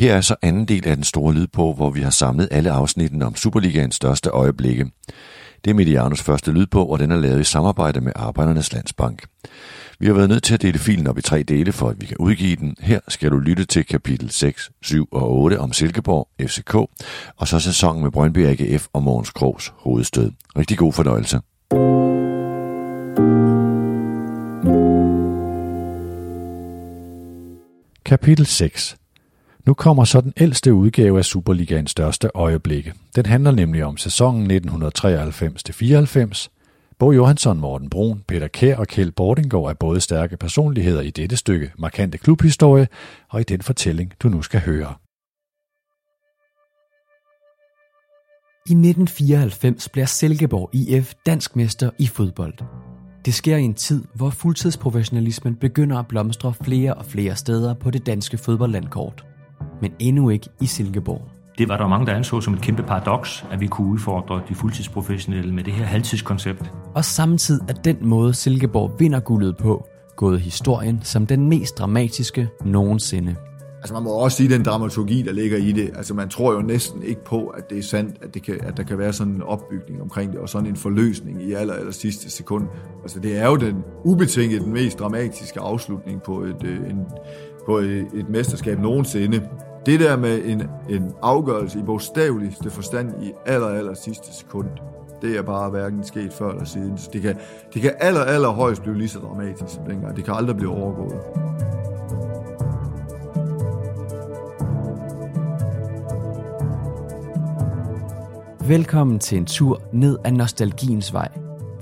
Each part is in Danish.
Her er så anden del af den store lyd på, hvor vi har samlet alle afsnitten om Superligaens største øjeblikke. Det er Medianos første lyd på, og den er lavet i samarbejde med Arbejdernes Landsbank. Vi har været nødt til at dele filen op i tre dele, for at vi kan udgive den. Her skal du lytte til kapitel 6, 7 og 8 om Silkeborg, FCK, og så sæsonen med Brøndby AGF og Mogens Krogs hovedstød. Rigtig god fornøjelse. Kapitel 6 nu kommer så den ældste udgave af Superligaens største øjeblikke. Den handler nemlig om sæsonen 1993-94. Bo Johansson, Morten Brun, Peter Kær og Kjeld Bordingård er både stærke personligheder i dette stykke markante klubhistorie og i den fortælling, du nu skal høre. I 1994 bliver Silkeborg IF dansk mester i fodbold. Det sker i en tid, hvor fuldtidsprofessionalismen begynder at blomstre flere og flere steder på det danske fodboldlandkort. Men endnu ikke i Silkeborg. Det var der mange, der anså som et kæmpe paradoks, at vi kunne udfordre de fuldtidsprofessionelle med det her halvtidskoncept. Og samtidig er den måde, Silkeborg vinder guldet på, gået historien som den mest dramatiske nogensinde. Altså man må også sige den dramaturgi, der ligger i det. Altså man tror jo næsten ikke på, at det er sandt, at, det kan, at der kan være sådan en opbygning omkring det, og sådan en forløsning i aller, aller sidste sekund. Altså det er jo den ubetinget den mest dramatiske afslutning på et, øh, en, på et, et mesterskab nogensinde. Det der med en, en afgørelse i bogstaveligste forstand i aller, aller sidste sekund, det er bare hverken sket før eller siden. Så det kan, det kan aller, aller højst blive lige så dramatisk som dengang. Det kan aldrig blive overgået. Velkommen til en tur ned ad nostalgiens vej.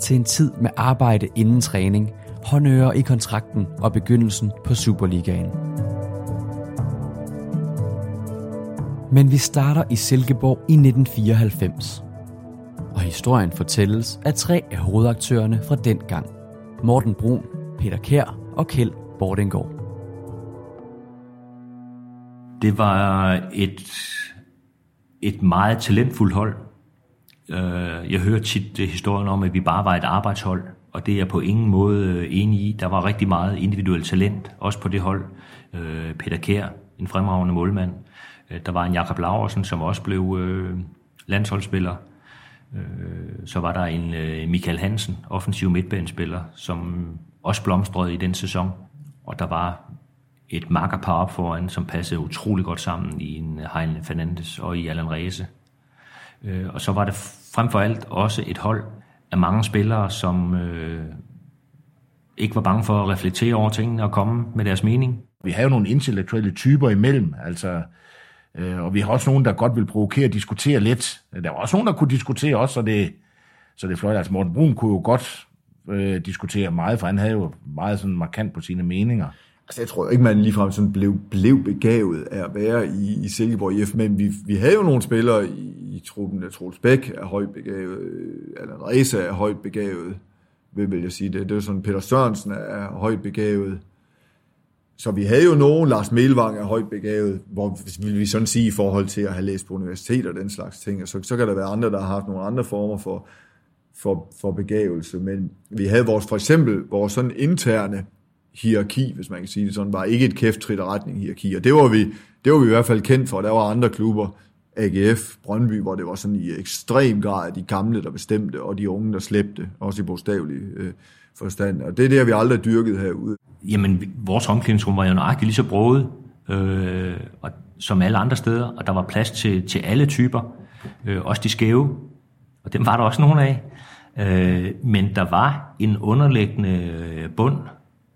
Til en tid med arbejde inden træning, håndører i kontrakten og begyndelsen på Superligaen. Men vi starter i Silkeborg i 1994. Og historien fortælles af tre af hovedaktørerne fra den gang. Morten Brun, Peter Kær og Kjeld Bordengård. Det var et, et meget talentfuldt hold. Øh, jeg hører tit historien om, at vi bare var et arbejdshold, og det er jeg på ingen måde øh, enig i. Der var rigtig meget individuelt talent, også på det hold. Øh, Peter Kær, en fremragende målmand. Øh, der var en Jakob Laursen, som også blev øh, landsholdsspiller. Øh, så var der en Michael Hansen, offensiv midtbanespiller, som også blomstrede i den sæson. Og der var et makkerpar op foran, som passede utrolig godt sammen i en Heine Fernandes og i Allan Reese. Og så var det frem for alt også et hold af mange spillere, som øh, ikke var bange for at reflektere over tingene og komme med deres mening. Vi har jo nogle intellektuelle typer imellem, altså, Øh, og vi har også nogen, der godt vil provokere og diskutere lidt. Der var også nogen, der kunne diskutere også, så det, så det fløjt. Altså Morten Brun kunne jo godt øh, diskutere meget, for han havde jo meget sådan markant på sine meninger. Altså, jeg tror jo ikke, man ligefrem sådan blev, blev begavet af at være i, i Silkeborg IF, men vi, vi havde jo nogle spillere i, i truppen. Troels Bæk er højt begavet, Allan Reza er højt begavet, vil, vil jeg sige det. Det er sådan, Peter Sørensen er højt begavet. Så vi havde jo nogen, Lars Melvang er højt begavet, hvor vil vi sådan sige i forhold til at have læst på universitet og den slags ting. Så, så kan der være andre, der har haft nogle andre former for, for, for begavelse. Men vi havde vores, for eksempel vores sådan interne hierarki, hvis man kan sige det sådan, var ikke et kæft trit retning hierarki, og det var, vi, det var vi i hvert fald kendt for. Der var andre klubber, AGF, Brøndby, hvor det var sådan i ekstrem grad de gamle, der bestemte, og de unge, der slæbte, også i bogstavelig øh, forstand. Og det er det, vi aldrig dyrket herude. Jamen, vores omklædningsrum var jo nøjagtigt lige så broget, øh, og, som alle andre steder, og der var plads til, til alle typer, øh, også de skæve, og dem var der også nogle af. Øh, men der var en underliggende øh, bund,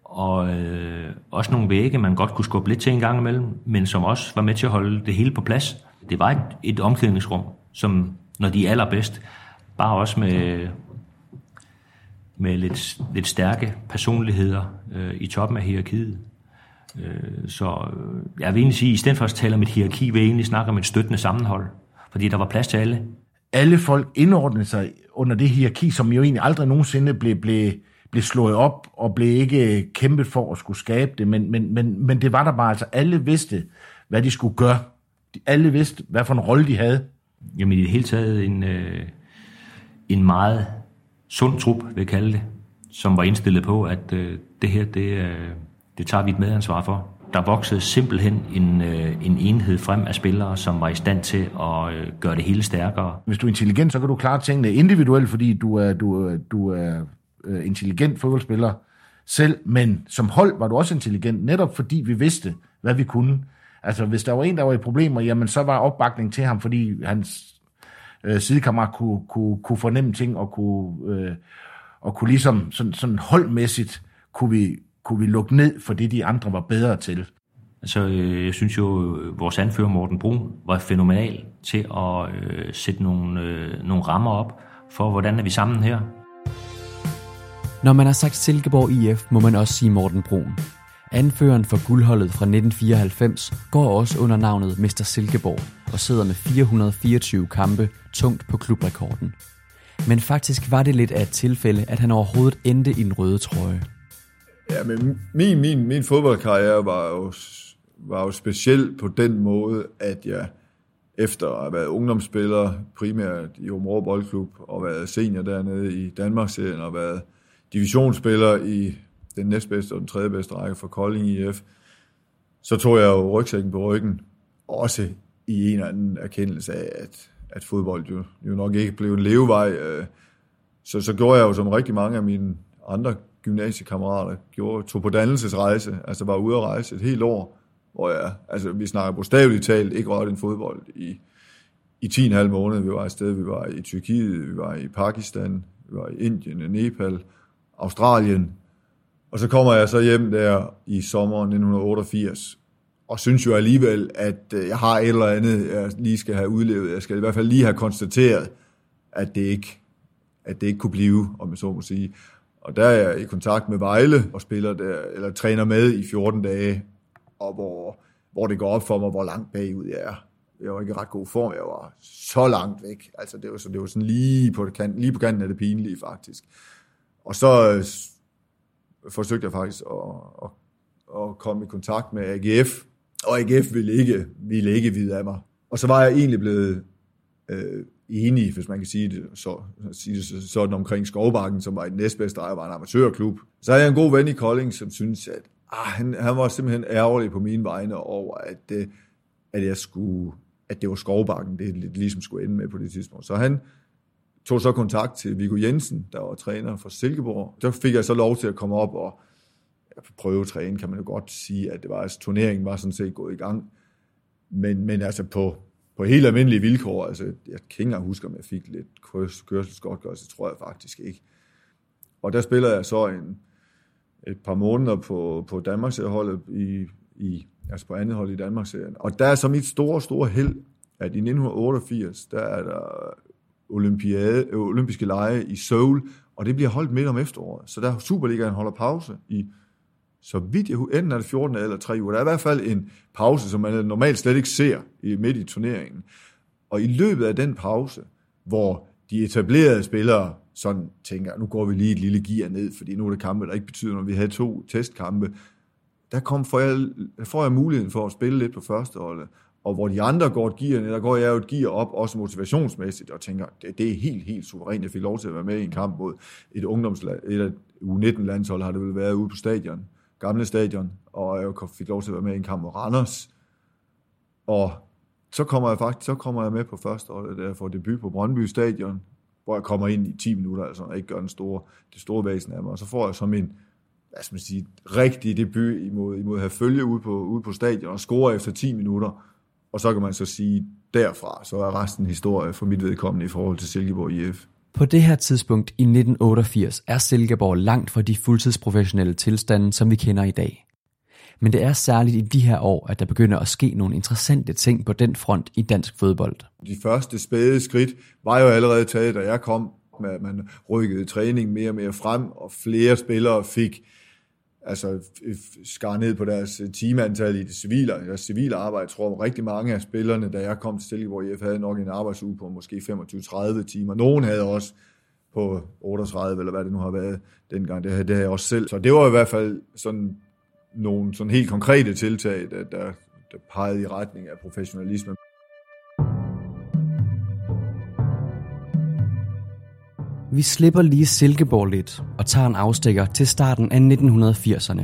og øh, også nogle vægge, man godt kunne skubbe lidt til en gang imellem, men som også var med til at holde det hele på plads. Det var et, et omklædningsrum, som når de er allerbedst, bare også med, med lidt, lidt stærke personligheder øh, i toppen af hierarkiet. Øh, så øh, jeg vil egentlig sige, at i stedet for at tale om et hierarki, vil jeg egentlig snakke om et støttende sammenhold, fordi der var plads til alle. Alle folk indordnede sig under det hierarki, som jo egentlig aldrig nogensinde blev, blev, blev slået op og blev ikke kæmpet for at skulle skabe det, men, men, men, men det var der bare, altså alle vidste, hvad de skulle gøre. Alle vidste, hvad for en rolle de havde. Jamen i det hele taget en, øh, en meget sund trup, vil jeg kalde det, som var indstillet på, at øh, det her, det, øh, det tager vi et medansvar for. der voksede simpelthen en, øh, en enhed frem af spillere, som var i stand til at øh, gøre det hele stærkere. Hvis du er intelligent, så kan du klare tingene individuelt, fordi du er, du, er- du er øh, intelligent fodboldspiller selv, men som hold var du også intelligent, netop fordi vi vidste, hvad vi kunne. Altså, hvis der var en, der var i problemer, jamen, så var opbakning til ham, fordi hans øh, sidekammerat kunne, kunne, kunne fornemme ting, og kunne, øh, og kunne ligesom sådan, sådan holdmæssigt, kunne vi, kunne vi lukke ned for det, de andre var bedre til. Altså, øh, jeg synes jo, øh, vores anfører Morten Brun var fænomenal til at øh, sætte nogle, øh, nogle rammer op for, hvordan er vi sammen her. Når man har sagt Silkeborg IF, må man også sige Morten Brun. Anføreren for guldholdet fra 1994 går også under navnet Mr. Silkeborg og sidder med 424 kampe tungt på klubrekorden. Men faktisk var det lidt af et tilfælde, at han overhovedet endte i den røde trøje. Ja, men min, min, min fodboldkarriere var jo, var jo speciel på den måde, at jeg efter at have været ungdomsspiller, primært i Områ Boldklub, og været senior dernede i Danmarksserien, og været divisionsspiller i den næstbedste og den tredje bedste række for Kolding IF, så tog jeg jo rygsækken på ryggen, også i en eller anden erkendelse af, at, at fodbold jo, jo nok ikke blev en levevej. Øh, så, så gjorde jeg jo, som rigtig mange af mine andre gymnasiekammerater gjorde, tog på dannelsesrejse, altså var ude at rejse et helt år, hvor jeg, altså vi snakker bogstaveligt talt, ikke rørte en fodbold i, i 10,5 måneder. Vi var et sted, vi var i Tyrkiet, vi var i Pakistan, vi var i Indien, Nepal, Australien, og så kommer jeg så hjem der i sommeren 1988, og synes jo alligevel, at øh, jeg har et eller andet, jeg lige skal have udlevet. Jeg skal i hvert fald lige have konstateret, at det ikke, at det ikke kunne blive, om jeg så må sige. Og der er jeg i kontakt med Vejle og spiller der, eller træner med i 14 dage, og hvor, hvor det går op for mig, hvor langt bagud jeg er. Jeg var ikke i ret god form, jeg var så langt væk. Altså det var, så det var sådan lige på, kanten, lige på kanten af det pinlige faktisk. Og så øh, forsøgte jeg faktisk at, at, at komme i kontakt med AGF, og AGF ville ikke, ville ikke vide af mig. Og så var jeg egentlig blevet øh, enig, hvis man kan sige det, så, sige det så- sådan omkring Skovbakken, som var i den næstbedste ejer, var en amatørklub. Så havde jeg en god ven i Kolding, som syntes, at ah, han, han var simpelthen ærgerlig på mine vegne over, at, øh, at jeg skulle at det var Skovbakken, det lidt ligesom skulle ende med på det tidspunkt. Så han tog så kontakt til Viggo Jensen, der var træner for Silkeborg. Der fik jeg så lov til at komme op og prøve træne, kan man jo godt sige, at det var, altså, turneringen var sådan set gået i gang. Men, men altså på, på helt almindelige vilkår, altså jeg kan ikke engang huske, om jeg fik lidt kørselsgodtgørelse, tror jeg faktisk ikke. Og der spiller jeg så en, et par måneder på, på Danmarksholdet i, i, altså på andet hold i Danmarksserien. Og der er så mit store, store held, at i 1988, der er der olympiade, øh, olympiske lege i Seoul, og det bliver holdt midt om efteråret. Så der Superligaen holder pause i, så vidt jeg enten er det 14 eller 3 uger. Der er i hvert fald en pause, som man normalt slet ikke ser i, midt i turneringen. Og i løbet af den pause, hvor de etablerede spillere sådan tænker, nu går vi lige et lille gear ned, fordi nu er det kampe, der ikke betyder noget. Vi havde to testkampe. Der kom, får, jeg, får jeg muligheden for at spille lidt på førsteholdet. Og hvor de andre går et gear ned, der går jeg jo et gear op, også motivationsmæssigt, og tænker, det, det er helt, helt suverænt. Jeg fik lov til at være med i en kamp mod et ungdomsland, et U19-landshold har det vel været ude på stadion, gamle stadion, og jeg fik lov til at være med i en kamp mod Randers. Og så kommer jeg faktisk så kommer jeg med på første år, der jeg får debut på Brøndby Stadion, hvor jeg kommer ind i 10 minutter, altså og ikke gør den store, det store væsen af mig. Og så får jeg så min, hvad skal man sige, rigtige debut imod, imod at have følge ude på, ude på stadion og score efter 10 minutter. Og så kan man så sige, derfra, så er resten historie for mit vedkommende i forhold til Silkeborg IF. På det her tidspunkt i 1988 er Silkeborg langt fra de fuldtidsprofessionelle tilstande, som vi kender i dag. Men det er særligt i de her år, at der begynder at ske nogle interessante ting på den front i dansk fodbold. De første spæde skridt var jo allerede taget, da jeg kom, med at man rykkede træning mere og mere frem, og flere spillere fik altså skar ned på deres øh, timeantal i det civile, deres civile arbejde. Jeg tror, rigtig mange af spillerne, da jeg kom til Silkeborg IF, havde nok en arbejdsuge på måske 25-30 timer. Nogen havde også på 38, eller hvad det nu har været dengang. Det havde, det havde jeg også selv. Så det var i hvert fald sådan nogle sådan helt konkrete tiltag, der, der, der pegede i retning af professionalisme. Vi slipper lige Silkeborg lidt og tager en afstikker til starten af 1980'erne.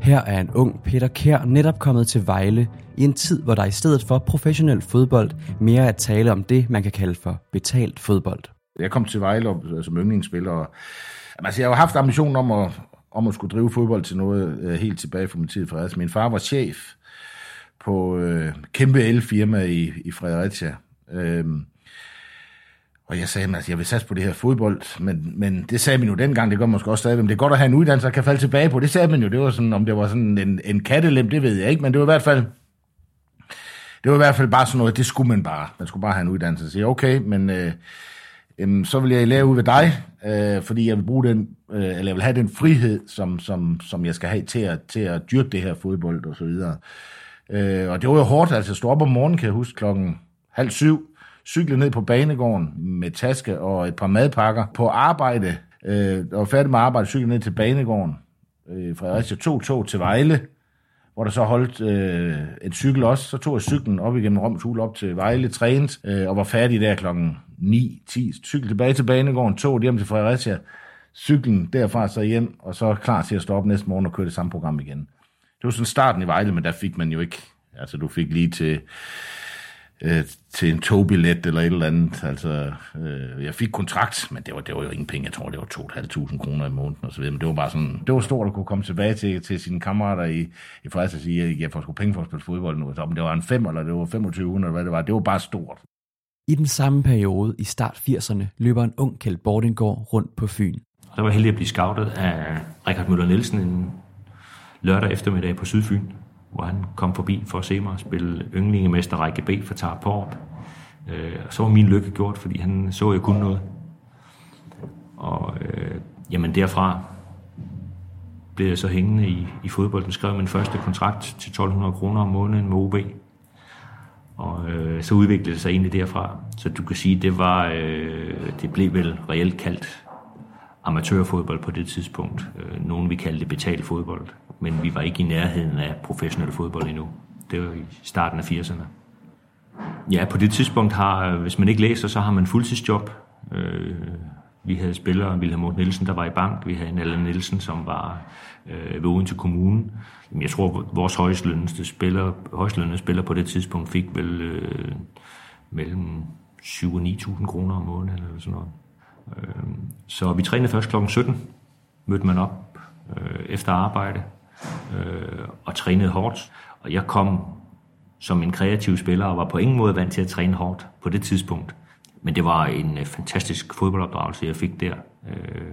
Her er en ung Peter Kær netop kommet til Vejle i en tid, hvor der i stedet for professionel fodbold mere er at tale om det, man kan kalde for betalt fodbold. Jeg kom til Vejle øh, som yndlingsspiller, og altså, jeg har haft ambitionen om at, om at skulle drive fodbold til noget øh, helt tilbage fra min tid i Fredericia. Min far var chef på øh, kæmpe elfirma i, i Fredericia. Øhm, og jeg sagde, at altså, jeg vil satse på det her fodbold, men, men det sagde man jo dengang, det gør man måske også stadig, men det er godt at have en uddannelse, der kan falde tilbage på. Det sagde man jo, det var sådan, om det var sådan en, en kattelem, det ved jeg ikke, men det var i hvert fald, det var i hvert fald bare sådan noget, det skulle man bare. Man skulle bare have en uddannelse. og sige, okay, men øh, øh, så vil jeg lære ud ved dig, øh, fordi jeg vil bruge den, øh, eller jeg vil have den frihed, som, som, som jeg skal have til at, til at dyrke det her fodbold og så videre. Øh, og det var jo hårdt, altså stå op om morgenen, kan jeg huske, klokken halv syv, cykle ned på banegården med taske og et par madpakker på arbejde, øh, og færdig med arbejde, cykle ned til banegården, øh, Fredericia tog tog til Vejle, hvor der så holdt øh, et cykel også. Så tog jeg cyklen op igennem Roms Hul op til Vejle, trænet, øh, og var færdig der klokken 9-10. Cykel tilbage til banegården, tog hjem til Fredericia, cyklen derfra så hjem, og så klar til at stå op næste morgen og køre det samme program igen. Det var sådan starten i Vejle, men der fik man jo ikke, altså du fik lige til øh, til en togbillet eller et eller andet. Altså, øh, jeg fik kontrakt, men det var, det var jo ingen penge. Jeg tror, det var 2.500 kroner i måneden og så videre. Men det var bare sådan, det var stort at kunne komme tilbage til, til sine kammerater i, i Fredericia og sige, at jeg får sgu penge for at spille fodbold nu. Så om det var en 5 eller det var 2500 eller hvad det var, det var bare stort. I den samme periode i start 80'erne løber en ung Kjeld Bordingård rundt på Fyn. Og der var heldig at blive scoutet af Richard Møller Nielsen en lørdag eftermiddag på Sydfyn hvor han kom forbi for at se mig spille yndlingemester række B for Tar Porp. Øh, så var min lykke gjort, fordi han så, at jeg kunne noget. Og øh, jamen derfra blev jeg så hængende i, i fodbolden, skrev min første kontrakt til 1200 kroner om måneden med OB. Og øh, så udviklede det sig egentlig derfra. Så du kan sige, det var, øh, det blev vel reelt kaldt amatørfodbold på det tidspunkt. Øh, nogen vi kaldte det betalt fodbold men vi var ikke i nærheden af professionel fodbold endnu. Det var i starten af 80'erne. Ja, på det tidspunkt har, hvis man ikke læser, så har man fuldtidsjob. Øh, vi havde spillere, Wilhelm Morten Nielsen, der var i bank. Vi havde en Allan Nielsen, som var øh, ved Odense Kommune. Jeg tror, vores højstlønnede spiller, højstlønnede spiller på det tidspunkt fik vel øh, mellem 7 og 9.000 kroner om måneden eller sådan noget. Øh, så vi trænede først kl. 17, mødte man op øh, efter arbejde, øh, og trænede hårdt. Og jeg kom som en kreativ spiller og var på ingen måde vant til at træne hårdt på det tidspunkt. Men det var en øh, fantastisk fodboldopdragelse, jeg fik der øh,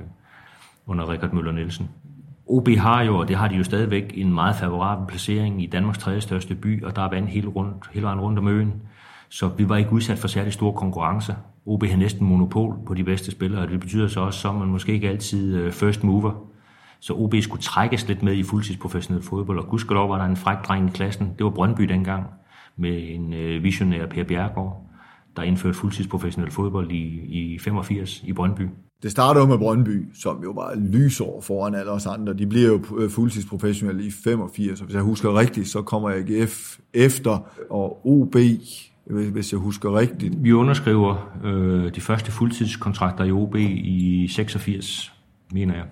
under Richard Møller Nielsen. OB har jo, og det har de jo stadigvæk, en meget favorabel placering i Danmarks tredje største by, og der er vand hele, rundt, hele vejen rundt om øen. Så vi var ikke udsat for særlig stor konkurrence. OB har næsten monopol på de bedste spillere, og det betyder så også, at man måske ikke altid øh, first mover. Så OB skulle trækkes lidt med i fuldtidsprofessionel fodbold, og gudskelov var der en fræk dreng i klassen. Det var Brøndby dengang, med en øh, visionær Per Bjergård, der indførte fuldtidsprofessionel fodbold i, i 85 i Brøndby. Det startede med Brøndby, som jo var lysår foran alle os andre. De bliver jo øh, fuldtidsprofessionelle i 85, og hvis jeg husker rigtigt, så kommer AGF efter, og OB, hvis jeg husker rigtigt. Vi underskriver øh, de første fuldtidskontrakter i OB i 86, mener jeg.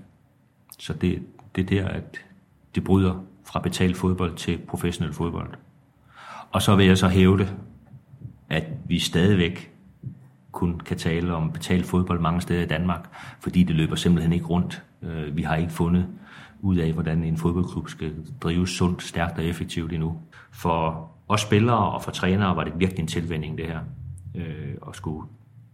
Så det, det er der, at det bryder fra betalt fodbold til professionel fodbold. Og så vil jeg så hæve det, at vi stadigvæk kun kan tale om betalt fodbold mange steder i Danmark, fordi det løber simpelthen ikke rundt. Øh, vi har ikke fundet ud af, hvordan en fodboldklub skal drives sundt, stærkt og effektivt endnu. For også spillere og for trænere var det virkelig en tilvænding, det her, øh, at skulle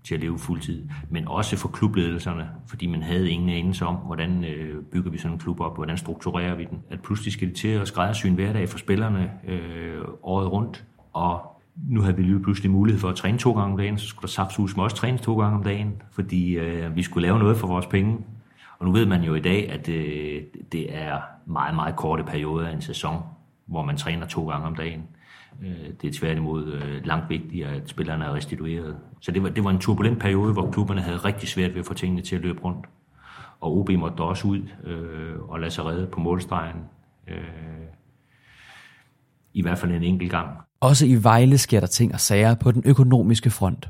til at leve fuldtid, men også for klubledelserne, fordi man havde ingen anelse om, hvordan øh, bygger vi sådan en klub op, hvordan strukturerer vi den. At pludselig skal det til at skræddersy en hverdag for spillerne øh, året rundt, og nu havde vi lige pludselig mulighed for at træne to gange om dagen, så skulle der sapsus også træne to gange om dagen, fordi øh, vi skulle lave noget for vores penge. Og nu ved man jo i dag, at øh, det er meget, meget korte perioder af en sæson, hvor man træner to gange om dagen. Øh, det er tværtimod øh, langt vigtigere, at spillerne er restitueret. Så det var, det var en turbulent periode, hvor klubberne havde rigtig svært ved at få tingene til at løbe rundt. Og OB måtte også ud øh, og lade sig redde på målstregen. Øh, I hvert fald en enkelt gang. Også i Vejle sker der ting og sager på den økonomiske front.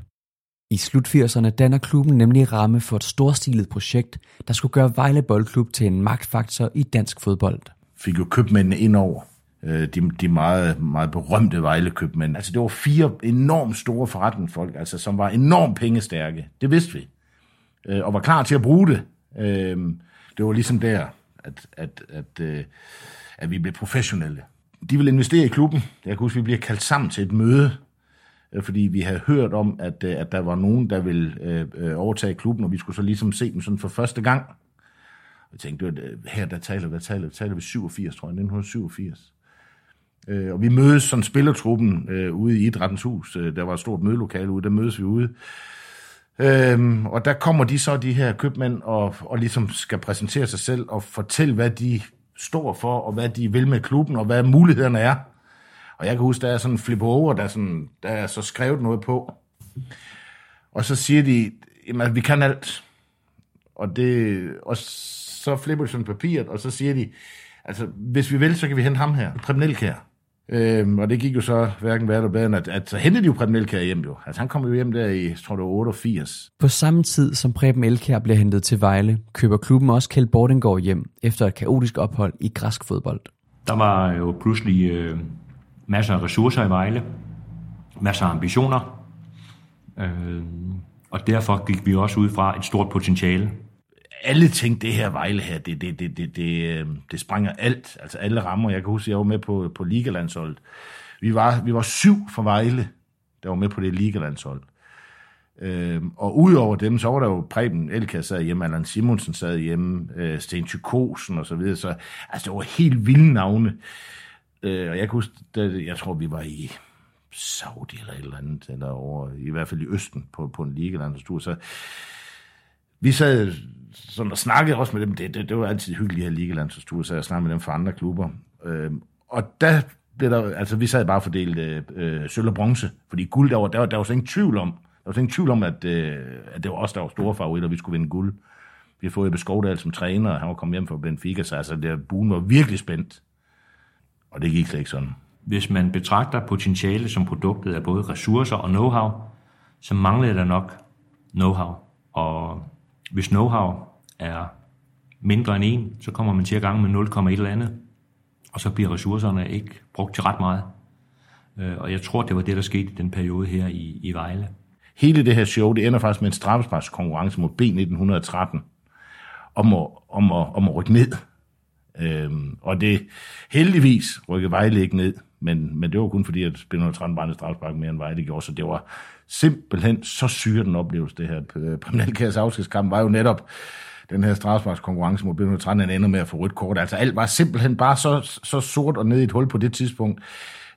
I slut 80'erne danner klubben nemlig ramme for et storstilet projekt, der skulle gøre Vejle Boldklub til en magtfaktor i dansk fodbold. fik jo købmændene ind over. Øh, de, de meget, meget berømte Vejlekøbmænd. Altså det var fire enormt store forretningsfolk, altså, som var enormt pengestærke. Det vidste vi. Øh, og var klar til at bruge det. Øh, det var ligesom der, at, at, at, at, at vi blev professionelle. De ville investere i klubben. Jeg kan huske, at vi bliver kaldt sammen til et møde, øh, fordi vi havde hørt om, at, øh, at der var nogen, der ville øh, overtage klubben, og vi skulle så ligesom se dem sådan for første gang. Jeg tænkte, det var, her der taler, der taler, taler vi 87, tror jeg, 1987. Øh, og vi mødes sådan spillertruppen øh, ude i Idrættens Hus. Øh, der var et stort mødelokale ude, der mødes vi ude. Øhm, og der kommer de så, de her købmænd, og, og ligesom skal præsentere sig selv og fortælle, hvad de står for, og hvad de vil med klubben, og hvad mulighederne er. Og jeg kan huske, der er sådan en flip over, der, sådan, der er så skrevet noget på. Og så siger de, jamen altså, vi kan alt. Og, det, og så flipper de sådan papiret, og så siger de, altså hvis vi vil, så kan vi hente ham her, Preben Elkær. Øhm, og det gik jo så hverken værre eller bedre, end at, at så hentede de jo Preben Elkær hjem jo. Altså han kom jo hjem der i, tror det var 88. På samme tid som Preben Elkær bliver hentet til Vejle, køber klubben også Kjeld Bordengård hjem efter et kaotisk ophold i græsk fodbold. Der var jo pludselig øh, masser af ressourcer i Vejle, masser af ambitioner, øh, og derfor gik vi også ud fra et stort potentiale alle tænkte, det her Vejle her, det, det, det, det, det, øhm, det sprænger alt. Altså alle rammer. Jeg kan huske, jeg var med på, på Ligalandsholdet. Vi var, vi var syv fra Vejle, der var med på det Ligalandshold. Øhm, og udover dem, så var der jo Preben Elka sad hjemme, Allan Simonsen sad hjemme, øh, Sten Tykosen og så videre. Så, altså, det var helt vilde navne. Øh, og jeg kan huske, jeg tror, vi var i Saudi eller et eller andet, eller over, i hvert fald i Østen på, på en ligalandstur. Så vi sad sådan og snakkede også med dem. Det, det, det var altid hyggeligt her ligelandstur, så jeg snakkede med dem fra andre klubber. Øh, og der blev der, altså vi sad bare fordelt øh, øh, sølv og bronze, fordi guld, der var, der var, der var så ingen tvivl om, der var så ingen tvivl om, at, øh, at det var os, der var store favoritter, vi skulle vinde guld. Vi har fået Ebbe Skovdal som træner, og han var kommet hjem fra Benfica, så altså, der, buen var virkelig spændt. Og det gik slet ikke sådan. Hvis man betragter potentiale som produktet af både ressourcer og know-how, så manglede der nok know-how. Og hvis know-how er mindre end en, så kommer man til at gange med 0,1 eller andet, og så bliver ressourcerne ikke brugt til ret meget. Øh, og jeg tror, det var det, der skete i den periode her i, i Vejle. Hele det her show, det ender faktisk med en straffesparkskonkurrence mod B1913 om at, om at, om at rykke ned. Øhm, og det heldigvis rykkede Vejle ikke ned, men, men det var kun fordi, at B1913 var en straffespark mere end Vejle gjorde, så det var simpelthen så syre den oplevelse, det her. Øh, Kriminalkærs afskedskamp var jo netop den her strafsparkskonkurrence mod B113, ender med at få rødt kort. Altså alt var simpelthen bare så, så sort og ned i et hul på det tidspunkt.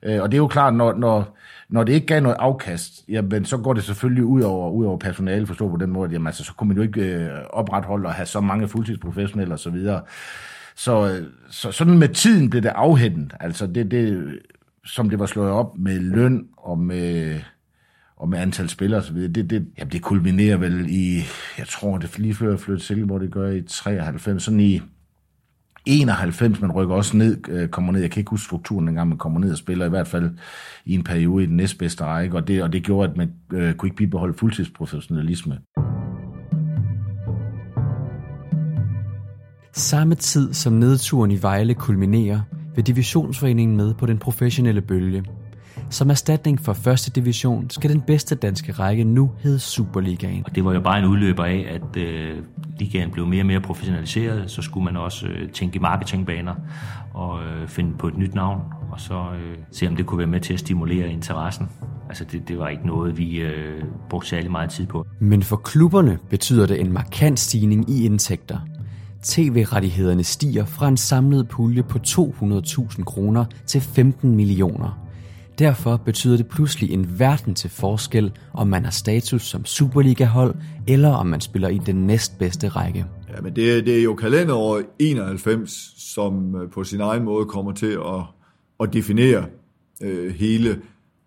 Øh, og det er jo klart, når, når, når det ikke gav noget afkast, jamen, så går det selvfølgelig ud over, ud over personale, forstå på den måde, jamen, altså, så kunne man jo ikke øh, opretholde og have så mange fuldtidsprofessionelle osv. Så, videre. så, øh, så sådan med tiden blev det afhændet. Altså det, det, som det var slået op med løn og med og med antal spillere osv., det, det, jamen det kulminerer vel i, jeg tror det lige før jeg flyttede Silkeborg, det gør i 93, sådan i 91, man rykker også ned, øh, kommer ned, jeg kan ikke huske strukturen engang, man kommer ned og spiller i hvert fald i en periode i den næstbedste række, og det, og det gjorde, at man øh, kunne ikke bibeholde fuldtidsprofessionalisme. Samme tid som nedturen i Vejle kulminerer, vil divisionsforeningen med på den professionelle bølge – som erstatning for første division skal den bedste danske række nu hedde Superligaen. Og det var jo bare en udløber af, at øh, ligaen blev mere og mere professionaliseret. Så skulle man også øh, tænke i marketingbaner og øh, finde på et nyt navn, og så øh, se om det kunne være med til at stimulere interessen. Altså det, det var ikke noget, vi øh, brugte særlig meget tid på. Men for klubberne betyder det en markant stigning i indtægter. TV-rettighederne stiger fra en samlet pulje på 200.000 kroner til 15 millioner. Derfor betyder det pludselig en verden til forskel, om man har status som Superliga-hold, eller om man spiller i den næstbedste række. Ja, men det, det er jo kalenderår 91, som øh, på sin egen måde kommer til at, at definere øh, hele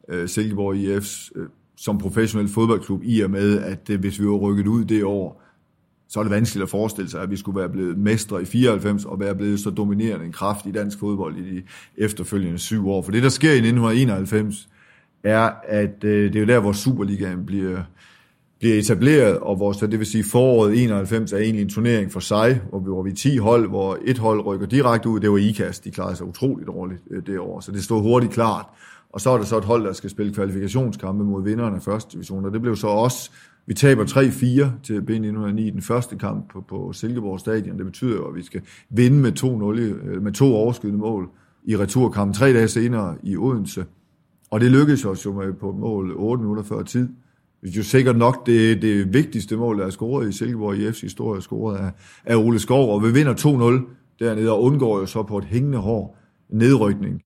øh, Silkeborg IF's øh, som professionel fodboldklub, i og med, at øh, hvis vi var rykket ud det år, så er det vanskeligt at forestille sig, at vi skulle være blevet mestre i 94 og være blevet så dominerende en kraft i dansk fodbold i de efterfølgende syv år. For det, der sker i 1991, er, at øh, det er jo der, hvor Superligaen bliver, bliver etableret, og vores, det vil sige foråret 91 er egentlig en turnering for sig, hvor vi, hvor vi 10 hold, hvor et hold rykker direkte ud, det var IKAST, de klarede sig utroligt dårligt øh, det år, så det stod hurtigt klart. Og så er der så et hold, der skal spille kvalifikationskampe mod vinderne af første division, og det blev så også, vi taber 3-4 til B909 i den første kamp på, på Silkeborg Stadion. Det betyder jo, at vi skal vinde med 2-0, øh, med to overskydende mål i returkampen tre dage senere i Odense. Og det lykkedes os jo med på mål 8 minutter før tid. Det er jo sikkert nok det, det vigtigste mål, der er scoret i Silkeborg IF's historie, scoret af, af Ole Skov, og vi vinder 2-0 dernede og undgår jo så på et hængende hår nedrykning.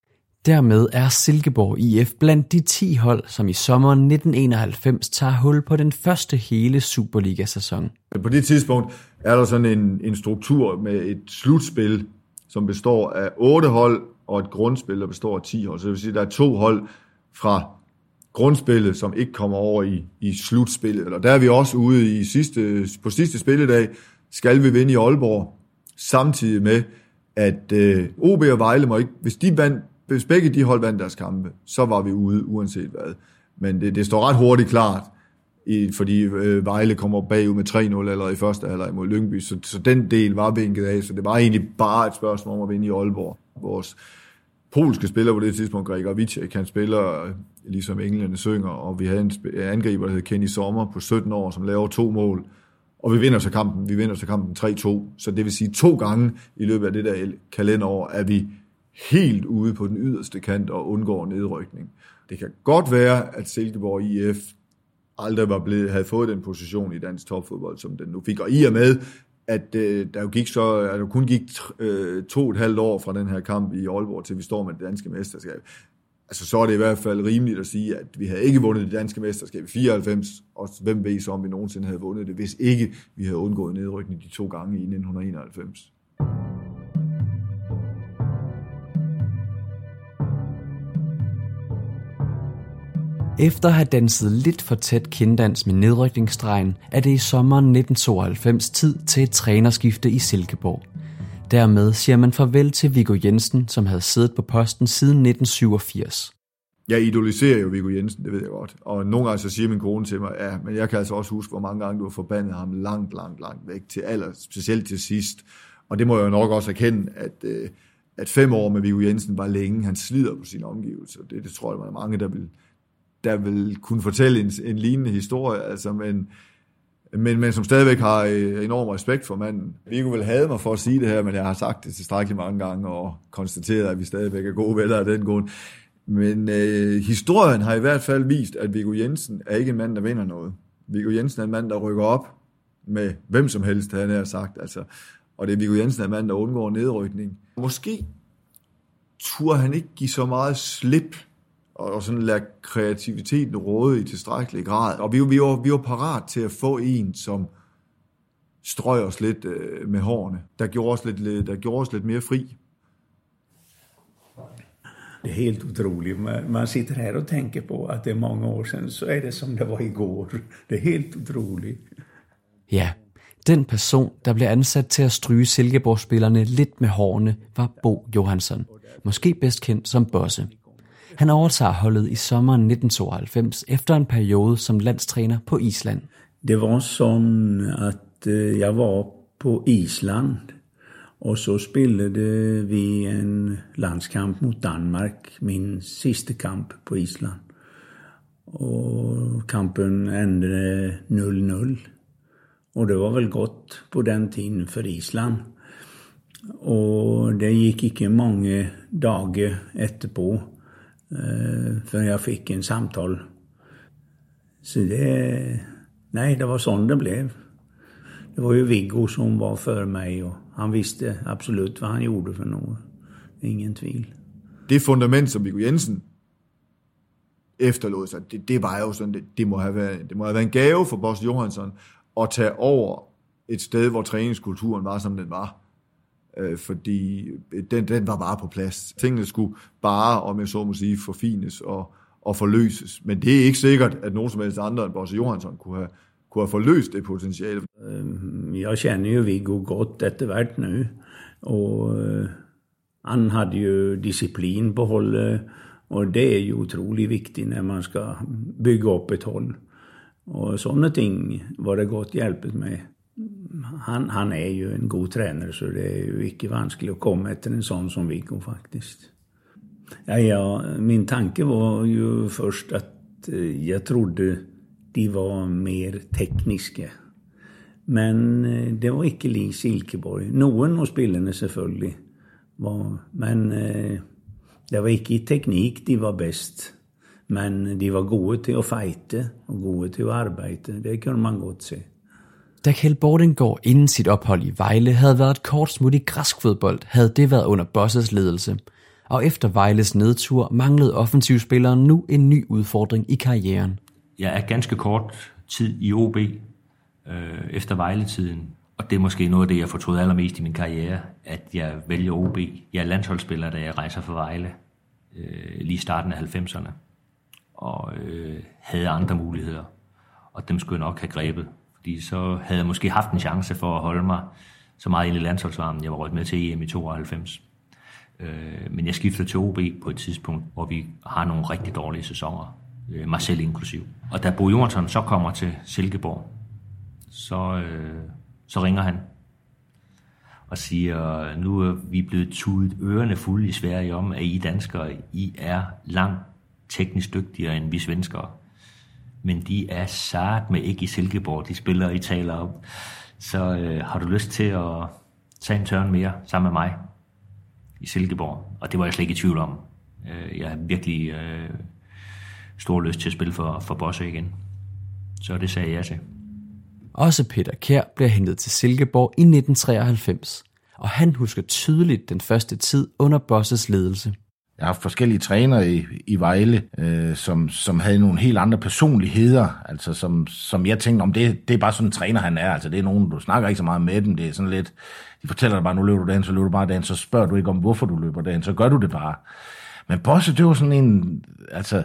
Dermed er Silkeborg IF blandt de 10 hold, som i sommeren 1991 tager hul på den første hele Superliga-sæson. På det tidspunkt er der sådan en, en struktur med et slutspil, som består af otte hold og et grundspil, der består af 10 hold. Så det vil sige, at der er to hold fra grundspillet, som ikke kommer over i, i slutspillet. Og der er vi også ude i sidste, på sidste spilledag, skal vi vinde i Aalborg, samtidig med, at øh, OB og Vejle må ikke, hvis, de vandt, hvis begge de hold vandt deres kampe, så var vi ude, uanset hvad. Men det, det står ret hurtigt klart, i, fordi øh, Vejle kommer bagud med 3-0 eller i første halvleg mod Lyngby, så, så den del var vinket af, så det var egentlig bare et spørgsmål om at vinde i Aalborg. Vores polske spiller på det tidspunkt, Gregor Vicek, han spiller øh, ligesom englænderne synger, og vi havde en øh, angriber, der hed Kenny Sommer på 17 år, som laver to mål, og vi vinder så kampen, vi vinder så kampen 3-2, så det vil sige to gange i løbet af det der kalenderår, er vi helt ude på den yderste kant og undgår nedrykning. Det kan godt være, at Silkeborg IF aldrig var blevet, havde fået den position i dansk topfodbold, som den nu fik. Og i og med, at øh, der jo gik så, at der kun gik øh, to og et halvt år fra den her kamp i Aalborg, til vi står med det danske mesterskab, altså så er det i hvert fald rimeligt at sige, at vi havde ikke vundet det danske mesterskab i 94, og hvem ved så, om vi nogensinde havde vundet det, hvis ikke vi havde undgået nedrykning de to gange i 1991. Efter at have danset lidt for tæt kinddans med nedrykningsstregen, er det i sommeren 1992 tid til et trænerskifte i Silkeborg. Dermed siger man farvel til Viggo Jensen, som havde siddet på posten siden 1987. Jeg idoliserer jo Viggo Jensen, det ved jeg godt. Og nogle gange så siger min kone til mig, ja, men jeg kan altså også huske, hvor mange gange du har forbandet ham langt, langt, langt væk til aller, specielt til sidst. Og det må jeg jo nok også erkende, at, øh, at fem år med Viggo Jensen var længe. Han slider på sine omgivelser. Det, det tror jeg, der er mange, der vil, der vil kunne fortælle en, en lignende historie. Altså, men, men, men som stadigvæk har øh, enorm respekt for manden. Viggo vil have mig for at sige det her, men jeg har sagt det tilstrækkeligt mange gange og konstateret, at vi stadigvæk er gode venner af den grund. Men øh, historien har i hvert fald vist, at Viggo Jensen er ikke en mand, der vinder noget. Viggo Jensen er en mand, der rykker op med hvem som helst, han har sagt. Altså, og det er Viggo Jensen er en mand, der undgår nedrykning. Måske turde han ikke give så meget slip og sådan lade kreativiteten råde i tilstrækkelig grad. Og vi, vi, var, vi var parat til at få en, som strøg os lidt øh, med hårene, der gjorde, os lidt, der gjorde os lidt mere fri. Det är helt otroligt. Man, man sitter här och tänker på att det är många år sedan, så är det som det var igår. Det är helt otroligt. Ja, den person, der blev ansat til at stryge Silkeborg-spillerne lidt med hårene, var Bo Johansson. Måske bedst kendt som Bosse. Han overtager holdet i sommeren 1992 efter en periode som landstræner på Island. Det var sådan, at øh, jeg var på Island, og så spillede vi en landskamp mod Danmark, min sidste kamp på Island. Og kampen endte 0-0. Og det var vel godt på den tiden for Island. Og det gik ikke mange dage etterpå, Eh, för jag fick en samtal. Så det, nej, det var sån det blev. Det var ju Viggo som var för mig och han visste absolut vad han gjorde för något. Ingen tvivl. Det fundament, som Viggo Jensen efterlod sig, det, det var jo sådan, det, det, må have været, det må have været en gave for Boss Johansson at tage over et sted, hvor træningskulturen var, som den var øh, fordi øh, den, den var bare på plads. Tingene skulle bare, om jeg så må sige, forfines og, og forløses. Men det er ikke sikkert, at nogen som helst andre end Bosse Johansson kunne have, kunne have forløst det potentiale. Øh, jeg kender jo Viggo godt etter hvert nu, og øh, han havde jo disciplin på holdet, og det er jo utrolig vigtigt, når man skal bygge op et hold. Och sådanne ting var det gott hjälpet med. Han, han är ju en god tränare så det är ju inte vanskligt att komma efter en sån som Viggo faktiskt. Ja, ja, min tanke var ju först att jeg jag trodde de var mer tekniske. Men eh, det var ikke lik Silkeborg. Noen av spillerne selvfølgelig var Men eh, det var ikke i teknikk de var best. Men de var gode til å fighte og gode til å arbeide. Det kunne man godt se. Da Kjeld Bordengård inden sit ophold i Vejle havde været et kort smut i græsk fodbold, havde det været under Bosses ledelse. Og efter Vejles nedtur manglede offensivspilleren nu en ny udfordring i karrieren. Jeg er ganske kort tid i OB øh, efter Vejletiden, og det er måske noget af det, jeg fortrød allermest i min karriere, at jeg vælger OB. Jeg er landsholdsspiller, da jeg rejser for Vejle øh, lige i starten af 90'erne, og øh, havde andre muligheder, og dem skulle jeg nok have grebet, fordi så havde jeg måske haft en chance for at holde mig så meget ind i landsholdsvarmen. Jeg var rødt med til EM i 92. Øh, men jeg skifter til OB på et tidspunkt, hvor vi har nogle rigtig dårlige sæsoner, øh, mig selv inklusiv. Og da Bo Jonsson så kommer til Silkeborg, så, øh, så ringer han og siger, nu er vi blevet tudet ørerne fulde i Sverige om, at I danskere, I er langt teknisk dygtigere end vi svenskere. Men de er sart med ikke i Silkeborg, de spiller I taler om. Så øh, har du lyst til at tage en tørn mere sammen med mig i Silkeborg? Og det var jeg slet ikke i tvivl om. Øh, jeg har virkelig øh, stor lyst til at spille for, for Bosse igen. Så det sagde jeg til. Også Peter Kær bliver hentet til Silkeborg i 1993, og han husker tydeligt den første tid under Bosses ledelse. Jeg har haft forskellige trænere i, i Vejle, øh, som, som havde nogle helt andre personligheder, altså som, som jeg tænkte, om det, det er bare sådan en træner, han er. Altså det er nogen, du snakker ikke så meget med dem, det er sådan lidt, de fortæller dig bare, nu løber du den, så løber du bare den, så spørger du ikke om, hvorfor du løber den, så gør du det bare. Men Bosse, det var sådan en, altså,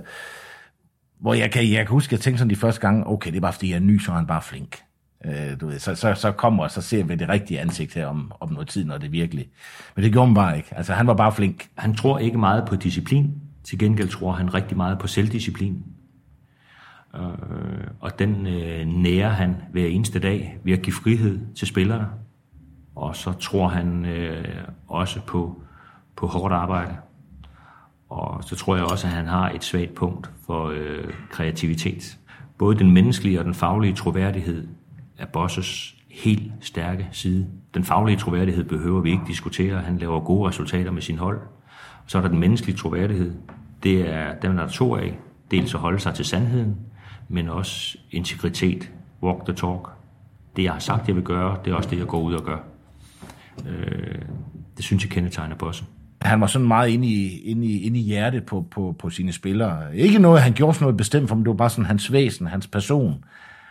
hvor jeg kan, jeg kan huske, at jeg tænkte sådan de første gange, okay, det er bare fordi, jeg er ny, så er han bare flink. Øh, du ved, så, så, så kommer og så ser vi det rigtige ansigt her om, om noget tid, når det virkelig. Men det gjorde han bare ikke. Altså, han var bare flink. Han tror ikke meget på disciplin. Til gengæld tror han rigtig meget på selvdisciplin. Øh, og den øh, nærer han hver eneste dag ved at give frihed til spillerne. Og så tror han øh, også på, på hårdt arbejde. Og så tror jeg også, at han har et svagt punkt for øh, kreativitet. Både den menneskelige og den faglige troværdighed er Bosses helt stærke side. Den faglige troværdighed behøver vi ikke diskutere. Han laver gode resultater med sin hold. Så er der den menneskelige troværdighed. Det er dem, der er to af. Dels at holde sig til sandheden, men også integritet, walk the talk. Det, jeg har sagt, jeg vil gøre, det er også det, jeg går ud og gør. Øh, det synes jeg kendetegner Bosse. Han var sådan meget inde i, inde i, inde i hjertet på, på, på sine spillere. Ikke noget, han gjorde sådan noget bestemt for, men det var bare sådan hans væsen, hans person.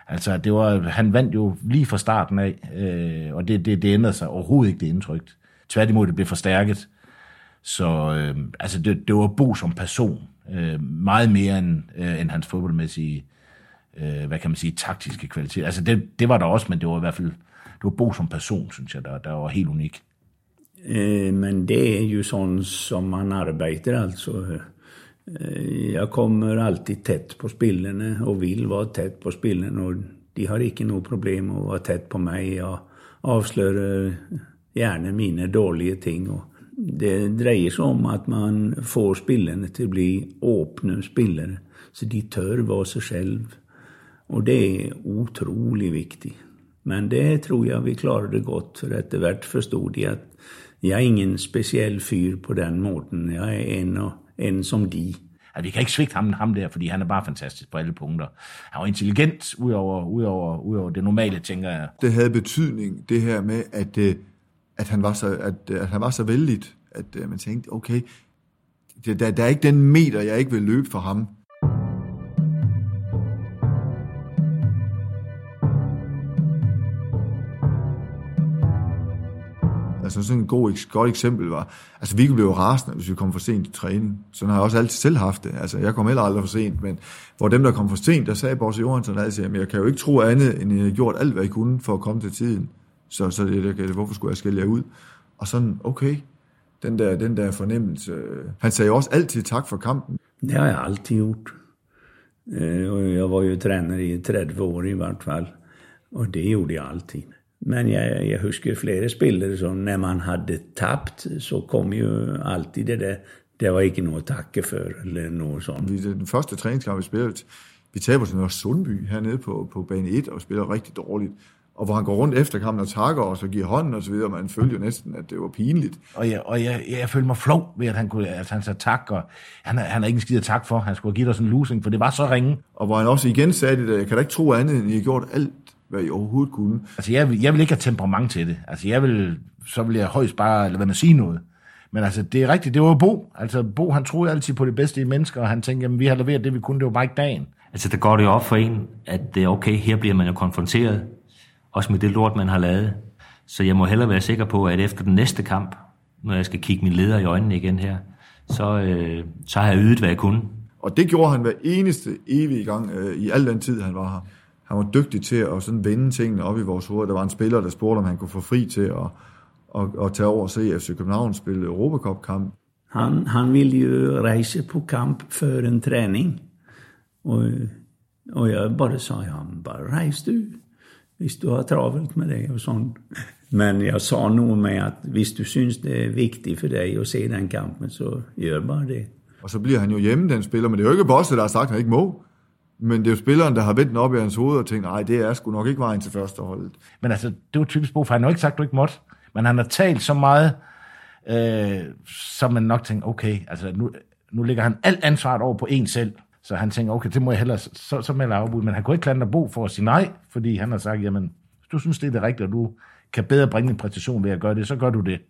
Altså, det var, han vandt jo lige fra starten af, øh, og det, det, det ændrede sig overhovedet ikke det indtryk. Tværtimod, det blev forstærket. Så øh, altså, det, det var Bo som person. Øh, meget mere end, øh, end hans fodboldmæssige, øh, hvad kan man sige, taktiske kvalitet. Altså, det, det var der også, men det var i hvert fald, det var Bo som person, synes jeg, der, der var helt unik. Eh, men det er jo sådan som man arbejder, altså. Øh, jeg Jag kommer alltid tätt på spillerne och vill vara tätt på spillerne och de har ikke noe problem att vara tätt på mig. Jeg avslöjar gärna mina dåliga ting. Och det dreier sig om att man får spillerne til at bli åpne spillere, så de tør være sig selv. Og det er utrolig viktig. Men det tror jeg vi klarer det godt, for etter hvert forstod de at jeg er ingen speciell fyr på den måten. Jeg er en, og, en som de. Altså, vi kan ikke svigte ham, ham der, fordi han er bare fantastisk på alle punkter. Han var intelligent, udover, udover, udover det normale, tænker jeg. Det havde betydning, det her med, at, øh, at, han, var så, at, at han var så vældig, at øh, man tænkte, okay, der, der er ikke den meter, jeg ikke vil løbe for ham. Altså sådan et god, godt eksempel var, altså vi blev rasende, hvis vi kom for sent til træning. Sådan har jeg også altid selv haft det. Altså jeg kom heller aldrig for sent, men hvor dem, der kom for sent, der sagde Bosse Johansson altid, at jeg kan jo ikke tro andet, end jeg har gjort alt, hvad jeg kunne for at komme til tiden. Så, så det, det, hvorfor skulle jeg skælde jer ud? Og sådan, okay, den der, den der fornemmelse. Han sagde også altid tak for kampen. Det har jeg altid gjort. Eh, var jo træner i 30 år i hvert fald, og det gjorde jeg altid. Men jag, jag husker flere spillere som när man hade tapt så kom ju alltid det där, det var ikke noget at takke for, eller noget sådan. Vi- Den første træningskamp, vi spillede, vi taber til Nørre Sundby hernede på, på bane 1 og spiller rigtig dårligt. Og hvor han går rundt efter kampen og takker os og giver hånden og så videre, man følte jo næsten, at det var pinligt. Og jeg, og jeg, jeg, følte mig flov ved, at han, kunne, at han sagde tak, og han, har- han har ikke en skid tak for. Han skulle have givet os en losing, for det var så ringe. Og hvor han også igen sagde det der, jeg kan da ikke tro andet, end I har gjort alt, hvad I overhovedet kunne. Altså, jeg, vil- jeg vil ikke have temperament til det. Altså, jeg vil, så vil jeg højst bare lade være med at sige noget. Men altså, det er rigtigt, det var Bo. Altså, Bo, han troede altid på det bedste i mennesker, og han tænkte, jamen, vi har leveret det, vi kunne, det var bare ikke dagen. Altså, der går det jo op for en, at det er okay, her bliver man jo konfronteret, også med det lort, man har lavet. Så jeg må hellere være sikker på, at efter den næste kamp, når jeg skal kigge min leder i øjnene igen her, så, øh, så har jeg ydet, hvad jeg kunne. Og det gjorde han hver eneste evige gang øh, i al den tid, han var her. Han var dygtig til at sådan vende tingene op i vores hoved. Der var en spiller, der spurgte, om han kunne få fri til at, at, at tage over og se FC København spille Europacup-kamp. Han, han ville ju rejse på kamp för en träning. Och, och jag bara sa, ja, bara rejs du. Hvis du har travelt med det och sånt. Men jag sa nog med att hvis du syns det är viktigt för dig att se den kampen så gör bara det. Og så bliver han jo hjemme, den spiller. Men det er jo ikke Bosse, der har sagt, at han ikke må. Men det er jo spilleren, der har vendt den op i hans hoved og tænkt, nej, det er sgu nok ikke vejen til førsteholdet. Men altså, det var typisk Bo, for han har jo ikke sagt, du ikke måtte. Men han har talt så meget, øh, så man nok tænker, okay, altså nu, nu ligger han alt ansvaret over på en selv. Så han tænker, okay, det må jeg hellere, så, så melder jeg afbud. Men han kunne ikke klandre Bo for at sige nej, fordi han har sagt, jamen, hvis du synes, det er det rigtige, og du kan bedre bringe en præcision ved at gøre det, så gør du det.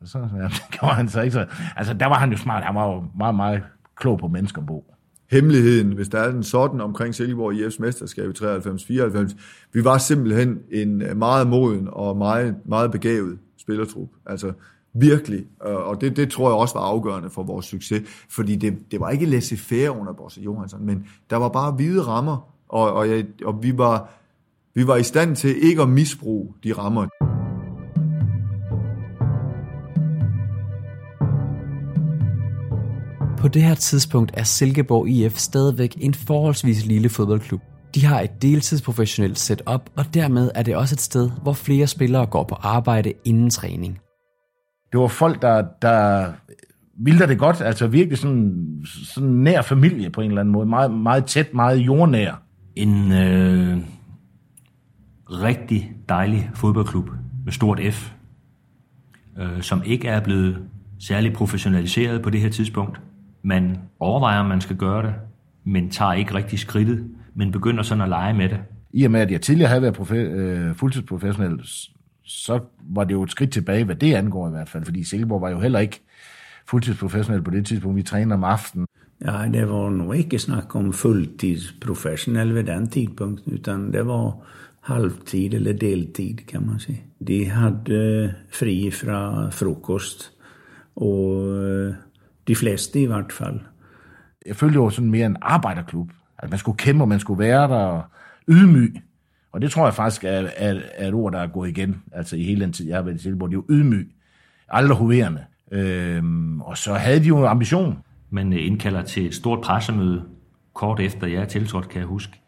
Og så ja, det gjorde han så ikke. Så, altså, der var han jo smart. Han var jo meget, meget klog på mennesker, Bo. Hemmeligheden, hvis der er den sådan omkring Silkeborg IF's mesterskab i 93-94, vi var simpelthen en øh, meget moden og meget, meget begavet spillertrup. Altså virkelig. Og og det, det tror jeg også var afgørende for vores succes. Fordi det, det var ikke laissez-faire under Bosse Johansson, men der var bare hvide rammer, og, og, jeg, og vi, var, vi var i stand til ikke at misbruge de rammer. På det her tidspunkt er Silkeborg IF stadigvæk en forholdsvis lille fodboldklub. De har et deltidsprofessionelt setup, og dermed er det også et sted, hvor flere spillere går på arbejde inden træning. det var folk, der, der ville det godt, altså virkelig sådan, sådan nær familie på en eller anden måde, meget, meget tæt, meget jordnær. En øh, rigtig dejlig fodboldklub med stort F, øh, som ikke er blevet særlig professionaliseret på det her tidspunkt. Man overvejer, om man skal gøre det, men tager ikke rigtig skridtet, men begynder sådan at lege med det. I og med, at jeg tidligere havde været profe- øh, fuldtidsprofessionel, så var det jo et skridt tilbage, hvad det angår i hvert fald, fordi Silkeborg var jo heller ikke fuldtidsprofessionel på det tidspunkt. Vi træner om aftenen. Ja, det var nog ikke snak om fulltidsprofessionell ved den tidpunkten, utan det var halvtid eller deltid kan man sige. De havde fri fra frokost, og øh, de fleste i hvert fald. Jeg følte, det var sådan mere en arbejderklub. At man skulle kæmpe, og man skulle være der og ydmyg. Og det tror jeg faktisk er, er, er et ord, der er gået igen, altså i hele den tid, jeg har været i Silkeborg. Det er jo ydmyg. Aldrig hoverende. Øhm, og så havde de jo en ambition. Man indkalder til et stort pressemøde, kort efter jeg er tiltrådt, kan jeg huske,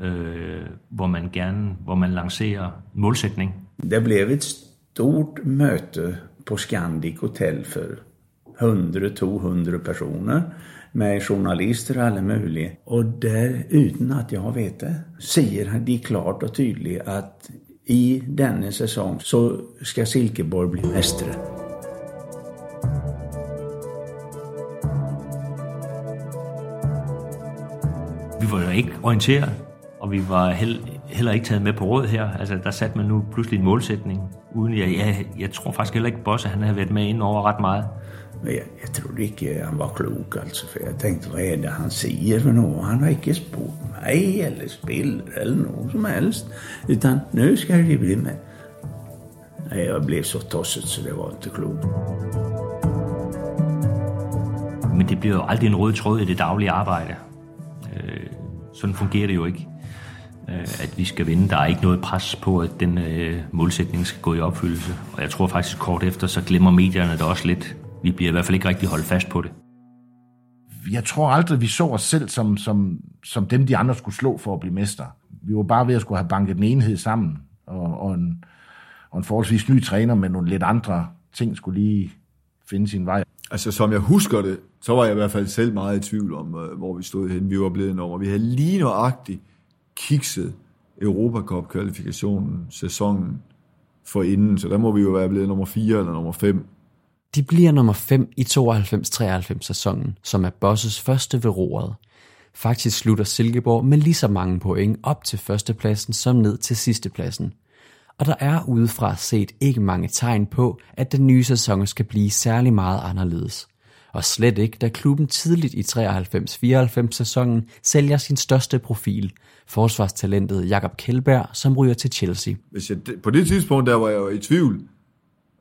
øh, hvor man gerne, hvor man lancerer målsætning. Det blev et stort møte på Scandic Hotel for 100-200 personer med journalister og alle mulige. Og der, uten at jeg vet det, siger de klart og tydligt at i denne säsong så skal Silkeborg bli mestre. Vi var jo ikke orienteret, og vi var heller ikke taget med på råd her. Altså, der satte man nu pludselig en målsætning, uden jeg, jeg, jeg tror faktisk heller ikke, Bosse, han havde været med ind over ret meget. Men jeg, jeg trodde ikke øh, han var klok, altså, for jeg tænkte, hvad er det, han siger for noget? Han har ikke spurgt mig, eller spillet eller noget som helst. Utan, nu skal de bli med. Nej, jeg blev så tosset, så det var ikke klokt. Men det bliver jo aldrig en rød tråd i det daglige arbejde. Øh, sådan fungerer det jo ikke. Øh, at vi skal vinde. Der er ikke noget pres på, at den øh, målsætning skal gå i opfyldelse. Og jeg tror faktisk kort efter, så glemmer medierne det også lidt. Vi bliver i hvert fald ikke rigtig holdt fast på det. jeg tror aldrig, vi så os selv som, som, som dem, de andre skulle slå for at blive mester. Vi var bare ved at skulle have banket en enhed sammen, og, og, en, og en forholdsvis ny træner med nogle lidt andre ting skulle lige finde sin vej. Altså, som jeg husker det, så var jeg i hvert fald selv meget i tvivl om, øh, hvor vi stod hen. Vi var blevet nummer. Vi havde lige nøjagtigt kikset Europacup-kvalifikationen, sæsonen for inden, så der må vi jo være blevet nummer 4 eller nummer 5. De bliver nummer 5 i 92-93 sæsonen, som er Bosses første ved roret. Faktisk slutter Silkeborg med lige så mange point op til førstepladsen som ned til sidstepladsen. Og der er udefra set ikke mange tegn på, at den nye sæson skal blive særlig meget anderledes. Og slet ikke, da klubben tidligt i 93-94 sæsonen sælger sin største profil, forsvarstalentet Jakob Kjellberg, som ryger til Chelsea. Hvis jeg, på det tidspunkt, der var jeg jo i tvivl,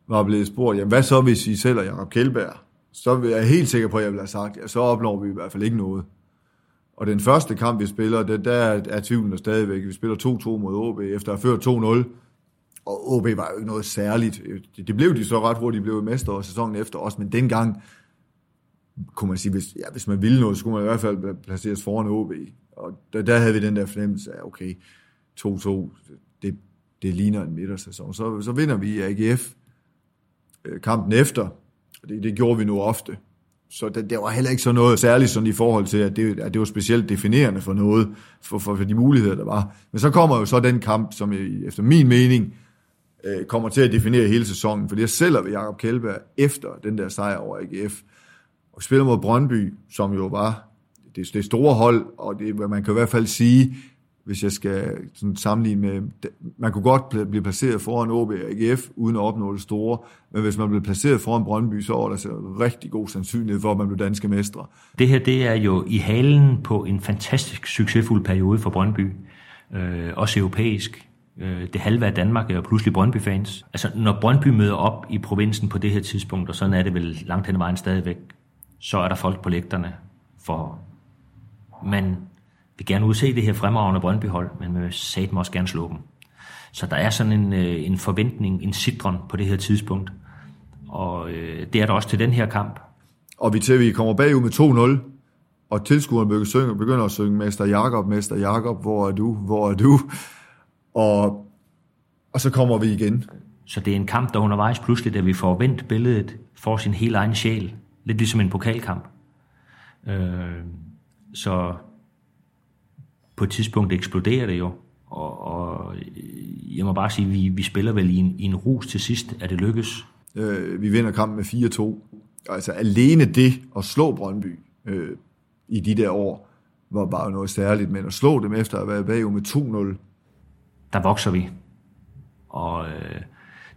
var blevet spurgt, jamen hvad så, hvis I sælger Jakob Kjeldberg? Så er jeg helt sikker på, at jeg ville have sagt, ja, så opnår vi i hvert fald ikke noget. Og den første kamp, vi spiller, det, der er tvivlen der stadigvæk. Vi spiller 2-2 mod OB, efter at have ført 2-0. Og OB var jo ikke noget særligt. Det blev de så ret hurtigt, de blev mester og sæsonen efter os, men dengang kunne man sige, hvis, ja, hvis man ville noget, så skulle man i hvert fald placeres foran OB. Og der, der havde vi den der fornemmelse af, okay, 2-2, det, det ligner en midtersæson. Så, så vinder vi AGF Øh, kampen efter, og det, det gjorde vi nu ofte. Så det, det var heller ikke så noget særligt sådan i forhold til, at det, at det var specielt definerende for noget, for, for, for de muligheder, der var. Men så kommer jo så den kamp, som efter min mening øh, kommer til at definere hele sæsonen, fordi jeg selv ved Jakob Kjellberg efter den der sejr over AGF, og spiller mod Brøndby, som jo var det, det store hold, og det, man kan i hvert fald sige, hvis jeg skal sådan sammenligne med, man kunne godt blive placeret foran OB og AGF, uden at opnå det store, men hvis man blev placeret foran Brøndby, så var der så rigtig god sandsynlighed for, at man blev danske mestre. Det her, det er jo i halen på en fantastisk succesfuld periode for Brøndby, øh, også europæisk. Øh, det halve af Danmark er jo pludselig Brøndby-fans. Altså, når Brøndby møder op i provinsen på det her tidspunkt, og sådan er det vel langt hen ad vejen stadigvæk, så er der folk på lægterne for man vil gerne udse det her fremragende Brøndby-hold, men man vil satme også gerne slå dem. Så der er sådan en, øh, en forventning, en sidron på det her tidspunkt. Og øh, det er der også til den her kamp. Og vi til vi kommer bagud med 2-0, og tilskuerne begynder, begynder at synge Mester Jakob, Mester Jakob, hvor er du, hvor er du? Og, og så kommer vi igen. Så det er en kamp, der undervejs pludselig, da vi får vendt billedet, får sin helt egen sjæl. Lidt ligesom en pokalkamp. Øh, så på et tidspunkt eksploderer det jo. Og, og jeg må bare sige, vi, vi spiller vel i en, i en rus til sidst, at det lykkes. Øh, vi vinder kampen med 4-2. Altså alene det at slå Brøndby øh, i de der år, var bare noget særligt. Men at slå dem efter at være bagud med 2-0. Der vokser vi. Og øh,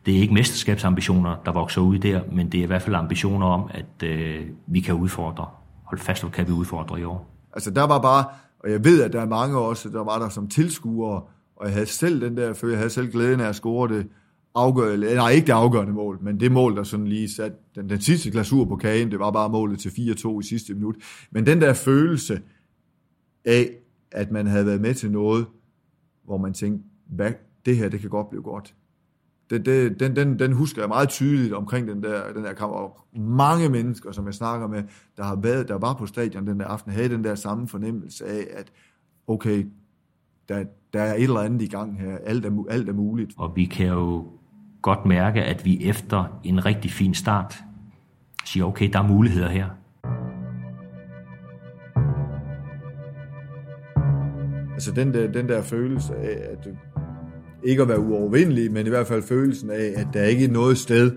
det er ikke mesterskabsambitioner, der vokser ud der, men det er i hvert fald ambitioner om, at øh, vi kan udfordre. Hold fast, hvor kan vi udfordre i år. Altså der var bare, og jeg ved, at der er mange også, der var der som tilskuere, og jeg havde selv den der, for jeg havde selv glæden af at score det afgørende, nej ikke det afgørende mål, men det mål, der sådan lige satte den, den sidste glasur på kagen, det var bare målet til 4-2 i sidste minut. Men den der følelse af, at man havde været med til noget, hvor man tænkte, hvad, det her, det kan godt blive godt det, det, den, den, den husker jeg meget tydeligt omkring den der, den der kamp, og mange mennesker, som jeg snakker med, der har været, der var på stadion den der aften, havde den der samme fornemmelse af, at okay, der, der er et eller andet i gang her, alt er, alt er muligt. Og vi kan jo godt mærke, at vi efter en rigtig fin start siger, okay, der er muligheder her. Altså den der, den der følelse af, at ikke at være uovervindelig, men i hvert fald følelsen af, at der ikke er noget sted,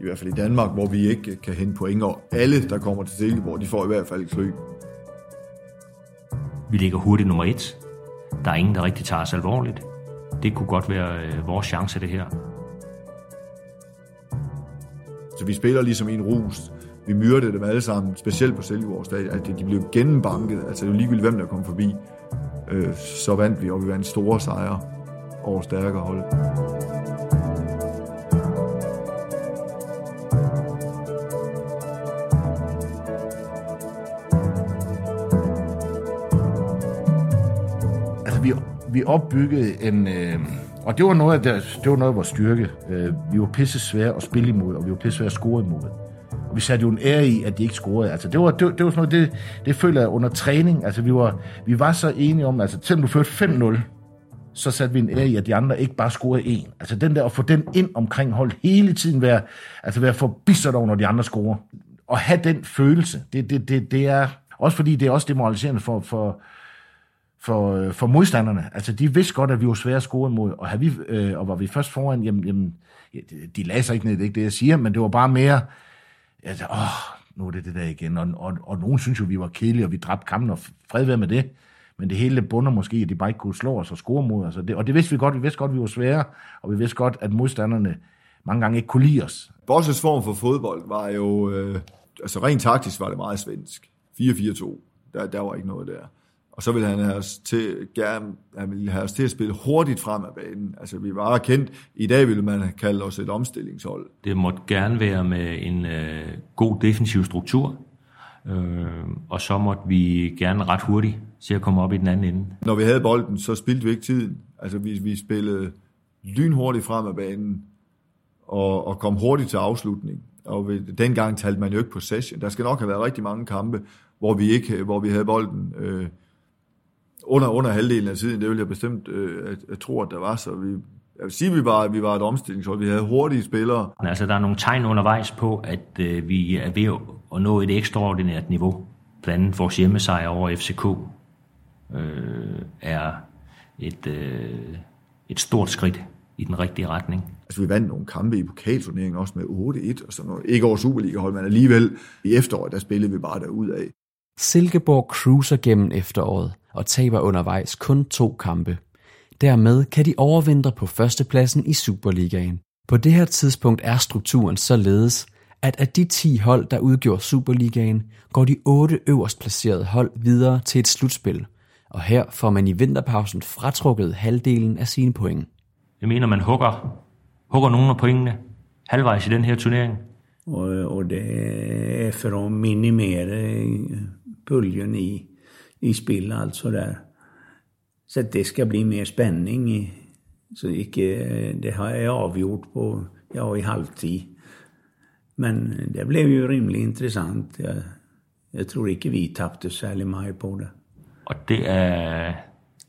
i hvert fald i Danmark, hvor vi ikke kan hente point, og alle, der kommer til Silkeborg, de får i hvert fald kryb. Vi ligger hurtigt nummer et. Der er ingen, der rigtig tager os alvorligt. Det kunne godt være øh, vores chance, det her. Så vi spiller ligesom en rus. Vi myrdede dem alle sammen, specielt på Silkeborg stadion, at de blev gennembanket. Altså det jo ligegyldigt, hvem der kom forbi. Øh, så vandt vi, og vi vandt store sejre over stærkere hold. Altså, vi, vi opbyggede en... Øh, og det var noget af, det, det var noget af vores styrke. Øh, vi var pisse svære at spille imod, og vi var pisse svære at score imod. Og vi satte jo en ære i, at de ikke scorede. Altså, det var, det, det var sådan noget, det, det føler jeg under træning. Altså, vi var, vi var så enige om, altså, selvom du førte 5-0, så satte vi en ære i, at de andre ikke bare scorede en. Altså den der, at få den ind omkring hold hele tiden, være, altså være forbistret over, når de andre scorer. Og have den følelse, det, det, det, det er, også fordi det er også demoraliserende for, for, for, øh, for modstanderne. Altså, de vidste godt, at vi var svære at score imod, og, havde vi, øh, og var vi først foran, jamen, jamen de lagde sig ikke ned, det er ikke det, jeg siger, men det var bare mere, altså, åh, nu er det det der igen, og, og, og nogen synes jo, vi var kedelige, og vi dræbte kampen, og fred være med det. Men det hele bunder måske, at de bare ikke kunne slå os og score mod os. Og det, og det vidste vi godt. Vi vidste godt, at vi var svære, og vi vidste godt, at modstanderne mange gange ikke kunne lide os. Bosses form for fodbold var jo, øh, altså rent taktisk var det meget svensk. 4-4-2, der, der var ikke noget der. Og så ville han have os til, gerne, han ville have os til at spille hurtigt frem af banen. Altså vi var kendt, i dag ville man kalde os et omstillingshold. Det måtte gerne være med en øh, god defensiv struktur, øh, og så måtte vi gerne ret hurtigt til at komme op i den anden ende. Når vi havde bolden, så spildte vi ikke tiden. Altså vi, vi spillede lynhurtigt frem af banen, og, og kom hurtigt til afslutning. Og ved, dengang talte man jo ikke possession. Der skal nok have været rigtig mange kampe, hvor vi ikke, hvor vi havde bolden øh, under, under halvdelen af tiden. Det vil jeg bestemt øh, at, at tro, at der var. Så vi, jeg vil sige, at vi var, vi var et omstillingshold. Vi havde hurtige spillere. Altså, der er nogle tegn undervejs på, at øh, vi er ved at nå et ekstraordinært niveau. Blandt andet vores hjemmesejr over FCK øh, er et, øh, et stort skridt i den rigtige retning. Altså, vi vandt nogle kampe i pokalturneringen også med 8-1 og sådan noget. Ikke over Superliga-hold, men alligevel i efteråret, der spillede vi bare derud af. Silkeborg cruiser gennem efteråret og taber undervejs kun to kampe. Dermed kan de overvintre på førstepladsen i Superligaen. På det her tidspunkt er strukturen således, at af de 10 hold, der udgjorde Superligaen, går de 8 øverst placerede hold videre til et slutspil, og her får man i vinterpausen fratrukket halvdelen af sine point. Jeg mener, man hugger, hugger nogle af pointene halvvejs i den her turnering. Og, og det er for at minimere puljen i, i spil, altså der. Så det skal bli mere spænding. Så ikke, det har jeg afgjort på, ja, i halvtid. Men det blev jo rimelig interessant. Jeg, jeg tror ikke, vi tabte særlig meget på det. Og det er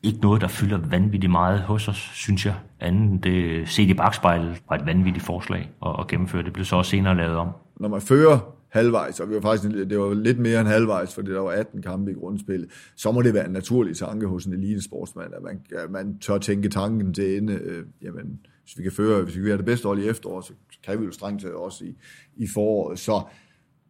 ikke noget, der fylder vanvittigt meget hos os, synes jeg. Anden det set i bagspejlet var et vanvittigt forslag at, at gennemføre. Det blev så også senere lavet om. Når man fører halvvejs, og vi var faktisk, det var lidt mere end halvvejs, fordi der var 18 kampe i grundspillet, så må det være en naturlig tanke hos en elitesportsmand, at man, at man tør tænke tanken til ende. Øh, jamen, hvis vi kan føre, hvis vi kan være det bedste hold i efteråret, så kan vi jo strengt taget også i, i foråret. Så,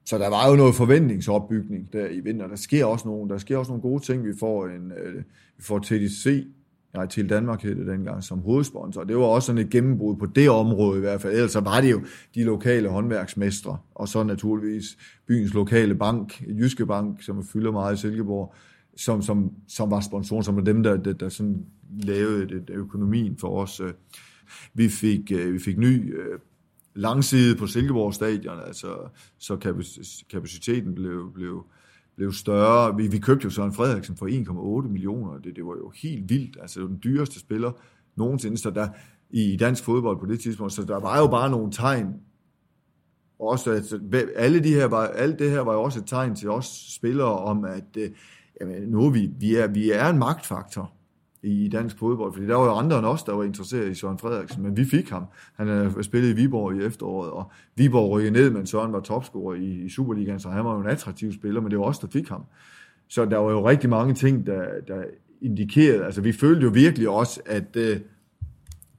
så der var jo noget forventningsopbygning der i vinter. Der sker også nogle, der sker også nogle gode ting. Vi får en, øh, vi får TDC, nej, til Danmark hed det dengang, som hovedsponsor. Det var også sådan et gennembrud på det område i hvert fald. Ellers var det jo de lokale håndværksmestre, og så naturligvis byens lokale bank, Jyske Bank, som fylder meget i Silkeborg, som, som, som var sponsoren, som var dem, der, der, der sådan lavede det, økonomien for os. Øh. Vi fik, øh, vi fik ny øh, langside på Silkeborg stadion, altså, så kapaciteten blev, blev, blev større. Vi, vi købte jo Søren Frederiksen for 1,8 millioner. Det, det var jo helt vildt. Altså, det var den dyreste spiller nogensinde så der, i dansk fodbold på det tidspunkt. Så der var jo bare nogle tegn. Også, at alle, de her var, alt det her var jo også et tegn til os spillere om, at øh, jamen, nu er vi, vi, er, vi er en magtfaktor i dansk fodbold, fordi der var jo andre end os, der var interesseret i Søren Frederiksen, men vi fik ham. Han spillede spillet i Viborg i efteråret, og Viborg rykkede ned, men Søren var topscorer i, i Superligaen, så han var jo en attraktiv spiller, men det var os, der fik ham. Så der var jo rigtig mange ting, der, der indikerede, altså vi følte jo virkelig også, at, øh,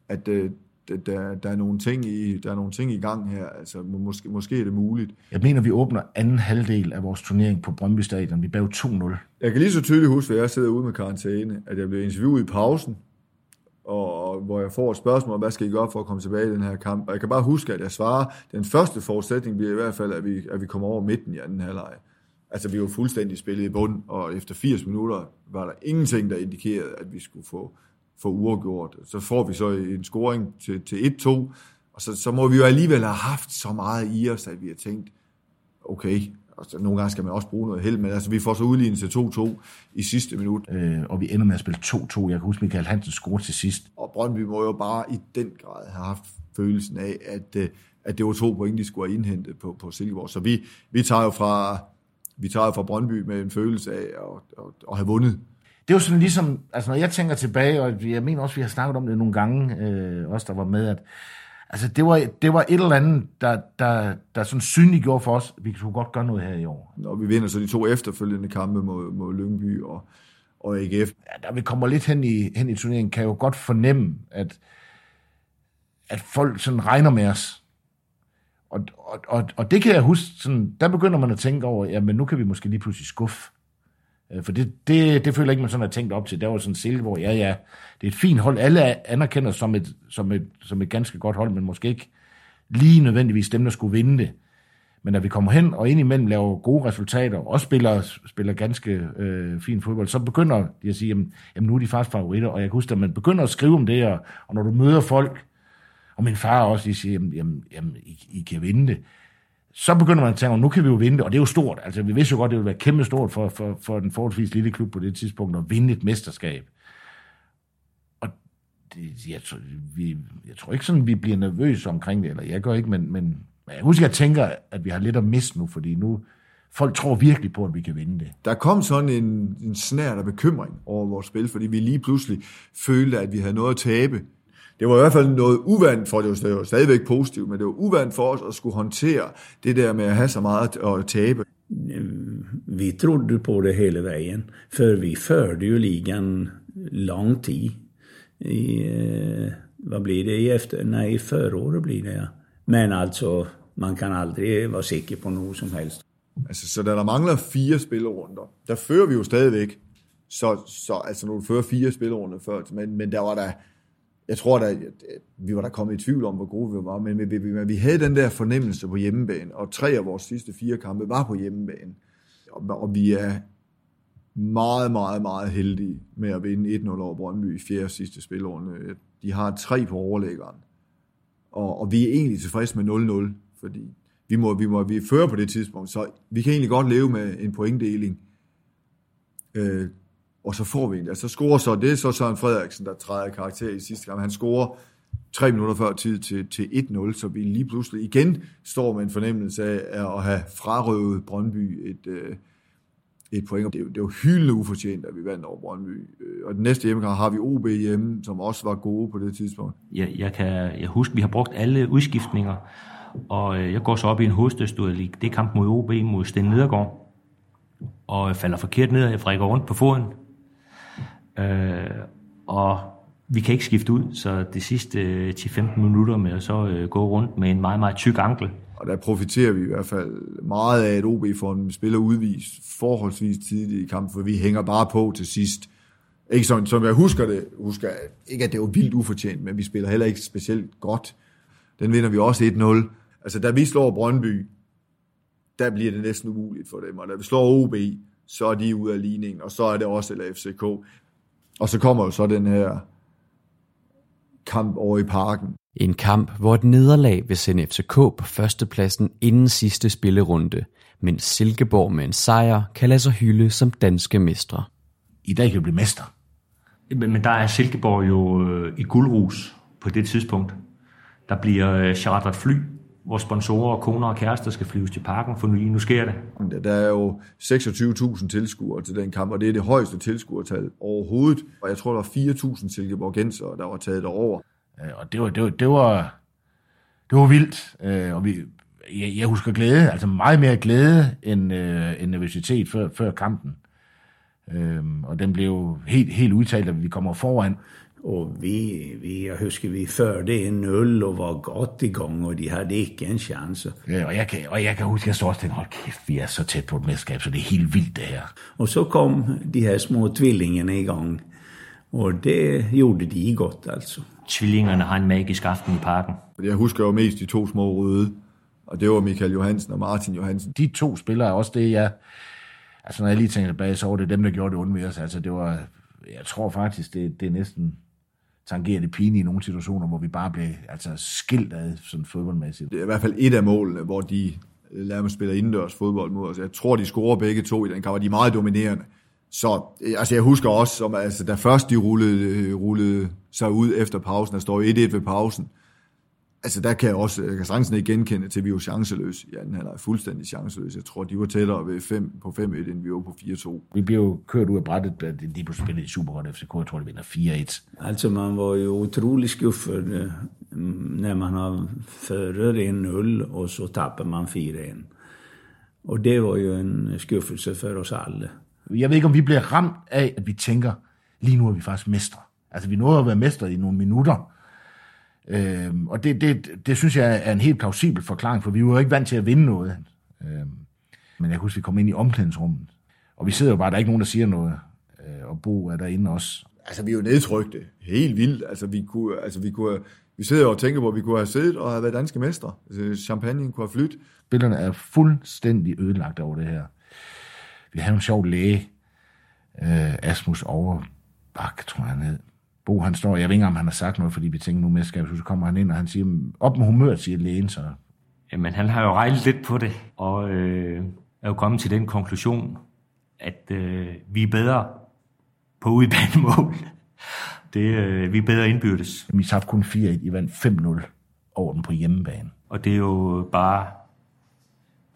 at øh, der, der, er nogle ting i, der er nogle ting i gang her. Altså, måske, måske er det muligt. Jeg mener, vi åbner anden halvdel af vores turnering på Brøndby Stadion. Vi bag 2-0. Jeg kan lige så tydeligt huske, at jeg sidder ude med karantæne, at jeg blev interviewet i pausen, og, og hvor jeg får et spørgsmål, hvad skal I gøre for at komme tilbage i den her kamp? Og jeg kan bare huske, at jeg svarer, den første forudsætning bliver i hvert fald, at vi, at vi kommer over midten i anden halvleg. Altså, vi var fuldstændig spillet i bund, og efter 80 minutter var der ingenting, der indikerede, at vi skulle få for uafgjort. Så får vi så en scoring til, til 1-2, og så, så må vi jo alligevel have haft så meget i os, at vi har tænkt, okay, altså, nogle gange skal man også bruge noget held, men altså, vi får så udlignet til 2-2 i sidste minut. Øh, og vi ender med at spille 2-2. Jeg kan huske, Michael Hansen score til sidst. Og Brøndby må jo bare i den grad have haft følelsen af, at øh, at det var to point, de skulle have indhentet på, på Silkeborg. Så vi, vi tager jo fra, vi tager jo fra Brøndby med en følelse af at, at, at have vundet. Det er jo sådan ligesom, altså når jeg tænker tilbage, og jeg mener også, vi har snakket om det nogle gange, øh, os der var med, at altså det var, det var et eller andet, der, der, der sådan synliggjorde for os, at vi kunne godt gøre noget her i år. Når vi vinder så de to efterfølgende kampe mod, mod Lyngby og, og AGF. Ja, da vi kommer lidt hen i, hen i turneringen, kan jeg jo godt fornemme, at, at folk sådan regner med os. Og, og, og, og det kan jeg huske, sådan, der begynder man at tænke over, jamen nu kan vi måske lige pludselig skuffe. Øh, for det, det, det føler jeg ikke, man sådan har tænkt op til. Der var sådan Silkeborg, ja ja, det er et fint hold. Alle anerkender som et, som et, som et ganske godt hold, men måske ikke lige nødvendigvis dem, der skulle vinde det. Men når vi kommer hen og indimellem laver gode resultater, og også spiller, spiller ganske øh, fin fodbold, så begynder de at sige, jamen, jamen nu er de faktisk favoritter. Og jeg kan huske, at man begynder at skrive om det, og, og når du møder folk, og min far også, de siger, jamen, jamen, jamen I, I kan vinde det så begynder man at tænke, nu kan vi jo vinde det, og det er jo stort. Altså, vi vidste jo godt, det ville være kæmpe stort for, for, for den forholdsvis lille klub på det tidspunkt at vinde et mesterskab. Og det, jeg, tror, vi, jeg tror ikke sådan, vi bliver nervøse omkring det, eller jeg gør ikke, men, men jeg husker, jeg tænker, at vi har lidt at miste nu, fordi nu, folk tror virkelig på, at vi kan vinde det. Der kom sådan en, en snært af bekymring over vores spil, fordi vi lige pludselig følte, at vi havde noget at tabe det var i hvert fald noget uvandt for, det var stadigvæk positivt, men det var uvandt for os at skulle håndtere det der med at have så meget at tabe. Vi trodde på det hele vejen, for vi førte jo ligan lang tid. I, hvad blir det i efter? Nej, förra året blir det, ja. Men altså, man kan aldrig være sikker på noget som helst. Altså, så da der mangler fire spillerunder, der fører vi jo stadigvæk. Så, så altså, når du fører fire spillerunder før, men, men der var der, jeg tror da, øh, vi var der kommet i tvivl om, hvor gode vi var, men vi, vi, vi havde den der fornemmelse på hjemmebane, og tre af vores sidste fire kampe var på hjemmebane. Og, og vi er meget, meget, meget heldige med at vinde 1-0 over Brøndby i fjerde sidste spilrunde. De har tre på overlæggeren, og, og vi er egentlig tilfredse med 0-0, fordi vi må, vi må vi fører på det tidspunkt, så vi kan egentlig godt leve med en pointdeling. Øh, og så får vi en. Altså, så scorer så, det er så Søren Frederiksen, der træder karakter i sidste kamp. Han scorer tre minutter før tid til, til 1-0, så vi lige pludselig igen står med en fornemmelse af at have frarøvet Brøndby et, øh, et point. Det er, det er jo hyldende ufortjent, at vi vandt over Brøndby. Øh, og den næste hjemmekamp har vi OB hjemme, som også var gode på det tidspunkt. Jeg, jeg kan jeg husker, vi har brugt alle udskiftninger, og øh, jeg går så op i en hovedstødstudie. Det er kamp mod OB mod Sten Nedergaard, og falder forkert ned, og jeg frækker rundt på foden, Øh, og vi kan ikke skifte ud, så de sidste øh, 10-15 minutter med at så øh, gå rundt med en meget, meget tyk ankel. Og der profiterer vi i hvert fald meget af, at OB får en spiller udvist forholdsvis tidligt i kampen, for vi hænger bare på til sidst. Ikke sådan, som jeg husker det, husker jeg, ikke at det var vildt ufortjent, men vi spiller heller ikke specielt godt. Den vinder vi også 1-0. Altså, da vi slår Brøndby, der bliver det næsten umuligt for dem, og da vi slår OB, så er de ude af ligningen, og så er det også LFCK. Og så kommer jo så den her kamp over i parken. En kamp, hvor et nederlag vil sende FCK på førstepladsen inden sidste spillerunde, mens Silkeborg med en sejr kan lade sig hylde som danske mestre. I dag kan vi blive mester. Men, men der er Silkeborg jo øh, i guldrus på det tidspunkt. Der bliver øh, chartret fly hvor sponsorer, koner og kærester skal flyves til parken, for nu, nu sker det. Der er jo 26.000 tilskuere til den kamp, og det er det højeste tilskuertal overhovedet. Og jeg tror, der var 4.000 silkeborgenser, der var taget derover. Og det var, det var, det var, det var vildt, øh, og vi, jeg, jeg husker glæde, altså meget mere glæde end, øh, end nervøsitet før, før kampen. Øhm, og den blev helt, helt udtalt, at vi kommer foran. Og vi, vi, jeg husker, vi førte en 0 og var godt i gang, og de havde ikke en chance. Ja, og, jeg kan, og jeg kan huske, at jeg så også tænkte, hold kæft, vi er så tæt på et mesterskab, så det er helt vildt det her. Og så kom de her små tvillingerne i gang, og det gjorde de godt, altså. Tvillingerne har en magisk aften i parken. Jeg husker jo mest de to små røde, og det var Michael Johansen og Martin Johansen. De to spillere er også det, jeg... Altså, når jeg lige tænker tilbage, så var det dem, der gjorde det ondt ved os. Altså, det var... Jeg tror faktisk, det, det er næsten tangerer det pine i nogle situationer, hvor vi bare blev altså, skilt af sådan fodboldmæssigt. Det er i hvert fald et af målene, hvor de øh, lader mig spille indendørs fodbold mod os. Jeg tror, de scorer begge to i den kamp, og de er meget dominerende. Så øh, altså, jeg husker også, som, altså, da først de rullede, øh, rullede sig ud efter pausen, der står 1-1 ved pausen, Altså der kan jeg også, jeg kan sagtens ikke genkende til, at vi var chanceløse. Ja, den er fuldstændig chanceløse. Jeg tror, de var tættere ved 5 på 5-1, end vi var på 4-2. Vi blev jo kørt ud af brættet, da de på spillet i Supergodt FCK. Jeg tror, de vinder 4-1. Altså man var jo utrolig skuffet, øh, når man har fører 1-0, og så tapper man 4-1. Og det var jo en skuffelse for os alle. Jeg ved ikke, om vi bliver ramt af, at vi tænker, lige nu er vi faktisk mestre. Altså, vi nåede at være mestre i nogle minutter. Øhm, og det, det, det synes jeg er en helt plausibel forklaring, for vi var jo ikke vant til at vinde noget. Øhm, men jeg husker, vi kom ind i omklædningsrummet, og vi sidder jo bare, der er ikke nogen, der siger noget, øh, og Bo er derinde også. Altså, vi er jo nedtrykte. Helt vildt. Altså, vi kunne, altså, vi kunne, vi sidder og tænker på, at vi kunne have siddet og have været danske mestre. Altså, champagne kunne have flyttet. Spillerne er fuldstændig ødelagt over det her. Vi havde en sjov læge, øh, Asmus Overbak, tror jeg han hed. Bo han står, jeg ved ikke om han har sagt noget, fordi vi tænker nu med skal, så kommer han ind, og han siger, op med humør, siger lægen så. Jamen, han har jo regnet lidt på det, og øh, er jo kommet til den konklusion, at øh, vi er bedre på udbanemål. Det, øh, vi er bedre indbyrdes. Vi tabte kun 4-1, I vandt 5-0 over den på hjemmebane. Og det er jo bare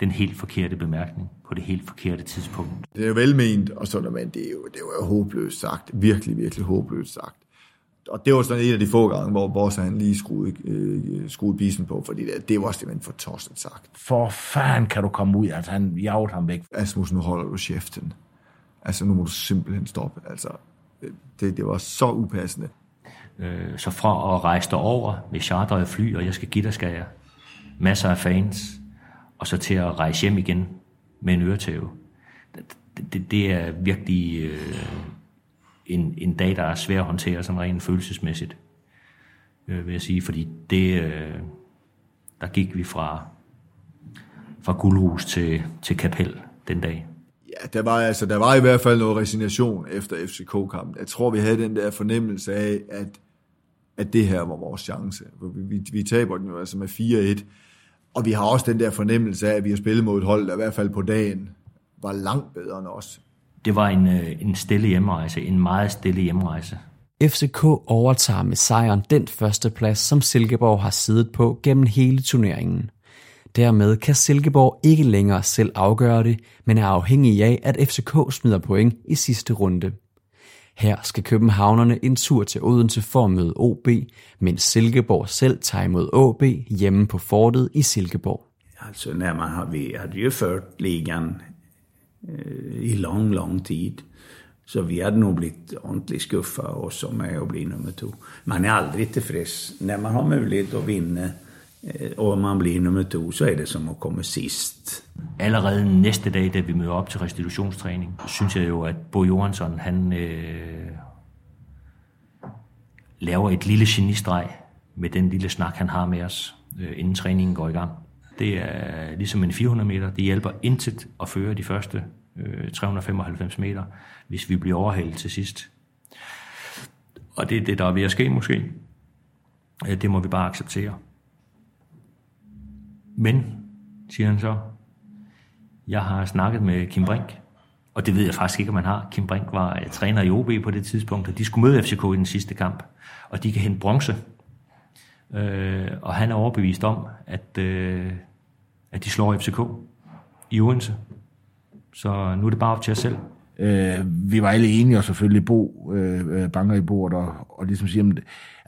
den helt forkerte bemærkning på det helt forkerte tidspunkt. Det er jo velment, og sådan, men det er jo, det er jo håbløst sagt. Virkelig, virkelig håbløst sagt. Og det var sådan en af de få gange, hvor Boss han lige skruede, øh, skruede bisen på, fordi det, det var simpelthen for tosset sagt. For fanden kan du komme ud, altså han jagte ham væk. Asmus, nu holder du cheften. Altså nu må du simpelthen stoppe. Altså, det, det var så upassende. Øh, så fra at rejse over med charteret fly, og jeg skal give dig, skal jeg masser af fans, og så til at rejse hjem igen med en øretæve. Det, det, det er virkelig øh, en, en dag, der er svær at håndtere sådan rent følelsesmæssigt, øh, vil jeg sige, fordi det, øh, der gik vi fra, fra guldhus til, til kapel den dag. Ja, der var, altså, der var i hvert fald noget resignation efter FCK-kampen. Jeg tror, vi havde den der fornemmelse af, at, at det her var vores chance. Vi, vi, vi taber den jo altså med 4-1, og vi har også den der fornemmelse af, at vi har spillet mod et hold, der i hvert fald på dagen var langt bedre end os. Det var en, øh, en stille hjemrejse, en meget stille hjemrejse. FCK overtager med sejren den første plads, som Silkeborg har siddet på gennem hele turneringen. Dermed kan Silkeborg ikke længere selv afgøre det, men er afhængig af, at FCK smider point i sidste runde. Her skal københavnerne en tur til Odense for at møde OB, mens Silkeborg selv tager imod OB hjemme på fortet i Silkeborg. Altså, när man har, vi hade ju fört ligan Øh, i lång, lång tid. Så vi hade nog blivit ordentligt skuffa också med att bli nummer två. Man är aldrig tillfreds. När man har möjlighet att vinna eh, og man bliver nummer to, så er det som at komme sidst. Allerede næste dag, da vi møder op til restitutionstræning, synes jeg jo, at Bo Johansson, han øh, laver et lille genistreg med den lille snak, han har med os, øh, inden træningen går i gang. Det er ligesom en 400 meter. Det hjælper intet at føre de første øh, 395 meter, hvis vi bliver overhalet til sidst. Og det er det, der er ved at ske måske. Det må vi bare acceptere. Men, siger han så, jeg har snakket med Kim Brink, og det ved jeg faktisk ikke, om man har. Kim Brink var øh, træner i OB på det tidspunkt, og de skulle møde FCK i den sidste kamp, og de kan hente bronze. Øh, og han er overbevist om, at, øh, at de slår FCK i Odense. Så nu er det bare op til os selv. Øh, vi var alle enige, og selvfølgelig Bo øh, øh, banker i bordet, og, og ligesom siger, jamen,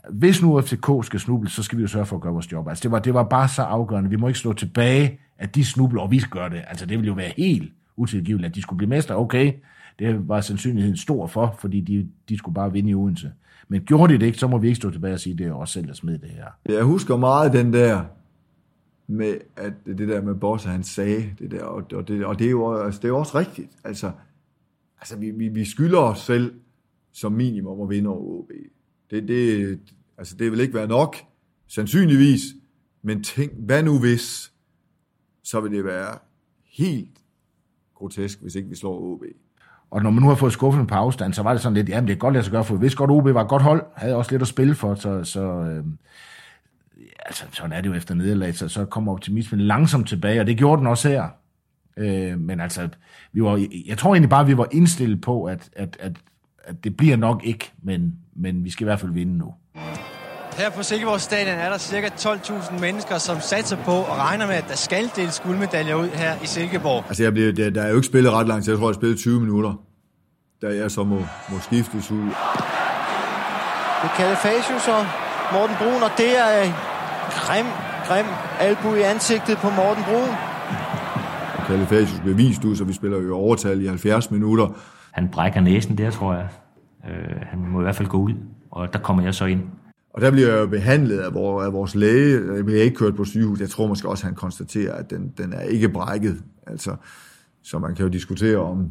hvis nu FCK skal snuble, så skal vi jo sørge for at gøre vores job. Altså, det var, det var bare så afgørende. Vi må ikke slå tilbage, at de snubler, og vi skal gøre det. Altså, det ville jo være helt utilgiveligt, at de skulle blive mester. Okay, det var sandsynligheden stor for, fordi de, de skulle bare vinde i Odense. Men gjorde de det ikke, så må vi ikke stå tilbage og sige, det er også selv, der smed det her. Jeg husker meget den der med, at det der med Boss, han sagde det der, og, og, det, og det, er jo, altså, det er jo også rigtigt. Altså, altså vi, vi, vi skylder os selv som minimum at vinde over OB. Det, det, altså, det vil ikke være nok, sandsynligvis, men tænk, hvad nu hvis, så vil det være helt grotesk, hvis ikke vi slår OB. Og når man nu har fået skuffet på afstand, så var det sådan lidt, jamen det er godt lade sig gøre, for hvis godt OB var et godt hold, havde også lidt at spille for, så, så øh, altså, sådan er det jo efter nederlag, så, så kommer optimismen langsomt tilbage, og det gjorde den også her. Øh, men altså, vi var, jeg tror egentlig bare, vi var indstillet på, at, at, at, at det bliver nok ikke, men, men vi skal i hvert fald vinde nu. Her på Silkeborg Stadion er der cirka 12.000 mennesker, som satser på og regner med, at der skal deles guldmedaljer ud her i Silkeborg. Altså, jeg bliver, der, der er jo ikke spillet ret langt, så jeg tror, jeg spillet 20 minutter, da jeg så må, må skiftes ud. Det kalder Fasius og Morten Brun, og det er en grim, grim albu i ansigtet på Morten Brun. Kalifatius bliver vist ud, så vi spiller jo overtal i 70 minutter. Han brækker næsen der, tror jeg. Øh, han må i hvert fald gå ud, og der kommer jeg så ind. Og der bliver jeg jo behandlet af, vores, af vores læge. Jeg bliver ikke kørt på sygehus. Jeg tror måske også, at han konstaterer, at den, den er ikke brækket. Altså, så man kan jo diskutere om,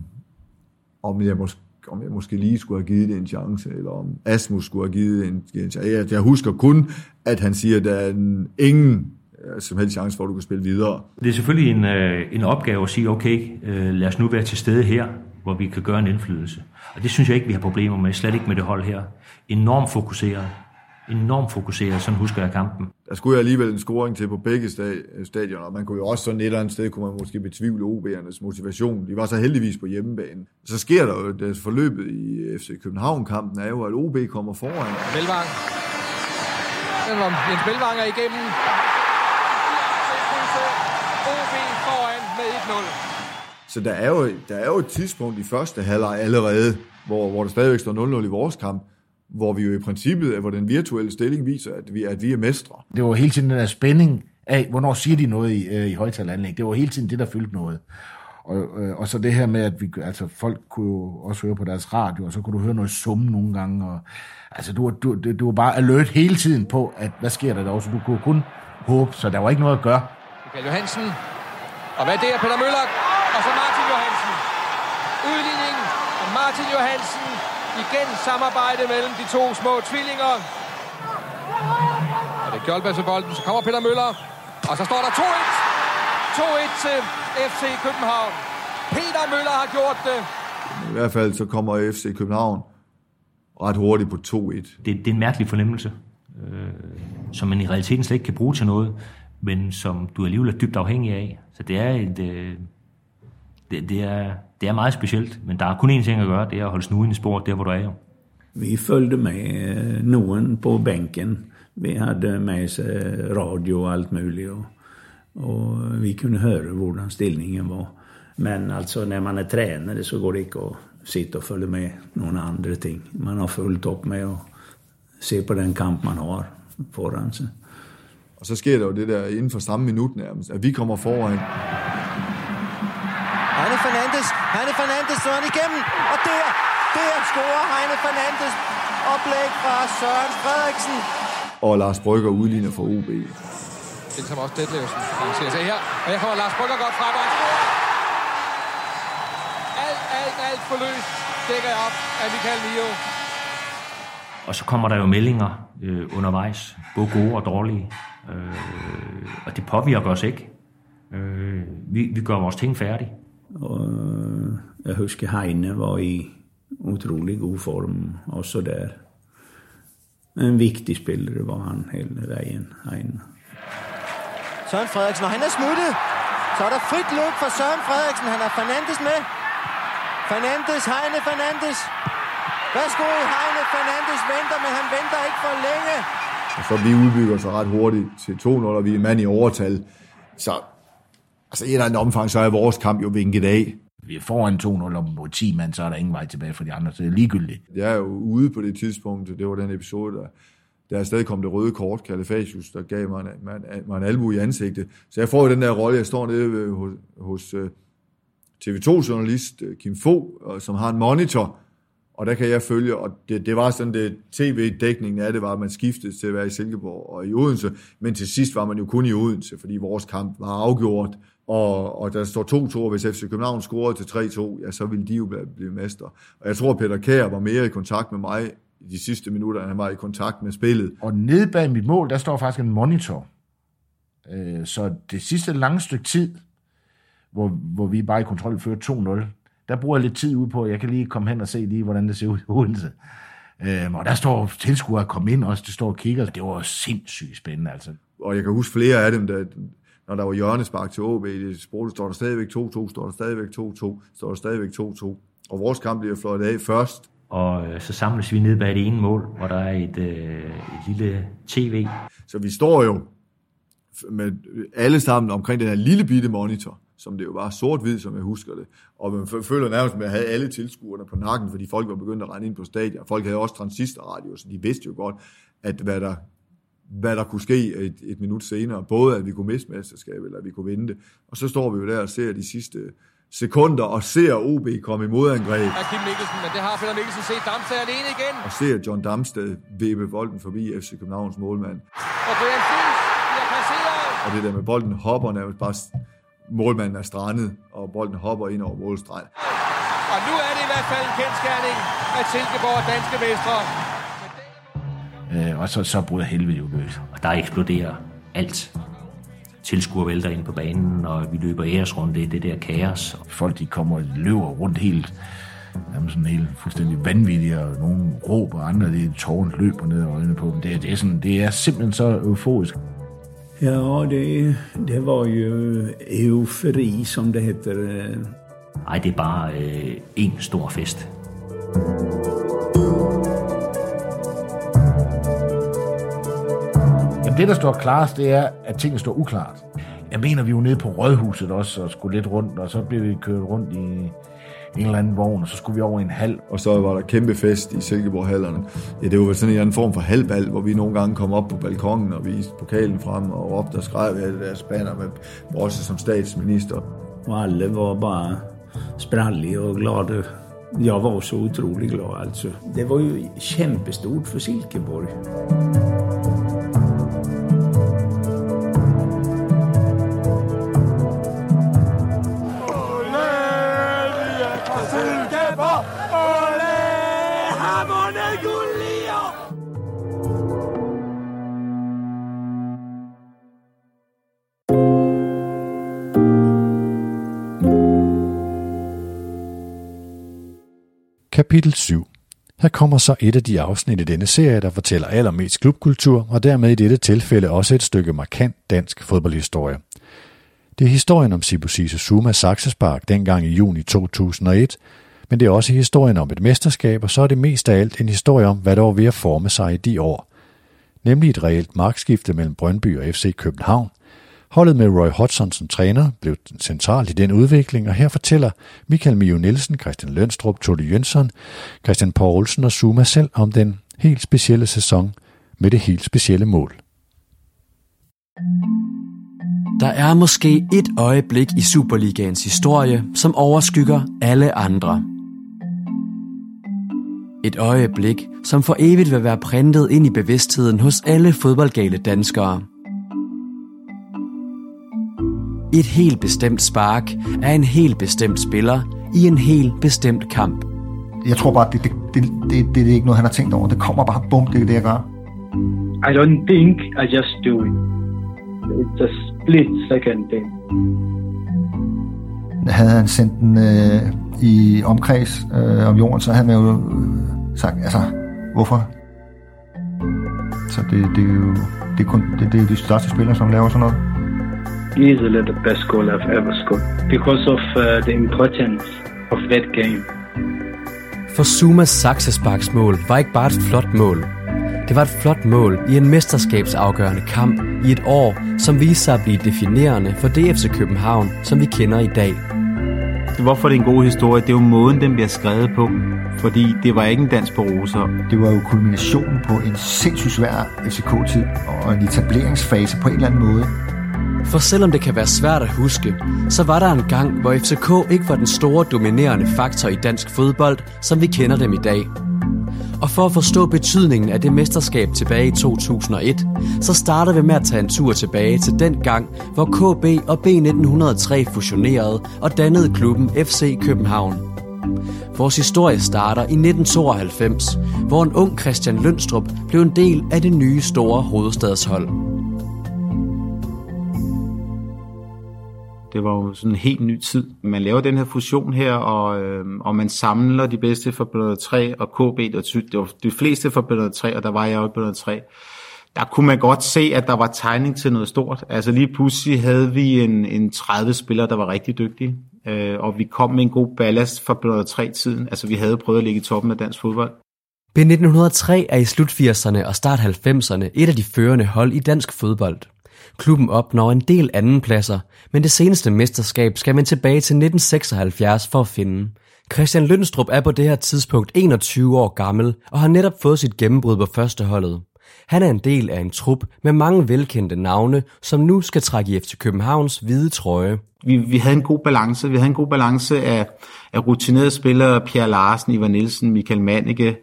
om jeg måske om jeg måske lige skulle have givet det en chance, eller om Asmus skulle have givet det en, en chance. Jeg, jeg husker kun, at han siger, at der er en, ingen øh, som helst chance for, at du kan spille videre. Det er selvfølgelig en, øh, en opgave at sige, okay, øh, lad os nu være til stede her, hvor vi kan gøre en indflydelse. Og det synes jeg ikke, vi har problemer med, slet ikke med det hold her. Enormt fokuseret. Enormt fokuseret, sådan husker jeg kampen. Der skulle jeg alligevel en scoring til på begge stadioner, og man kunne jo også sådan et eller andet sted, kunne man måske betvivle OB'ernes motivation. De var så heldigvis på hjemmebane. Så sker der jo, det forløbet i FC København-kampen er jo, at OB kommer foran. Velvang. Jens Velvang er igennem. OB foran med 1-0. Så der er, jo, der er jo et tidspunkt i første halvleg allerede, hvor, hvor der stadigvæk står 0-0 i vores kamp, hvor vi jo i princippet, hvor den virtuelle stilling viser, at vi, at vi er mestre. Det var hele tiden den der spænding af, hvornår siger de noget i, øh, i højtalanlæg. Det var hele tiden det, der fyldte noget. Og, øh, og så det her med, at vi, altså, folk kunne jo også høre på deres radio, og så kunne du høre noget summe nogle gange. Og, altså, du, du, du, var bare alert hele tiden på, at hvad sker der derovre, så du kunne kun håbe, så der var ikke noget at gøre. Michael Johansen. Og hvad det er, Peter Møller? Og så Martin Johansen. Udligning. Og Martin Johansen. Igen samarbejde mellem de to små tvillinger. Og det er Kjolberg til bolden. Så kommer Peter Møller. Og så står der 2-1. 2-1 til FC København. Peter Møller har gjort det. I hvert fald så kommer FC København ret hurtigt på 2-1. Det, det er en mærkelig fornemmelse, øh, som man i realiteten slet ikke kan bruge til noget, men som du alligevel er dybt afhængig af. Så det er et... Øh, det, det, er, det er meget specielt, men der er kun én ting at gøre, det er at holde snuden i sporet der, hvor du er jo. Vi följde med nogen på bänken. Vi hade med sig radio og alt muligt. Og, og vi kunne høre hvordan stillingen var. Men altså når man er tränare så går det ikke at sitte og følge med nogle andre ting. Man har fulgt op med at se på den kamp man har foran sig. Og så sker der jo det der inden for samme minut nærmest, at vi kommer foran. Fernandes, Heine Fernandes, så er han igennem, og der, der scorer Heine Fernandes oplæg fra Søren Frederiksen. Og Lars Brygger udligner for OB. Det som også Detlevsen arrangerer sig her. Og her kommer Lars Brygger godt han scorer. Alt, alt, alt for løst dækker jeg op af Michael Mio. Og så kommer der jo meldinger øh, undervejs, både gode og dårlige. Øh, og det påvirker os ikke. Øh, vi, vi gør vores ting færdige. Og øh, jeg husker Heine var i utrolig god form også der. En vigtig spiller var han hele vejen, Heine. Søren Frederiksen, og han er smuttet. Så er der frit løb for Søren Frederiksen. Han har Fernandes med. Fernandes, Heine Fernandes. Værsgo, Heine Fernandes venter, men han venter ikke for længe. Og så vi udbygger så ret hurtigt til 2-0, og vi er mand i overtal. Så altså, i et eller andet omfang, så er vores kamp jo vinket af. Vi er foran 2-0 om mod 10 mand, så er der ingen vej tilbage for de andre, så det er ligegyldigt. Jeg er jo ude på det tidspunkt, det var den episode, der, der afsted kom det røde kort, Kalifatius, der gav mig en, mig en albu i ansigtet. Så jeg får jo den der rolle, jeg står nede hos, hos øh, TV2-journalist øh, Kim Fo, som har en monitor, og der kan jeg følge, og det, det var sådan, det tv-dækningen af det var, at man skiftede til at være i Silkeborg og i Odense, men til sidst var man jo kun i Odense, fordi vores kamp var afgjort, og, og der står 2-2, og hvis FC København scorede til 3-2, ja, så ville de jo blive, blive mester. Og jeg tror, Peter Kær var mere i kontakt med mig i de sidste minutter, han var i kontakt med spillet. Og nede bag mit mål, der står faktisk en monitor. Øh, så det sidste lange stykke tid, hvor, hvor vi bare i kontrol fører 2-0, der bruger jeg lidt tid ud på, jeg kan lige komme hen og se lige, hvordan det ser ud i Odense. Øhm, og der står tilskuere at komme ind også, det står og kigger. Det var sindssygt spændende, altså. Og jeg kan huske flere af dem, der, når der var hjørnespark til OB i det sport, står der stadigvæk 2-2, står der stadigvæk 2-2, står der stadigvæk 2-2. Og vores kamp bliver fløjet af først og øh, så samles vi ned bag det ene mål, hvor der er et, øh, et lille tv. Så vi står jo med alle sammen omkring den her lille bitte monitor, som det jo var sort-hvid, som jeg husker det. Og man føler nærmest, at man havde alle tilskuerne på nakken, fordi folk var begyndt at rende ind på stadion. Folk havde også transistorradio, så de vidste jo godt, at hvad der, hvad der kunne ske et, et minut senere. Både at vi kunne miste mesterskabet, eller at vi kunne vinde det. Og så står vi jo der og ser de sidste sekunder og ser OB komme i modangreb. Af Kim Mikkelsen, men det har Peter Mikkelsen set. Damsted alene igen. Og ser John Damsted vippe bolden forbi FC Københavns målmand. Og Brian Fields bliver passeret. Og det der med bolden hopper nærmest bare målmanden er strandet, og bolden hopper ind over målstregen. Og nu er det i hvert fald en kendskærning, at Silkeborg er danske mestre. Øh, og så, så bryder helvede jo løs. Og der eksploderer alt. Tilskuer vælter ind på banen, og vi løber æresrunde i det der kaos. Folk de kommer og løber rundt helt jamen sådan helt fuldstændig vanvittige, og nogle råber, og andre det tårn løber ned og øjnene på dem. Det, er- det, er sådan, det er simpelthen så euforisk. Ja, det, det var ju eufori som det heter. Ej, det er bare øh, en stor fest. Jamen det, der står klarest, det er, at tingene står uklart. Jeg mener, vi var nede på Rådhuset også, og skulle lidt rundt, og så blev vi kørt rundt i en eller anden vogn, og så skulle vi over i en hal. Og så var der kæmpe fest i Silkeborg-hallerne. Ja, det var vel sådan en anden form for halvbal, hvor vi nogle gange kom op på balkongen og viste pokalen frem og råbte og skrev af det der spanner med Brosse som statsminister. Och alla var bara spralliga och glada. Jag var så otroligt glad alltså. Det var ju kämpestort för Silkeborg. Kapitel 7 Her kommer så et af de afsnit i denne serie, der fortæller allermest klubkultur, og dermed i dette tilfælde også et stykke markant dansk fodboldhistorie. Det er historien om Sibusise Suma Saxespark dengang i juni 2001, men det er også historien om et mesterskab, og så er det mest af alt en historie om, hvad der var ved at forme sig i de år. Nemlig et reelt markskifte mellem Brøndby og FC København. Holdet med Roy Hodgson som træner blev centralt i den udvikling, og her fortæller Michael Mio Nielsen, Christian Lønstrup, Tolle Jønsson, Christian Poulsen og Zuma selv om den helt specielle sæson med det helt specielle mål. Der er måske et øjeblik i Superligaens historie, som overskygger alle andre. Et øjeblik, som for evigt vil være printet ind i bevidstheden hos alle fodboldgale danskere. Et helt bestemt spark af en helt bestemt spiller i en helt bestemt kamp. Jeg tror bare, det, det, det, det, det, det er ikke noget, han har tænkt over. Det kommer bare bum, det er det, jeg gør. I don't think, I just do it. It's a split second thing. Havde han sendt den øh, i omkreds øh, om jorden, så havde man jo øh, sagt, altså, hvorfor? Så det, det er jo det er, kun, det, det er de største spillere, som laver sådan noget. Easily the best goal I've ever scored because of uh, the importance of that game. For Sumas Saxesparks mål var ikke bare et flot mål. Det var et flot mål i en mesterskabsafgørende kamp i et år, som viste sig at blive definerende for DFC København, som vi kender i dag. Hvorfor det er en god historie, det er jo måden, den bliver skrevet på. Fordi det var ikke en dans på roser. Det var jo kulminationen på en sindssygt svær FCK-tid og en etableringsfase på en eller anden måde. For selvom det kan være svært at huske, så var der en gang, hvor FCK ikke var den store dominerende faktor i dansk fodbold, som vi kender dem i dag. Og for at forstå betydningen af det mesterskab tilbage i 2001, så starter vi med at tage en tur tilbage til den gang, hvor KB og B1903 fusionerede og dannede klubben FC København. Vores historie starter i 1992, hvor en ung Christian Lønstrup blev en del af det nye store hovedstadshold. Det var jo sådan en helt ny tid. Man laver den her fusion her, og, øh, og man samler de bedste fra Billeder 3 og KB. Og det var de fleste fra Billeder 3, og der var jeg jo i Billeder 3. der kunne man godt se, at der var tegning til noget stort. Altså lige pludselig havde vi en, en 30 spillere, der var rigtig dygtige, øh, og vi kom med en god ballast for blot 3-tiden. Altså vi havde prøvet at ligge i toppen af dansk fodbold. B1903 er i slut 80'erne og start 90'erne et af de førende hold i dansk fodbold. Klubben opnår en del andenpladser, men det seneste mesterskab skal man tilbage til 1976 for at finde. Christian Lønstrup er på det her tidspunkt 21 år gammel og har netop fået sit gennembrud på førsteholdet. Han er en del af en trup med mange velkendte navne, som nu skal trække i FC Københavns hvide trøje. Vi, vi havde en god balance. Vi havde en god balance af, af rutinerede spillere, Pierre Larsen, Ivar Nielsen, Michael Manike,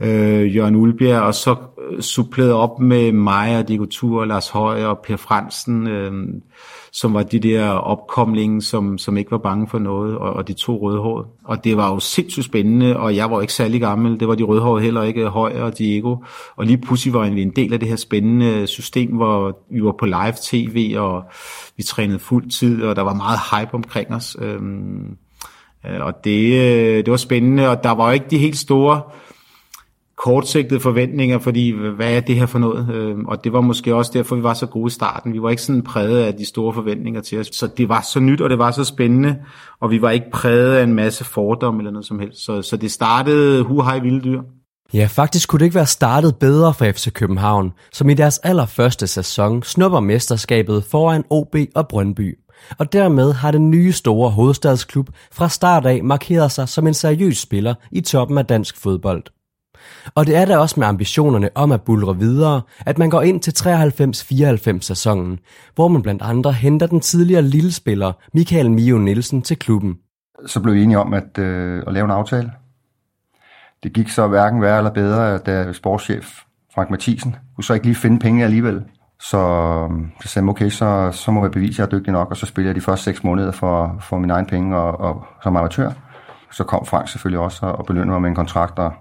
øh, Jørgen Ulbjerg, og så øh, suppleret op med mig og Diego Tur, Lars Højer og Per Fransen, øh, som var de der opkomlinge, som, som ikke var bange for noget, og, og de to rødhårede. Og det var jo sindssygt spændende, og jeg var ikke særlig gammel, det var de rødhårede heller ikke, Højer og Diego. Og lige pludselig var vi en del af det her spændende system, hvor vi var på live tv, og vi trænede fuld tid, og der var meget hype omkring os. Øhm, øh, og det, øh, det var spændende, og der var jo ikke de helt store kortsigtede forventninger, fordi hvad er det her for noget? Øhm, og det var måske også derfor, vi var så gode i starten. Vi var ikke sådan præget af de store forventninger til os. Så det var så nyt, og det var så spændende, og vi var ikke præget af en masse fordomme eller noget som helst. Så, så det startede huhej vilde dyr. Ja, faktisk kunne det ikke være startet bedre for FC København, som i deres allerførste sæson snupper mesterskabet foran OB og Brøndby. Og dermed har den nye store hovedstadsklub fra start af markeret sig som en seriøs spiller i toppen af dansk fodbold. Og det er da også med ambitionerne om at bulre videre, at man går ind til 93-94 sæsonen, hvor man blandt andre henter den tidligere lille spiller Michael Mio Nielsen til klubben. Så blev vi enige om at, øh, at lave en aftale. Det gik så hverken værre eller bedre, da sportschef Frank Mathisen kunne så ikke lige finde penge alligevel. Så, øh, så sagde jeg, okay, så, så må jeg bevise, at jeg er dygtig nok, og så spiller jeg de første seks måneder for, for min egen penge og, og som amatør. Så kom Frank selvfølgelig også og belønnede mig med en kontrakt, og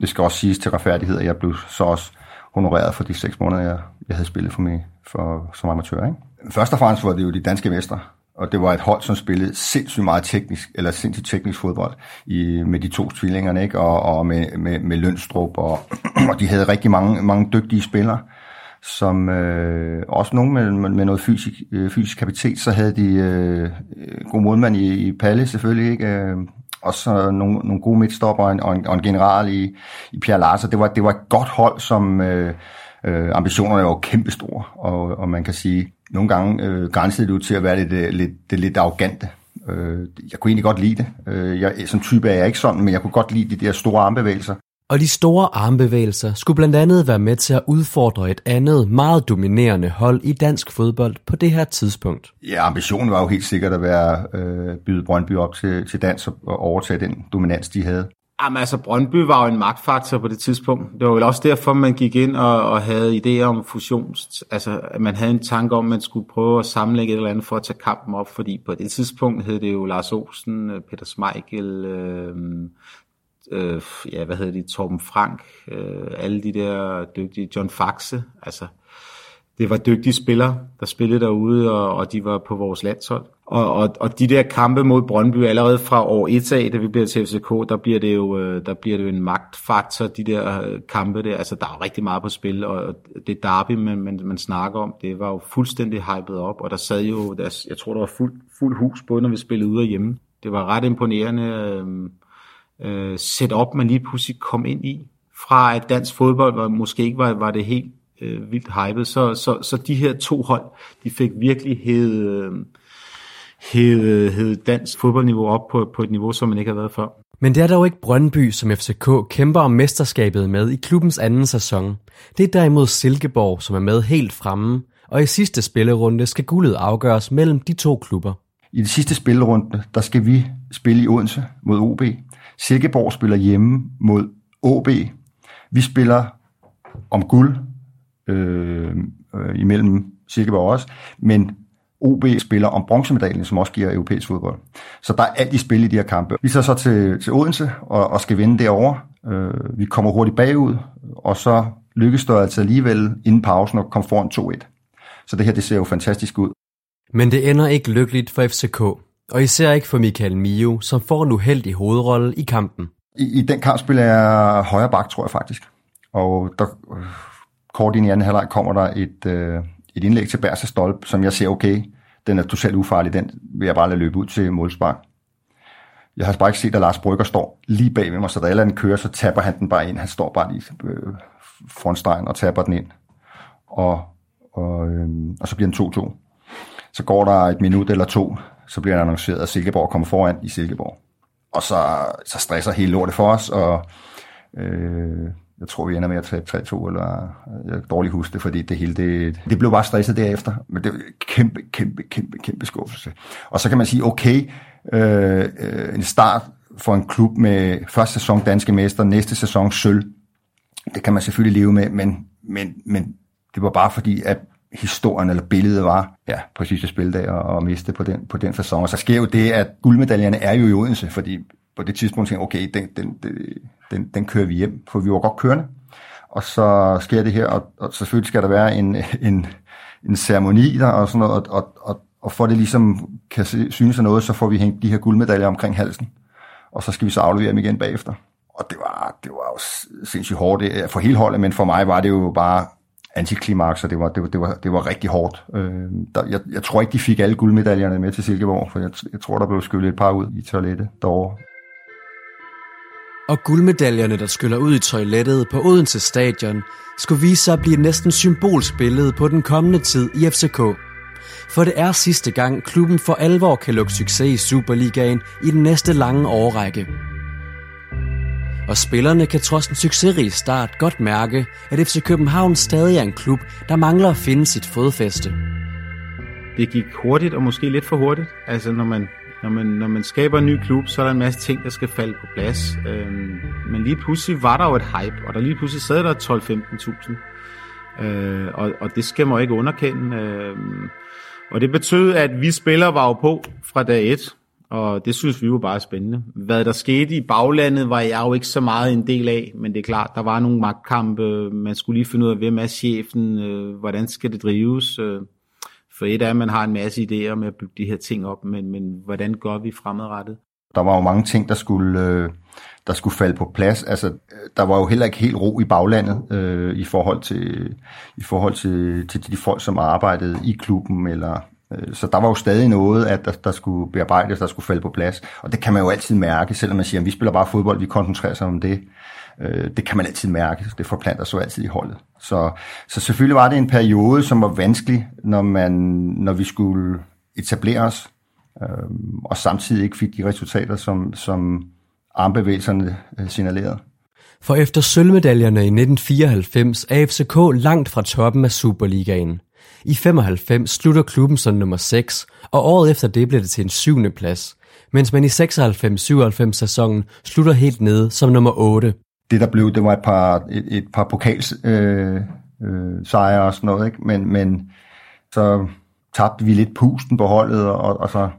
det skal også siges til retfærdighed, at jeg blev så også honoreret for de seks måneder, jeg, jeg havde spillet for mig for, som amatør. Ikke? Først og fremmest var det jo de danske mestre, og det var et hold, som spillede sindssygt meget teknisk, eller sindssygt teknisk fodbold i, med de to tvillingerne, ikke? Og, og med, med, med Lønstrup, og, og de havde rigtig mange, mange dygtige spillere, som øh, også nogen med, med, noget fysisk, øh, fysisk kapacitet, så havde de øh, øh god målmand i, i Palle selvfølgelig, ikke? Øh, Øh, og så nogle, nogle gode midtstopper og en, og en, og en general i, i Pierre Larsen. Det var, det var et godt hold, som øh, øh, ambitionerne var kæmpestore, og, og man kan sige, nogle gange øh, grænsede det jo til at være lidt, øh, lidt, det lidt arrogante. Øh, jeg kunne egentlig godt lide det. Øh, jeg, som type er jeg ikke sådan, men jeg kunne godt lide de der store armbevægelser. Og de store armbevægelser skulle blandt andet være med til at udfordre et andet, meget dominerende hold i dansk fodbold på det her tidspunkt. Ja, ambitionen var jo helt sikkert at være øh, byde Brøndby op til, til dans og overtage den dominans, de havde. Jamen altså, Brøndby var jo en magtfaktor på det tidspunkt. Det var vel også derfor, man gik ind og, og havde idéer om fusions. Altså, man havde en tanke om, at man skulle prøve at sammenlægge et eller andet for at tage kampen op, fordi på det tidspunkt hed det jo Lars Olsen, Peter Smeichel, øh, øh, ja, hvad hedder de, Torben Frank, øh, alle de der dygtige, John Faxe, altså, det var dygtige spillere, der spillede derude, og, og de var på vores landshold. Og, og, og de der kampe mod Brøndby, allerede fra år 1 af, da vi bliver til FCK, der bliver det jo, øh, der bliver det jo en magtfaktor, de der øh, kampe der. Altså, der er jo rigtig meget på spil, og det derby, man, man, man snakker om, det var jo fuldstændig hypet op, og der sad jo, der, jeg tror, der var fuld, fuld hus, både når vi spillede ude og hjemme. Det var ret imponerende, øh, øh, setup, man lige pludselig kom ind i. Fra at dansk fodbold var, måske ikke var, var det helt øh, vildt hypet, så, så, så de her to hold, de fik virkelig hævet, øh, hævet, hævet dansk fodboldniveau op på, på et niveau, som man ikke har været før. Men det er dog ikke Brøndby, som FCK kæmper om mesterskabet med i klubbens anden sæson. Det er derimod Silkeborg, som er med helt fremme, og i sidste spillerunde skal guldet afgøres mellem de to klubber. I det sidste spillerunde, der skal vi spille i Odense mod OB. Silkeborg spiller hjemme mod OB. Vi spiller om guld øh, øh, imellem Silkeborg også, men OB spiller om bronzemedaljen, som også giver europæisk fodbold. Så der er alt i spil i de her kampe. Vi tager så til, til Odense og, og skal vinde derovre. Øh, vi kommer hurtigt bagud, og så lykkes det altså alligevel inden pausen at komme foran 2-1. Så det her, det ser jo fantastisk ud. Men det ender ikke lykkeligt for FCK, og især ikke for Michael Mio, som får en uheldig hovedrolle i kampen. I, i den kamp spiller jeg højre bak, tror jeg faktisk. Og der, øh, kort ind i anden halvleg kommer der et, øh, et indlæg til Berses Stolp, som jeg ser, okay, den er totalt ufarlig, den vil jeg bare lade løbe ud til målspark. Jeg har bare ikke set, at Lars Brygger står lige bag ved mig, så da den kører, så tapper han den bare ind. Han står bare lige øh, stregen og tapper den ind. Og, og, øh, og så bliver den 2-2. Så går der et minut eller to, så bliver det annonceret, at Silkeborg kommer foran i Silkeborg. Og så, så stresser hele lortet for os, og øh, jeg tror, vi ender med at tabe 3-2, eller jeg kan dårligt huske det, fordi det hele, det, det blev bare stresset derefter. Men det var kæmpe, kæmpe, kæmpe, kæmpe skuffelse. Og så kan man sige, okay, øh, øh, en start for en klub med første sæson danske mester, næste sæson sølv, det kan man selvfølgelig leve med, men, men, men det var bare fordi, at historien eller billedet var, ja, præcis at spille der og, og miste på den, på den fasong. Og så sker jo det, at guldmedaljerne er jo i Odense, fordi på det tidspunkt tænkte okay, den, den, den, den, den kører vi hjem, for vi var godt kørende. Og så sker det her, og, og selvfølgelig skal der være en, en, en ceremoni der og sådan noget, og, og, og, og for det ligesom kan synes af noget, så får vi hængt de her guldmedaljer omkring halsen. Og så skal vi så aflevere dem igen bagefter. Og det var, det var jo sindssygt hårdt for hele holdet, men for mig var det jo bare antiklimaks, og det var, det var, det var, det var rigtig hårdt. Øh, der, jeg, jeg tror ikke, de fik alle guldmedaljerne med til Silkeborg, for jeg, jeg tror, der blev skyllet et par ud i toilettet derovre. Og guldmedaljerne, der skyller ud i toilettet på Odense Stadion, skulle vise sig at blive næsten symbolsk billede på den kommende tid i FCK. For det er sidste gang, klubben for alvor kan lukke succes i Superligaen i den næste lange årrække. Og spillerne kan trods en succesrig start godt mærke, at FC København stadig er en klub, der mangler at finde sit fodfæste. Det gik hurtigt og måske lidt for hurtigt. Altså når man, når man, når man skaber en ny klub, så er der en masse ting, der skal falde på plads. Øhm, men lige pludselig var der jo et hype, og der lige pludselig sad der 12-15.000. Øh, og, og det skal man ikke underkende. Øh, og det betød, at vi spillere var jo på fra dag 1 og det synes vi var bare spændende. Hvad der skete i baglandet, var jeg jo ikke så meget en del af, men det er klart, der var nogle magtkampe, man skulle lige finde ud af, hvem er chefen, øh, hvordan skal det drives. Øh, for et er, at man har en masse idéer med at bygge de her ting op, men, men hvordan gør vi fremadrettet? Der var jo mange ting, der skulle, øh, der skulle falde på plads. Altså, der var jo heller ikke helt ro i baglandet øh, i forhold, til, i forhold til, til de folk, som arbejdede i klubben eller Øh, så der var jo stadig noget, at der, der skulle bearbejdes, der skulle falde på plads. Og det kan man jo altid mærke, selvom man siger, at vi spiller bare fodbold, vi koncentrerer sig om det. Øh, det kan man altid mærke, det forplanter sig altid i holdet. Så, så selvfølgelig var det en periode, som var vanskelig, når, man, når vi skulle etablere os, øhm, og samtidig ikke fik de resultater, som, som armbevægelserne øh, signalerede. For efter sølvmedaljerne i 1994 er FCK langt fra toppen af Superligaen. I 95 slutter klubben som nummer 6, og året efter det bliver det til en syvende plads, mens man i 96-97 sæsonen slutter helt nede som nummer 8. Det der blev, det var et par, et, et par pokals øh, øh, sejre og sådan noget, ikke? Men, men så tabte vi lidt pusten på holdet, og, og, så,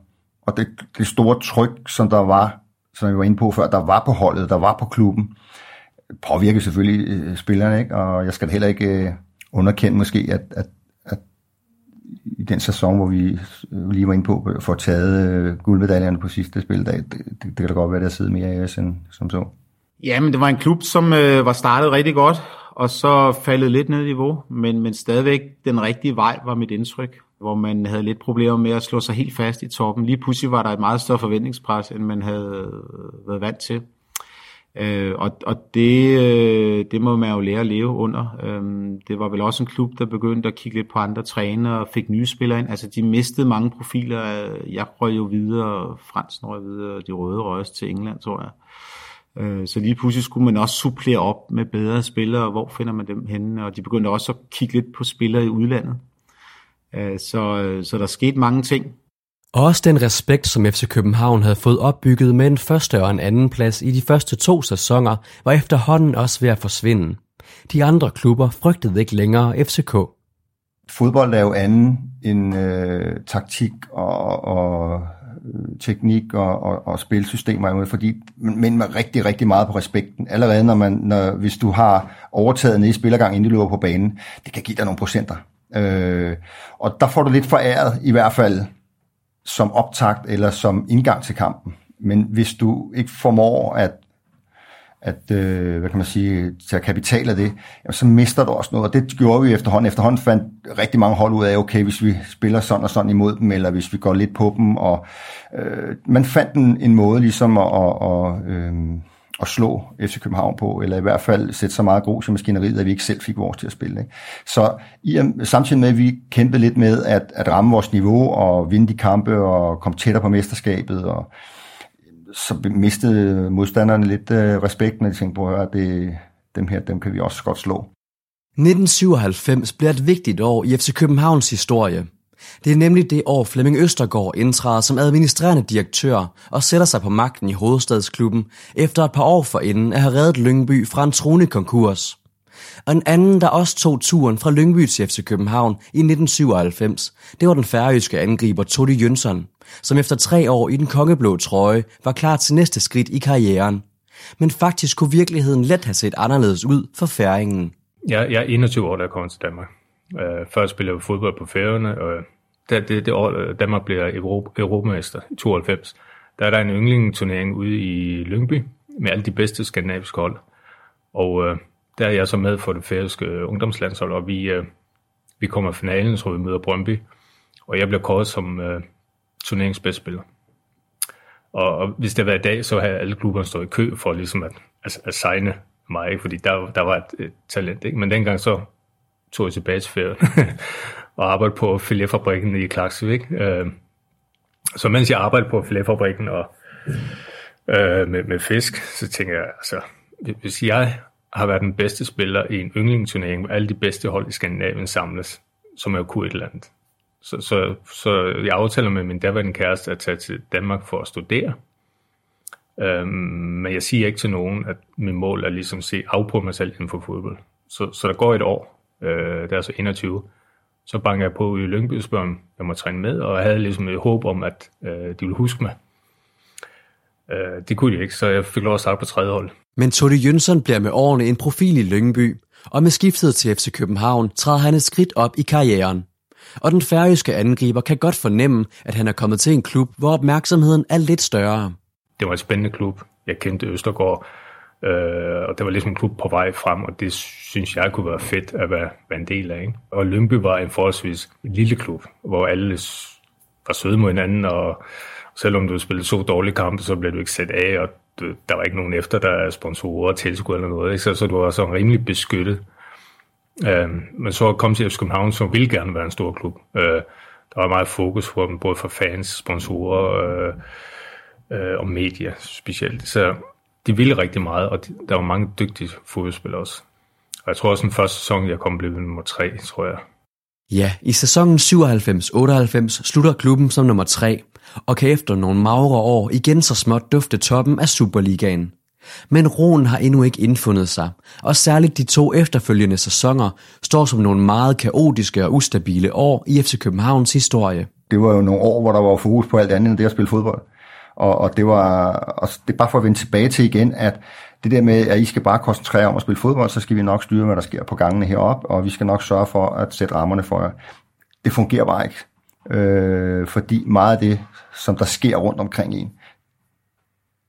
og det, det store tryk, som der var, som jeg var inde på før, der var på holdet, der var på klubben, påvirkede selvfølgelig øh, spillerne, ikke? og jeg skal heller ikke øh, underkende måske, at, at i den sæson, hvor vi øh, lige var inde på, øh, får taget øh, guldmedaljerne på sidste spildag, det, det, det kan da godt være, der sidder mere i os end som så. Ja, men det var en klub, som øh, var startet rigtig godt, og så faldet lidt ned i niveau, men, men stadigvæk den rigtige vej var mit indtryk, hvor man havde lidt problemer med at slå sig helt fast i toppen. Lige pludselig var der et meget større forventningspres, end man havde øh, været vant til. Øh, og og det, øh, det må man jo lære at leve under. Øh, det var vel også en klub, der begyndte at kigge lidt på andre trænere og fik nye spillere ind. Altså de mistede mange profiler. Jeg røg jo videre, Fransen røg videre, og de røde røg til England, tror jeg. Øh, så lige pludselig skulle man også supplere op med bedre spillere. Hvor finder man dem henne? Og de begyndte også at kigge lidt på spillere i udlandet. Øh, så, øh, så der skete mange ting. Og også den respekt, som FC København havde fået opbygget med en første og en anden plads i de første to sæsoner, var efterhånden også ved at forsvinde. De andre klubber frygtede ikke længere FCK. Fodbold er jo anden end øh, taktik og, og øh, teknik og, og, og spilsystemer, fordi men med rigtig, rigtig meget på respekten. Allerede når man, når, hvis du har overtaget nede i spillergang, inden du løber på banen, det kan give dig nogle procenter. Øh, og der får du lidt foræret i hvert fald som optakt eller som indgang til kampen. Men hvis du ikke formår at, at øh, hvad kan man sige, tage kapital af det, jamen, så mister du også noget, og det gjorde vi efterhånden. Efterhånden fandt rigtig mange hold ud af, okay, hvis vi spiller sådan og sådan imod dem, eller hvis vi går lidt på dem, og øh, man fandt en, en måde ligesom at, at, at, øh, at slå FC København på, eller i hvert fald sætte så meget grus i maskineriet, at vi ikke selv fik vores til at spille. Ikke? Så i, samtidig med, at vi kæmpede lidt med at, at ramme vores niveau, og vinde de kampe, og komme tættere på mesterskabet, og så mistede modstanderne lidt øh, respekt, når de tænkte på, at det, dem her, dem kan vi også godt slå. 1997 bliver et vigtigt år i FC Københavns historie. Det er nemlig det år Flemming Østergaard indtræder som administrerende direktør og sætter sig på magten i hovedstadsklubben efter et par år forinden at have reddet Lyngby fra en troende konkurs. Og en anden, der også tog turen fra Lyngby til FC København i 1997, det var den færøske angriber Todi Jønsson, som efter tre år i den kongeblå trøje var klar til næste skridt i karrieren. Men faktisk kunne virkeligheden let have set anderledes ud for færingen. Jeg, jeg er 21 år, da jeg kom til Danmark. Øh, først spillede jeg fodbold på Færøerne, og det, det, det år, øh, Danmark bliver Europa, europamester i 92. Der er der en yndlingeturnering ude i Lyngby med alle de bedste skandinaviske hold. Og øh, der er jeg så med for det færøske ungdomslandshold, og vi, øh, vi kommer i finalen, så vi møder Brøndby. Og jeg bliver kåret som øh, uh, turneringsbedstspiller. Og, og hvis det var i dag, så havde alle klubberne stået i kø for ligesom at, at, at signe mig, fordi der, der var et, et talent. Ikke? Men dengang så tog jeg tilbage til ferien og arbejdede på filetfabrikken i Klaksvik. Øh, så mens jeg arbejdede på filetfabrikken og øh, med, med fisk, så tænker jeg, altså, hvis jeg har været den bedste spiller i en yndlingsturnering, hvor alle de bedste hold i Skandinavien samles, så må jeg kunne et eller andet. Så, så, så jeg aftaler med min daværende kæreste at tage til Danmark for at studere. Øhm, men jeg siger ikke til nogen, at min mål er ligesom at se afprøve mig selv inden for fodbold. Så, så der går et år, øh, det er altså 21, så banker jeg på i Lyngby og spørger, om jeg må træne med, og jeg havde ligesom et håb om, at øh, de ville huske mig. Øh, det kunne de ikke, så jeg fik lov at starte på tredje hold. Men Todi Jønsson bliver med årene en profil i Lyngby, og med skiftet til FC København træder han et skridt op i karrieren. Og den færøske angriber kan godt fornemme, at han er kommet til en klub, hvor opmærksomheden er lidt større. Det var en spændende klub. Jeg kendte Østergaard, øh, og der var ligesom en klub på vej frem, og det synes jeg kunne være fedt at være, være en del af. Ikke? Og Lønby var en forholdsvis en lille klub, hvor alle var søde mod hinanden, og selvom du spillede så dårlige kampe, så blev du ikke sat af, og der var ikke nogen efter, der er sponsorer, tilskud eller noget, ikke? Så, så du var så rimelig beskyttet. Øh, men så kom til FC København, som ville gerne være en stor klub. Øh, der var meget fokus på dem, både for fans, sponsorer øh, øh, og medier specielt. Så de ville rigtig meget, og de, der var mange dygtige fodboldspillere også. Og jeg tror også, den første sæson, jeg kom, blev nummer tre, tror jeg. Ja, i sæsonen 97-98 slutter klubben som nummer 3, og kan efter nogle magre år igen så småt dufte toppen af Superligaen. Men roen har endnu ikke indfundet sig, og særligt de to efterfølgende sæsoner står som nogle meget kaotiske og ustabile år i FC Københavns historie. Det var jo nogle år, hvor der var fokus på alt andet end det at spille fodbold. Og, og det var og det er bare for at vende tilbage til igen, at det der med, at I skal bare koncentrere om at spille fodbold, så skal vi nok styre, hvad der sker på gangene heroppe, og vi skal nok sørge for at sætte rammerne for jer. Det fungerer bare ikke. Øh, fordi meget af det, som der sker rundt omkring en,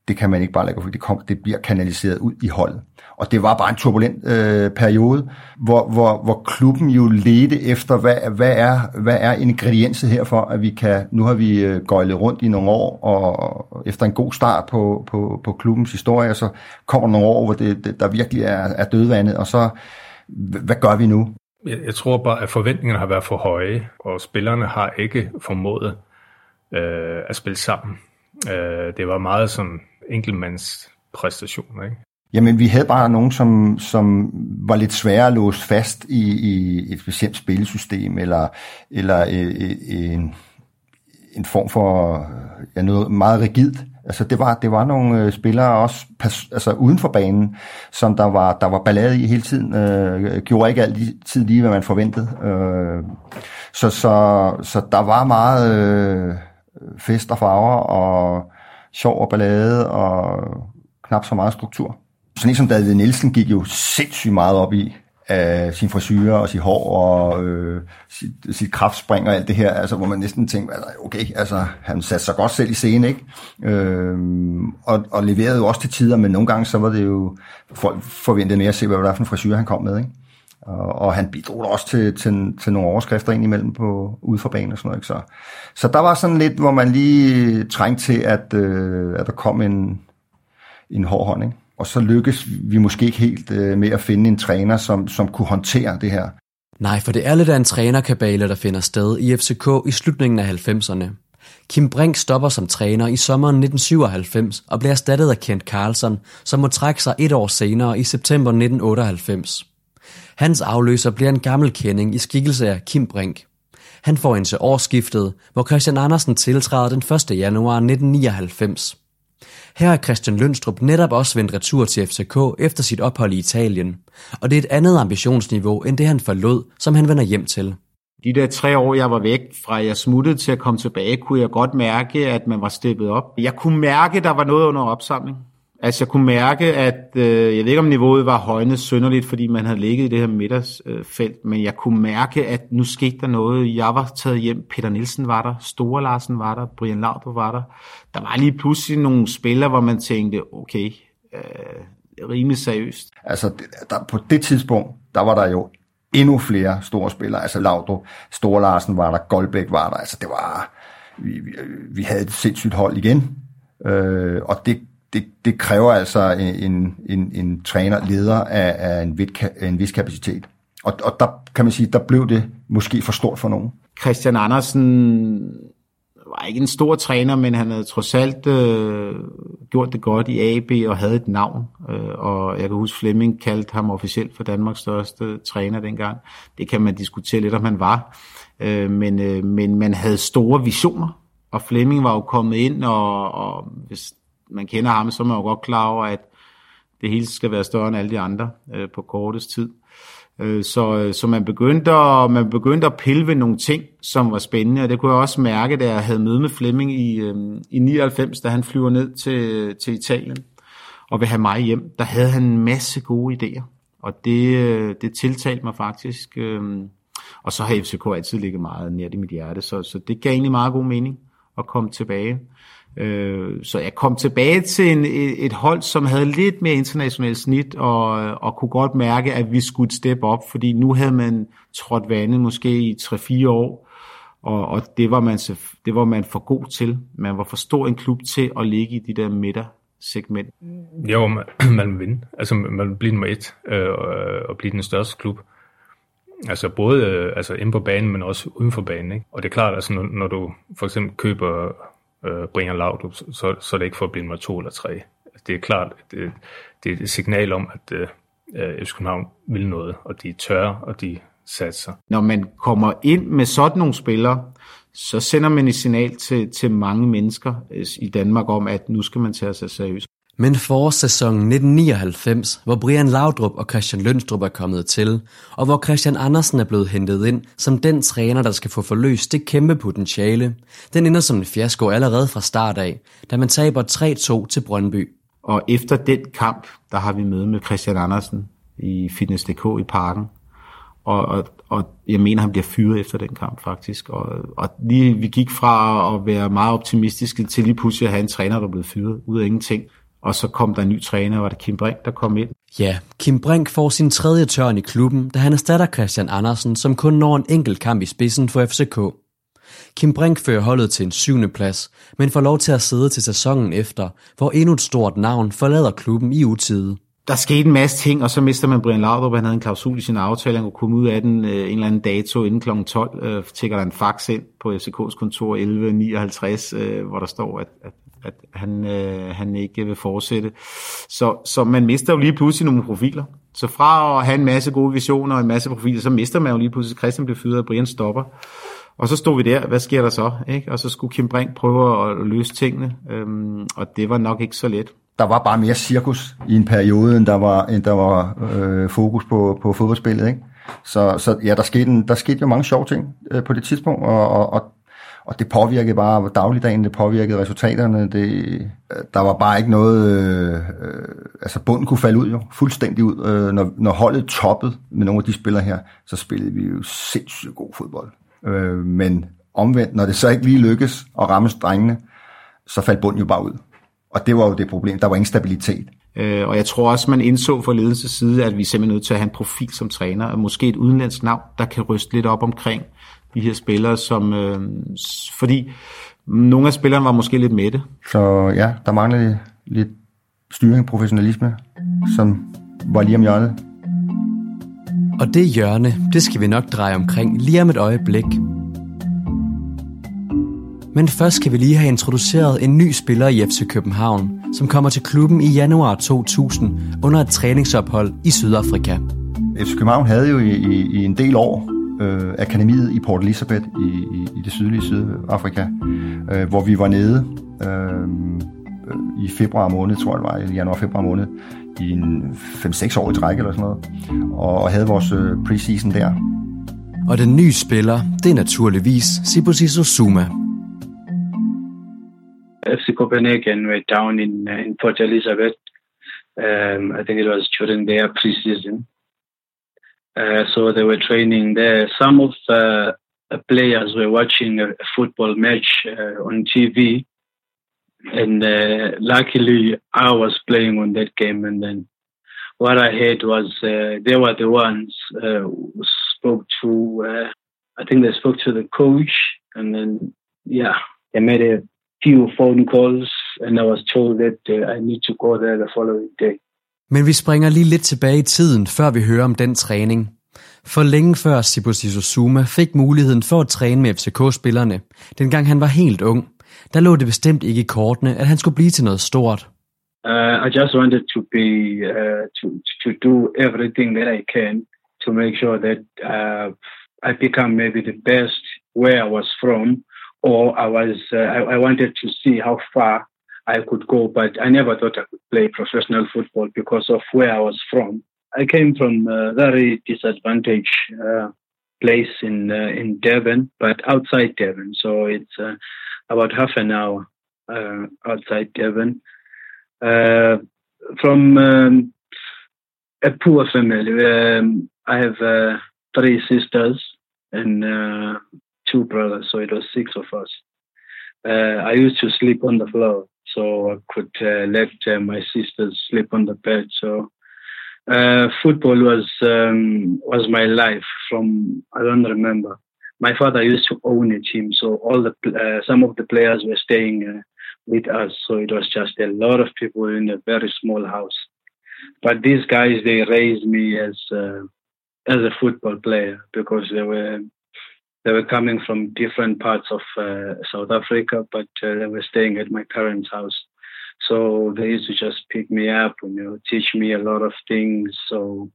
det kan man ikke bare lægge for, det, kom, det bliver kanaliseret ud i holdet. Og det var bare en turbulent øh, periode, hvor, hvor, hvor klubben jo ledte efter, hvad, hvad, er, hvad er ingredienset her for, at vi kan, nu har vi øh, gøjlet rundt i nogle år, og efter en god start på, på, på klubbens historie, så kommer nogle år, hvor det, det, der virkelig er, er dødvandet, og så, hvad gør vi nu? Jeg, jeg tror bare, at forventningerne har været for høje, og spillerne har ikke formået øh, at spille sammen. Øh, det var meget som enkeltmands præstationer, ikke? Jamen, vi havde bare nogen, som, som var lidt svære at låse fast i, i et specielt spillesystem, eller, eller øh, øh, øh, en, en form for ja, noget meget rigidt. Altså, det var, det var nogle spillere også altså, uden for banen, som der var, der var ballade i hele tiden. Øh, gjorde ikke altid lige, hvad man forventede. Øh, så, så, så der var meget øh, fest og farver, og sjov og ballade, og knap så meget struktur. Sådan en som David Nielsen gik jo sindssygt meget op i, af sin frisyrer og sit hår og øh, sit, sit kraftspring og alt det her, altså, hvor man næsten tænkte, altså, okay, altså, han satte sig godt selv i scenen, ikke? Øh, og, og leverede jo også til tider, men nogle gange så var det jo, folk forventede mere at se, hvad det var for en frisyr, han kom med, ikke? Og, og han bidrog også til, til, til nogle overskrifter ind imellem på, ude for banen og sådan noget. Ikke? Så, så der var sådan lidt, hvor man lige trængte til, at, øh, at der kom en, en hård hånd. Ikke? Og så lykkes vi måske ikke helt øh, med at finde en træner, som, som kunne håndtere det her. Nej, for det er lidt af en trænerkabale, der finder sted i FCK i slutningen af 90'erne. Kim Brink stopper som træner i sommeren 1997 og bliver erstattet af Kent Carlson, som må trække sig et år senere i september 1998. Hans afløser bliver en gammel kending i skikkelse af Kim Brink. Han får en til årsskiftet, hvor Christian Andersen tiltræder den 1. januar 1999. Her er Christian Lønstrup netop også vendt retur til FCK efter sit ophold i Italien, og det er et andet ambitionsniveau end det han forlod, som han vender hjem til. De der tre år, jeg var væk fra jeg smuttede til at komme tilbage, kunne jeg godt mærke, at man var steppet op. Jeg kunne mærke, at der var noget under opsamling. Altså jeg kunne mærke, at øh, jeg ved ikke om niveauet var højnet sønderligt, fordi man havde ligget i det her middagsfelt, øh, men jeg kunne mærke, at nu skete der noget. Jeg var taget hjem, Peter Nielsen var der, Store Larsen var der, Brian Laudrup var der. Der var lige pludselig nogle spillere, hvor man tænkte, okay, øh, rimelig seriøst. Altså der, på det tidspunkt, der var der jo endnu flere store spillere. Altså Laudrup, Store Larsen var der, Goldbæk var der. Altså det var, vi, vi, vi havde et sindssygt hold igen. Øh, og det, det, det kræver altså en, en, en træner, leder af, af en, vid, en vis kapacitet. Og, og der kan man sige, der blev det måske for stort for nogen. Christian Andersen var ikke en stor træner, men han havde trods alt øh, gjort det godt i AB og havde et navn. Øh, og jeg kan huske, Flemming kaldte ham officielt for Danmarks største træner dengang. Det kan man diskutere lidt, om han var. Øh, men, øh, men man havde store visioner, og Flemming var jo kommet ind, og, og hvis man kender ham, så er man jo godt klar over, at det hele skal være større end alle de andre øh, på kortest tid. Øh, så, øh, så man, begyndte at, man begyndte at pille ved nogle ting, som var spændende, og det kunne jeg også mærke, da jeg havde møde med Flemming i, øh, i 99, da han flyver ned til, til Italien og vil have mig hjem. Der havde han en masse gode idéer, og det, øh, det tiltalte mig faktisk. Øh, og så har FCK altid ligget meget nært i mit hjerte, så, så det gav egentlig meget god mening at komme tilbage. Øh, så jeg kom tilbage til en, et hold, som havde lidt mere internationalt snit, og, og kunne godt mærke, at vi skulle et step op, fordi nu havde man trådt vandet måske i 3-4 år, og, og det, var man, det var man for god til. Man var for stor en klub til at ligge i de der midter segment. Jo, man, man vil vinde. Altså, man vil blive nummer et øh, og blive den største klub. Altså både øh, altså inde på banen, men også uden for banen. Ikke? Og det er klart, altså, når, når du for eksempel køber øh, Brian Laudrup, så, så er det ikke for at blive nummer to eller tre. Altså, det er klart, det, det er et signal om, at øh, FC København vil noget, og de er tørre, og de satser. Når man kommer ind med sådan nogle spillere, så sender man et signal til, til mange mennesker øh, i Danmark om, at nu skal man tage sig seriøst. Men forårssæsonen 1999, hvor Brian Laudrup og Christian Lønstrup er kommet til, og hvor Christian Andersen er blevet hentet ind som den træner, der skal få forløst det kæmpe potentiale, den ender som en fiasko allerede fra start af, da man taber 3-2 til Brøndby. Og efter den kamp, der har vi møde med Christian Andersen i Fitness.dk i parken, og, og, og jeg mener, han bliver fyret efter den kamp faktisk. Og, og lige, vi gik fra at være meget optimistiske til lige pludselig at have en træner, der blev fyret ud af ingenting. Og så kom der en ny træner, var det Kim Brink, der kom ind. Ja, Kim Brink får sin tredje tørn i klubben, da han erstatter Christian Andersen, som kun når en enkelt kamp i spidsen for FCK. Kim Brink fører holdet til en syvende plads, men får lov til at sidde til sæsonen efter, hvor endnu et stort navn forlader klubben i utide. Der skete en masse ting, og så mister man Brian Laudrup. Han havde en klausul i sin aftale, han kunne komme ud af den øh, en eller anden dato inden kl. 12. Øh, tækker der en fax ind på FCK's kontor 11.59, øh, hvor der står, at, at at han, øh, han ikke vil fortsætte. Så, så man mister jo lige pludselig nogle profiler. Så fra at have en masse gode visioner og en masse profiler, så mister man jo lige pludselig, Christian bliver fyret, og Brian stopper. Og så stod vi der, hvad sker der så? Ikke? Og så skulle Kim Brink prøve at løse tingene, øhm, og det var nok ikke så let. Der var bare mere cirkus i en periode, end der var, end der var øh, fokus på, på fodboldspillet. Ikke? Så, så ja, der skete, en, der skete jo mange sjove ting øh, på det tidspunkt, og, og, og og det påvirkede bare dagligdagen, det påvirkede resultaterne. Det, øh, der var bare ikke noget... Øh, øh, altså bunden kunne falde ud jo, fuldstændig ud. Øh, når, når holdet toppede med nogle af de spillere her, så spillede vi jo sindssygt god fodbold. Øh, men omvendt, når det så ikke lige lykkes at ramme drengene, så faldt bunden jo bare ud. Og det var jo det problem. Der var ingen stabilitet. Øh, og jeg tror også, man indså fra ledelses side, at vi er simpelthen nødt til at have en profil som træner, og måske et udenlandsk navn, der kan ryste lidt op omkring de her spillere, som, øh, fordi nogle af spillerne var måske lidt mætte. Så ja, der manglede lidt styring, professionalisme, som var lige om hjørnet. Og det hjørne, det skal vi nok dreje omkring lige om et øjeblik. Men først skal vi lige have introduceret en ny spiller i FC København, som kommer til klubben i januar 2000 under et træningsophold i Sydafrika. FC København havde jo i, i, i en del år øh, akademiet i Port Elizabeth i, i, i det sydlige Sydafrika, øh, hvor vi var nede øh, i februar måned, tror jeg det var, i januar-februar måned, i en 5-6 år i træk eller sådan noget, og, og havde vores øh, preseason der. Og den nye spiller, det er naturligvis Sibusiso Zuma. FC Copenhagen were down in in Port Elizabeth. Um, I think it was during their preseason. Uh, so they were training there. Some of the players were watching a, football match uh, on TV, and uh, luckily I was playing on that game. And then what I heard was uh, they were the ones who spoke to. I think they spoke to the coach, and then yeah, they made a few phone calls, and I was told that uh, I need to go there the following day. Men vi springer lige lidt tilbage i tiden, før vi hører om den træning. For længe før Sibusiso Zuma fik muligheden for at træne med FCK-spillerne, dengang han var helt ung, der lå det bestemt ikke i kortene, at han skulle blive til noget stort. Uh, I just wanted to be uh, to to do everything that I can to make sure that uh, I become maybe the best where I was from, or I was uh, I, I, wanted to see how far I could go, but I never thought I could play professional football because of where I was from. I came from a very disadvantaged uh, place in uh, in Devon, but outside Devon, so it's uh, about half an hour uh, outside Devon. Uh, from um, a poor family, um, I have three sisters and two brothers, so it was six of us. Uh, I used to sleep on the floor, so I could uh, let uh, my sisters sleep on the bed. So uh, football was um, was my life from I don't remember. My father used to own a team, so all the uh, some of the players were staying uh, with us. So it was just a lot of people in a very small house. But these guys, they raised me as as a football player because they were they were coming from different parts of uh, South Africa, but uh, they were staying at my parents' house. So they used to just pick me up and you know teach me a lot of things. So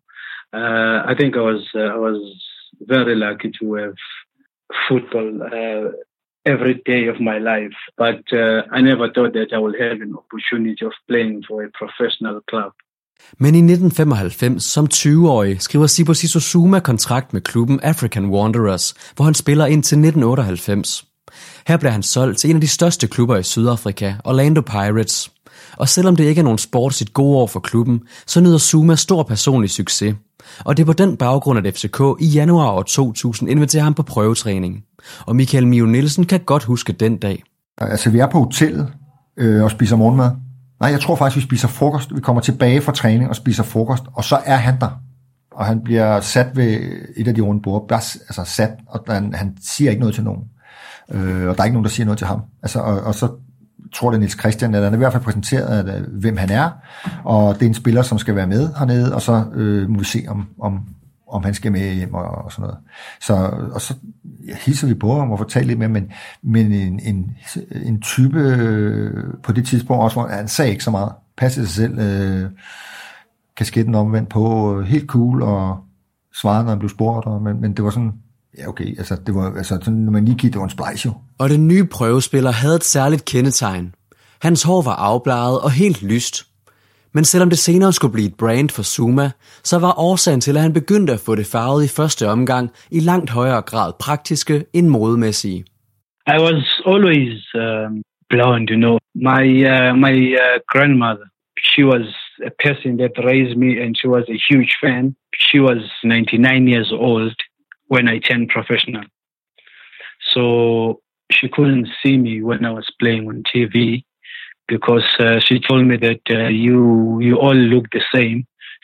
uh, I think I was uh, I was very lucky to have football uh, every day of my life, but uh, I never thought that I would have an opportunity of playing for a professional club. Men i 1995, som 20-årig, skriver Sibo Sissozuma kontrakt med klubben African Wanderers, hvor han spiller indtil 1998. Her bliver han solgt til en af de største klubber i Sydafrika, Orlando Pirates. Og selvom det ikke er nogen sportsigt gode år for klubben, så nyder Zuma stor personlig succes. Og det er på den baggrund, at FCK i januar år 2000 inviterer ham på prøvetræning. Og Michael Mio Nielsen kan godt huske den dag. Altså, vi er på hotellet øh, og spiser morgenmad. Nej, jeg tror faktisk, vi spiser frokost. Vi kommer tilbage fra træning og spiser frokost, og så er han der. Og han bliver sat ved et af de runde bord. Altså sat, og han, han siger ikke noget til nogen. Øh, og der er ikke nogen, der siger noget til ham. Altså, og, og så tror det Niels Christian, at han er i hvert fald præsenteret, at, øh, hvem han er, og det er en spiller, som skal være med hernede, og så øh, må vi se, om, om, om han skal med hjem og, og sådan noget. Så, og så ja, hilser vi på ham og får lidt mere, men, men en, en, en type øh, på det tidspunkt også, hvor han sagde ikke så meget, passede sig selv, øh, kasketten omvendt på, øh, helt cool, og svarede, når han blev spurgt, og, men, men det var sådan, ja okay, altså, det var, altså sådan, når man lige kiggede, det var en splice jo. Og den nye prøvespiller havde et særligt kendetegn. Hans hår var afbladet og helt lyst, men selvom det senere skulle blive et brand for Zuma, så var årsagen til, at han begyndte at få det farvet i første omgang i langt højere grad praktiske end modemæssige. I was always um, blonde, you know. My uh, my uh, grandmother, she was a person that raised me, and she was a huge fan. She was 99 years old when I turned professional, so she couldn't see me when I was playing on TV because uh, she told me that uh, you you all look the same.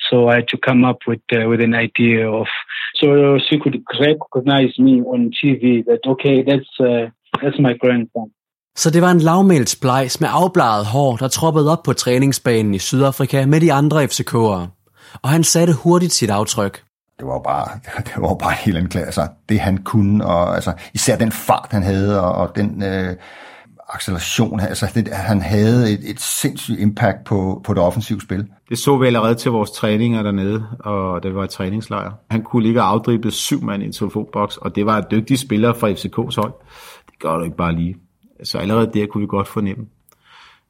So I had to come up with uh, with an idea of so she could recognize me on TV that okay that's uh, that's my grandson. Så det var en lavmælsblejs med afbladet hår, der troppede op på træningsbanen i Sydafrika med de andre FCK'ere. Og han satte hurtigt sit aftryk. Det var bare, det var bare helt en altså, det han kunne, og altså, især den fart, han havde, og, og den øh, acceleration, altså, det, han havde et, et sindssygt impact på, på det offensive spil. Det så vi allerede til vores træninger dernede, og det var et træningslejr. Han kunne ligge og afdrible syv mand i en telefonboks, og det var en dygtig spiller fra FCK's hold. Det gør du ikke bare lige. Så allerede der kunne vi godt fornemme.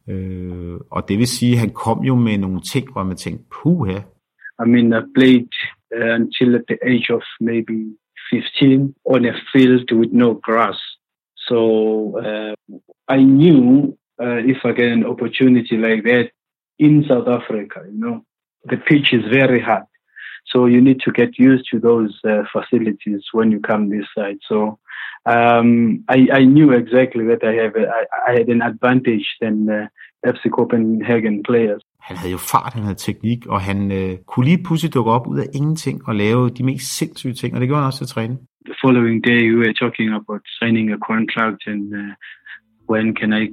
Øh, og det vil sige, at han kom jo med nogle ting, hvor man tænkte, puha. I mean, I played uh, until at the age of maybe 15 on a field with no grass. So uh, I knew uh, if I get an opportunity like that in South Africa, you know, the pitch is very hard. So you need to get used to those uh, facilities when you come this side. So um, I, I knew exactly that I have a, I, I had an advantage than uh, FC Copenhagen players. Han havde jo fart, han havde teknik, og han øh, kunne lige pludselig dukke op ud af ingenting og lave de mest sindssyge ting, og det gjorde han også til træning. The following day we were talking about signing a contract and uh, when can I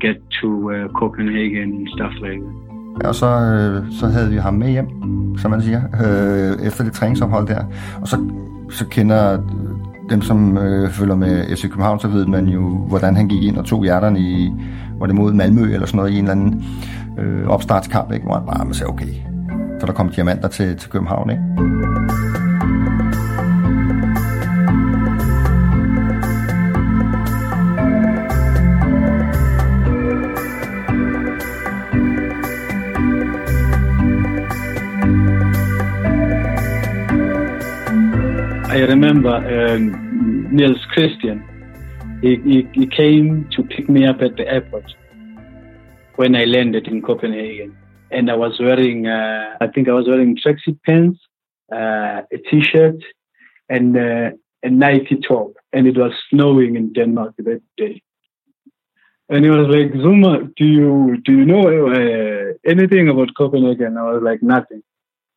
get to uh, Copenhagen and stuff like that. Og så, øh, så havde vi ham med hjem, som man siger, øh, efter det træningsophold der. Og så, så kender dem, som øh, følger med FC København, så ved man jo, hvordan han gik ind og tog hjerterne i, var det mod Malmø eller sådan noget, i en eller anden øh, opstartskamp, ikke? hvor han bare sagde, okay, så der kom diamanter til, til København. Ikke? I remember um, Niels Christian. He, he, he came to pick me up at the airport when I landed in Copenhagen. And I was wearing, uh, I think I was wearing tracksuit pants, uh, a t-shirt, and uh, a Nike top. And it was snowing in Denmark that day. And he was like, Zuma, do you do you know uh, anything about Copenhagen? I was like, nothing.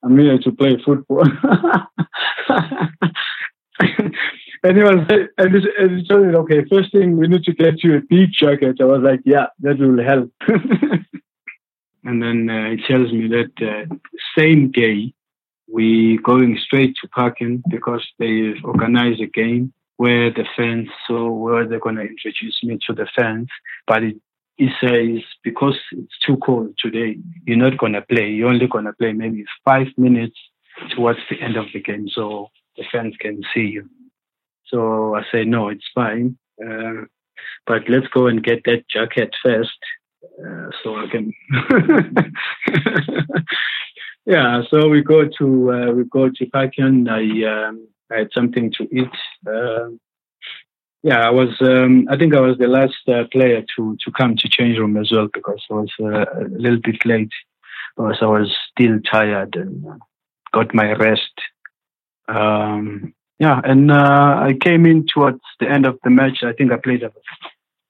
I'm here to play football. and he and he, and he told me, okay, first thing we need to get you a beach jacket. I was like, yeah, that will help. and then uh, he tells me that uh, same day we going straight to parking because they organize a game where the fans, so where they're going to introduce me to the fans, but it, he says because it's too cold today, you're not going to play. You're only going to play maybe five minutes towards the end of the game, so the fans can see you. So I say no, it's fine, uh, but let's go and get that jacket first, uh, so I can. yeah, so we go to uh, we go to Pakian. I um, I had something to eat. Yeah, I was. Um, I think I was the last uh, player to to come to change room as well because I was uh, a little bit late because I was still tired and uh, got my rest. Um, yeah, and uh, I came in towards the end of the match. I think I played about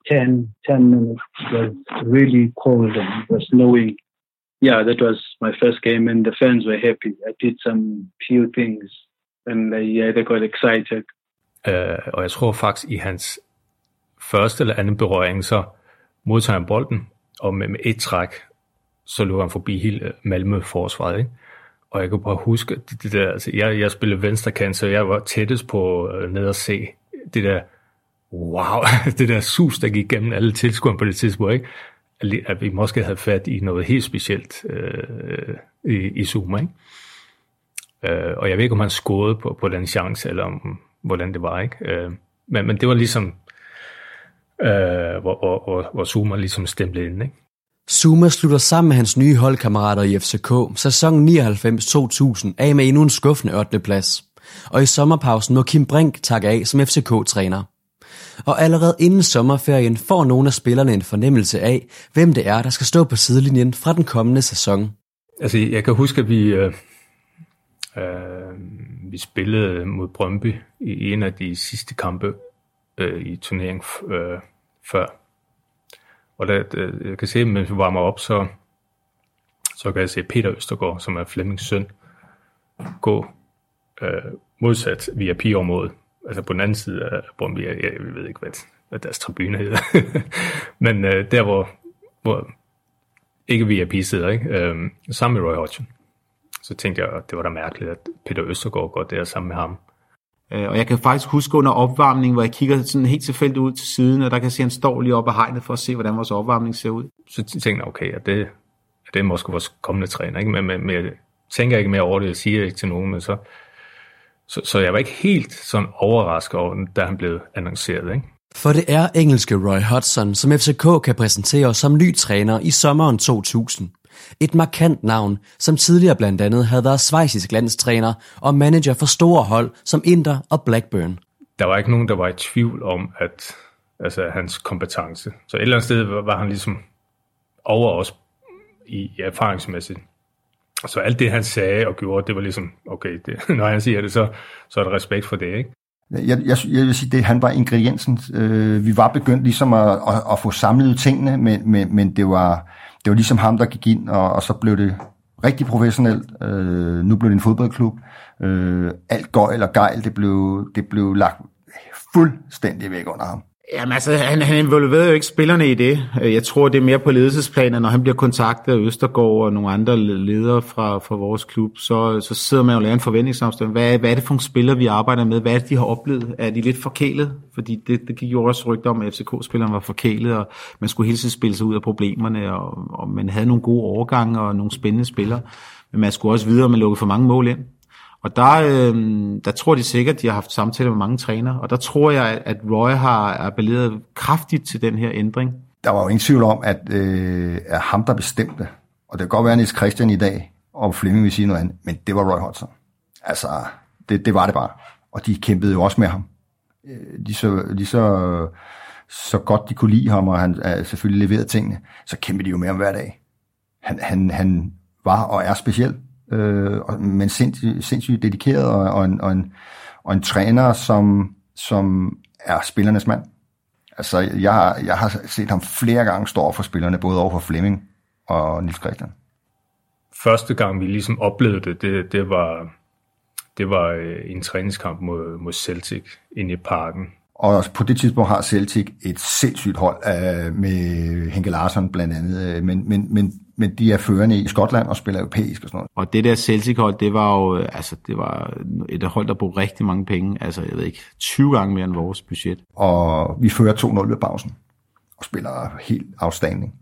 10, 10 minutes. It was really cold and it was snowing. Yeah, that was my first game, and the fans were happy. I did some few things, and they, yeah, they got excited. Øh, og jeg tror faktisk, i hans første eller anden berøring, så modtager han bolden, og med, med et træk, så løber han forbi hele øh, Malmø-forsvaret. Ikke? Og jeg kan bare huske, det, det der, altså, jeg, jeg spillede venstrekant, så jeg var tættest på øh, ned at se det der, wow, det der sus, der gik gennem alle tilskuerne på det tidspunkt, ikke? at vi måske havde fat i noget helt specielt øh, i, i Zuma. Ikke? Øh, og jeg ved ikke, om han skåede på, på den chance, eller om, hvordan det var. ikke. Øh, men, men det var ligesom, øh, hvor, hvor, hvor, hvor Zuma ligesom stemte ind. Ikke? Zuma slutter sammen med hans nye holdkammerater i FCK sæson 99-2000 af med endnu en skuffende 8. plads. Og i sommerpausen må Kim Brink takke af som FCK-træner. Og allerede inden sommerferien får nogle af spillerne en fornemmelse af, hvem det er, der skal stå på sidelinjen fra den kommende sæson. Altså, jeg kan huske, at vi, øh, øh, vi spillede mod Brøndby i en af de sidste kampe øh, i turneringen øh, før. Og da, jeg kan se, mens vi varmer op, så, så kan jeg se Peter Østergaard, som er Flemmings søn, gå øh, modsat via pigeområdet. Altså på den anden side af Brøndby, jeg, jeg ved ikke, hvad, hvad deres tribune hedder. Men øh, der, hvor, hvor ikke via sidder, ikke? Øh, sammen med Roy Hodgson. Så tænkte jeg, at det var da mærkeligt, at Peter Østergaard går der sammen med ham. Øh, og jeg kan faktisk huske under opvarmningen, hvor jeg kigger sådan helt tilfældigt ud til siden, og der kan jeg se, at han står lige oppe af hegnet for at se, hvordan vores opvarmning ser ud. Så tænkte jeg, okay, at det, at det er måske vores kommende træner. Ikke? Men, men, men jeg tænker ikke mere over det, jeg siger ikke til nogen, men så, så, så jeg var ikke helt sådan overrasket over da han blev annonceret. Ikke? For det er engelske Roy Hodgson, som FCK kan præsentere som ny træner i sommeren 2000. Et markant navn, som tidligere blandt andet havde været svejsisk landstræner og manager for store hold som Inter og Blackburn. Der var ikke nogen, der var i tvivl om, at altså, hans kompetence. Så et eller andet sted var han ligesom over os i, i erfaringsmæssigt. Så alt det, han sagde og gjorde, det var ligesom, okay, det, når han siger det, så, så er der respekt for det, ikke? Jeg, jeg, jeg vil sige, det han var ingrediensen. Øh, vi var begyndt ligesom at, at, at få samlet tingene, men, men, men det, var, det var ligesom ham, der gik ind, og, og så blev det rigtig professionelt. Øh, nu blev det en fodboldklub. Øh, alt gøjl og gejl, det blev, det blev lagt fuldstændig væk under ham. Jamen altså, han, han involverede jo ikke spillerne i det. Øh, jeg tror, det er mere på ledelsesplanen, når han bliver kontaktet af Østergaard og nogle andre ledere fra, fra vores klub, så, så sidder man og laver en forventningsafstemning. Hvad, hvad er det for nogle spillere, vi arbejder med? Hvad er det, de har oplevet? Er de lidt forkælet? Fordi det, det gik jo også rygter om, at FCK-spilleren var forkælet, og man skulle hele tiden spille sig ud af problemerne, og, og man havde nogle gode overgange og nogle spændende spillere. Men man skulle også videre, at man lukkede for mange mål ind. Og der, øh, der tror de sikkert, de har haft samtaler med mange trænere, og der tror jeg, at Roy har appelleret kraftigt til den her ændring. Der var jo ingen tvivl om, at øh, er ham, der bestemte. Og det kan godt være, at Christian i dag, og Flemming vil sige noget andet, men det var Roy Hodgson. Altså, det, det var det bare. Og de kæmpede jo også med ham. Øh, de så, de så, så godt de kunne lide ham, og han øh, selvfølgelig leverede tingene, så kæmpede de jo med ham hver dag. Han, han, han var og er speciel øh, men sindssygt, sindssygt dedikeret og, og, en, og, en, og en træner, som, som er spillernes mand. Altså, jeg har, jeg har set ham flere gange stå for spillerne, både over for Flemming og Nils Christian. Første gang, vi ligesom oplevede det, det, det var, det var øh, en træningskamp mod, mod Celtic inde i parken. Og på det tidspunkt har Celtic et sindssygt hold uh, med Henke Larsson blandt andet, øh, men, men, men men de er førende i Skotland og spiller europæisk og sådan noget. Og det der Celtic-hold, det var jo altså, det var et hold, der brugte rigtig mange penge. Altså, jeg ved ikke, 20 gange mere end vores budget. Og vi fører 2-0 ved pausen og spiller helt afstanding.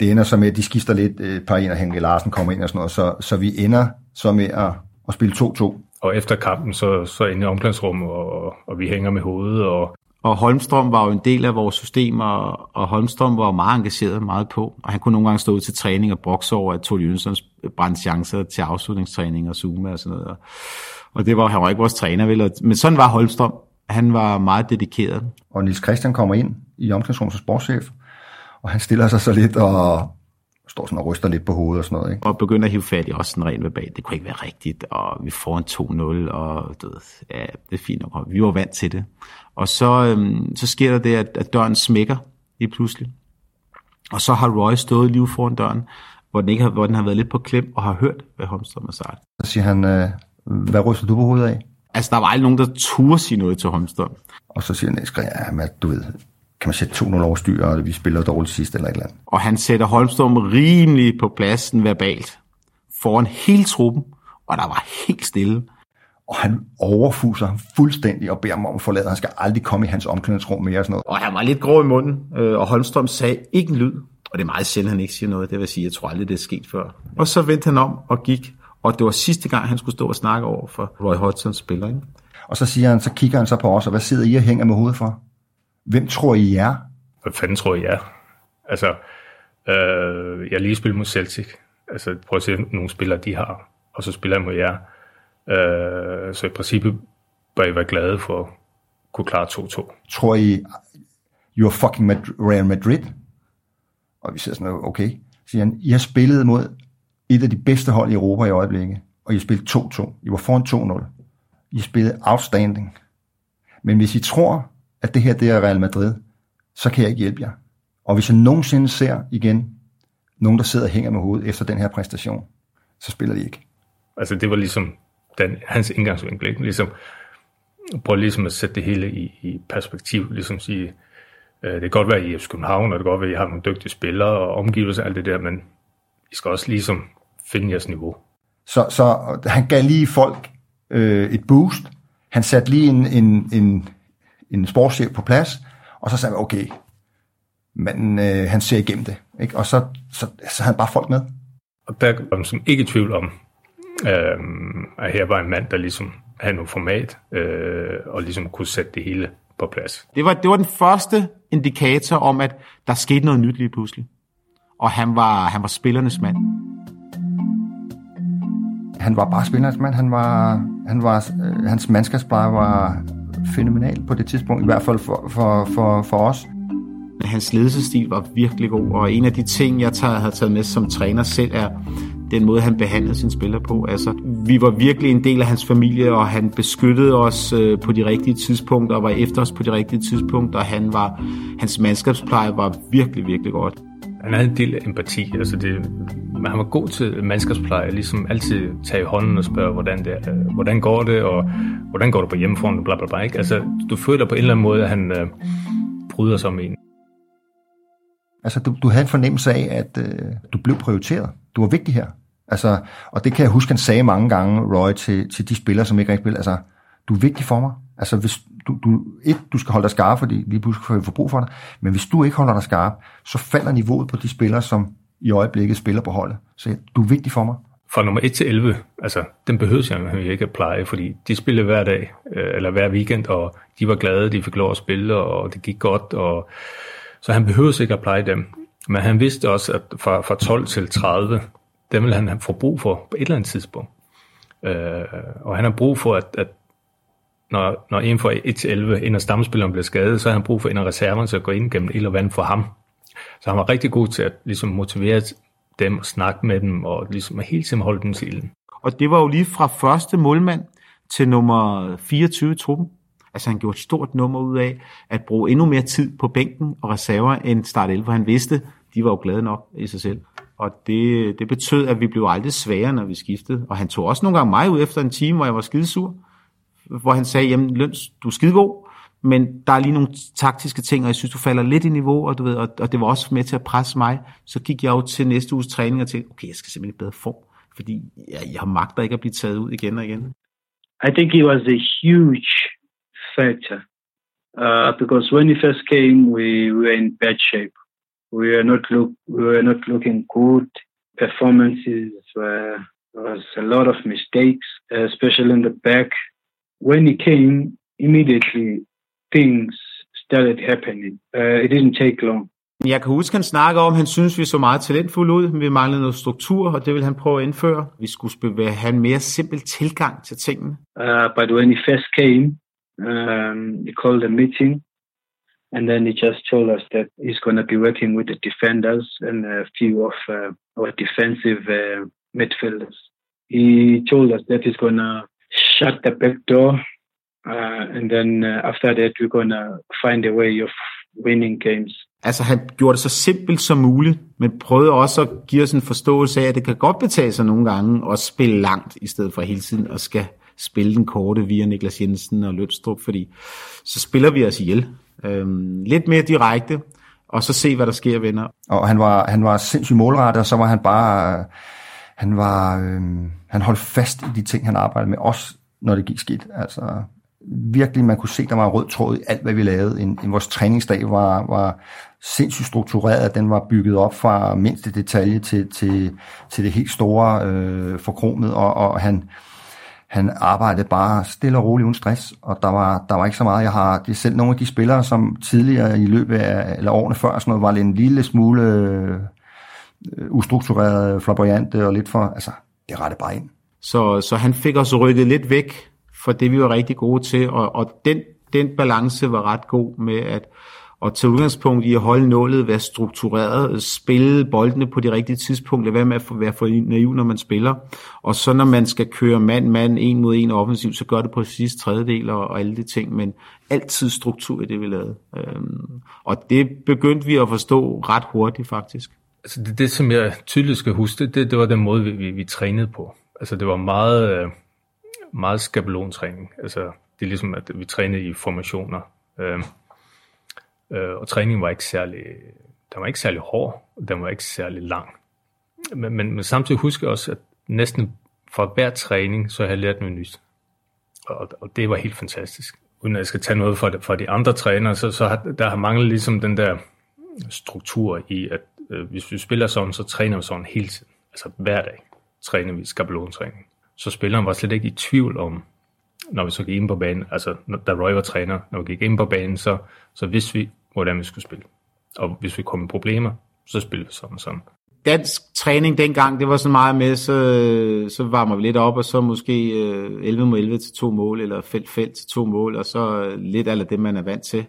Det ender så med, at de skifter lidt, et par en af Henrik Larsen kommer ind og sådan noget, så, så vi ender så med at, at spille 2-2. Og efter kampen, så, så inde i omklædningsrummet, og, og vi hænger med hovedet, og og Holmstrøm var jo en del af vores system, og, og Holmstrøm var meget engageret meget på. Og han kunne nogle gange stå ud til træning og brokse over, at Tony Jønssons brændte chancer til afslutningstræning og Zuma og sådan noget. Og det var, han var ikke vores træner, vel? Men sådan var Holmstrøm. Han var meget dedikeret. Og Nils Christian kommer ind i omklædningsrummet som sportschef, og han stiller sig så lidt og står sådan og ryster lidt på hovedet og sådan noget. Ikke? Og begynder at hive fat i også sådan rent verbalt. Det kunne ikke være rigtigt, og vi får en 2-0, og du ved, ja, det er fint nok. Vi var vant til det. Og så, øhm, så sker der det, at, at døren smækker lige pludselig. Og så har Roy stået lige foran døren, hvor den, ikke har, hvor den har været lidt på klem, og har hørt, hvad Holmstrøm har sagt. Så siger han, øh, hvad ryster du på hovedet af? Altså, der var aldrig nogen, der turde sige noget til Holmstrøm. Og så siger han, ja, men du ved, kan man sætte 2-0 overstyr, og vi spiller dårligt sidst eller et eller andet. Og han sætter Holmstrøm rimelig på pladsen verbalt foran hele truppen, og der var helt stille. Og han overfuser ham fuldstændig og beder ham om at forlade. Han skal aldrig komme i hans omklædningsrum mere og sådan noget. Og han var lidt grå i munden, øh, og Holmstrøm sagde ikke en lyd. Og det er meget sjældent, han ikke siger noget. Det vil sige, jeg tror aldrig, det er sket før. Og så vendte han om og gik. Og det var sidste gang, han skulle stå og snakke over for Roy Hodgsons spiller. Ikke? Og så siger han, så kigger han så på os, og hvad sidder I og hænger med hovedet for? Hvem tror I er? Hvad fanden tror I er? Altså, øh, jeg lige spillet mod Celtic. Altså, prøv at se nogle spillere, de har. Og så spiller jeg mod jer. Øh, så i princippet bør I være glade for kunne klare 2-2. Tror I, you're fucking Mad- Real Madrid? Og vi siger sådan, okay. Siger han, I har spillet mod et af de bedste hold i Europa i øjeblikket, og I har spillet 2-2. I var foran 2-0. I har spillet outstanding. Men hvis I tror, at det her det er Real Madrid, så kan jeg ikke hjælpe jer. Og hvis jeg nogensinde ser igen nogen, der sidder og hænger med hovedet efter den her præstation, så spiller de ikke. Altså det var ligesom den, hans indgangsvinkel, ikke? Ligesom, prøv ligesom at sætte det hele i, i perspektiv, ligesom sige, øh, det kan godt være, at I er København, og det kan godt være, at I har nogle dygtige spillere og omgivelser og alt det der, men I skal også ligesom finde jeres niveau. Så, så han gav lige folk øh, et boost. Han satte lige en, en, en, en sportschef på plads, og så sagde han, okay, men øh, han ser igennem det. Ikke? Og så, så, så havde han bare folk med. Og der var man som ikke i tvivl om, øh, at her var en mand, der ligesom havde noget format, øh, og ligesom kunne sætte det hele på plads. Det var, det var den første indikator om, at der skete noget nyt lige pludselig. Og han var, han var spillernes mand. Han var bare spillernes mand. Han var, han var, øh, hans mandskabspleje var fænomenal på det tidspunkt, i hvert fald for, for, for, for os. Hans ledelsesstil var virkelig god, og en af de ting, jeg tager, havde taget med som træner selv, er den måde, han behandlede sine spillere på. Altså, vi var virkelig en del af hans familie, og han beskyttede os øh, på de rigtige tidspunkter, og var efter os på de rigtige tidspunkter, og han var, hans mandskabspleje var virkelig, virkelig godt. Han havde en del empati, altså det, han var god til mandskabspleje, ligesom altid tage i hånden og spørge, hvordan, det, er, hvordan går det, og hvordan går det på hjemmefronten, bla bla bla. Ikke? Altså, du føler på en eller anden måde, at han øh, bryder sig om en. Altså, du, du havde en fornemmelse af, at øh, du blev prioriteret. Du var vigtig her. Altså, og det kan jeg huske, han sagde mange gange, Roy, til, til de spillere, som ikke rigtig spiller. Altså, du er vigtig for mig. Altså, hvis du, du, et, du skal holde dig skarp, fordi lige pludselig får vi brug for dig. Men hvis du ikke holder dig skarp, så falder niveauet på de spillere, som i øjeblikket spiller på holdet. Så du er vigtig for mig. Fra nummer 1 til 11, altså, den behøvede jeg ikke at pleje, fordi de spillede hver dag, øh, eller hver weekend, og de var glade, de fik lov at spille, og det gik godt, og så han behøvede ikke at pleje dem. Men han vidste også, at fra, fra 12 til 30, dem ville han få brug for på et eller andet tidspunkt. Øh, og han har brug for, at, at når, når en fra 1-11, e en af stamspillerne bliver skadet, så har han brug for en af reserverne til at gå ind gennem ild og vand for ham. Så han var rigtig god til at ligesom, motivere dem og snakke med dem, og ligesom hele tiden holde dem til ilden. Og det var jo lige fra første målmand til nummer 24 i truppen. Altså han gjorde et stort nummer ud af at bruge endnu mere tid på bænken og reserver end start 11, for han vidste, de var jo glade nok i sig selv. Og det, det betød, at vi blev aldrig svagere, når vi skiftede. Og han tog også nogle gange mig ud efter en time, hvor jeg var skidesur. Hvor han sagde, jamen Løns, du er skidegod, men der er lige nogle taktiske ting, og jeg synes, du falder lidt i niveau, og, du ved, og, og det var også med til at presse mig. Så gik jeg jo til næste uges træning og tænkte, okay, jeg skal simpelthen i bedre form, fordi jeg, jeg har magter ikke at blive taget ud igen og igen. I think it was a huge factor uh, because when he first came, we, we were in bad shape. We were not look we were not looking good. Performances were there was a lot of mistakes, especially in the back. When he came, immediately things started happening. Uh, it didn't take long. Jeg kan huske, han snakker om, at han synes, vi så meget talentfulde ud, men vi manglede noget struktur, og det vil han prøve at indføre. Vi skulle have en mere simpel tilgang til tingene. Uh, but when he first came, um, he called a meeting, and then he just told us that he's going to be working with the defenders and a few of uh, our defensive uh, midfielders. He told us that he's going to shut the back door, uh, and then uh, after that, we're going to find a way of winning games. Altså han gjorde det så simpelt som muligt, men prøvede også at give os en forståelse af, at det kan godt betale sig nogle gange at spille langt, i stedet for hele tiden at skal spille den korte via Niklas Jensen og Lønstrup, fordi så spiller vi os ihjel. Øhm, lidt mere direkte, og så se, hvad der sker, venner. Og han var, han var sindssygt målrettet, og så var han bare... Han var... Øhm, han holdt fast i de ting, han arbejdede med, også når det gik skidt. Altså, virkelig, man kunne se, der var rød tråd i alt, hvad vi lavede. En, en, vores træningsdag var, var sindssygt struktureret. Den var bygget op fra mindste detalje til, til, til det helt store øh, forkromet, og, og han, han arbejdede bare stille og roligt uden stress, og der var, der var ikke så meget. Jeg har det er selv nogle af de spillere, som tidligere i løbet af, eller årene før, sådan noget, var en lille smule øh, ustruktureret, flamboyante og lidt for, altså, det rette bare ind. Så, så han fik os rykket lidt væk fra det, vi var rigtig gode til, og, og den den balance var ret god med at, at tage udgangspunkt i at holde nålet, være struktureret, spille boldene på de rigtige tidspunkter, være med at være for naiv, når man spiller. Og så når man skal køre mand-mand, en mod en offensiv, så gør det på sidste tredjedel og, og alle de ting, men altid struktur i det, vi lavede. Øhm, og det begyndte vi at forstå ret hurtigt, faktisk. Altså det, det som jeg tydeligt skal huske, det, det var den måde, vi, vi, vi trænede på. Altså det var meget, øh, meget skabelontræning. Altså det er ligesom, at vi trænede i formationer. Øh, øh, og træningen var ikke særlig, den var ikke særlig hård, og den var ikke særlig lang. Men, men, men samtidig husker jeg også, at næsten fra hver træning, så har jeg lært noget nyt. Og, og det var helt fantastisk. Uden at jeg skal tage noget fra fra de andre trænere, så, så har, der har manglet ligesom den der struktur i, at øh, hvis vi spiller sådan, så træner vi sådan hele tiden. Altså hver dag træne ved skabelontræning. Så spilleren var slet ikke i tvivl om, når vi så gik ind på banen, altså da Roy var træner, når vi gik ind på banen, så, så vidste vi, hvordan vi skulle spille. Og hvis vi kom i problemer, så spillede vi sådan sådan. Dansk træning dengang, det var så meget med, så, så varmer vi lidt op, og så måske øh, 11 mod 11 til to mål, eller felt felt til to mål, og så øh, lidt af det, man er vant til.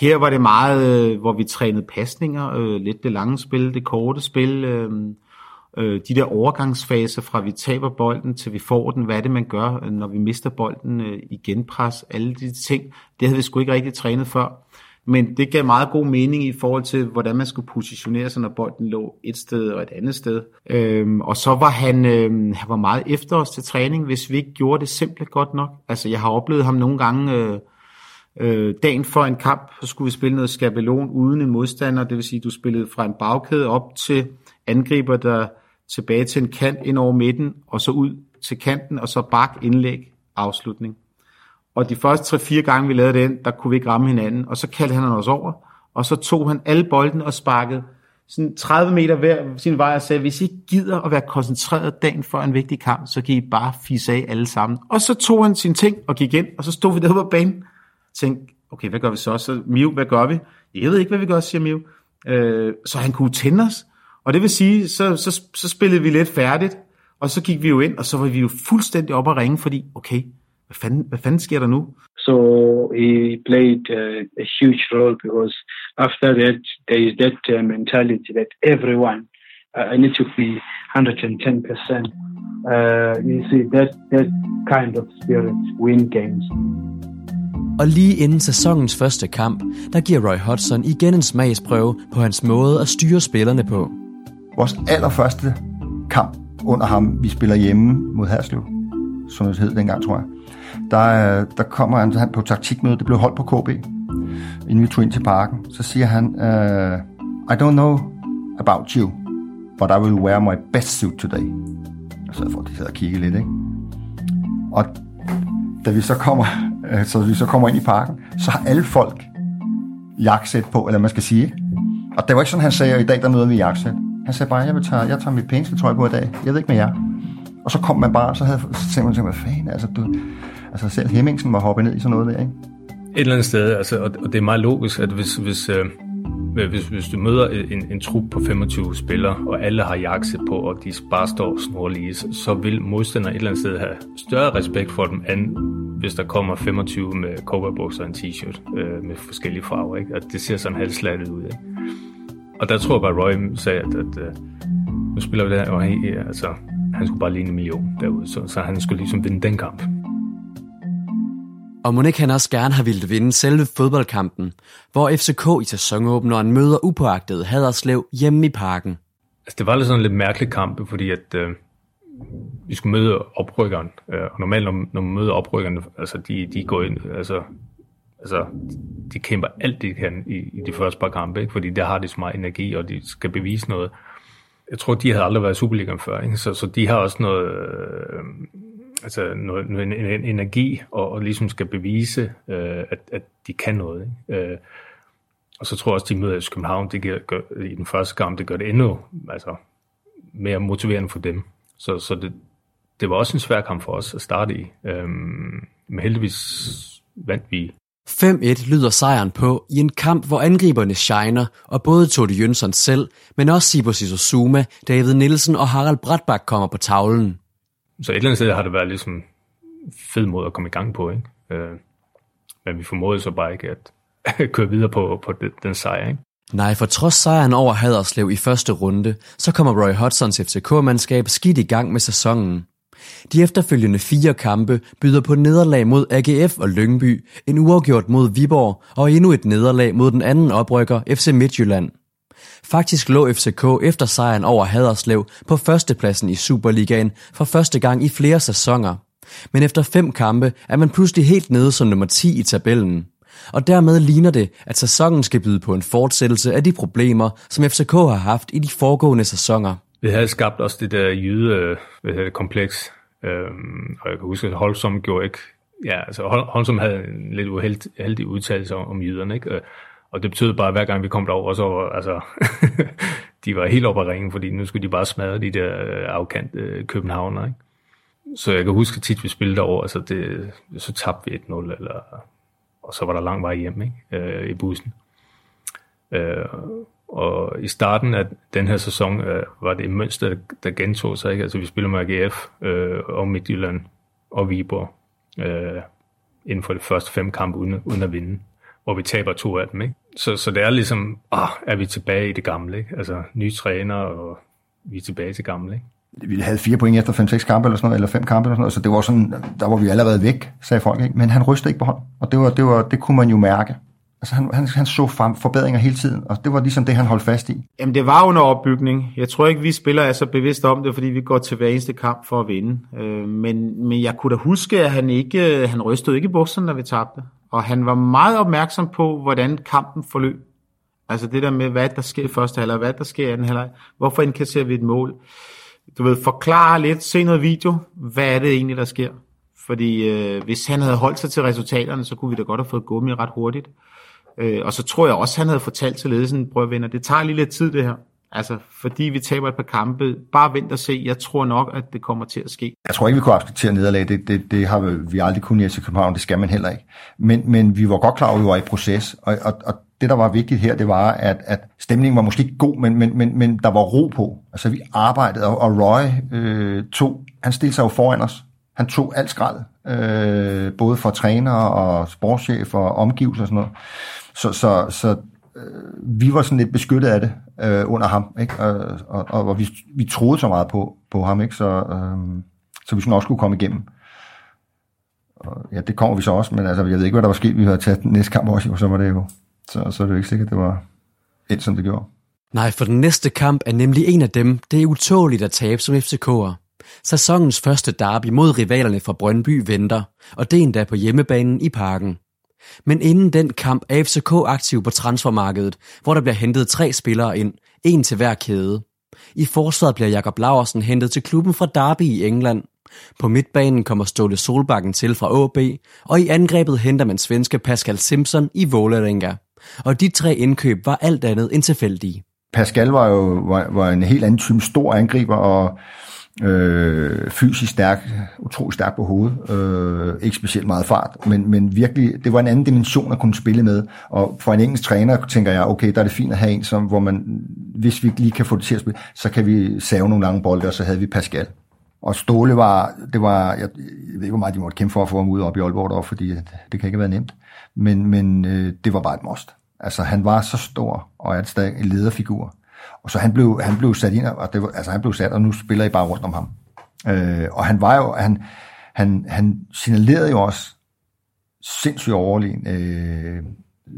Her var det meget, øh, hvor vi trænede pasninger, øh, lidt det lange spil, det korte spil, øh, Øh, de der overgangsfaser fra vi taber bolden til vi får den, hvad er det man gør, øh, når vi mister bolden øh, i genpres, alle de ting, det havde vi sgu ikke rigtig trænet før. Men det gav meget god mening i forhold til, hvordan man skulle positionere sig, når bolden lå et sted og et andet sted. Øhm, og så var han, øhm, han var meget efter os til træning, hvis vi ikke gjorde det simpelt godt nok. Altså, jeg har oplevet ham nogle gange... Øh, øh, dagen før en kamp, så skulle vi spille noget skabelon uden en modstander, det vil sige, du spillede fra en bagkæde op til angriber, der tilbage til en kant ind over midten, og så ud til kanten, og så bak indlæg afslutning. Og de første 3-4 gange, vi lavede den, der kunne vi ikke ramme hinanden. Og så kaldte han os over, og så tog han alle bolden og sparkede sådan 30 meter hver sin vej og sagde, hvis I gider at være koncentreret dagen for en vigtig kamp, så kan I bare fisse af alle sammen. Og så tog han sin ting og gik ind, og så stod vi derude på banen. Og tænkte, okay, hvad gør vi så? Så Miu, hvad gør vi? Jeg ved ikke, hvad vi gør, siger Miu. Øh, så han kunne tænde os. Og det vil sige, så, så, så spillede vi lidt færdigt, og så gik vi jo ind, og så var vi jo fuldstændig op at ringe, fordi, okay, hvad fanden, hvad fanden sker der nu? So he played uh, a huge role because after that there is that uh, mentality that everyone uh, I need to be 110 percent. Uh, you see that that kind of spirit win games. Og lige inden sæsonens første kamp, der giver Roy Hodgson igen en smagsprøve på hans måde at styre spillerne på. Vores allerførste kamp under ham, vi spiller hjemme mod Herslev, som det hed dengang, tror jeg der, øh, der kommer han, han på taktikmøde, det blev holdt på KB, inden vi tog ind til parken. Så siger han, uh, I don't know about you, but I will wear my best suit today. Og så for de sidder og kigge lidt, ikke? Og da vi så kommer, øh, så vi så kommer ind i parken, så har alle folk jakkesæt på, eller man skal sige, ikke? Og det var ikke sådan, han sagde, at i dag der møder vi jakkesæt. Han sagde bare, jeg, vil tage, jeg tager mit pæneste tøj på i dag. Jeg ved ikke med jer. Og så kom man bare, så havde så tænkte man, hvad fanden, altså, du, Altså selv Hemmingsen var hoppet ned i sådan noget der, ikke? Et eller andet sted, altså, og det er meget logisk, at hvis, hvis, øh, hvis, hvis du møder en, en trup på 25 spillere, og alle har jakse på, og de bare står snorlige, så, så vil modstander et eller andet sted have større respekt for dem, end hvis der kommer 25 med cowboybukser og en t-shirt øh, med forskellige farver. Ikke? At det ser sådan halvslattet ud. Ikke? Og der tror jeg bare, Roy sagde, at, at øh, nu spiller vi det her, og hey, altså, han skulle bare ligne en million derude, så, så han skulle ligesom vinde den kamp. Og Monique han også gerne har ville vinde selve fodboldkampen, hvor FCK i sæsonåbneren møder upåagtet Haderslev hjemme i parken. Altså, det var lidt sådan en lidt mærkelig kamp, fordi at øh, vi skulle møde oprykkeren. Øh, og normalt, når, når man møder oprykkerne, altså de, de går ind, altså, altså de kæmper alt, de kan i, i de første par kampe, ikke? fordi der har de så meget energi, og de skal bevise noget. Jeg tror, de havde aldrig været i Superligaen før, ikke? Så, så de har også noget, øh, altså noget, noget en, en energi, og, og ligesom skal bevise, øh, at, at de kan noget. Ikke? Øh, og så tror jeg også, de møder i København, det gør, gør, i den første kamp, det gør det endnu altså, mere motiverende for dem. Så, så det, det var også en svær kamp for os at starte i. Øhm, men heldigvis vandt vi. 5-1 lyder sejren på i en kamp, hvor angriberne shiner, og både Tode Jønsson selv, men også Sibo Sissosuma, David Nielsen og Harald Bratbak kommer på tavlen. Så et eller andet sted har det været ligesom fed måde at komme i gang på, ikke? Øh, men vi formåede så bare ikke at køre videre på, på den, den sejr. Ikke? Nej, for trods sejren over Haderslev i første runde, så kommer Roy Hudsons FCK-mandskab skidt i gang med sæsonen. De efterfølgende fire kampe byder på nederlag mod AGF og Lyngby, en uafgjort mod Viborg og endnu et nederlag mod den anden oprykker FC Midtjylland. Faktisk lå FCK efter sejren over Haderslev på førstepladsen i Superligaen for første gang i flere sæsoner. Men efter fem kampe er man pludselig helt nede som nummer 10 i tabellen. Og dermed ligner det, at sæsonen skal byde på en fortsættelse af de problemer, som FCK har haft i de foregående sæsoner. Vi havde skabt også det der jyde øh, kompleks, øhm, og jeg kan huske, at Holsom gjorde ikke, ja, altså Holsom havde en lidt uheldig udtalelse om, om jyderne, ikke? Øh, og det betød bare, at hver gang vi kom derover, så var, altså, de var helt oppe at ringen, fordi nu skulle de bare smadre de der øh, afkant øh, københavner, ikke? Så jeg kan huske tit, vi spillede derover, altså det, så tabte vi 1-0, eller, og så var der lang vej hjem ikke? Øh, i bussen. Øh, og i starten af den her sæson øh, var det et mønster, der gentog sig. Ikke? Altså vi spiller med AGF øh, og Midtjylland og Viborg øh, inden for de første fem kampe uden, uden at vinde, hvor vi taber to af dem. Ikke? Så, så det er ligesom, ah, er vi tilbage i det gamle? Ikke? Altså nye træner, og vi er tilbage til gamle. Ikke? vi havde fire point efter 5-6 kampe eller sådan noget, eller fem kampe eller sådan noget, så det var sådan, der var vi allerede væk, sagde folk, ikke? men han rystede ikke på hånd, og det, var, det, var, det kunne man jo mærke. Altså han, han, han så forbedringer hele tiden, og det var ligesom det, han holdt fast i. Jamen det var under opbygning. Jeg tror ikke, vi spillere er så bevidste om det, fordi vi går til hver eneste kamp for at vinde. Øh, men, men jeg kunne da huske, at han ikke øh, han rystede ikke i bukserne, når vi tabte. Og han var meget opmærksom på, hvordan kampen forløb. Altså det der med, hvad der sker i første halvleg, hvad der sker i anden halvleg. Hvorfor indkasserer vi et mål? du ved, forklare lidt, se noget video, hvad er det egentlig, der sker? Fordi øh, hvis han havde holdt sig til resultaterne, så kunne vi da godt have fået gummi ret hurtigt. Øh, og så tror jeg også, han havde fortalt til ledelsen, prøv venner, det tager lige lidt tid det her. Altså, fordi vi taber et par kampe, bare vent og se. Jeg tror nok, at det kommer til at ske. Jeg tror ikke, vi kunne acceptere nederlag. Det, det, det har vi aldrig kunnet i København. Det skal man heller ikke. Men, men vi var godt klar over, at vi var i proces. Og, og, og det, der var vigtigt her, det var, at, at stemningen var måske ikke god, men, men, men, men der var ro på. Altså, vi arbejdede, og, og Roy øh, tog, han stillede sig jo foran os. Han tog alt skrald, øh, både for træner og sportschef og omgivelser og sådan noget. Så, så, så øh, vi var sådan lidt beskyttet af det øh, under ham, ikke? Og, og, og vi, vi troede så meget på, på ham, ikke? Så, øh, så vi sådan også kunne komme igennem. Og, ja, det kommer vi så også, men altså, jeg ved ikke, hvad der var sket. Vi havde taget den næste kamp også, og så var det jo, så, så er det jo ikke sikkert, det var et, som det gjorde. Nej, for den næste kamp er nemlig en af dem, det er utåligt at tabe som FCK'er. Sæsonens første derby mod rivalerne fra Brøndby venter, og det er endda på hjemmebanen i parken. Men inden den kamp er FCK aktiv på transfermarkedet, hvor der bliver hentet tre spillere ind, en til hver kæde. I forsvaret bliver Jakob Laversen hentet til klubben fra Derby i England. På midtbanen kommer Ståle Solbakken til fra AB, og i angrebet henter man svenske Pascal Simpson i Vålerenga. Og de tre indkøb var alt andet end tilfældige. Pascal var jo var, var en helt anden type stor angriber, og øh, fysisk stærk, utrolig stærk på hovedet, øh, ikke specielt meget fart, men, men virkelig, det var en anden dimension at kunne spille med, og for en engelsk træner tænker jeg, okay, der er det fint at have en, som, hvor man, hvis vi lige kan få det til at spille, så kan vi save nogle lange bolde, og så havde vi Pascal. Og Ståle var, det var, jeg, jeg ved ikke, hvor meget de måtte kæmpe for at få ham ud op i Aalborg deroppe, fordi det kan ikke have været nemt, men, men øh, det var bare et must. Altså, han var så stor, og er stadig en lederfigur. Og så han blev, han blev sat ind, og det var, altså han blev sat, og nu spiller I bare rundt om ham. Øh, og han var jo, han, han, han signalerede jo også sindssygt overlegen øh,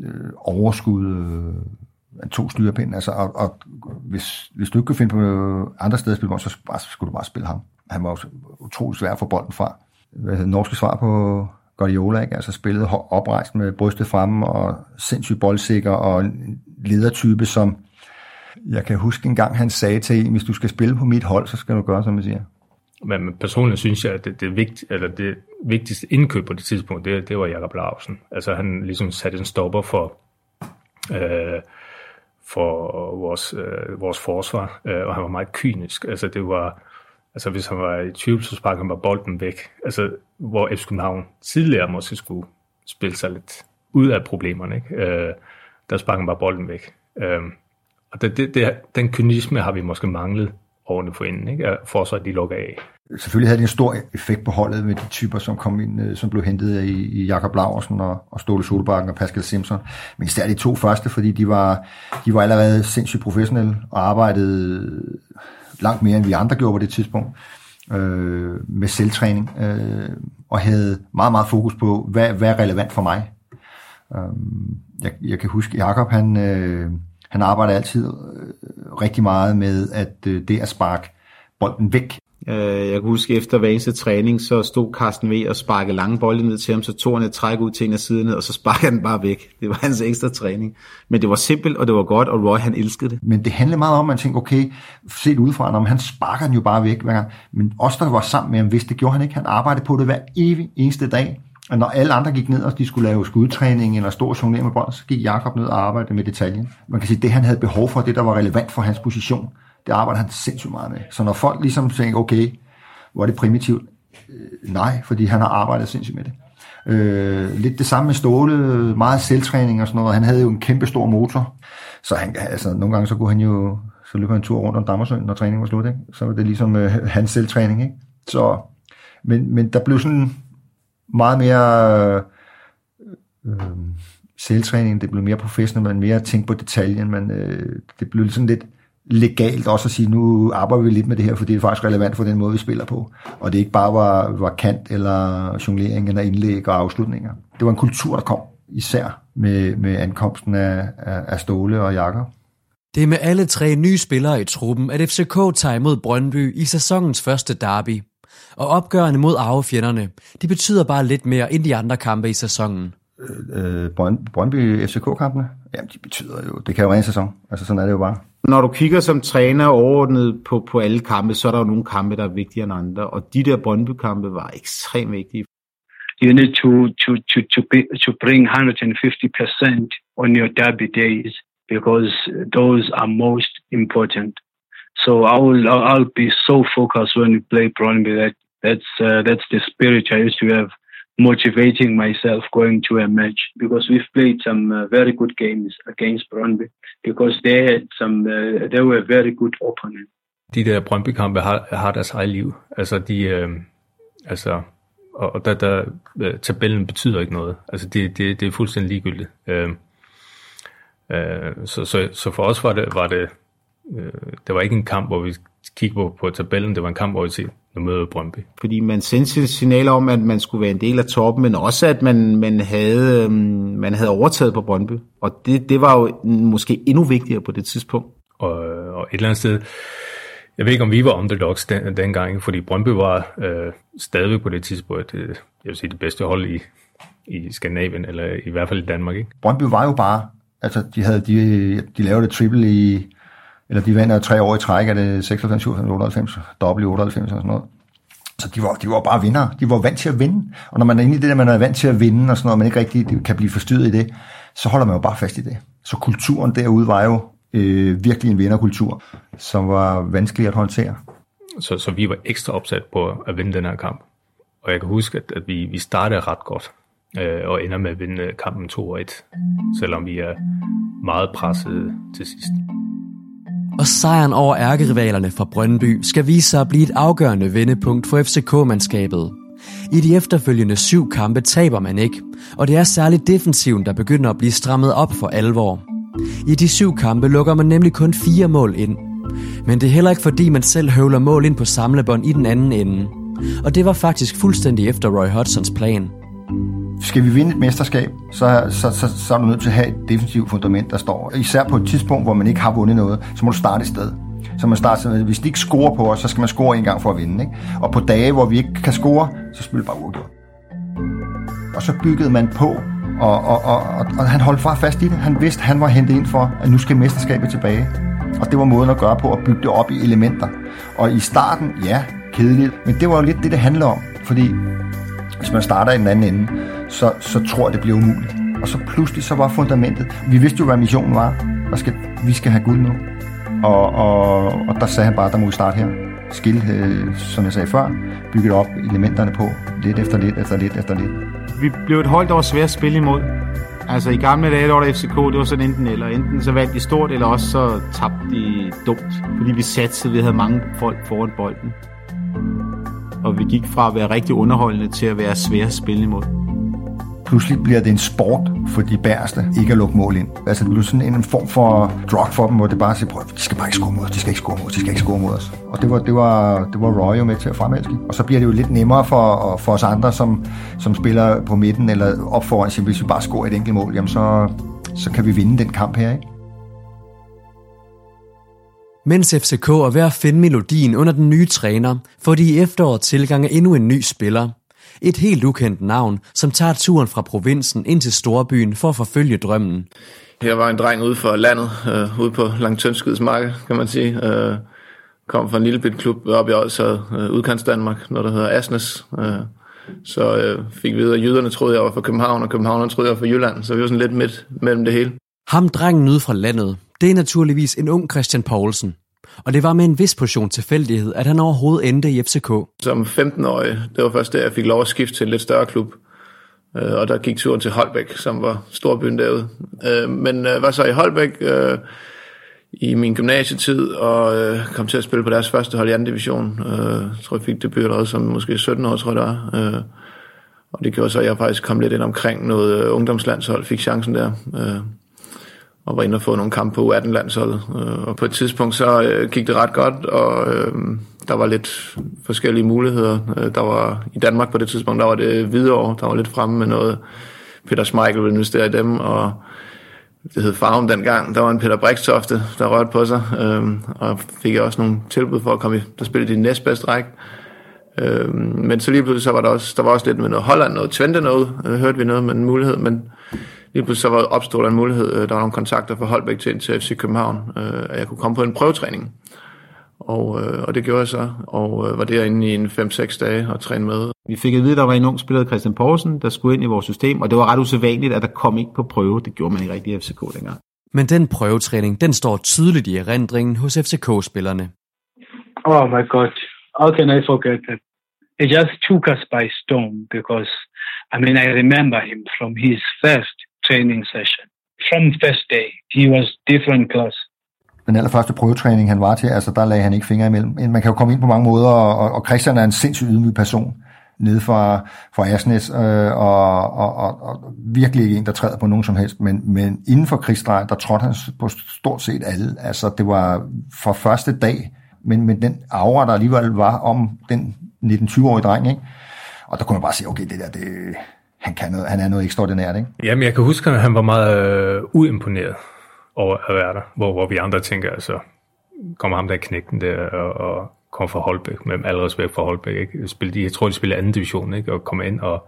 øh, overskud, øh, to styrepind, altså, og, og hvis, hvis du ikke kunne finde på andre steder at spille så bare, skulle du bare spille ham. Han var jo utrolig svær at få bolden fra. Hvad hedder norske svar på Guardiola, ikke? altså spillet oprejst med brystet fremme, og sindssygt boldsikker, og en ledertype, som jeg kan huske en gang, han sagde til en, hvis du skal spille på mit hold, så skal du gøre, som jeg siger. Men personligt synes jeg, at det, det, vigt, eller det vigtigste indkøb på det tidspunkt, det, det var Jakob Larsen. Altså han ligesom satte en stopper for, øh, for vores, øh, vores forsvar, øh, og han var meget kynisk. Altså det var, altså hvis han var i tvivl, så sparkede han bare bolden væk. Altså hvor FC København tidligere måske skulle spille sig lidt ud af problemerne, ikke? Øh, der sparkede han bare bolden væk. Øh, og det, det, det, den kynisme har vi måske manglet årene for inden, ikke? for så at de lukker af. Selvfølgelig havde det en stor effekt på holdet med de typer, som kom ind, øh, som blev hentet i, i Jakob Laversen og, og Ståle Solbakken og Pascal Simpson. Men især de to første, fordi de var, de var allerede sindssygt professionelle og arbejdede øh, langt mere, end vi andre gjorde på det tidspunkt øh, med selvtræning øh, og havde meget, meget fokus på, hvad, hvad er relevant for mig. Øh, jeg, jeg kan huske, Jakob han, øh, han arbejder altid øh, rigtig meget med, at øh, det at sparke bolden væk Øh, jeg kan huske, efter hver eneste træning, så stod Carsten V og sparkede lange bolde ned til ham, så tog han et træk ud til en af siderne, og så sparkede han bare væk. Det var hans ekstra træning. Men det var simpelt, og det var godt, og Roy han elskede det. Men det handlede meget om, at man tænkte, okay, set udefra, når han sparker den jo bare væk hver gang. Men os, der var sammen med ham, vidste, det gjorde han ikke. Han arbejdede på det hver evig eneste dag. Og når alle andre gik ned, og de skulle lave skudtræning eller stor jonglering med bold, så gik Jakob ned og arbejdede med detaljen. Man kan sige, det han havde behov for, det der var relevant for hans position, det arbejdede han sindssygt meget med. Så når folk ligesom tænker, okay, hvor er det primitivt? Øh, nej, fordi han har arbejdet sindssygt med det. Øh, lidt det samme med Ståle, meget selvtræning og sådan noget. Han havde jo en kæmpe stor motor, så han, altså, nogle gange så kunne han jo, så løb han en tur rundt om Dammersøen, når træningen var slut, ikke? så var det ligesom øh, hans selvtræning. Ikke? Så, men, men der blev sådan meget mere øh, selvtræning, det blev mere professionelt, man mere tænkte på detaljen, men øh, det blev sådan lidt legalt også at sige, nu arbejder vi lidt med det her, fordi det er faktisk relevant for den måde, vi spiller på. Og det ikke bare var, var kant eller jonglering eller indlæg og afslutninger. Det var en kultur, der kom, især med, med ankomsten af, af, af Ståle og Jakob. Det er med alle tre nye spillere i truppen, at FCK tager imod Brøndby i sæsonens første derby. Og opgørende mod arvefjenderne, de betyder bare lidt mere end de andre kampe i sæsonen. Øh, Brøndby FCK-kampene, jamen de betyder jo, det kan jo være en sæson. Altså sådan er det jo bare. Når du kigger som træner overordnet på, på alle kampe, så er der jo nogle kampe, der er vigtigere end andre, og de der Brøndby-kampe var ekstremt vigtige. You need to, to, to, to, be, to bring 150% on your derby days because those are most important. So I will I'll be so focused when we play Brøndby that that's uh, that's the spirit I used to have motivating myself going to a match because we've played some uh, very good games against Brøndby because they had some uh, they were very good opponents. De der Brøndby-kampe har, har deres eget liv. Altså de øh, altså og der, der øh, tabellen betyder ikke noget. Altså det, det, det er fuldstændig ligegyldigt. Øh, øh, så, så, så for os var det var det øh, det var ikke en kamp hvor vi kiggede på, på tabellen, det var en kamp hvor vi siger nu møder Brøndby. Fordi man sendte signaler om, at man skulle være en del af toppen, men også at man, man, havde, øhm, man havde overtaget på Brøndby. Og det, det var jo måske endnu vigtigere på det tidspunkt. Og, og et eller andet sted, jeg ved ikke om vi var underdogs den, dengang, fordi Brøndby var øh, stadigvæk på det tidspunkt, det, jeg vil sige, det bedste hold i, i Skandinavien, eller i hvert fald i Danmark. Ikke? Brøndby var jo bare, altså de, havde, de, de lavede det triple i, eller de vandt tre år i træk, er det 96, 97, 98, dobbelt 98 og sådan noget. Så de var, de var bare vinder. De var vant til at vinde. Og når man er inde i det der, man er vant til at vinde, og sådan noget, man ikke rigtig kan blive forstyrret i det, så holder man jo bare fast i det. Så kulturen derude var jo øh, virkelig en vinderkultur, som var vanskelig at håndtere. Så, så vi var ekstra opsat på at vinde den her kamp. Og jeg kan huske, at, at vi, vi startede ret godt, øh, og ender med at vinde kampen 2-1, selvom vi er meget presset til sidst og sejren over ærkerivalerne fra Brøndby skal vise sig at blive et afgørende vendepunkt for FCK-mandskabet. I de efterfølgende syv kampe taber man ikke, og det er særligt defensiven, der begynder at blive strammet op for alvor. I de syv kampe lukker man nemlig kun fire mål ind. Men det er heller ikke fordi, man selv høvler mål ind på samlebånd i den anden ende. Og det var faktisk fuldstændig efter Roy Hodgsons plan skal vi vinde et mesterskab, så, så, så, så er du nødt til at have et defensivt fundament, der står. Især på et tidspunkt, hvor man ikke har vundet noget, så må du starte et sted. Så man starter hvis de ikke scorer på os, så skal man score en gang for at vinde. Ikke? Og på dage, hvor vi ikke kan score, så spiller bare uafgjort. Og så byggede man på, og, og, og, og, og han holdt bare fast i det. Han vidste, han var hentet ind for, at nu skal mesterskabet tilbage. Og det var måden at gøre på, at bygge det op i elementer. Og i starten, ja, kedeligt, men det var jo lidt det, det handler om. Fordi hvis man starter i den anden ende, så, så tror jeg, det bliver umuligt. Og så pludselig så var fundamentet. Vi vidste jo, hvad missionen var. Der skal, vi skal have Gud nu. Og, og, og der sagde han bare, der må vi starte her. Skil, øh, som jeg sagde før, bygget op elementerne på, lidt efter lidt, efter lidt, efter lidt. Vi blev et hold, der var svært at spille imod. Altså i gamle dage, der var der FCK, det var sådan enten eller. Enten så vandt de stort, eller også så tabte de dumt. Fordi vi satte, vi havde mange folk foran bolden og vi gik fra at være rigtig underholdende til at være svære at spille imod. Pludselig bliver det en sport for de bæreste ikke at lukke mål ind. Altså det bliver sådan en form for drug for dem, hvor det bare siger, prøv, de skal bare ikke score mod os, de skal ikke score mod os, de skal ikke score mod os. Og det var, det var, det var Roy jo med til at fremelske. Og så bliver det jo lidt nemmere for, for os andre, som, som spiller på midten eller op foran, siger, hvis vi bare scorer et enkelt mål, jamen så, så kan vi vinde den kamp her, ikke? Mens FCK er ved at finde melodien under den nye træner, får de i efteråret tilgang af endnu en ny spiller. Et helt ukendt navn, som tager turen fra provinsen ind til storbyen for at forfølge drømmen. Jeg var en dreng ude for landet, øh, ude på Langtønskyds marked, kan man sige. Øh, kom fra en lille bit klub oppe i Odsad, øh, udkants Danmark, noget der hedder Asnes. Øh, så øh, fik vi videre, at jyderne troede, jeg var fra København, og københavnerne troede, jeg var fra Jylland. Så vi var sådan lidt midt mellem det hele. Ham drengen ude fra landet, det er naturligvis en ung Christian Poulsen. Og det var med en vis portion tilfældighed, at han overhovedet endte i FCK. Som 15-årig, det var først der, jeg fik lov at skifte til en lidt større klub. Øh, og der gik turen til Holbæk, som var storbyen derude. Øh, men øh, var så i Holbæk i min gymnasietid, og kom til at spille på deres første hold i anden division. Jeg tror, jeg fik debut allerede som måske 17 år, tror jeg det var. Og det gjorde så, at jeg faktisk kom lidt ind omkring noget ungdomslandshold, fik chancen der og var inde og få nogle kampe på U18-landsholdet. Øh, og på et tidspunkt så øh, gik det ret godt, og øh, der var lidt forskellige muligheder. Der var I Danmark på det tidspunkt, der var det Hvidovre, der var lidt fremme med noget. Peter Schmeichel ville investere i dem, og det hed Farm dengang. Der var en Peter Brikstofte, der rørte på sig, og fik jeg også nogle tilbud for at komme i, der spillede de næstbedste række. Men så lige pludselig så var der også, der var også lidt med noget Holland, noget Twente noget, øh, hørte vi noget med en mulighed, men lige pludselig så var opstod der en mulighed, øh, der var nogle kontakter fra Holbæk til, til FC København, øh, at jeg kunne komme på en prøvetræning. Og, øh, og det gjorde jeg så, og var derinde i en 5-6 dage og træne med. Vi fik at vide, at der var en ung spiller, Christian Poulsen, der skulle ind i vores system, og det var ret usædvanligt, at der kom ikke på prøve. Det gjorde man ikke rigtig i FCK dengang. Men den prøvetræning, den står tydeligt i erindringen hos FCK-spillerne. Oh my god, how can I forget that? It just took us by storm because, I mean, I remember him from his first training session. From first day, he was different class. Den allerførste prøvetræning, han var til, altså der lagde han ikke fingre imellem. Man kan jo komme ind på mange måder, og, og Christian er en sindssygt ydmyg person nede fra, fra Asnes, øh, og, og, og, og virkelig ikke en, der træder på nogen som helst, men, men inden for krigsdrej, der trådte han på stort set alle. Altså, det var fra første dag, men, men den aura, der alligevel var om den 19-20-årige dreng, ikke? og der kunne man bare sige, okay, det der, det, han, kan noget, han er noget ekstraordinært, ikke? Jamen, jeg kan huske, at han var meget øh, uimponeret over at være der, hvor, hvor vi andre tænker, altså, kommer ham der knægten der, og, og kommer fra Holbæk, med al respekt for Holbæk, ikke? Spil, de, jeg tror, de spiller anden division, ikke? Og kommer ind og,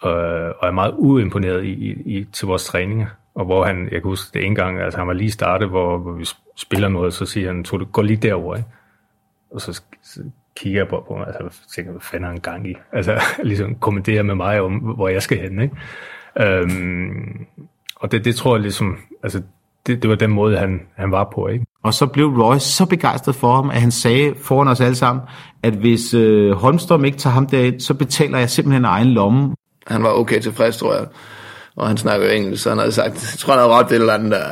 og, og er meget uimponeret i, i, i, til vores træninger. Og hvor han, jeg kan huske det en gang, altså han var lige startet, hvor, hvor vi spiller noget, så siger han, tog det, gå lige derover, ikke? Og så, så kigger jeg på, på mig, altså, tænker, hvad fanden er han gang i? Altså, ligesom kommenterer med mig om, hvor jeg skal hen, ikke? Øhm, og det, det tror jeg ligesom, altså, det, det var den måde, han, han var på, ikke? Og så blev Roy så begejstret for ham, at han sagde foran os alle sammen, at hvis øh, Holmstrøm ikke tager ham derind, så betaler jeg simpelthen egen lomme. Han var okay tilfreds, tror jeg. Og han snakker jo engelsk, så han havde sagt, jeg tror, han havde ret det eller andet, der,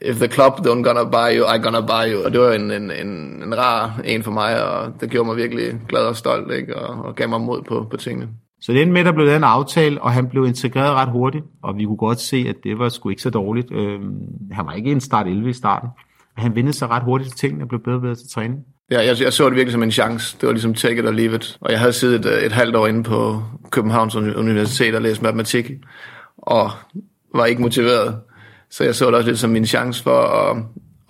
if the club don't gonna buy you, I gonna buy you. Og det var en, en, en, en rar en for mig, og det gjorde mig virkelig glad og stolt, ikke? Og, og gav mig mod på, på tingene. Så det endte med, at der blev en aftale, og han blev integreret ret hurtigt, og vi kunne godt se, at det var sgu ikke så dårligt. Øhm, han var ikke en start 11 i starten. Han vendte sig ret hurtigt til tingene og blev bedre og bedre til træning. Ja, jeg, jeg så det virkelig som en chance. Det var ligesom take it or leave it. Og jeg havde siddet et, et halvt år inde på Københavns Universitet og læst matematik, og var ikke motiveret. Så jeg så det også lidt som min chance for at,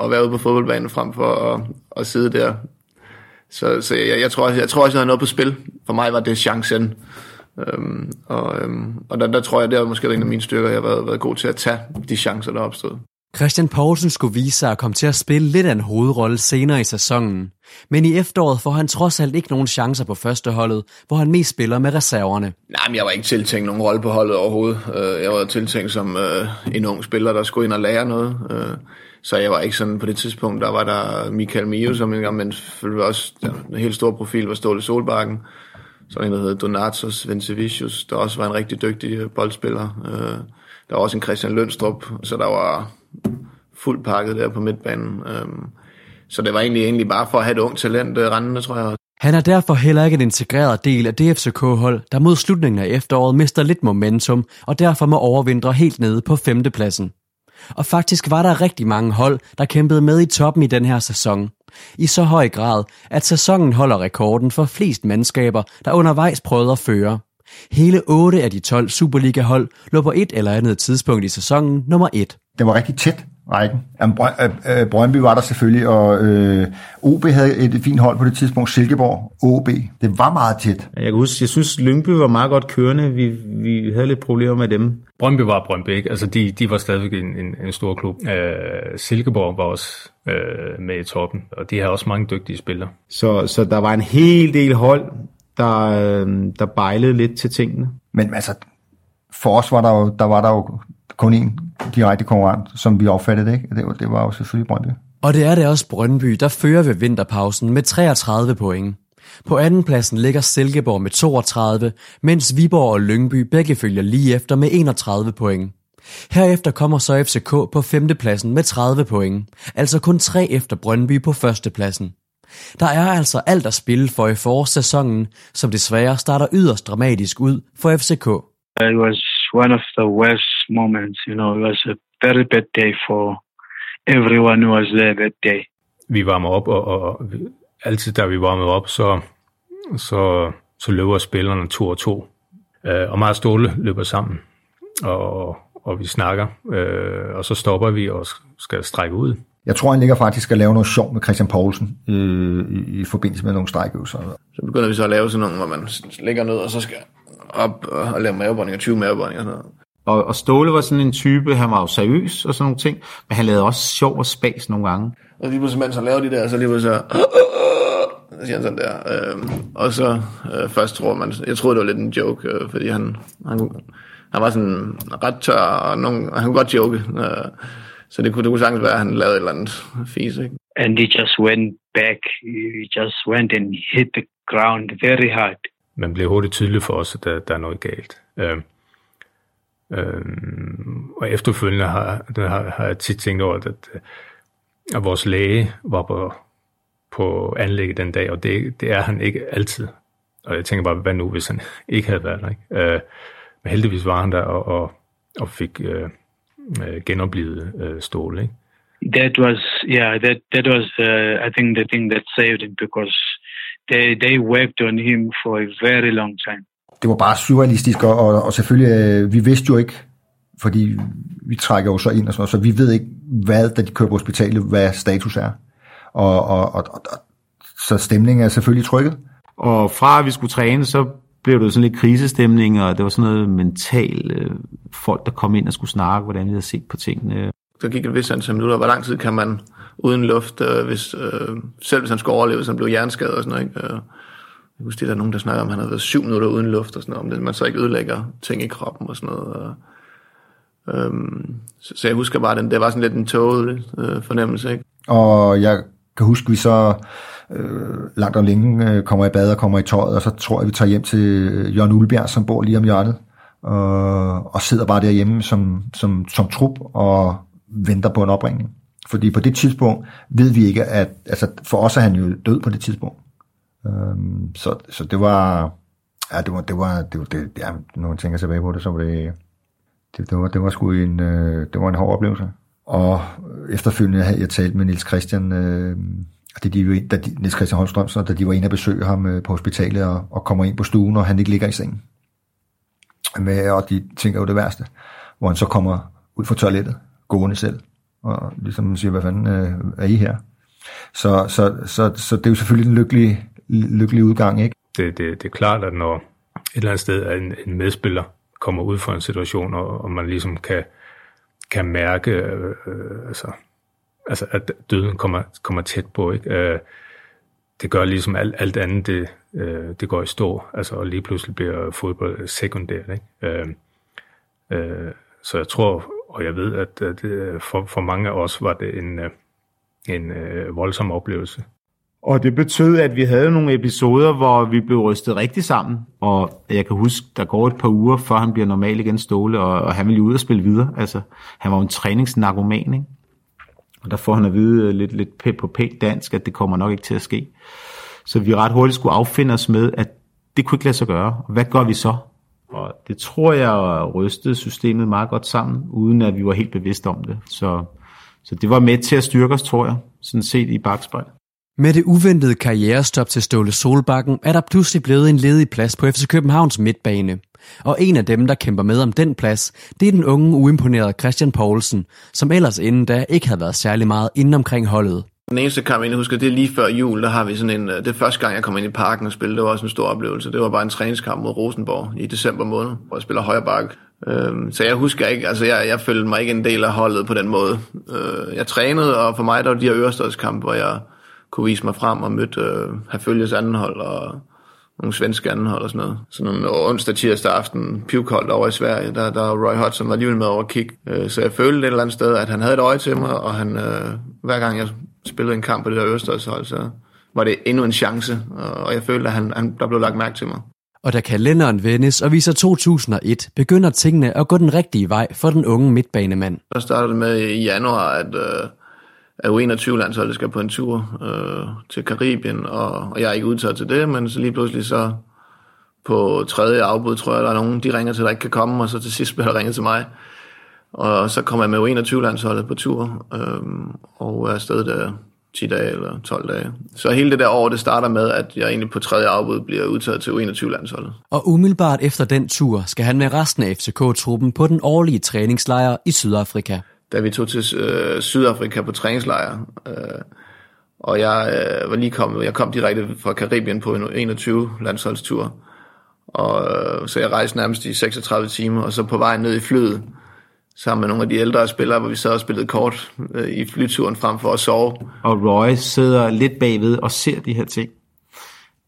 at være ude på fodboldbanen frem for at, at sidde der. Så, så jeg, jeg, tror, også, jeg tror også, jeg havde noget på spil. For mig var det chancen. Øhm, og øhm, og der, der tror jeg, det er måske en af mine styrker, jeg har været, været god til at tage de chancer, der opstod. Christian Poulsen skulle vise sig at komme til at spille lidt af en hovedrolle senere i sæsonen. Men i efteråret får han trods alt ikke nogen chancer på førsteholdet, hvor han mest spiller med reserverne. Nej, men jeg var ikke tiltænkt nogen rolle på holdet overhovedet. Øh, jeg var tiltænkt som øh, en ung spiller, der skulle ind og lære noget. Øh, så jeg var ikke sådan på det tidspunkt, der var der Michael Mio, som en gang, men også en helt stor profil var Ståle Solbakken. Så en, der hedder Donatos Vencevicius, der også var en rigtig dygtig boldspiller. Der var også en Christian Lønstrup, så der var fuldt pakket der på midtbanen. Øhm, så det var egentlig, egentlig bare for at have et ungt talent øh, rendende, tror jeg. Han er derfor heller ikke en integreret del af DFCK-hold, der mod slutningen af efteråret mister lidt momentum og derfor må overvintre helt nede på femtepladsen. Og faktisk var der rigtig mange hold, der kæmpede med i toppen i den her sæson. I så høj grad, at sæsonen holder rekorden for flest mandskaber, der undervejs prøvede at føre. Hele 8 af de 12 Superliga-hold lå på et eller andet tidspunkt i sæsonen nummer 1. Det var rigtig tæt, rækken. Jamen, Brø- øh, Brøndby var der selvfølgelig, og øh, OB havde et fint hold på det tidspunkt, Silkeborg, OB. Det var meget tæt. Jeg kan huske, jeg synes, Lyngby var meget godt kørende. Vi, vi havde lidt problemer med dem. Brøndby var Brøndby, ikke? Altså, de, de var stadigvæk en, en, en stor klub. Øh, Silkeborg var også øh, med i toppen, og de har også mange dygtige spillere. Så, så der var en hel del hold, der, øh, der bejlede lidt til tingene. Men altså, for os var der jo, der var der jo kun én direkte konkurrent, som vi opfattede det, ikke? Det var, det var jo selvfølgelig Brøndby. Og det er det også Brøndby, der fører ved vinterpausen med 33 point. På andenpladsen ligger Silkeborg med 32, mens Viborg og Lyngby begge følger lige efter med 31 point. Herefter kommer så FCK på femtepladsen med 30 point, altså kun tre efter Brøndby på førstepladsen. Der er altså alt at spille for i forårssæsonen, som desværre starter yderst dramatisk ud for FCK. It was one of the worst moments, you know, it was a very bad day for everyone who was there that day. Vi varmer op, og, og, og altid da vi varmede op, så, så, så løber spillerne to og to. Øh, og meget Ståle løber sammen, og, og vi snakker, øh, og så stopper vi og skal strække ud. Jeg tror, han ligger faktisk at lave noget sjov med Christian Poulsen øh, i, i forbindelse med nogle strækøvelser. Så begynder vi så at lave sådan nogle, hvor man ligger ned, og så skal op og lave mavebåndinger, 20 mavebåndinger og sådan noget. Og, og Ståle var sådan en type, han var jo seriøs og sådan nogle ting, men han lavede også sjov og spas nogle gange. Og lige pludselig, mens han lavede de der, så lige pludselig så... Så siger han sådan der. Øh, og så øh, først tror man, jeg troede det var lidt en joke, øh, fordi han, han, han var sådan ret tør, og, nogen, og han kunne godt joke. Øh, så det kunne, det kunne sagtens være, at han lavede et eller andet fis, ikke? And he just went back, he just went and hit the ground very hard. Man bliver hurtigt tydeligt for os, at der, der er noget galt. Øh, øh, og efterfølgende har, har, har jeg tit tænkt over, at, at vores læge var på, på anlægget den dag, og det, det er han ikke altid. Og jeg tænker bare, hvad nu, hvis han ikke havde været der? Ikke? Øh, men heldigvis var han der og, og, og fik øh, øh, genoplevet øh, Ståle. Ikke? That was, yeah, that, that was, uh, I think, the thing that saved him because they, they worked on him for a very long time. Det var bare surrealistisk, og, og, og selvfølgelig, øh, vi vidste jo ikke, fordi vi trækker jo så ind og sådan noget, så vi ved ikke, hvad, da de kører på hospitalet, hvad status er. Og, og, og, og så stemningen er selvfølgelig trykket. Og fra at vi skulle træne, så blev det sådan lidt krisestemning, og det var sådan noget mental øh, folk, der kom ind og skulle snakke, hvordan vi havde set på tingene. Så gik et vis antal minutter. Hvor lang tid kan man uden luft, øh, hvis, øh, selv hvis han skulle overleve, så han blev hjerneskadet og sådan noget. Ikke? Øh, jeg husker, der er nogen, der snakker om, at han havde været syv minutter uden luft og sådan noget, om det, man så ikke ødelægger ting i kroppen og sådan noget. Og, øhm, så, så, jeg husker bare, den, det var sådan lidt en tåget øh, fornemmelse. Ikke? Og jeg kan huske, at vi så øh, langt om længe øh, kommer i bad og kommer i tøjet, og så tror jeg, vi tager hjem til øh, Jørgen Ulbjerg, som bor lige om hjørnet, og, og sidder bare derhjemme som, som, som trup og venter på en opringning. Fordi på det tidspunkt ved vi ikke, at altså for os er han jo død på det tidspunkt. Øhm, så, så det var, ja, det var, det var, det var, det, ja, når man tænker tilbage på det, så var det, det, det var, det var sgu en, øh, det var en hård oplevelse. Og efterfølgende havde jeg talt med Nils Christian, øh, da de, da de, Nils Christian Holmstrøm, så da de var inde og besøge ham øh, på hospitalet og, og kommer ind på stuen, og han ikke ligger i sengen. Med, og de tænker jo det værste, hvor han så kommer ud fra toilettet, gående selv, og ligesom siger, hvad fanden øh, er I her? Så, så, så, så det er jo selvfølgelig en lykkelig, lykkelig udgang, ikke? Det, det, det er klart, at når et eller andet sted en, en medspiller kommer ud for en situation, og, og man ligesom kan, kan mærke, øh, øh, altså, altså, at døden kommer, kommer tæt på, ikke? Øh, det gør ligesom alt, alt andet, det, øh, det går i stå, altså, og lige pludselig bliver fodbold sekundært, ikke? Øh, øh, så jeg tror, og jeg ved, at, at øh, for, for mange af os var det en, øh, en øh, voldsom oplevelse. Og det betød, at vi havde nogle episoder, hvor vi blev rystet rigtig sammen. Og jeg kan huske, der går et par uger, før han bliver normal igen ståle, og, og han ville ud og spille videre. Altså, han var jo en træningsnarkoman, ikke? Og der får han at vide øh, lidt, lidt på pænt dansk, at det kommer nok ikke til at ske. Så vi ret hurtigt skulle affinde os med, at det kunne ikke lade sig gøre. Hvad gør vi så? Og det tror jeg rystede systemet meget godt sammen, uden at vi var helt bevidste om det. Så, så det var med til at styrke os, tror jeg, sådan set i bagspejl. Med det uventede karrierestop til Ståle Solbakken er der pludselig blevet en ledig plads på FC Københavns midtbane. Og en af dem, der kæmper med om den plads, det er den unge, uimponerede Christian Poulsen, som ellers inden da ikke havde været særlig meget inden omkring holdet. Den eneste kamp, jeg husker, det er lige før jul, der har vi sådan en, øh, det det første gang, jeg kom ind i parken og spillede, det var også en stor oplevelse. Det var bare en træningskamp mod Rosenborg i december måned, hvor jeg spiller højre bakke. Øhm, så jeg husker ikke, altså jeg, jeg følte mig ikke en del af holdet på den måde. Øh, jeg trænede, og for mig der var de her Ørestadskampe, hvor jeg kunne vise mig frem og mødte øh, Herfølges anden hold og nogle svenske anden hold og sådan noget. Så nogle øh, onsdag, tirsdag aften, pivkoldt over i Sverige, der, der Roy Hodgson var alligevel med over at kigge. Øh, så jeg følte et eller andet sted, at han havde et øje til mig, og han, øh, hver gang jeg spillede en kamp på det der Ørestadshold, så var det endnu en chance, og jeg følte, at han, han, der blev lagt mærke til mig. Og da kalenderen vendes og viser 2001, begynder tingene at gå den rigtige vej for den unge midtbanemand. Der startede det med i januar, at, øh, at U21-landsholdet skal på en tur øh, til Karibien, og, og jeg er ikke udtaget til det, men så lige pludselig så på tredje afbud, tror jeg, der er nogen, de ringer til, der ikke kan komme, og så til sidst bliver der ringet til mig. Og så kommer jeg med U21-landsholdet på tur, øh, og er afsted der 10 dage eller 12 dage. Så hele det der år, det starter med, at jeg egentlig på tredje afbud bliver udtaget til U21-landsholdet. Og umiddelbart efter den tur skal han med resten af FCK-truppen på den årlige træningslejr i Sydafrika. Da vi tog til øh, Sydafrika på træningslejr, øh, og jeg øh, var lige kommet, jeg kom direkte fra Karibien på en 21-landsholdstur, og øh, så jeg rejste nærmest i 36 timer, og så på vej ned i flyet, sammen med nogle af de ældre spillere, hvor vi sad og spillede kort øh, i flyturen frem for at sove. Og Roy sidder lidt bagved og ser de her ting.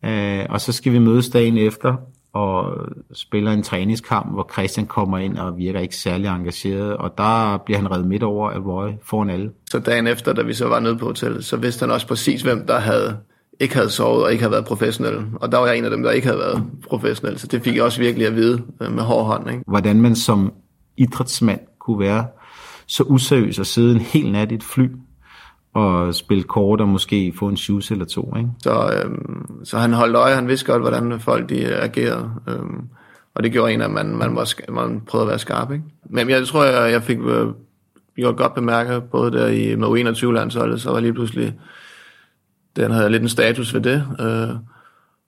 Øh, og så skal vi mødes dagen efter og spiller en træningskamp, hvor Christian kommer ind og virker ikke særlig engageret, og der bliver han reddet midt over af Roy foran alle. Så dagen efter, da vi så var nede på hotellet, så vidste han også præcis, hvem der havde ikke havde sovet og ikke havde været professionel. Og der var jeg en af dem, der ikke havde været professionel, så det fik jeg også virkelig at vide øh, med hård hånd. Ikke? Hvordan man som idrætsmand kunne være så useriøs at sidde en hel nat i et fly og spille kort og måske få en shoes eller to. Ikke? Så, øhm, så han holdt øje, han vidste godt, hvordan folk de agerede. Øhm, og det gjorde en, at man, man, var, man prøvede at være skarp. Ikke? Men jeg tror, jeg, jeg fik øh, gjort godt bemærket, både der i med 21 landsholdet, så var lige pludselig, den havde lidt en status ved det. Øh,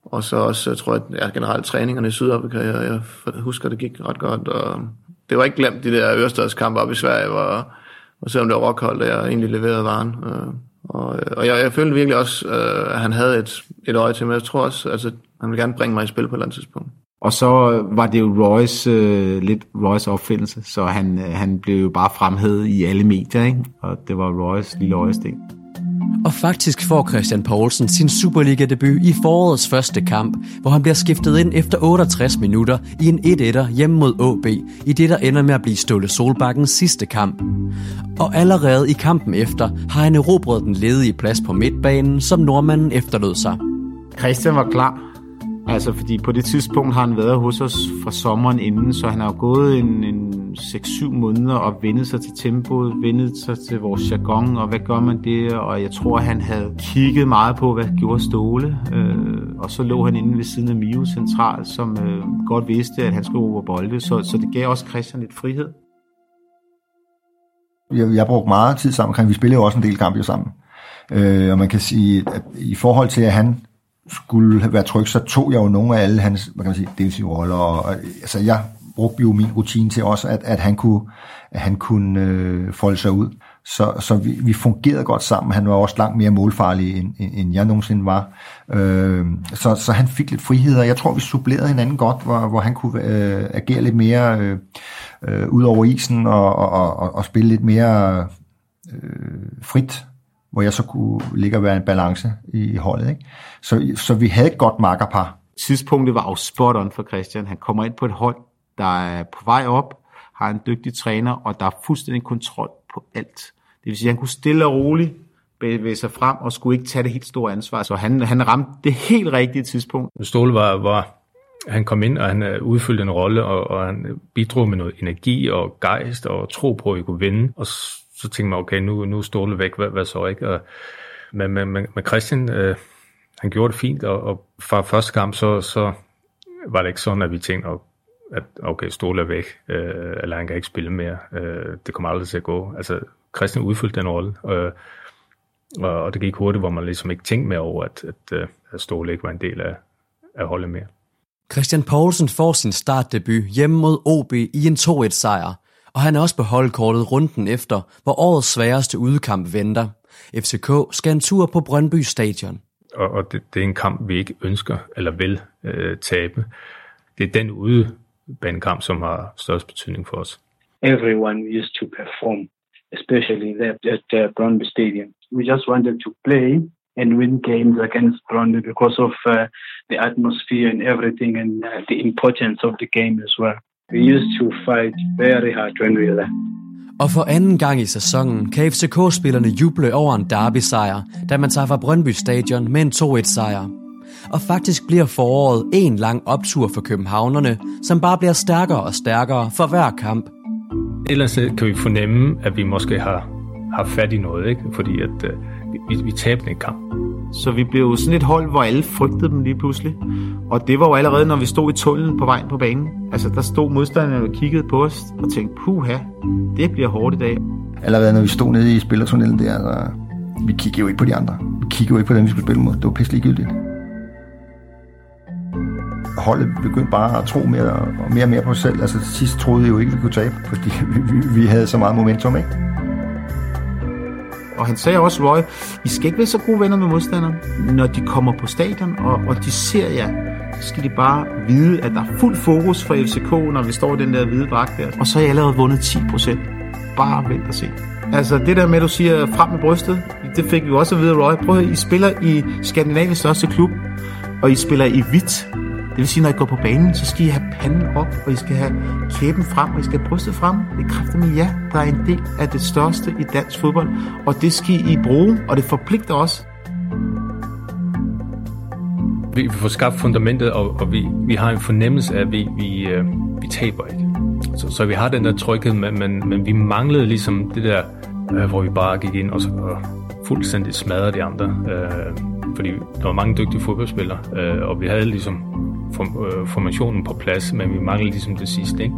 og så også, jeg tror jeg, ja, generelt træningerne i Sydafrika, jeg, jeg husker, det gik ret godt. Og det var ikke glemt, de der Ørestadskampe op i Sverige, hvor, hvor selvom det var rockhold, der egentlig leverede varen. Øh, og, øh, og jeg, jeg følte virkelig også, øh, at han havde et, et øje til mig. Jeg tror også, altså, han ville gerne bringe mig i spil på et eller andet tidspunkt. Og så øh, var det jo Royce, øh, lidt Royce opfindelse, så han, øh, han blev jo bare fremhævet i alle medier, ikke? og det var Royce lille øjesting. Og faktisk får Christian Poulsen sin Superliga-debut i forårets første kamp, hvor han bliver skiftet ind efter 68 minutter i en 1-1'er hjemme mod AB, i det der ender med at blive Ståle Solbakkens sidste kamp. Og allerede i kampen efter har han erobret den ledige plads på midtbanen, som nordmanden efterlod sig. Christian var klar. Altså, fordi på det tidspunkt har han været hos os fra sommeren inden, så han har gået en, en 6-7 måneder og vendet sig til tempoet, vendet sig til vores jargon, og hvad gør man det? Og jeg tror, han havde kigget meget på, hvad gjorde Ståle. Øh, og så lå han inde ved siden af Mio Central, som øh, godt vidste, at han skulle over bolde, så, så det gav også Christian lidt frihed. Jeg, jeg brugte meget tid sammen omkring, vi spillede jo også en del kampe sammen. Øh, og man kan sige, at i forhold til, at han skulle være tryg, så tog jeg jo nogle af alle hans, hvad kan man sige, defensive roller, og, og altså jeg brugte jo min rutine til også, at, at han kunne, at han kunne øh, folde sig ud. Så, så vi, vi fungerede godt sammen. Han var også langt mere målfarlig, end, end jeg nogensinde var. Øh, så, så han fik lidt frihed, og jeg tror, vi supplerede hinanden godt, hvor, hvor han kunne øh, agere lidt mere øh, øh, ud over isen og, og, og, og spille lidt mere øh, frit hvor jeg så kunne ligge og være en balance i holdet. Ikke? Så, så vi havde et godt makkerpar. Tidspunktet var jo spot on for Christian. Han kommer ind på et hold, der er på vej op, har en dygtig træner, og der er fuldstændig kontrol på alt. Det vil sige, at han kunne stille og roligt bevæge sig frem, og skulle ikke tage det helt store ansvar. Så han, han ramte det helt rigtige tidspunkt. Ståle var, var han kom ind, og han øh, udfyldte en rolle, og, og han bidrog med noget energi og gejst og tro på, at vi kunne vinde. Og så tænkte man, okay, nu, nu er Ståle væk, hvad, hvad så ikke? Og, men, men, men Christian, øh, han gjorde det fint, og, og fra første kamp, så, så var det ikke sådan, at vi tænkte, at okay, Ståle er væk, øh, eller han kan ikke spille mere. Øh, det kommer aldrig til at gå. Altså, Christian udfyldte den rolle, øh, og, og det gik hurtigt, hvor man ligesom ikke tænkte mere over, at, at, øh, at Ståle ikke var en del af, af holdet mere. Christian Poulsen får sin startdebut hjemme mod OB i en 2-1-sejr, og han er også på holdkortet runden efter, hvor årets sværeste udekamp venter. FCK skal en tur på Brøndby Stadion. Og, og det, det er en kamp, vi ikke ønsker eller vil øh, tabe. Det er den udebanekamp, som har størst betydning for os. Everyone used to perform, especially there at uh, Brøndby Stadium. We just wanted to play and win games against Brøndby because of uh, the atmosphere and everything and uh, the importance of the game as well. We used to fight very hard when we were there. Og for anden gang i sæsonen kan FCK-spillerne juble over en derby-sejr, da man tager fra Brøndby Stadion med en 2-1-sejr. Og faktisk bliver foråret en lang optur for københavnerne, som bare bliver stærkere og stærkere for hver kamp. Ellers kan vi fornemme, at vi måske har, har fat i noget, ikke? fordi at, uh, vi, vi tabte en kamp. Så vi blev jo sådan et hold, hvor alle frygtede dem lige pludselig. Og det var jo allerede, når vi stod i tunnelen på vejen på banen. Altså, der stod modstanderne og kiggede på os og tænkte, puha, det bliver hårdt i dag. Allerede når vi stod nede i spillertunnelen der, så vi kiggede jo ikke på de andre. Vi kiggede jo ikke på dem, vi skulle spille mod. Det var pisse ligegyldigt. Holdet begyndte bare at tro mere og mere og mere på os selv. Altså til sidst troede vi jo ikke, vi kunne tabe, fordi vi, vi, vi havde så meget momentum, ikke? Og han sagde også, Roy, I skal ikke være så gode venner med modstanderne. Når de kommer på stadion, og, og de ser jer, så skal de bare vide, at der er fuld fokus for FCK, når vi står i den der hvide dragt der. Og så har jeg allerede vundet 10 procent. Bare vent og se. Altså det der med, at du siger frem med brystet, det fik vi også at vide, Roy. Prøv at I spiller i Skandinaviens største klub, og I spiller i hvidt. Det vil sige, når I går på banen, så skal I have panden op, og I skal have kæben frem, og I skal have brystet frem. Det kræfter med ja, der er en del af det største i dansk fodbold, og det skal I bruge, og det forpligter os. Vi får skabt fundamentet, og, og vi, vi har en fornemmelse af, at vi, vi, øh, vi taber ikke. Så, så vi har den der tryghed, men, men, men vi manglede ligesom det der, øh, hvor vi bare gik ind og så og fuldstændig smadrede de andre. Øh, fordi der var mange dygtige fodboldspillere, øh, og vi havde ligesom Øh, formationen på plads, men vi mangler ligesom det sidste, ikke?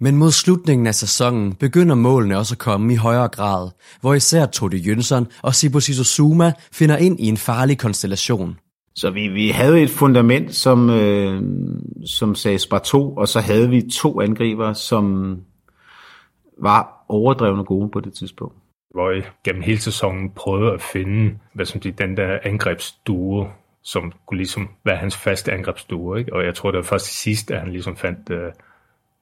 Men mod slutningen af sæsonen begynder målene også at komme i højere grad, hvor især Tode Jønsson og Sibusiso Zuma finder ind i en farlig konstellation. Så vi, vi havde et fundament, som, øh, som sagde spar 2, og så havde vi to angriber, som var overdrevne gode på det tidspunkt hvor jeg gennem hele sæsonen prøvede at finde hvad som det, den der angrebsduo, som kunne ligesom være hans faste angrebsduo. Ikke? Og jeg tror, det var først til sidst, at han ligesom fandt øh, uh,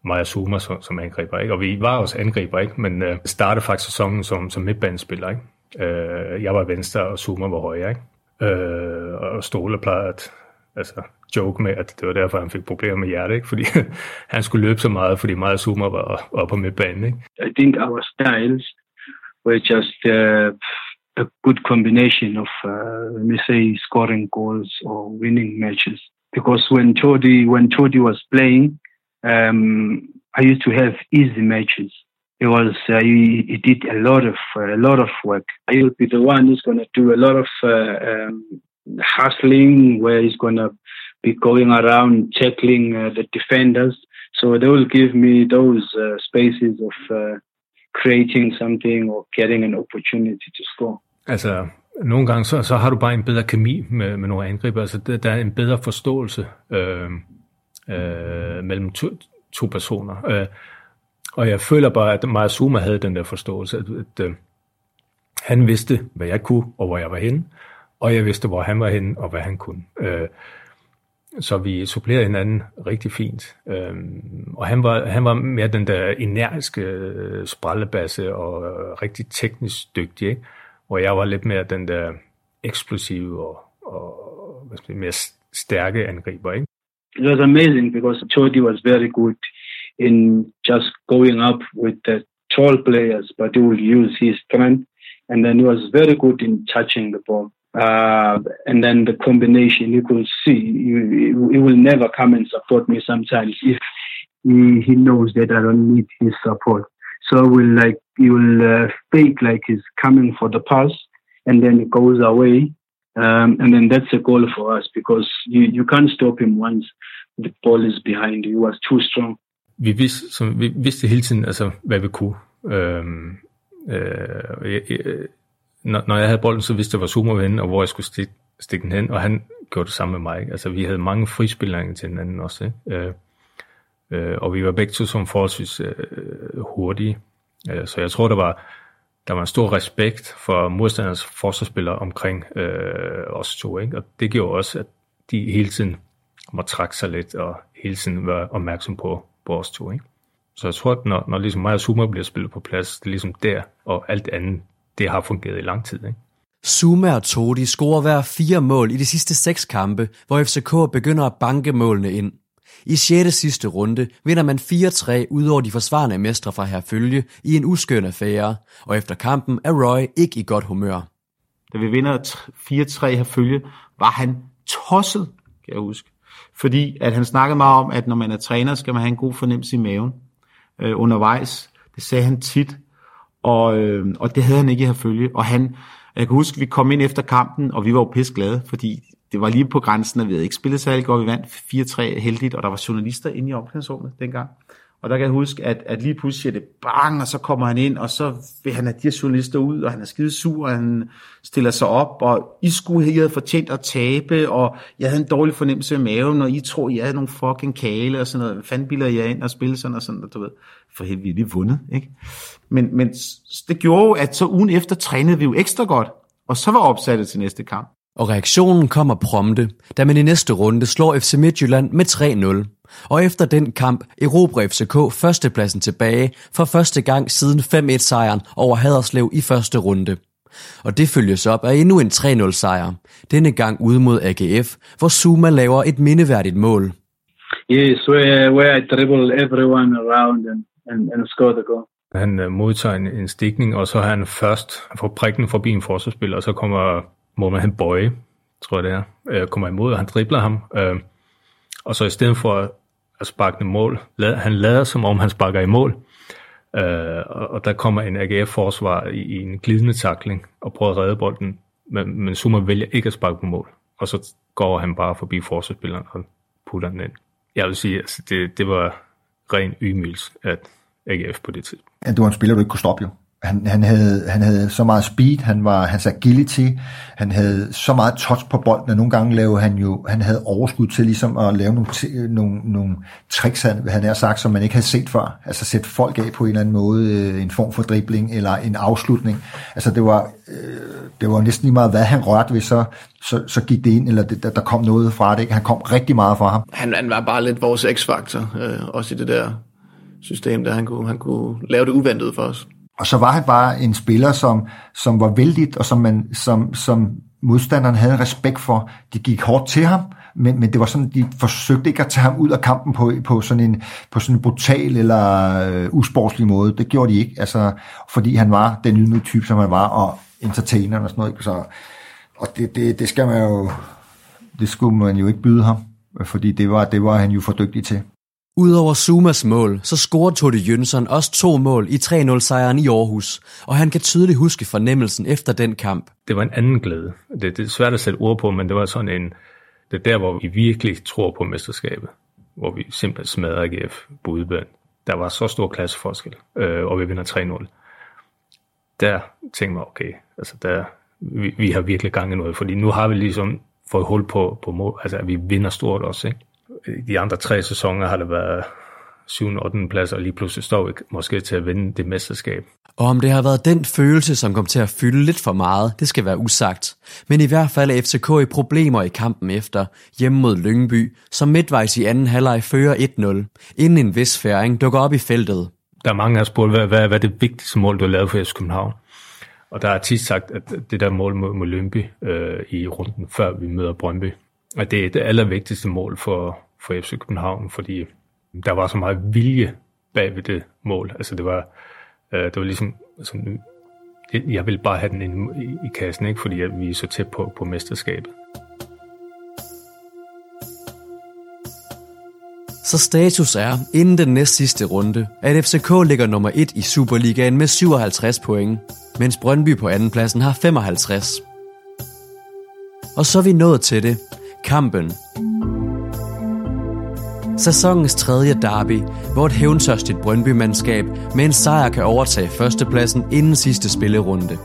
Maja Zuma som, som angriber. Ikke? Og vi var også angriber, ikke? men uh, startede faktisk sæsonen som, som midtbanespiller. Ikke? Uh, jeg var venstre, og Zuma var højre. Ikke? Uh, og Ståle plejede at altså, joke med, at det var derfor, han fik problemer med hjertet, ikke? fordi han skulle løbe så meget, fordi meget Zuma var, var på midtbanen. Ikke? I think our styles were just uh, a good combination of, uh, let me say, scoring goals or winning matches. Because when Todi when Todi was playing, um, I used to have easy matches. It was uh, he, he, did a lot of a lot of work. He'll be the one who's going to do a lot of uh, um, hustling, where he's going to be going around tackling uh, the defenders. So they will give me those uh, spaces of creating something or getting an opportunity to score. Altså, nogle gange så, så har du bare en bedre kemi med, med nogle angriber. Altså, der, der er en bedre forståelse øh, øh, mellem to, to personer. Øh, og jeg føler bare, at Maja havde den der forståelse, at, at øh, han vidste, hvad jeg kunne, og hvor jeg var henne, og jeg vidste, hvor han var henne, og hvad han kunne. Øh, så vi supplerede hinanden rigtig fint. Øhm, og han var, han var mere den der energiske øh, sprallebasse og øh, rigtig teknisk dygtig, ikke? hvor jeg var lidt mere den der eksplosive og, og hvad skal mere stærke angriber. Ikke? It was amazing because Jordi was very good in just going up with the tall players, but he would use his strength. And then he was very good in touching the ball. Uh, and then the combination you could see he, he will never come and support me sometimes if he, he knows that I don't need his support. So will like he will uh, fake like he's coming for the pass, and then he goes away, um, and then that's a goal for us because you you can't stop him once the ball is behind you. He was too strong. Vi vidste, som, vi vidste hele tiden, altså, hvad vi kunne. Øhm, øh, når, når jeg havde bolden, så vidste jeg, hvor Zuma var henne, og hvor jeg skulle stikke, stikke den hen, og han gjorde det samme med mig. Ikke? Altså, vi havde mange frispillinger til hinanden også, ikke? Øh, øh, og vi var begge to som forholdsvis øh, hurtige. Øh, så jeg tror, der var, der var en stor respekt for modstanders forsvarsspillere omkring øh, os to. Ikke? Og det gjorde også, at de hele tiden må trække sig lidt, og hele tiden være opmærksom på, på os to. Ikke? Så jeg tror, at når, når ligesom mig og Zuma bliver spillet på plads, det er ligesom der, og alt andet, det har fungeret i lang tid. Ikke? Zuma og Todi scorer hver fire mål i de sidste seks kampe, hvor FCK begynder at banke målene ind. I 6. sidste runde vinder man 4-3 ud over de forsvarende mestre fra Herfølge i en uskøn affære, og efter kampen er Roy ikke i godt humør. Da vi vinder 4-3 Herfølge, var han tosset, kan jeg huske. Fordi at han snakkede meget om, at når man er træner, skal man have en god fornemmelse i maven øh, undervejs. Det sagde han tit, og, øh, og det havde han ikke i Herfølge. Og han, jeg kan huske, vi kom ind efter kampen, og vi var jo pisse glade, fordi det var lige på grænsen, at vi havde ikke spillet særlig godt. Vi vandt 4-3 heldigt, og der var journalister inde i omklædningsrummet dengang. Og der kan jeg huske, at, at lige pludselig siger det bang, og så kommer han ind, og så vil han have de her journalister ud, og han er skide sur, og han stiller sig op, og I skulle have fortjent at tabe, og jeg havde en dårlig fornemmelse i maven, og I tror, I havde nogle fucking kale, og sådan noget. Hvad fanden bilder jeg ind og spille sådan og sådan, og du ved. For helvede, vi er lige vundet, ikke? Men, men det gjorde jo, at så ugen efter trænede vi jo ekstra godt, og så var opsattet til næste kamp. Og reaktionen kommer prompte, da man i næste runde slår FC Midtjylland med 3-0. Og efter den kamp erobrer FCK førstepladsen tilbage for første gang siden 5-1-sejren over Haderslev i første runde. Og det følges op af endnu en 3-0-sejr, denne gang ude mod AGF, hvor Zuma laver et mindeværdigt mål. Yes, where, where I dribble everyone around and, and, and score the goal. Han uh, modtager en, en stikning, og så har han først får prikken forbi en forsvarsspiller, og så kommer målmand han Bøje, tror jeg det er, øh, kommer imod, og han dribler ham. Øh, og så i stedet for at sparke mål, lad, han lader som om han sparker i mål. Øh, og, og der kommer en AGF-forsvar i, i en glidende takling og prøver at redde bolden, men, men Zuma vælger ikke at sparke på mål. Og så går han bare forbi forsvarsspilleren og putter den ind. Jeg vil sige, at altså, det, det var ren ymils at AGF på det tidspunkt. Ja, det var en spiller, du ikke kunne stoppe jo han, han, havde, han havde så meget speed, han var hans agility, han havde så meget touch på bolden, at nogle gange lavede han jo, han havde overskud til ligesom at lave nogle, nogle, nogle tricks, han, han har sagt, som man ikke havde set før. Altså sætte folk af på en eller anden måde, øh, en form for dribling eller en afslutning. Altså det var, øh, det var næsten lige meget, hvad han rørte ved, så, så, så gik det ind, eller det, der, der kom noget fra det. Ikke? Han kom rigtig meget fra ham. Han, han var bare lidt vores x-faktor, øh, også i det der system, der han kunne, han kunne lave det uventet for os. Og så var han bare en spiller, som, som var vældig, og som, man, som, som modstanderen havde respekt for. De gik hårdt til ham, men, men det var sådan, de forsøgte ikke at tage ham ud af kampen på, på, sådan, en, på sådan en brutal eller øh, usportslig måde. Det gjorde de ikke, altså, fordi han var den ydmyge type, som han var, og entertainer og sådan noget. Så, og det, det, det skal man jo, det skulle man jo ikke byde ham, fordi det var, det var han jo for dygtig til. Udover Sumas mål, så scorede Totte Jønsson også to mål i 3-0-sejren i Aarhus, og han kan tydeligt huske fornemmelsen efter den kamp. Det var en anden glæde. Det, det er svært at sætte ord på, men det var sådan en... Det er der, hvor vi virkelig tror på mesterskabet. Hvor vi simpelthen smadrer AGF på udbanen. Der var så stor klasseforskel, øh, og vi vinder 3-0. Der tænkte man, okay, altså der, vi, vi har virkelig gang i noget, fordi nu har vi ligesom fået hul på, på mål, altså at vi vinder stort også, ikke? De andre tre sæsoner har det været 7. og 8. plads, og lige pludselig står vi måske til at vinde det mesterskab. Og om det har været den følelse, som kom til at fylde lidt for meget, det skal være usagt. Men i hvert fald er FCK i problemer i kampen efter, hjemme mod Lyngby, som midtvejs i anden halvleg fører 1-0, inden en vis færing dukker op i feltet. Der er mange, der har spurgt, hvad, hvad, hvad er det vigtigste mål, du har lavet for FC København? Og der er tit sagt, at det der mål mod, mod Lyngby øh, i runden, før vi møder Brøndby, at det er det allervigtigste mål for, for FC København, fordi der var så meget vilje bag ved det mål. Altså det var, øh, det var ligesom, altså, jeg vil bare have den ind i, i kassen, ikke? fordi vi er så tæt på, på mesterskabet. Så status er, inden den næst sidste runde, at FCK ligger nummer 1 i Superligaen med 57 point, mens Brøndby på andenpladsen har 55. Og så er vi nået til det. Kampen. Sæsonens tredje derby, hvor et hævntørstigt Brøndby-mandskab med en sejr kan overtage førstepladsen inden sidste spillerunde.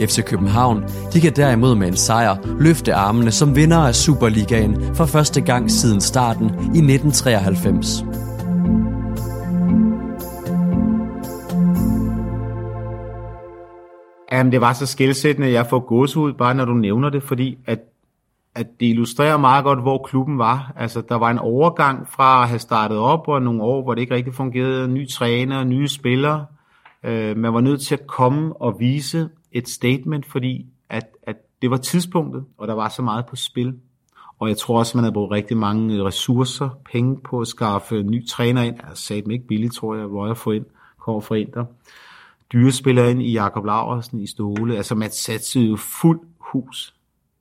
FC København de kan derimod med en sejr løfte armene som vinder af Superligaen for første gang siden starten i 1993. Jamen, det var så skældsættende, at jeg får gåsehud, bare når du nævner det, fordi at, at det illustrerer meget godt, hvor klubben var. Altså, der var en overgang fra at have startet op, og nogle år, hvor det ikke rigtig fungerede, nye træner, nye spillere. Øh, man var nødt til at komme og vise et statement, fordi at, at det var tidspunktet, og der var så meget på spil. Og jeg tror også, man havde brugt rigtig mange øh, ressourcer, penge på at skaffe ny træner ind. Jeg sagde dem ikke billigt, tror jeg, hvor jeg får ind, kommer fra Inter dyrespiller ind i Jakob Laversen i Ståle. Altså man satte jo fuld hus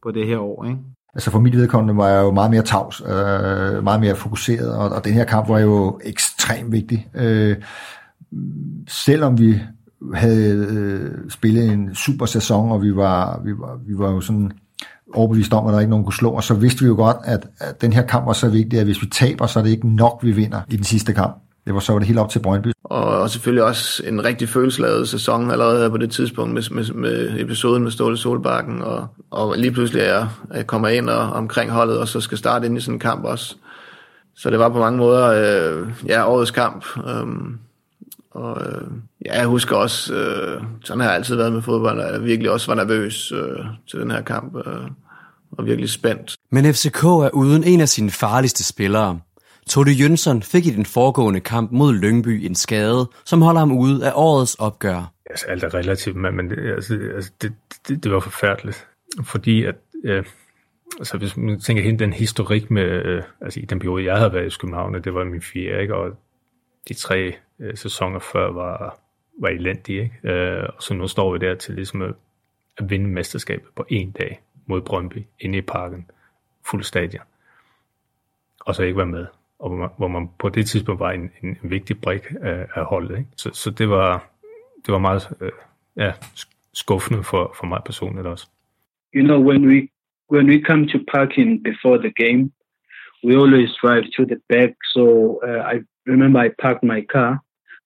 på det her år, ikke? Altså for mit vedkommende var jeg jo meget mere tavs, øh, meget mere fokuseret, og, og den her kamp var jo ekstremt vigtig. Øh, selvom vi havde øh, spillet en super sæson, og vi var, vi var, vi var jo sådan overbevist om, at der ikke nogen kunne slå os, så vidste vi jo godt, at, at den her kamp var så vigtig, at hvis vi taber, så er det ikke nok, vi vinder i den sidste kamp. Det var så var det helt op til Brøndby. Og, og selvfølgelig også en rigtig følelsesladet sæson allerede på det tidspunkt med, med, med episoden med Ståle Solbakken, og, og lige pludselig er jeg, jeg kommer ind og, omkring holdet, og så skal starte ind i sådan en kamp også. Så det var på mange måder øh, ja, årets kamp. Øhm, og øh, ja, jeg husker også, øh, sådan har jeg altid været med fodbold, at jeg virkelig også var nervøs øh, til den her kamp, øh, og virkelig spændt. Men FCK er uden en af sine farligste spillere. Tode Jønsson fik i den foregående kamp mod Lyngby en skade, som holder ham ude af årets opgør. Altså, alt er relativt, men men altså, altså, det, det, det var forfærdeligt. Fordi at, øh, altså, hvis man tænker hen den historik med, øh, altså i den periode, jeg havde været i København, det var min fjerde, ikke? og de tre øh, sæsoner før var, var elendige. Ikke? Øh, og så nu står vi der til ligesom at, at vinde mesterskabet på en dag mod Brøndby inde i parken, fuld stadion, og så ikke være med og hvor man, hvor man på det tidspunkt var en, en, en vigtig brik af, af holdet. Ikke? Så, så det var det var meget øh, ja, skuffende for, for mig personligt også. You know, when we when we come to parking before the game, we always drive to the back. So uh, I remember I parked my car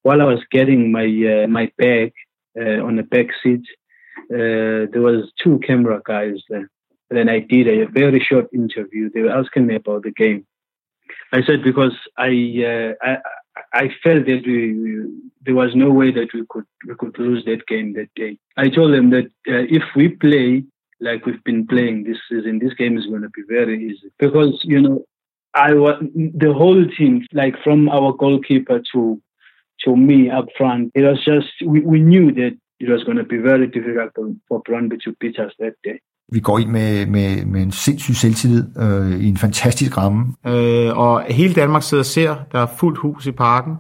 while I was getting my uh, my bag uh, on the back seat. Uh, there was two camera guys there. And then I did a very short interview. They were asking me about the game. I said because I uh, I, I felt that we, there was no way that we could we could lose that game that day. I told them that uh, if we play like we've been playing this season, this game is going to be very easy because you know I was the whole team like from our goalkeeper to to me up front. It was just we, we knew that it was going to be very difficult for, for to beat us that day. Vi går ind med, med, med en sindssyg selvtillid øh, i en fantastisk ramme. Øh, og hele Danmark sidder og ser, der er fuldt hus i parken.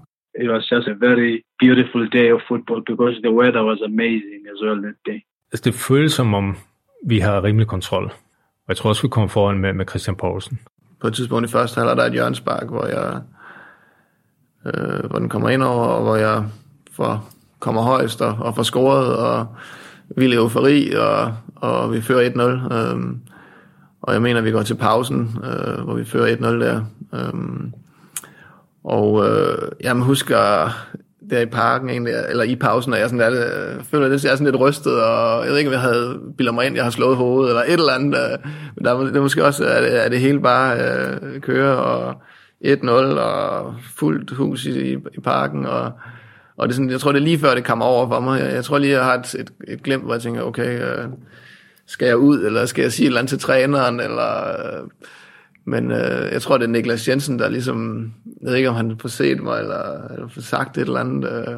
It was just a very beautiful day of football because the weather was amazing as well that day. Altså det føles som om, vi har rimelig kontrol. Og jeg tror også, vi kommer foran med, med Christian Poulsen. På et tidspunkt i første halvleg der er et hjørnspark, hvor jeg øh, hvor den kommer ind over, og hvor jeg får, kommer højst og, og får scoret, og vild eufori, og, og vi fører 1-0. Øh, og jeg mener, vi går til pausen, øh, hvor vi fører 1-0 der. Øh, og øh, jeg husker øh, der i parken, egentlig, eller i pausen, og jeg, sådan der, øh, jeg føler, at jeg er sådan lidt rystet, og jeg ved ikke, om jeg havde bildet mig ind, jeg har slået hovedet, eller et eller andet. Øh, men der, det er måske også, at det, at det hele bare øh, kører, og 1-0, og fuldt hus i, i parken, og og det er sådan, jeg tror, det er lige før, det kommer over for mig. Jeg, jeg tror lige, jeg har et, et, et glemt, hvor jeg tænker, okay, øh, skal jeg ud, eller skal jeg sige et eller andet til træneren, eller... Øh, men øh, jeg tror, det er Niklas Jensen, der ligesom, jeg ved ikke, om han får set mig, eller, eller får sagt et eller andet, øh,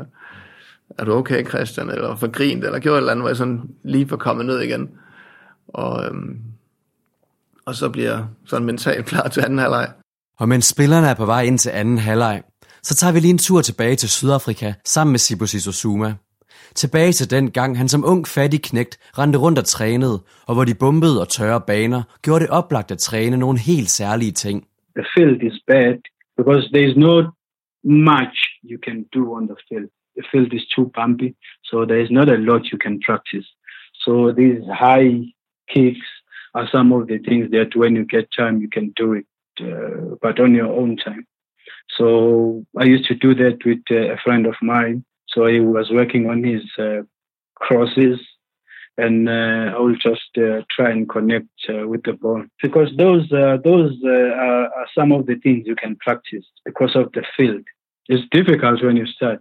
er du okay, Christian, eller for grint, eller gjort et eller andet, hvor jeg sådan lige var kommet ned igen. Og, øh, og så bliver jeg sådan mentalt klar til anden halvleg. Og mens spillerne er på vej ind til anden halvleg, så tager vi lige en tur tilbage til Sydafrika sammen med Sibusiso Zuma. Tilbage til den gang, han som ung fattig knægt rendte rundt og trænede, og hvor de bumpede og tørre baner gjorde det oplagt at træne nogle helt særlige ting. the field is bad because there is not much you can do on the field. The field is too bumpy, so there is not a lot you can practice. So these high kicks are some of the things that when you get time you can do it, uh, but on your own time. So I used to do that with uh, a friend of mine. So he was working on his uh, crosses, and uh, I will just uh, try and connect uh, with the ball because those uh, those uh, are, are some of the things you can practice because of the field. It's difficult when you start.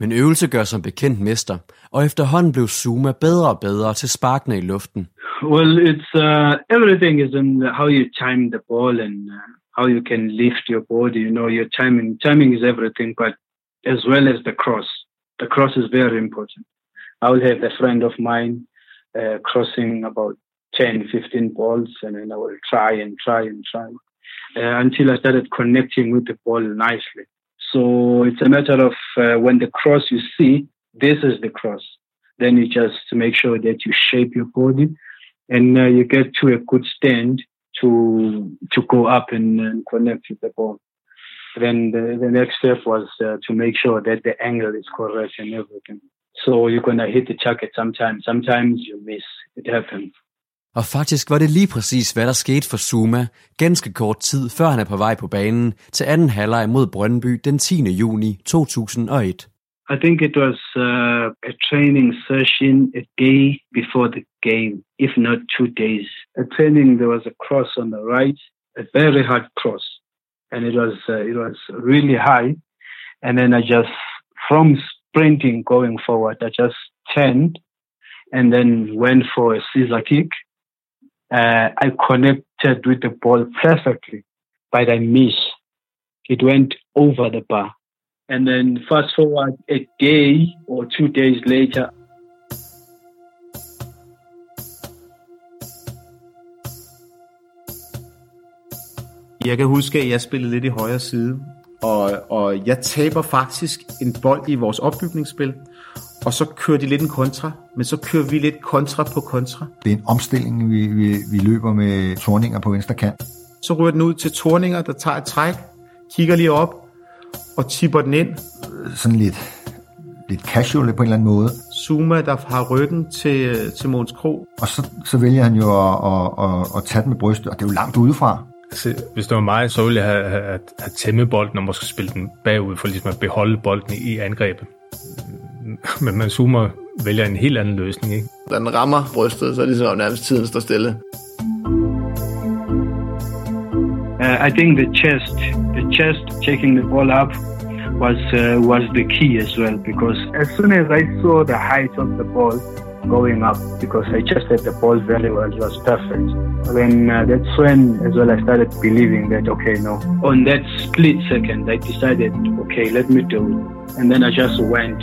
Men øvelse gør som bekendt mester, og efterhånden blev Zuma bedre og bedre til sparkene i luften. Well, it's uh, everything is in how you time the ball and uh, how you can lift your body. You know, your timing. Timing is everything, but as well as the cross. The cross is very important. I will have a friend of mine uh, crossing about 10, 15 balls, and then I will try and try and try uh, until I started connecting with the ball nicely. So it's a matter of uh, when the cross you see, this is the cross. Then you just make sure that you shape your body and uh, you get to a good stand to to go up and, and connect with the ball. Then the, the next step was uh, to make sure that the angle is correct and everything. So you're gonna hit the target sometimes. Sometimes you miss. It happens. Og faktisk var det lige præcis, hvad der skete for Zuma, ganske kort tid før han er på vej på banen til anden halvleg mod Brøndby den 10. juni 2001. I think it was uh, a training session a day before the game, if not two days. A training, there was a cross on the right, a very hard cross, and it was uh, it was really high. And then I just, from sprinting going forward, I just turned and then went for a scissor kick. Uh, I connected with the ball perfectly, but I missed. It went over the bar. And then fast forward a day or two days later, Jeg kan huske, at jeg spillede lidt i højre side, og, og jeg taber faktisk en bold i vores opbygningsspil, og så kører de lidt en kontra, men så kører vi lidt kontra på kontra. Det er en omstilling, vi, vi, vi løber med torninger på venstre kant. Så ryger den ud til Torninger, der tager et træk, kigger lige op og tipper den ind. Sådan lidt, lidt casual på en eller anden måde. Zuma, der har ryggen til, til Måns Kro. Og så, så vælger han jo at, at, at, at tage den med brystet, og det er jo langt udefra. Altså, hvis det var mig, så ville jeg have, have, have tæmmet bolden og måske spille den bagud, for ligesom at beholde bolden i angrebet. Men man zoomer vælger en helt anden løsning, ikke? Da den rammer brystet, så er det ligesom, nærmest tiden står stille. uh, I think the chest, the chest taking the ball up was uh, was the key as well because as soon as I saw the height of the ball going up, because I just had the ball very well, it was perfect. Then uh, that's when as well I started believing that okay, no. On that split second, I decided okay, let me do it, and then I just went.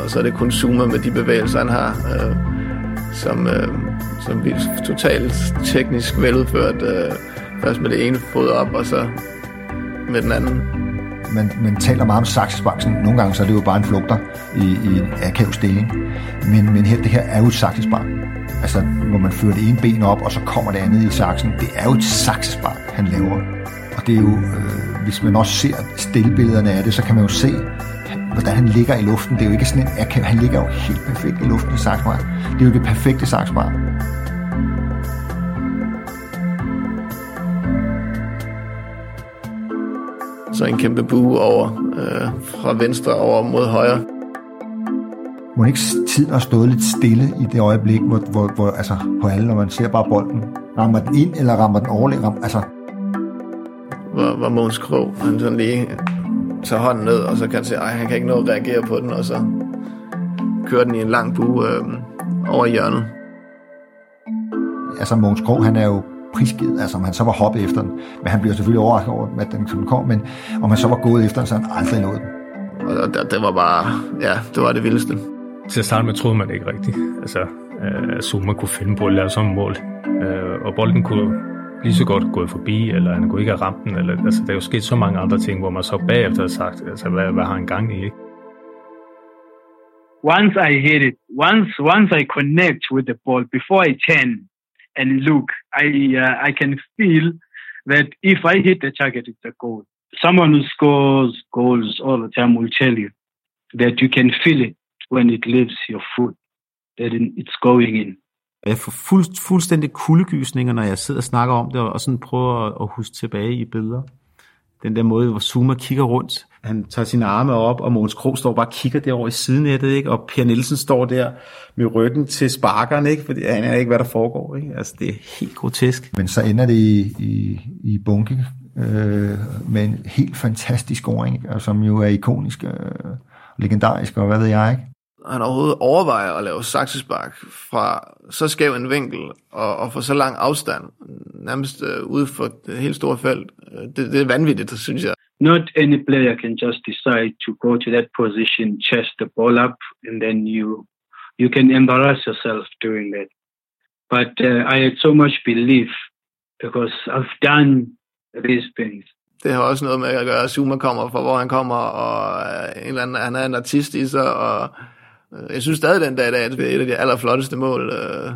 Og så er det kun Zuma med de bevægelser, han har, øh, som, øh, som bliver totalt teknisk veludført. Øh, først med det ene fod op, og så med den anden. Man, man taler meget om saksesbanken. nogle gange så er det jo bare en flugter i, i en akav stilling. Men, men her, det her er jo et saksespark. Altså, hvor man fører det ene ben op, og så kommer det andet i saksen. Det er jo et saksespark, han laver. Og det er jo, øh, hvis man også ser stillbillederne af det, så kan man jo se, hvordan han ligger i luften. Det er jo ikke sådan en akav, han ligger jo helt perfekt i luften i saksespark. Det er jo det perfekte saksespark. Så en kæmpe bue over øh, fra venstre over mod højre. Må ikke tiden har stået lidt stille i det øjeblik, hvor, hvor, hvor altså, på alle, når man ser bare bolden. Rammer den ind, eller rammer den overlæg? Ram, altså, Hvor, hvor Måns Krog, han sådan lige tager hånden ned, og så kan han se, at han kan ikke nå at reagere på den, og så kører den i en lang bue øh, over hjørnet. altså Mogens Krog, han er jo prisgivet, altså om han så var hoppet efter den, men han bliver selvfølgelig overrasket over, at den som kom, men om han så var gået efter den, så han aldrig nået den. Og det, det var bare, ja, det var det vildeste. Til at starte med troede man det ikke rigtigt. Altså, øh, at Zuma kunne finde på at lave sådan et mål. Øh, og bolden kunne lige så godt gået forbi, eller han kunne ikke have ramt den. Eller, altså, der er jo sket så mange andre ting, hvor man så bagefter har sagt, altså, hvad, hvad har han gang i, ikke? Once I hit it, once once I connect with the ball before I turn, and look. I uh, I can feel that if I hit the target, it's a goal. Someone who scores goals all the time will tell you that you can feel it when it leaves your foot, that it's going in. Jeg får fuld, fuldstændig kuldegysninger, når jeg sidder og snakker om det, og sådan prøver at, at huske tilbage i billeder. Den der måde, hvor Zuma kigger rundt. Han tager sine arme op, og Mogens Krog står bare og kigger derovre i sidenettet, ikke? og Per Nielsen står der med ryggen til sparkeren, ikke? fordi han aner ikke, hvad der foregår. Ikke? Altså, det er helt grotesk. Men så ender det i, i, i bunke øh, med en helt fantastisk scoring, og som jo er ikonisk, øh, legendarisk, og hvad ved jeg ikke han overhovedet overvejer at lave saksespark fra så skæv en vinkel og, og fra så lang afstand, nærmest uh, ude for det helt store felt. Øh, det, det er vanvittigt, synes jeg. Not any player can just decide to go to that position, chest the ball up, and then you you can embarrass yourself doing that. But uh, I had so much belief because I've done these things. Det har også noget med at gøre, at Zuma kommer fra, hvor han kommer, og øh, en eller anden, han er en artist i sig, og øh, jeg synes stadig den dag i dag, at det er et af de allerflotteste mål, øh,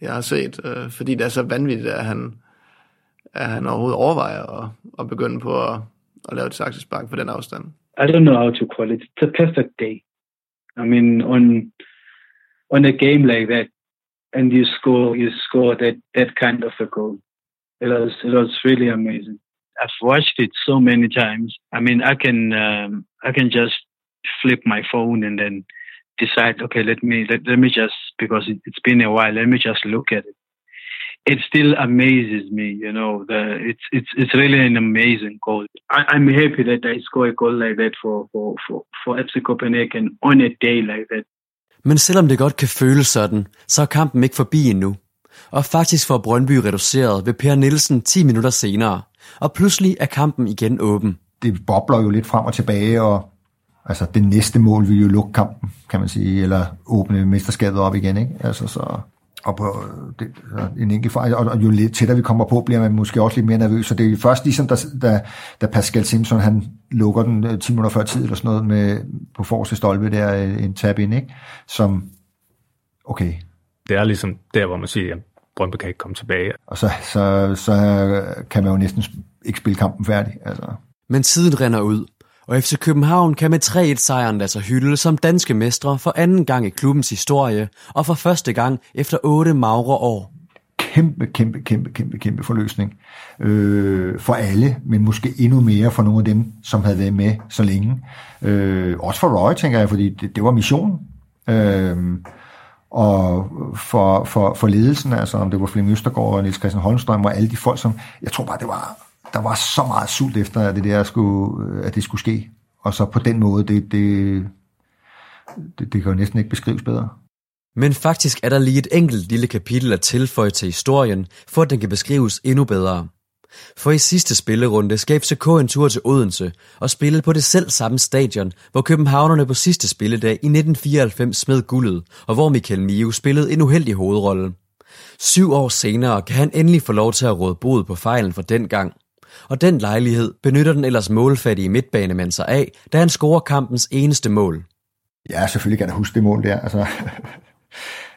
jeg har set, fordi det er så vanvittigt, at han, at han overhovedet overvejer at, at begynde på at, at lave et saksespark på den afstand. I don't know how to call it. It's a perfect day. I mean, on on a game like that, and you score, you score that that kind of a goal. It was it was really amazing. I've watched it so many times. I mean, I can um, I can just flip my phone and then decide, okay, let me let, let me just because it, it's been a while, let me just look at it. It still amazes me, you know. The it's it's it's really an amazing goal. I, I'm happy that I score a goal like that for for for for FC Copenhagen on a day like that. Men selvom det godt kan føles sådan, så er kampen ikke forbi endnu. Og faktisk får Brøndby reduceret ved Per Nielsen 10 minutter senere. Og pludselig er kampen igen åben. Det bobler jo lidt frem og tilbage, og altså det næste mål vil jo lukke kampen, kan man sige, eller åbne mesterskabet op igen, ikke? Altså så og på det, en enkelt fejl, og, og jo lidt tættere vi kommer på, bliver man måske også lidt mere nervøs, så det er først ligesom, da, da, da Pascal Simpson, han lukker den 10 minutter før tid, eller sådan noget, med, på forreste stolpe der, en tab ind, ikke? som, okay. Det er ligesom der, hvor man siger, at Brøndby kan ikke komme tilbage. Og så, så, så kan man jo næsten ikke spille kampen færdig, altså. Men tiden render ud, og FC København kan med 3-1-sejren lade sig hylde som danske mestre for anden gang i klubbens historie, og for første gang efter otte magre år. Kæmpe, kæmpe, kæmpe, kæmpe, kæmpe forløsning øh, for alle, men måske endnu mere for nogle af dem, som havde været med så længe. Øh, også for Roy, tænker jeg, fordi det, det var missionen. Øh, og for, for, for ledelsen, altså om det var Flemming Østergaard og Niels Christian Holmstrøm og alle de folk, som, jeg tror bare, det var der var så meget sult efter, at det der skulle, at det skulle ske. Og så på den måde, det, det, det, det kan jo næsten ikke beskrives bedre. Men faktisk er der lige et enkelt lille kapitel at tilføje til historien, for at den kan beskrives endnu bedre. For i sidste spillerunde skal FCK en tur til Odense og spillede på det selv samme stadion, hvor københavnerne på sidste spilledag i 1994 smed guldet, og hvor Michael Mio spillede en uheldig hovedrolle. Syv år senere kan han endelig få lov til at råde bod på fejlen fra den gang – og den lejlighed benytter den ellers målfattige midtbanemand sig af, da han scorer kampens eneste mål. Ja, selvfølgelig kan jeg huske det mål der. Altså,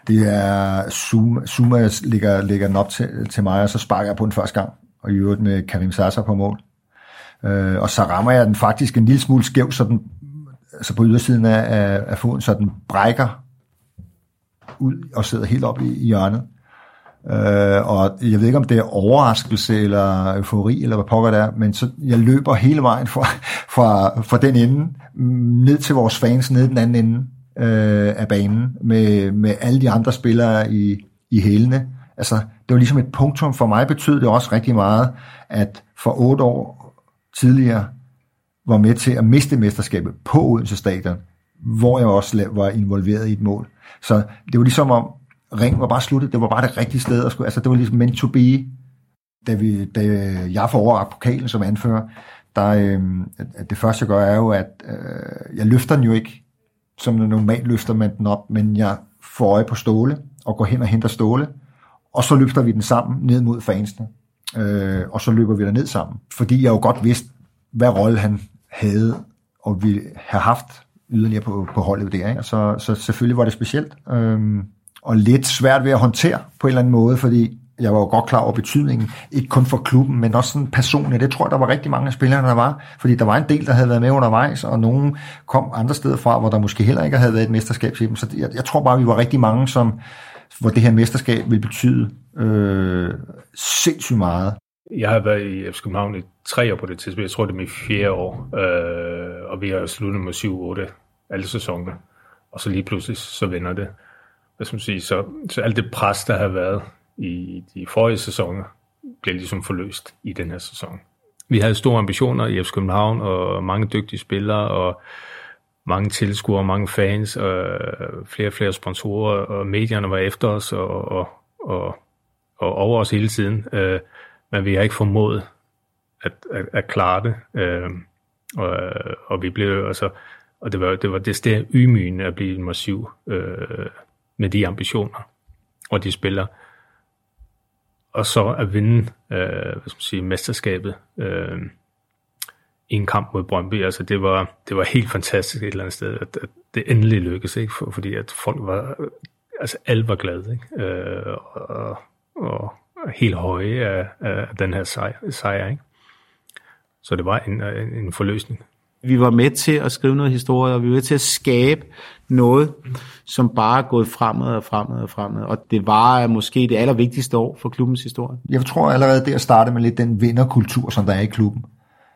det er Zuma, Zuma ligger, ligger den op til, til mig, og så sparker jeg på den første gang, og i øvrigt med Karim Sasa på mål. Øh, og så rammer jeg den faktisk en lille smule skæv, så, den, så på ydersiden af, af, af foden, så den brækker ud og sidder helt op i, i hjørnet. Øh, og jeg ved ikke, om det er overraskelse eller eufori, eller hvad pokker det er, men så jeg løber hele vejen fra, fra, fra den ende, ned til vores fans, ned den anden ende øh, af banen, med, med alle de andre spillere i, i hælene. Altså, det var ligesom et punktum. For mig betød det også rigtig meget, at for otte år tidligere var med til at miste mesterskabet på Odense Stadion, hvor jeg også var involveret i et mål. Så det var ligesom om, ring var bare sluttet. Det var bare det rigtige sted at skulle, altså det var ligesom meant to be. Da, vi, da jeg får overragt pokalen som anfører, der, øh, det første jeg gør er jo, at øh, jeg løfter den jo ikke, som normalt løfter man den op, men jeg får øje på Ståle, og går hen og henter Ståle, og så løfter vi den sammen ned mod fansene, øh, og så løber vi der ned sammen. Fordi jeg jo godt vidste, hvad rolle han havde, og ville have haft yderligere på, på holdet der. Ikke? Så, så selvfølgelig var det specielt. Øh, og lidt svært ved at håndtere på en eller anden måde, fordi jeg var jo godt klar over betydningen, ikke kun for klubben, men også sådan personligt. Det tror jeg, der var rigtig mange af spillerne, der var, fordi der var en del, der havde været med undervejs, og nogen kom andre steder fra, hvor der måske heller ikke havde været et mesterskab til dem. Så jeg, jeg tror bare, vi var rigtig mange, som, hvor det her mesterskab ville betyde øh, sindssygt meget. Jeg har været i FC København i tre år på det tidspunkt. Jeg tror, det er mit fjerde år. Øh, og vi har sluttet med 7-8 alle sæsoner. Og så lige pludselig, så vender det. Hvad skal man sige? Så, så alt det pres, der har været i de forrige sæsoner, bliver ligesom forløst i den her sæson. Vi havde store ambitioner i FC København, og mange dygtige spillere, og mange tilskuere, mange fans, og flere og flere sponsorer, og medierne var efter os, og, og, og, og over os hele tiden. Øh, men vi har ikke formået at, at, at klare det. Øh, og, og vi blev altså, og det var det var det sted ydmygende at blive massiv øh, med de ambitioner og de spiller. Og så at vinde øh, hvad skal man sige, mesterskabet øh, i en kamp mod Brøndby, altså det var, det var helt fantastisk et eller andet sted, at, at det endelig lykkedes, ikke? For, fordi at folk var, altså alle var glade, ikke? Øh, og, og, helt høje af, af den her sejr, sejr ikke? Så det var en, en forløsning. Vi var med til at skrive noget historie, og vi var med til at skabe noget, som bare er gået fremad og fremad og fremad. Og det var øh, måske det allervigtigste år for klubbens historie. Jeg tror allerede der starte med lidt den vinderkultur, som der er i klubben.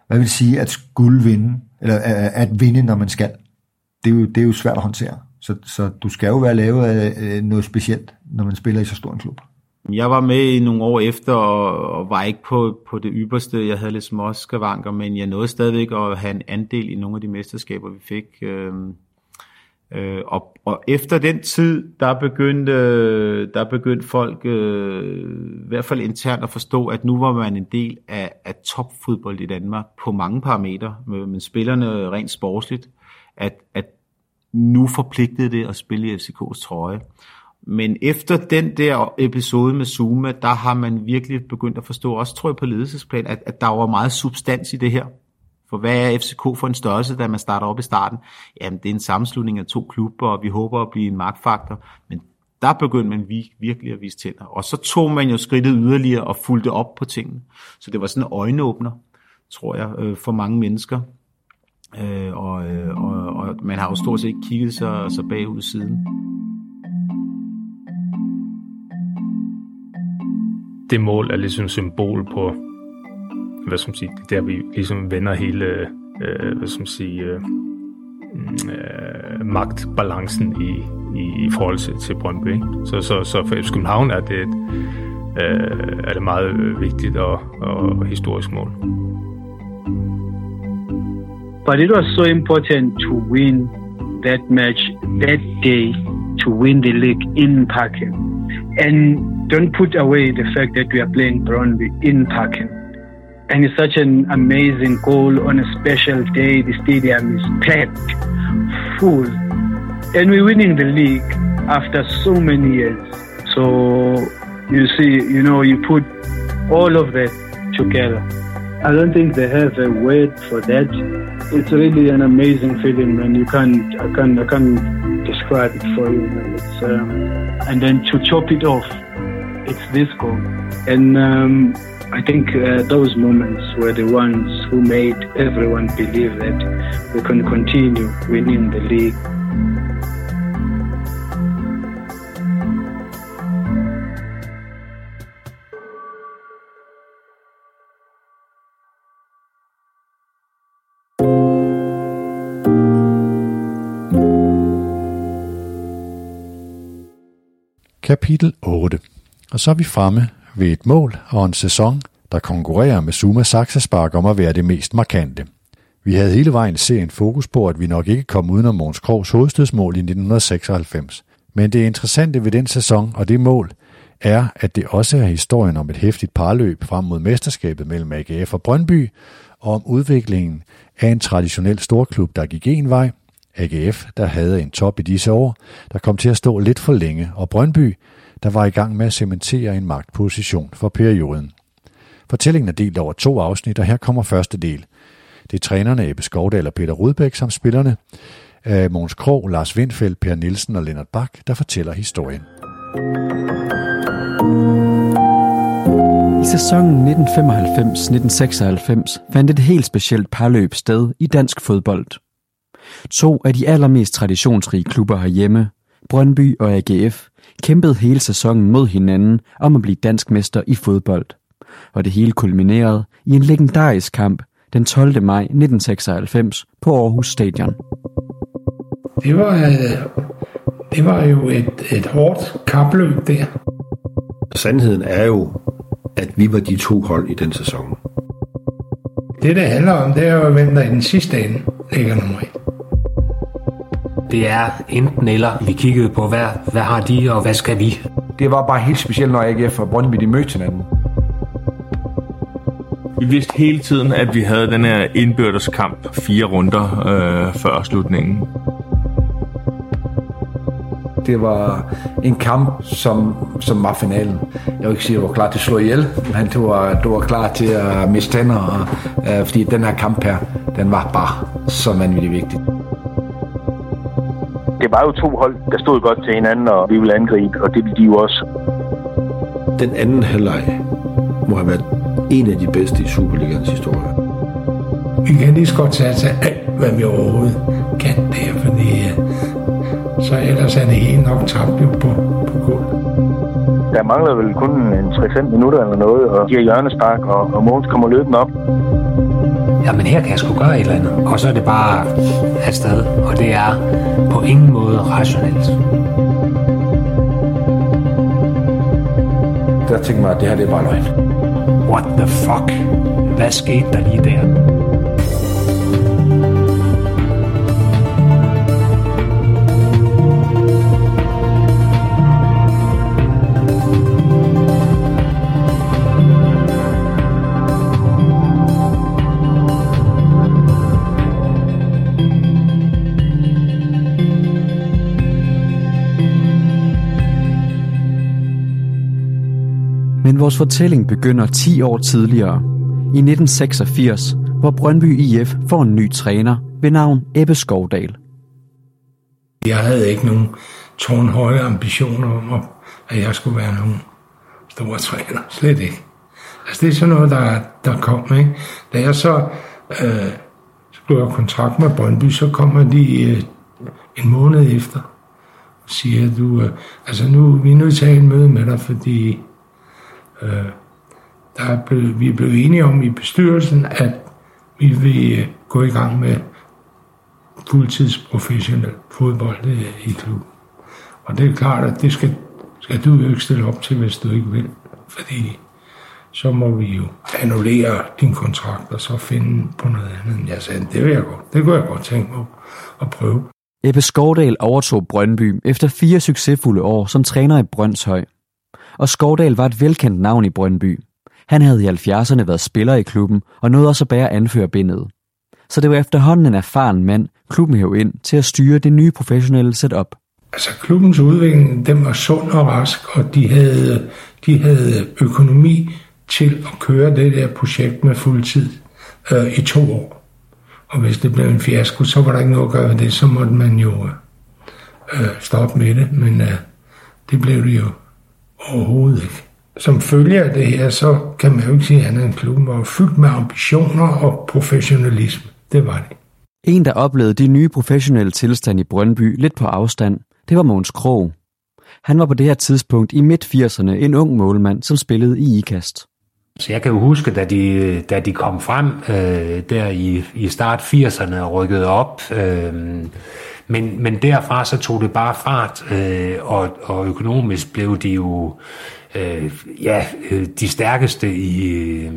Hvad vil sige at skulle vinde, eller øh, øh, at vinde, når man skal? Det er jo, det er jo svært at håndtere. Så, så du skal jo være lavet af noget specielt, når man spiller i så stor en klub. Jeg var med i nogle år efter, og, og var ikke på, på det ypperste. Jeg havde lidt små skavanker, men jeg nåede stadigvæk at have en andel i nogle af de mesterskaber, vi fik. Øh, øh, og, og efter den tid, der begyndte, der begyndte folk øh, i hvert fald internt at forstå, at nu var man en del af, af topfodbold i Danmark på mange parametre, men spillerne rent sportsligt, at, at nu forpligtede det at spille i FCK's trøje. Men efter den der episode med Zuma, der har man virkelig begyndt at forstå, også tror jeg på ledelsesplan, at, at der var meget substans i det her. For hvad er FCK for en størrelse, da man starter op i starten? Jamen, det er en sammenslutning af to klubber, og vi håber at blive en magtfaktor. Men der begyndte man virkelig at vise tænder. Og så tog man jo skridtet yderligere og fulgte op på tingene. Så det var sådan en øjenåbner, tror jeg, øh, for mange mennesker. Øh, og, øh, og, og man har jo stort set kigget sig, sig bagud siden. Det mål er ligesom symbol på, hvad skal man sige, der vi ligesom vender hele, øh, hvad skal man sige, øh, mm, øh, magtbalancen i, i, i forhold til, til Brøndby. Ikke? Så, så, så for FC København er det, et, øh, er det meget øh, vigtigt og, og historisk mål. But it was so important to win that match that day to win the league in Parken. And don't put away the fact that we are playing Brøndby in Parken. And it's such an amazing goal on a special day. The stadium is packed, full. And we're winning the league after so many years. So you see, you know, you put all of that together. I don't think they have a word for that. It's really an amazing feeling, man. You can't, I can't, I can't describe it for you, man. It's, um, and then to chop it off it's this goal. And um, I think uh, those moments were the ones who made everyone believe that we can continue winning the league. Kapitel 8 Og så er vi fremme ved et mål og en sæson, der konkurrerer med Suma Saxaspark om at være det mest markante. Vi havde hele vejen serien fokus på, at vi nok ikke kom udenom Måns Krogs hovedstødsmål i 1996. Men det interessante ved den sæson og det mål er, at det også er historien om et hæftigt parløb frem mod mesterskabet mellem AGF og Brøndby, og om udviklingen af en traditionel storklub, der gik en vej, AGF, der havde en top i disse år, der kom til at stå lidt for længe, og Brøndby, der var i gang med at cementere en magtposition for perioden. Fortællingen er delt over to afsnit, og her kommer første del. Det er trænerne Ebbe Skovdal og Peter Rudbæk samt spillerne øh, af Måns Krog, Lars Windfeldt, Per Nielsen og Lennart Bak, der fortæller historien. I sæsonen 1995-1996 fandt et helt specielt parløb sted i dansk fodbold. To af de allermest traditionsrige klubber herhjemme, Brøndby og AGF, kæmpede hele sæsonen mod hinanden om at blive dansk mester i fodbold. Og det hele kulminerede i en legendarisk kamp den 12. maj 1996 på Aarhus Stadion. Det var, øh, det var jo et, et hårdt kapløb der. Sandheden er jo, at vi var de to hold i den sæson. Det, det handler om, det er jo, hvem der i den sidste ende ligger nummer et. Det er enten eller. Vi kiggede på, hvad, hvad har de, og hvad skal vi? Det var bare helt specielt, når AGF og Brøndby de mødte hinanden. Vi vidste hele tiden, at vi havde den her indbørdeskamp fire runder øh, før slutningen. Det var en kamp, som, som var finalen. Jeg vil ikke sige, at du var klar til at slå ihjel, men du var, du var klar til at miste tænder, og, øh, fordi den her kamp her, den var bare så vanvittigt vigtig. Det var jo to hold, der stod godt til hinanden, og vi ville angribe, og det ville de jo også. Den anden halvleg må have været en af de bedste i Superligans historie. Vi kan lige så godt tage til alt, hvad vi overhovedet kan der, fordi så ellers er det hele nok tabt jo på, på gulvet. Der mangler vel kun en 3-5 minutter eller noget, og giver hjørnespark, og, og Mogens kommer løbende op. Jamen her kan jeg sgu gøre et eller andet. Og så er det bare afsted, og det er på ingen måde rationelt. Der tænkte mig, at det her det er bare løgn. What the fuck? Hvad skete der lige der? Vores fortælling begynder 10 år tidligere, i 1986, hvor Brøndby IF får en ny træner ved navn Ebbe Skovdal. Jeg havde ikke nogen tårnhøje ambitioner om, at jeg skulle være nogen store træner. Slet ikke. Altså det er sådan noget, der, der kom. Ikke? Da jeg så, øh, skulle have kontrakt med Brøndby, så kommer de øh, en måned efter og siger, du, øh, altså nu vi er nødt til at have en møde med dig, fordi øh, der er blevet, vi er blevet enige om i bestyrelsen, at vi vil øh, gå i gang med fuldtidsprofessionel fodbold øh, i klubben. Og det er klart, at det skal, skal du jo ikke stille op til, hvis du ikke vil. Fordi så må vi jo annullere din kontrakt, og så finde på noget andet. Jeg sagde, det vil jeg godt. Det kunne jeg godt tænke mig at prøve. Ebbe Skovdal overtog Brøndby efter fire succesfulde år som træner i Brøndshøj. Og Skovdal var et velkendt navn i Brøndby. Han havde i 70'erne været spiller i klubben og nåede også at bære anførerbindet. Så det var efterhånden en erfaren mand, klubben hæv ind til at styre det nye professionelle setup. Altså klubbens udvikling, den var sund og rask, og de havde, de havde økonomi til at køre det der projekt med fuldtid øh, i to år. Og hvis det blev en fiasko, så var der ikke noget at gøre ved det, så måtte man jo øh, stoppe med det, men øh, det blev det jo overhovedet ikke. Som følge af det her, så kan man jo ikke sige andet end klubben var fyldt med ambitioner og professionalisme. Det var det. En, der oplevede de nye professionelle tilstand i Brøndby lidt på afstand, det var Mogens Krog. Han var på det her tidspunkt i midt-80'erne en ung målmand, som spillede i IKAST. Så jeg kan jo huske, da de, da de kom frem øh, der i, i start 80'erne og rykkede op, øh, men, men derfra så tog det bare fart, øh, og, og økonomisk blev de jo øh, ja, øh, de stærkeste i, øh,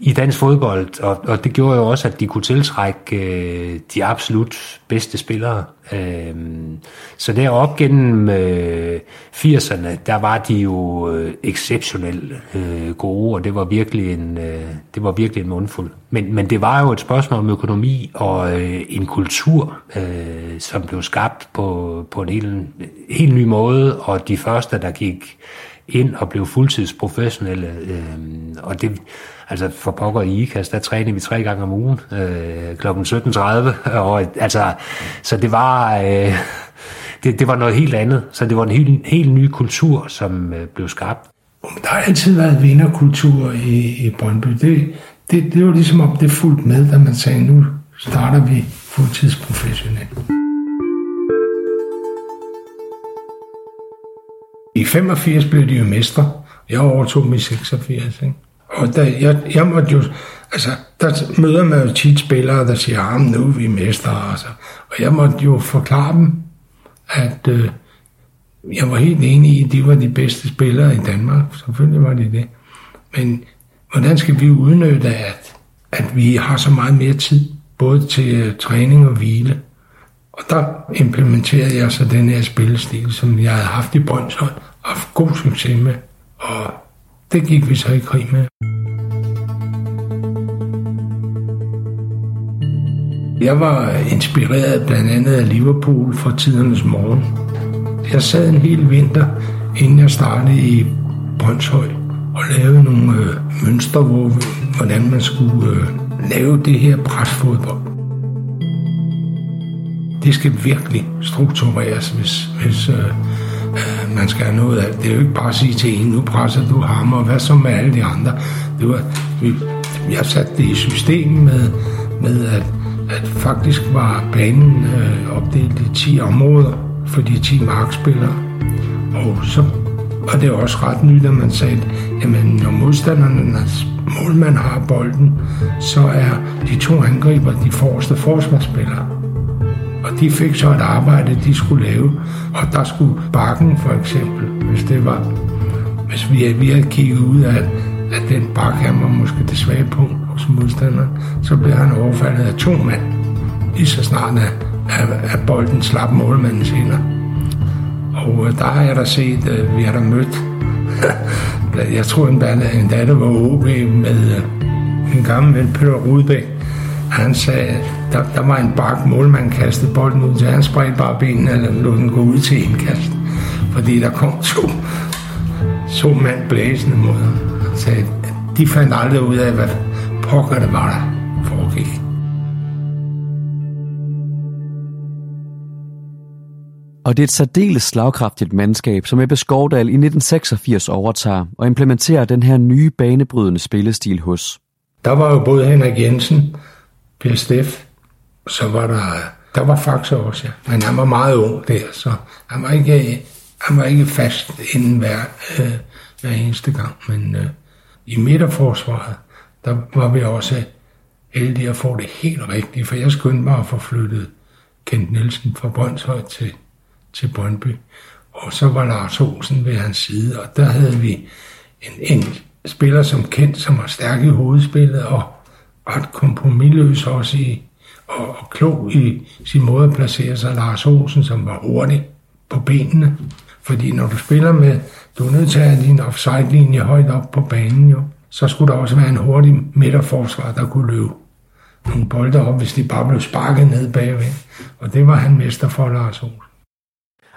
i dansk fodbold, og, og det gjorde jo også, at de kunne tiltrække øh, de absolut bedste spillere. Øh, så derop gennem øh, 80'erne, der var de jo øh, exceptionelt øh, gode, og det var virkelig en, øh, det var virkelig en mundfuld. Men, men det var jo et spørgsmål om økonomi og øh, en kultur, øh, som blev skabt på, på en helt, helt ny måde, og de første, der gik ind og blev fuldtidsprofessionelle. Øh, og det, altså for pokker i IKAS, der trænede vi tre gange om ugen, øh, kl. 17.30. Og, altså, så det var, øh, det, det var noget helt andet. Så det var en helt, helt ny kultur, som øh, blev skabt. Der har altid været vinderkultur i, i Brøndby. Det, det, det var ligesom om det fulgte med, da man sagde, nu starter vi fuldtidsprofessionelt. I 85 blev de jo mestre. Jeg overtog dem i 86. Ikke? Og der, jeg, jeg måtte jo, altså, der møder man jo tit spillere, der siger, at ah, nu er vi mestre. Altså. Og jeg måtte jo forklare dem, at øh, jeg var helt enig i, at de var de bedste spillere i Danmark. Selvfølgelig var de det. Men hvordan skal vi udnytte, at, at vi har så meget mere tid, både til øh, træning og hvile? Og der implementerede jeg så den her spillestil, som jeg havde haft i Brøndshøj, og haft god succes med. Og det gik vi så i krig med. Jeg var inspireret blandt andet af Liverpool fra tidernes morgen. Jeg sad en hel vinter, inden jeg startede i Brøndshøj, og lavede nogle øh, mønstre, hvor, hvordan man skulle øh, lave det her presfodbold. Det skal virkelig struktureres, hvis, hvis øh, øh, man skal have noget af det. er jo ikke bare at sige til en, nu presser du ham, og hvad så med alle de andre. Det var, vi, jeg satte det i system med, med at, at faktisk var banen øh, opdelt i 10 områder for de 10 markspillere. Og så og det også ret nyt, at man sagde, jamen når modstandernes målmand har bolden, så er de to angriber de forreste forsvarsspillere. Og de fik så et arbejde, de skulle lave. Og der skulle bakken for eksempel, hvis det var, hvis vi, vi havde kigget ud af, at den bakke han var måske det svage på hos modstanderen, så blev han overfaldet af to mand. Lige så snart at, at bolden slap målmandens hænder. Og øh, der har jeg da set, at vi har da mødt, jeg tror en bande endda det var OB med øh, en gammel ven, Peter Rudbæk. Han sagde, der, der var en bak målmand kastede bolden ud til, han spredte bare benene eller lod den gå ud til indkast. Fordi der kom to, to mand blæsende mod ham. Så de fandt aldrig ud af, hvad pokker det var, der foregik. Og det er et særdeles slagkraftigt mandskab, som Ebbe Skovdal i 1986 overtager og implementerer den her nye banebrydende spillestil hos. Der var jo både Henrik Jensen, Per Steff, så var der, der var Faxe også, ja. Men han var meget ung der, så han var ikke, han var ikke fast inden hver, øh, hver eneste gang. Men øh, i midterforsvaret, der var vi også heldige at få det helt rigtigt, for jeg skyndte mig at få flyttet Kent Nielsen fra Brøndshøj til, til Brøndby. Og så var Lars Olsen ved hans side, og der havde vi en, en spiller som Kent, som var stærk i hovedspillet, og ret kompromilløs også i, og, og klog i sin måde at placere sig. Lars Olsen, som var hurtig på benene. Fordi når du spiller med, du er nødt til at have din offside-linje højt op på banen jo, så skulle der også være en hurtig midterforsvar, der kunne løbe nogle bolde op, hvis de bare blev sparket ned bagved. Og det var han mester for, Lars Olsen.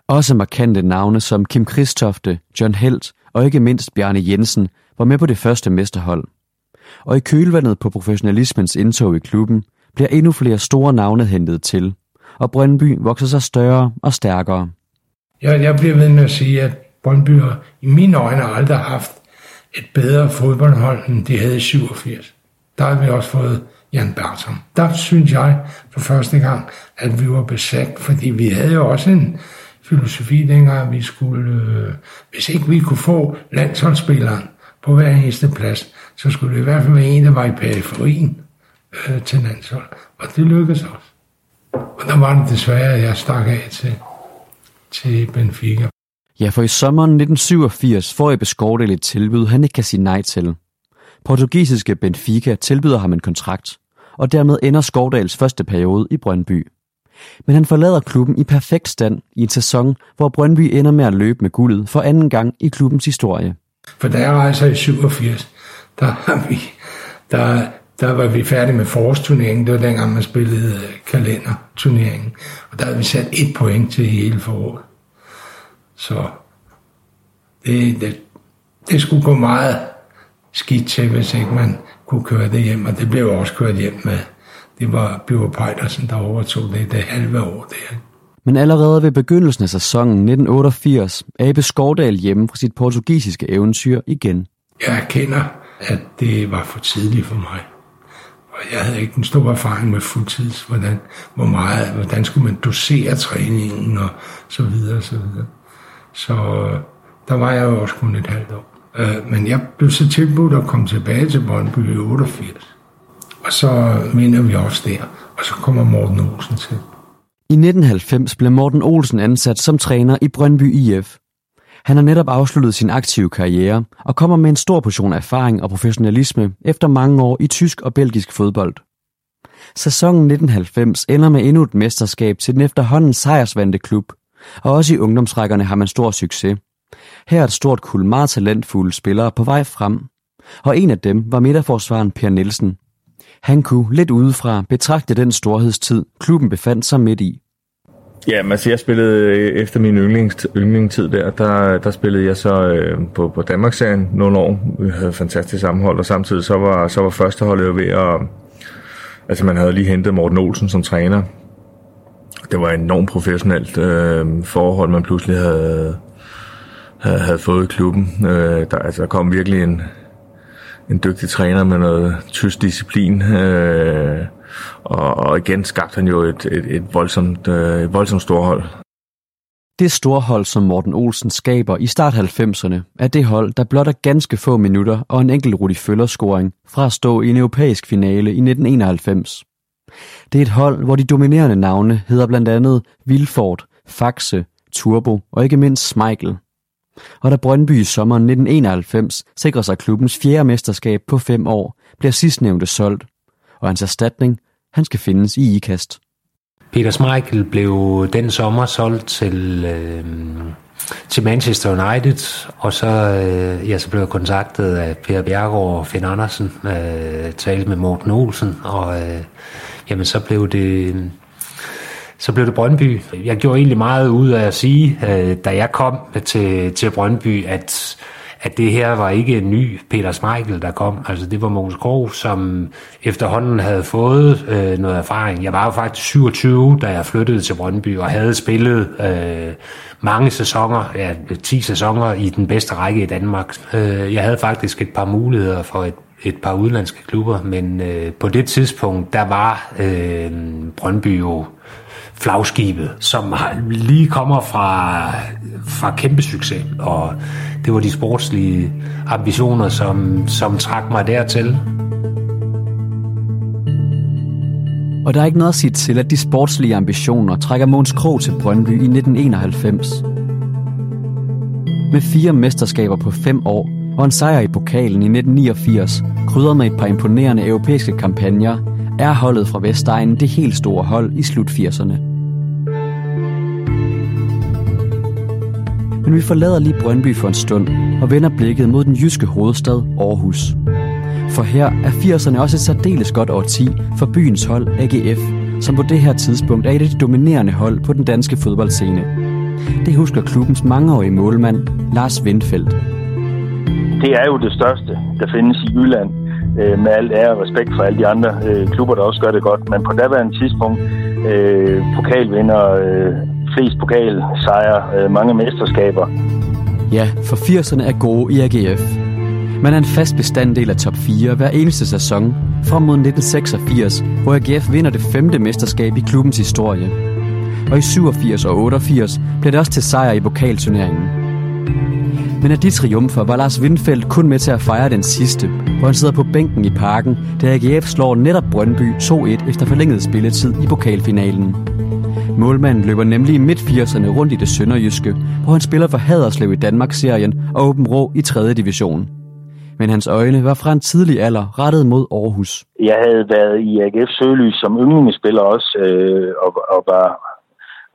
Også markante navne som Kim Kristofte, John Helt og ikke mindst Bjarne Jensen var med på det første mesterhold. Og i kølvandet på professionalismens indtog i klubben, bliver endnu flere store navne hentet til, og Brøndby vokser sig større og stærkere. Jeg, jeg bliver ved med at sige, at Brøndby har i mine øjne aldrig haft et bedre fodboldhold, end de havde i 87. Der har vi også fået Jan Bertram. Der synes jeg for første gang, at vi var besat, fordi vi havde jo også en filosofi dengang, at vi skulle, øh, hvis ikke vi kunne få landsholdsspilleren på hver eneste plads, så skulle det i hvert fald være en, der var i periferien øh, til landshold. Og det lykkedes også. Og der var det desværre, at jeg stak af til, til Benfica. Ja, for i sommeren 1987 får Ebbe Skovdal et tilbud, han ikke kan sige nej til. Portugisiske Benfica tilbyder ham en kontrakt, og dermed ender Skovdals første periode i Brøndby. Men han forlader klubben i perfekt stand i en sæson, hvor Brøndby ender med at løbe med guldet for anden gang i klubbens historie. For da jeg rejser i 87, der, har vi, der, der var vi færdige med forårsturneringen. Det var dengang, man spillede øh, kalenderturneringen. Og der havde vi sat et point til hele foråret. Så det, det, det skulle gå meget skidt til, hvis ikke man kunne køre det hjem. Og det blev også kørt hjem med. Det var Bjørn Pejdersen, der overtog det det halve år der. Men allerede ved begyndelsen af sæsonen 1988 er Ebbe Skordal hjemme fra sit portugisiske eventyr igen. Jeg erkender, at det var for tidligt for mig. Og jeg havde ikke en stor erfaring med fuldtids, hvordan, hvor meget, hvordan skulle man dosere træningen og så videre og så videre. Så øh, der var jeg jo også kun et halvt år. Øh, men jeg blev så tilbudt at komme tilbage til Brøndby i 88. Og så mener vi også der. Og så kommer Morten Olsen til. I 1990 blev Morten Olsen ansat som træner i Brøndby IF. Han har netop afsluttet sin aktive karriere og kommer med en stor portion erfaring og professionalisme efter mange år i tysk og belgisk fodbold. Sæsonen 1990 ender med endnu et mesterskab til den efterhånden sejrsvandte klub, og også i ungdomsrækkerne har man stor succes. Her er et stort kul meget talentfulde spillere på vej frem, og en af dem var midterforsvaren Per Nielsen. Han kunne lidt udefra betragte den storhedstid, klubben befandt sig midt i. Ja, men altså jeg spillede øh, efter min yndlings, yndlingstid der, der, der spillede jeg så øh, på, på Danmarksserien nogle år. Vi havde fantastisk sammenhold, og samtidig så var, så var førsteholdet jo ved at... Altså man havde lige hentet Morten Olsen som træner. Det var et enormt professionelt øh, forhold, man pludselig havde, havde, havde fået i klubben. Øh, der, altså, der kom virkelig en, en dygtig træner med noget tysk disciplin. Øh, og, og igen skabte han jo et, et, et, voldsomt, øh, et voldsomt storhold. Det storhold, som Morten Olsen skaber i start 90'erne, er det hold, der blot er ganske få minutter og en enkelt Rudi Føller-scoring fra at stå i en europæisk finale i 1991. Det er et hold, hvor de dominerende navne hedder blandt andet Vilfort, Faxe, Turbo og ikke mindst Smeichel. Og da Brøndby i sommeren 1991 sikrer sig klubbens fjerde mesterskab på fem år, bliver sidstnævnte solgt, og hans erstatning, han skal findes i IKAST. Peter Schmeichel blev den sommer solgt til, øh, til Manchester United, og så, øh, ja, så blev jeg kontaktet af Per Bjergård og Finn Andersen, øh, talte med Morten Olsen, og øh, jamen, så blev det... Så blev det Brøndby. Jeg gjorde egentlig meget ud af at sige, øh, da jeg kom til, til Brøndby, at at det her var ikke en ny Peter Smeichel, der kom. Altså det var Mogens Krog, som efterhånden havde fået øh, noget erfaring. Jeg var jo faktisk 27, da jeg flyttede til Brøndby, og havde spillet øh, mange sæsoner, ja, 10 sæsoner i den bedste række i Danmark. Øh, jeg havde faktisk et par muligheder for et et par udenlandske klubber, men øh, på det tidspunkt, der var øh, Brøndby jo flagskibet, som lige kommer fra, fra kæmpe succes, og det var de sportslige ambitioner, som, som trak mig dertil. Og der er ikke noget at sige til, at de sportslige ambitioner trækker Måns Krog til Brøndby i 1991. Med fire mesterskaber på fem år og en sejr i pokalen i 1989, krydret med et par imponerende europæiske kampagner, er holdet fra Vestegnen det helt store hold i slut 80'erne. Men vi forlader lige Brøndby for en stund og vender blikket mod den jyske hovedstad Aarhus. For her er 80'erne også et særdeles godt årti for byens hold AGF, som på det her tidspunkt er et af de dominerende hold på den danske fodboldscene. Det husker klubbens mangeårige målmand Lars Windfeldt. Det er jo det største, der findes i Jylland øh, med alt ære og respekt for alle de andre øh, klubber, der også gør det godt. Men på daværende tidspunkt, øh, pokalvinder, øh, flest pokalsejre, øh, mange mesterskaber. Ja, for 80'erne er gode i AGF. Man er en fast bestanddel af top 4 hver eneste sæson, frem mod 1986, hvor AGF vinder det femte mesterskab i klubbens historie. Og i 87 og 88 blev det også til sejr i pokalturneringen. Men af de triumfer var Lars Windfeldt kun med til at fejre den sidste, hvor han sidder på bænken i parken, da AGF slår netop Brøndby 2-1 efter forlænget spilletid i pokalfinalen. Målmanden løber nemlig i midt-80'erne rundt i det sønderjyske, hvor han spiller for Haderslev i Danmarksserien og Åben Rå i 3. division. Men hans øjne var fra en tidlig alder rettet mod Aarhus. Jeg havde været i AGF Sølys som yndlingsspiller også, øh, og, og var,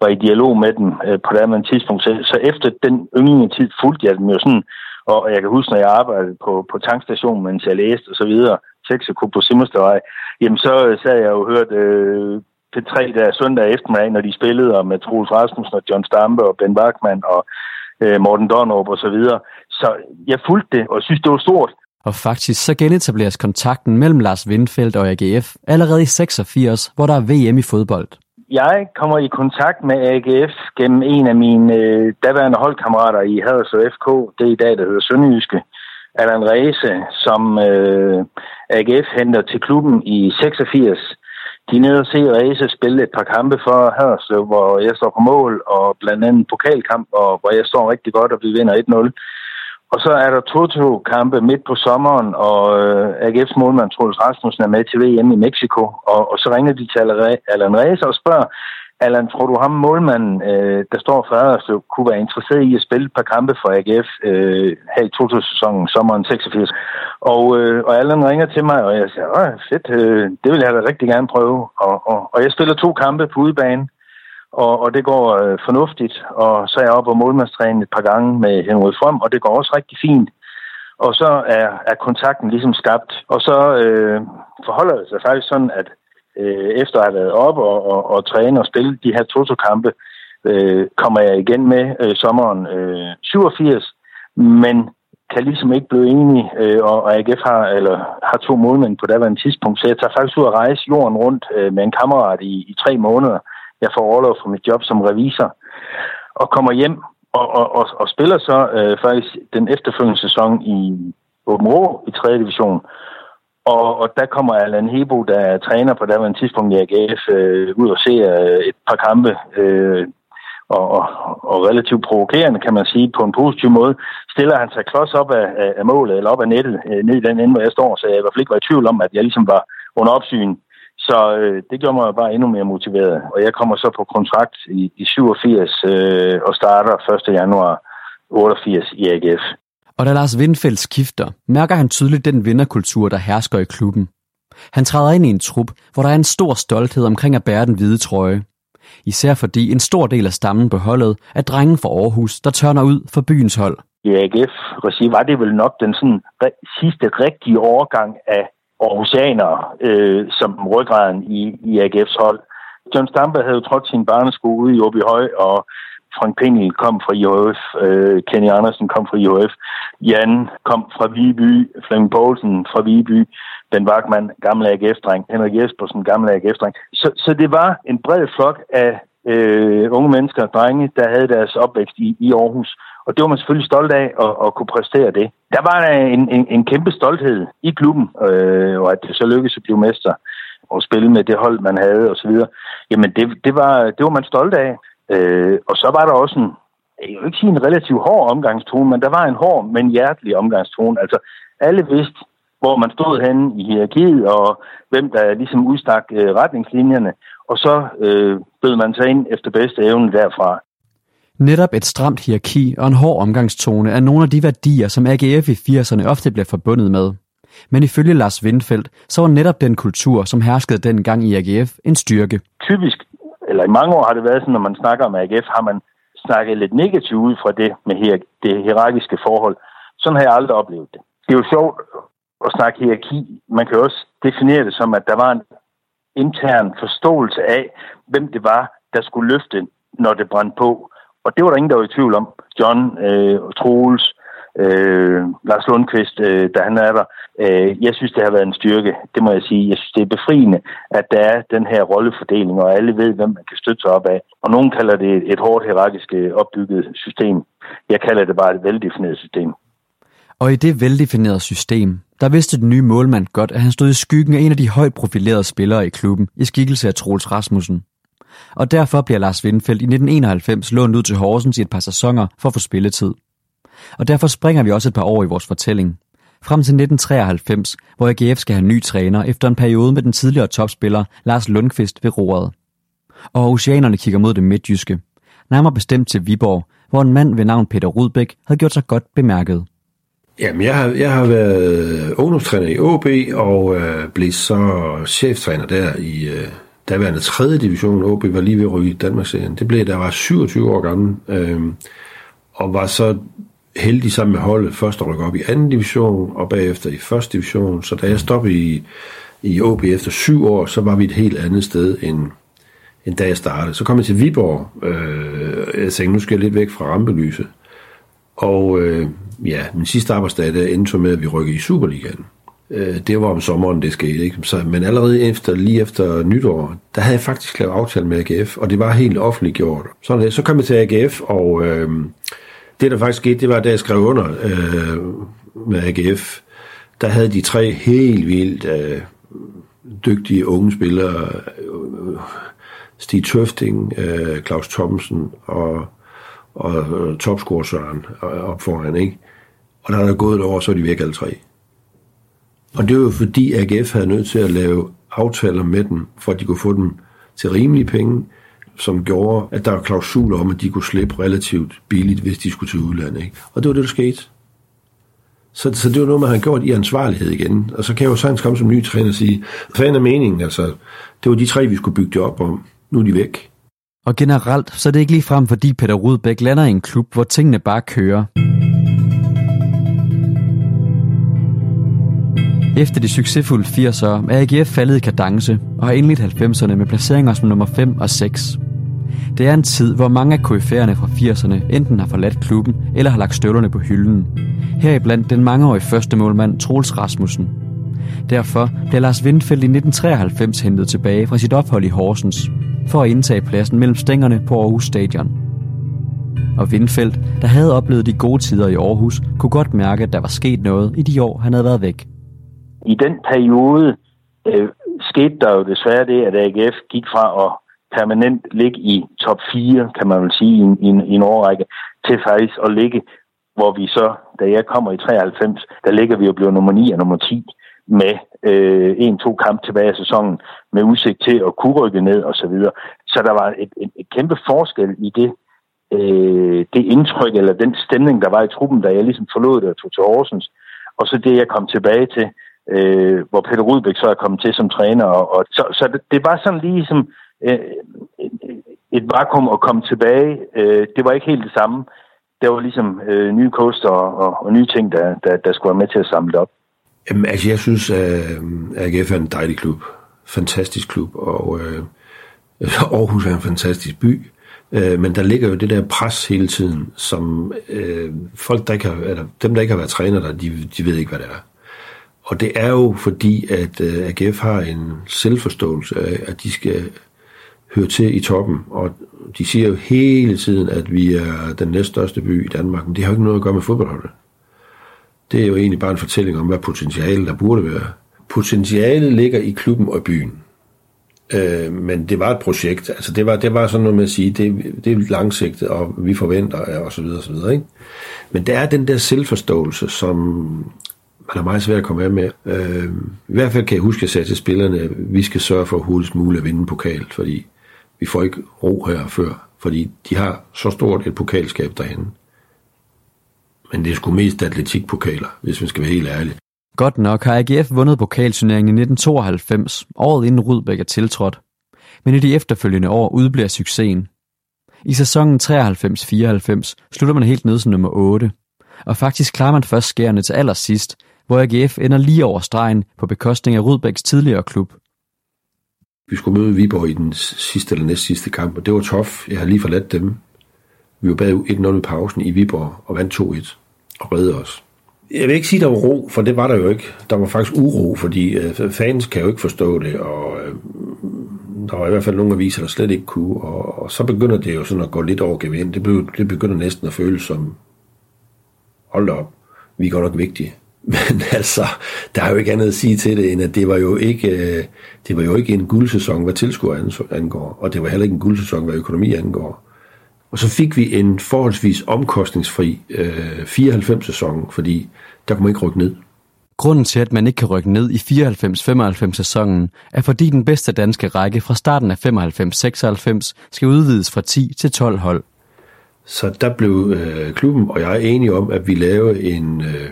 var i dialog med dem øh, på det tidspunkt. Så, så efter den yndlingetid fulgte jeg dem jo sådan, og jeg kan huske, når jeg arbejdede på, på tankstationen, mens jeg læste og så videre, Texaco på Simmerstevej, jamen så, øh, så jeg jo hørt øh, P3 der søndag eftermiddag, når de spillede, og med Troels Rasmussen og John Stampe og Ben Bachmann og øh, Morten Donnerup og så videre. Så jeg fulgte det, og synes, det var stort. Og faktisk så genetableres kontakten mellem Lars Windfeldt og AGF allerede i 86, hvor der er VM i fodbold. jeg kommer i kontakt med AGF gennem en af mine øh, daværende holdkammerater i Haderslev FK, det er i dag, der hedder Sønderjyske, Allan Reese, som øh, AGF henter til klubben i 86. De er nede og se Reze spille et par kampe for Haderslev, hvor jeg står på mål, og blandt andet en pokalkamp, og hvor jeg står rigtig godt, og vi vinder 1-0. Og så er der Toto-kampe midt på sommeren, og øh, AGF's målmand Troels Rasmussen er med til VM i Mexico. Og, og så ringer de til Allan Reese og spørger, Allan, tror du ham målmanden, øh, der står for Aderslev, kunne være interesseret i at spille et par kampe for AGF øh, her i 2000-sæsonen, sommeren 86? Og, øh, og Allan ringer til mig, og jeg siger, Åh, fedt, øh, det vil jeg da rigtig gerne prøve. Og, og, og jeg spiller to kampe på udebane, og, og det går øh, fornuftigt. Og så er jeg oppe og målmandstræne et par gange med Henrik Frøm, og det går også rigtig fint. Og så er, er kontakten ligesom skabt. Og så øh, forholder det sig faktisk sådan, at øh, efter at have været op og, og, og træne og spille de her Toto-kampe, øh, kommer jeg igen med øh, sommeren øh, 87, men kan ligesom ikke blive enig, øh, og, og AGF har, eller, har to målmænd på daværende tidspunkt, så jeg tager faktisk ud og rejse jorden rundt øh, med en kammerat i, i tre måneder, jeg får overlov fra mit job som revisor, og kommer hjem og, og, og, og spiller så øh, faktisk den efterfølgende sæson i Åben Rå i 3. division. Og, og der kommer Allan Hebo, der er træner på daværende tidspunkt i AGF, øh, ud og ser øh, et par kampe, øh, og, og, og relativt provokerende, kan man sige, på en positiv måde, stiller han sig klods op af, af, af målet, eller op af nettet, øh, ned i den ende, hvor jeg står, så jeg i hvert fald ikke var i tvivl om, at jeg ligesom var under opsyn så øh, det gjorde mig bare endnu mere motiveret. Og jeg kommer så på kontrakt i, i 87 øh, og starter 1. januar 88 i AGF. Og da Lars Windfeldt skifter, mærker han tydeligt den vinderkultur, der hersker i klubben. Han træder ind i en trup, hvor der er en stor stolthed omkring at bære den hvide trøje. Især fordi en stor del af stammen på holdet er drengen fra Aarhus, der tørner ud for byens hold. I AGF-regi var det vel nok den sådan, sidste rigtige overgang af Aarhusianere øh, som ryggraden i, i AGF's hold. John Stampe havde jo trådt sin barneskole ude i Åbyhøj, og Frank Pengel kom fra IHF, øh, Kenny Andersen kom fra IHF, Jan kom fra Viby, Flemming Poulsen fra Viby, Ben Wagman, gamle AGF-dreng, Henrik Jespersen, gamle AGF-dreng. Så, så det var en bred flok af øh, unge mennesker, og drenge, der havde deres opvækst i, i Aarhus. Og det var man selvfølgelig stolt af at, at kunne præstere det. Der var en, en, en kæmpe stolthed i klubben, øh, og at det så lykkedes at blive mester og spille med det hold, man havde osv. Jamen, det, det, var, det var man stolt af. Øh, og så var der også en, jeg vil ikke sige en relativt hård omgangstone, men der var en hård, men hjertelig omgangstone. Altså, alle vidste, hvor man stod henne i hierarkiet, og hvem der ligesom udstak øh, retningslinjerne, og så øh, bød man sig ind efter bedste evne derfra. Netop et stramt hierarki og en hård omgangstone er nogle af de værdier, som AGF i 80'erne ofte bliver forbundet med. Men ifølge Lars Windfeldt, så var netop den kultur, som herskede dengang i AGF, en styrke. Typisk, eller i mange år har det været sådan, når man snakker om AGF, har man snakket lidt negativt ud fra det med her, det hierarkiske forhold. Sådan har jeg aldrig oplevet det. Det er jo sjovt at snakke hierarki. Man kan også definere det som, at der var en intern forståelse af, hvem det var, der skulle løfte, når det brændte på. Og det var der ingen, der var i tvivl om. John, øh, Troels, øh, Lars Lundqvist, øh, da han er der. Øh, jeg synes, det har været en styrke, det må jeg sige. Jeg synes, det er befriende, at der er den her rollefordeling, og alle ved, hvem man kan støtte sig op af. Og nogen kalder det et hårdt hierarkisk øh, opbygget system. Jeg kalder det bare et veldefineret system. Og i det veldefinerede system, der vidste den nye målmand godt, at han stod i skyggen af en af de højt profilerede spillere i klubben, i skikkelse af Troels Rasmussen og derfor bliver Lars Windfeldt i 1991 lånt ud til Horsens i et par sæsoner for at få spilletid. Og derfor springer vi også et par år i vores fortælling. Frem til 1993, hvor AGF skal have ny træner efter en periode med den tidligere topspiller Lars Lundqvist ved roret. Og oceanerne kigger mod det midtjyske. Nærmere bestemt til Viborg, hvor en mand ved navn Peter Rudbæk havde gjort sig godt bemærket. Jamen, jeg har, jeg har været ungdomstræner i OB og øh, blev så cheftræner der i øh, daværende 3. division, OB var lige ved at ryge i Danmarksserien. Det blev, der var 27 år gammel, øh, og var så heldig sammen med holdet først at rykke op i anden division, og bagefter i første division. Så da jeg stoppede i, i OB efter syv år, så var vi et helt andet sted end, end da jeg startede. Så kom jeg til Viborg. Øh, jeg tænkte, nu skal jeg lidt væk fra rampelyset. Og øh, ja, min sidste arbejdsdag, der endte med, at vi rykkede i Superligaen. Øh, det var om sommeren, det skete. Ikke? Så, men allerede efter, lige efter nytår, der havde jeg faktisk lavet aftale med AGF, og det var helt offentliggjort. Så, så kom jeg til AGF, og øh, det, der faktisk skete, det var, da jeg skrev under øh, med AGF, der havde de tre helt vildt øh, dygtige unge spillere, øh, Stig Tøfting, øh, Claus Thomsen og, og øh, og topscorer Søren op foran, ikke? Og der er gået et år, så er de væk alle tre. Og det var jo fordi AGF havde nødt til at lave aftaler med dem, for at de kunne få dem til rimelige penge, som gjorde, at der var klausuler om, at de kunne slippe relativt billigt, hvis de skulle til udlandet. Ikke? Og det var det, der skete. Så, så det var noget, man har gjort i ansvarlighed igen. Og så kan jeg jo sagtens komme som ny træner og sige, hvad er meningen? Altså, det var de tre, vi skulle bygge det op om. Nu er de væk. Og generelt, så er det ikke lige frem, fordi Peter Rudbæk lander i en klub, hvor tingene bare kører. Efter de succesfulde 80'ere er AGF faldet i kadence og har indledt 90'erne med placeringer som nummer 5 og 6. Det er en tid, hvor mange af KF'erne fra 80'erne enten har forladt klubben eller har lagt støvlerne på hylden. Heriblandt den mangeårige første målmand Troels Rasmussen. Derfor blev Lars Windfeldt i 1993 hentet tilbage fra sit ophold i Horsens for at indtage pladsen mellem stængerne på Aarhus Stadion. Og Windfeldt, der havde oplevet de gode tider i Aarhus, kunne godt mærke, at der var sket noget i de år, han havde været væk. I den periode øh, skete der jo desværre det, at AGF gik fra at permanent ligge i top 4, kan man vel sige, i, i, i en årrække, til faktisk at ligge, hvor vi så, da jeg kommer i 93, der ligger vi jo blevet nummer 9 og nummer 10 med øh, en-to kamp tilbage af sæsonen, med udsigt til at kunne rykke ned og så videre. Så der var et, et, et kæmpe forskel i det, øh, det indtryk, eller den stemning, der var i truppen, da jeg ligesom forlod det og tog til Horsens, og så det, jeg kom tilbage til, øh, hvor Peter Rudbæk så er kommet til som træner. Og, og, så så det, det var sådan ligesom øh, et vakuum at komme tilbage. Øh, det var ikke helt det samme. Der var ligesom øh, nye koster og, og, og nye ting, der, der, der skulle være med til at samle det op. Jamen, altså, jeg synes, øh, at AGF er en dejlig klub. Fantastisk klub, og øh, Aarhus er en fantastisk by. Øh, men der ligger jo det der pres hele tiden, som øh, folk, der ikke har, eller dem, der ikke har været træner der, de, de ved ikke, hvad det er. Og det er jo fordi, at øh, AGF har en selvforståelse af, at de skal hører til i toppen. Og de siger jo hele tiden, at vi er den næststørste by i Danmark, men det har jo ikke noget at gøre med fodboldholdet. Det er jo egentlig bare en fortælling om, hvad potentialet der burde være. Potentialet ligger i klubben og byen. Øh, men det var et projekt. Altså det var, det var sådan noget med at sige, det, det er langsigtet, og vi forventer, øh, og så videre, og så videre. Ikke? Men der er den der selvforståelse, som man er meget svært at komme af med. Øh, I hvert fald kan jeg huske, at jeg sagde til spillerne, at vi skal sørge for hurtigst muligt at vinde pokal, fordi vi får ikke ro her før, fordi de har så stort et pokalskab derhen. Men det er sgu mest atletikpokaler, hvis man skal være helt ærlig. Godt nok har AGF vundet pokalturneringen i 1992, året inden Rudbæk er tiltrådt. Men i de efterfølgende år udbliver succesen. I sæsonen 93-94 slutter man helt ned som nummer 8, og faktisk klarer man først skærende til allersidst, hvor AGF ender lige over stregen på bekostning af Rudbæks tidligere klub. Vi skulle møde Viborg i den sidste eller næst sidste kamp, og det var tof. Jeg har lige forladt dem. Vi var bagud 1-0 i pausen i Viborg og vandt 2-1 og redde os. Jeg vil ikke sige, at der var ro, for det var der jo ikke. Der var faktisk uro, fordi øh, fans kan jo ikke forstå det, og øh, der var i hvert fald nogle aviser, der slet ikke kunne, og, og så begynder det jo sådan at gå lidt over gevind. Det, blev, det begynder næsten at føles som, hold da op, vi er godt nok vigtige. Men altså, der er jo ikke andet at sige til det, end at det var jo ikke, øh, det var jo ikke en guldsæson, hvad tilskuer angår, og det var heller ikke en guldsæson, hvad økonomi angår. Og så fik vi en forholdsvis omkostningsfri øh, 94-sæson, fordi der kunne man ikke rykke ned. Grunden til, at man ikke kan rykke ned i 94-95 sæsonen, er fordi den bedste danske række fra starten af 95-96 skal udvides fra 10 til 12 hold. Så der blev øh, klubben og jeg enige om, at vi lavede en... Øh,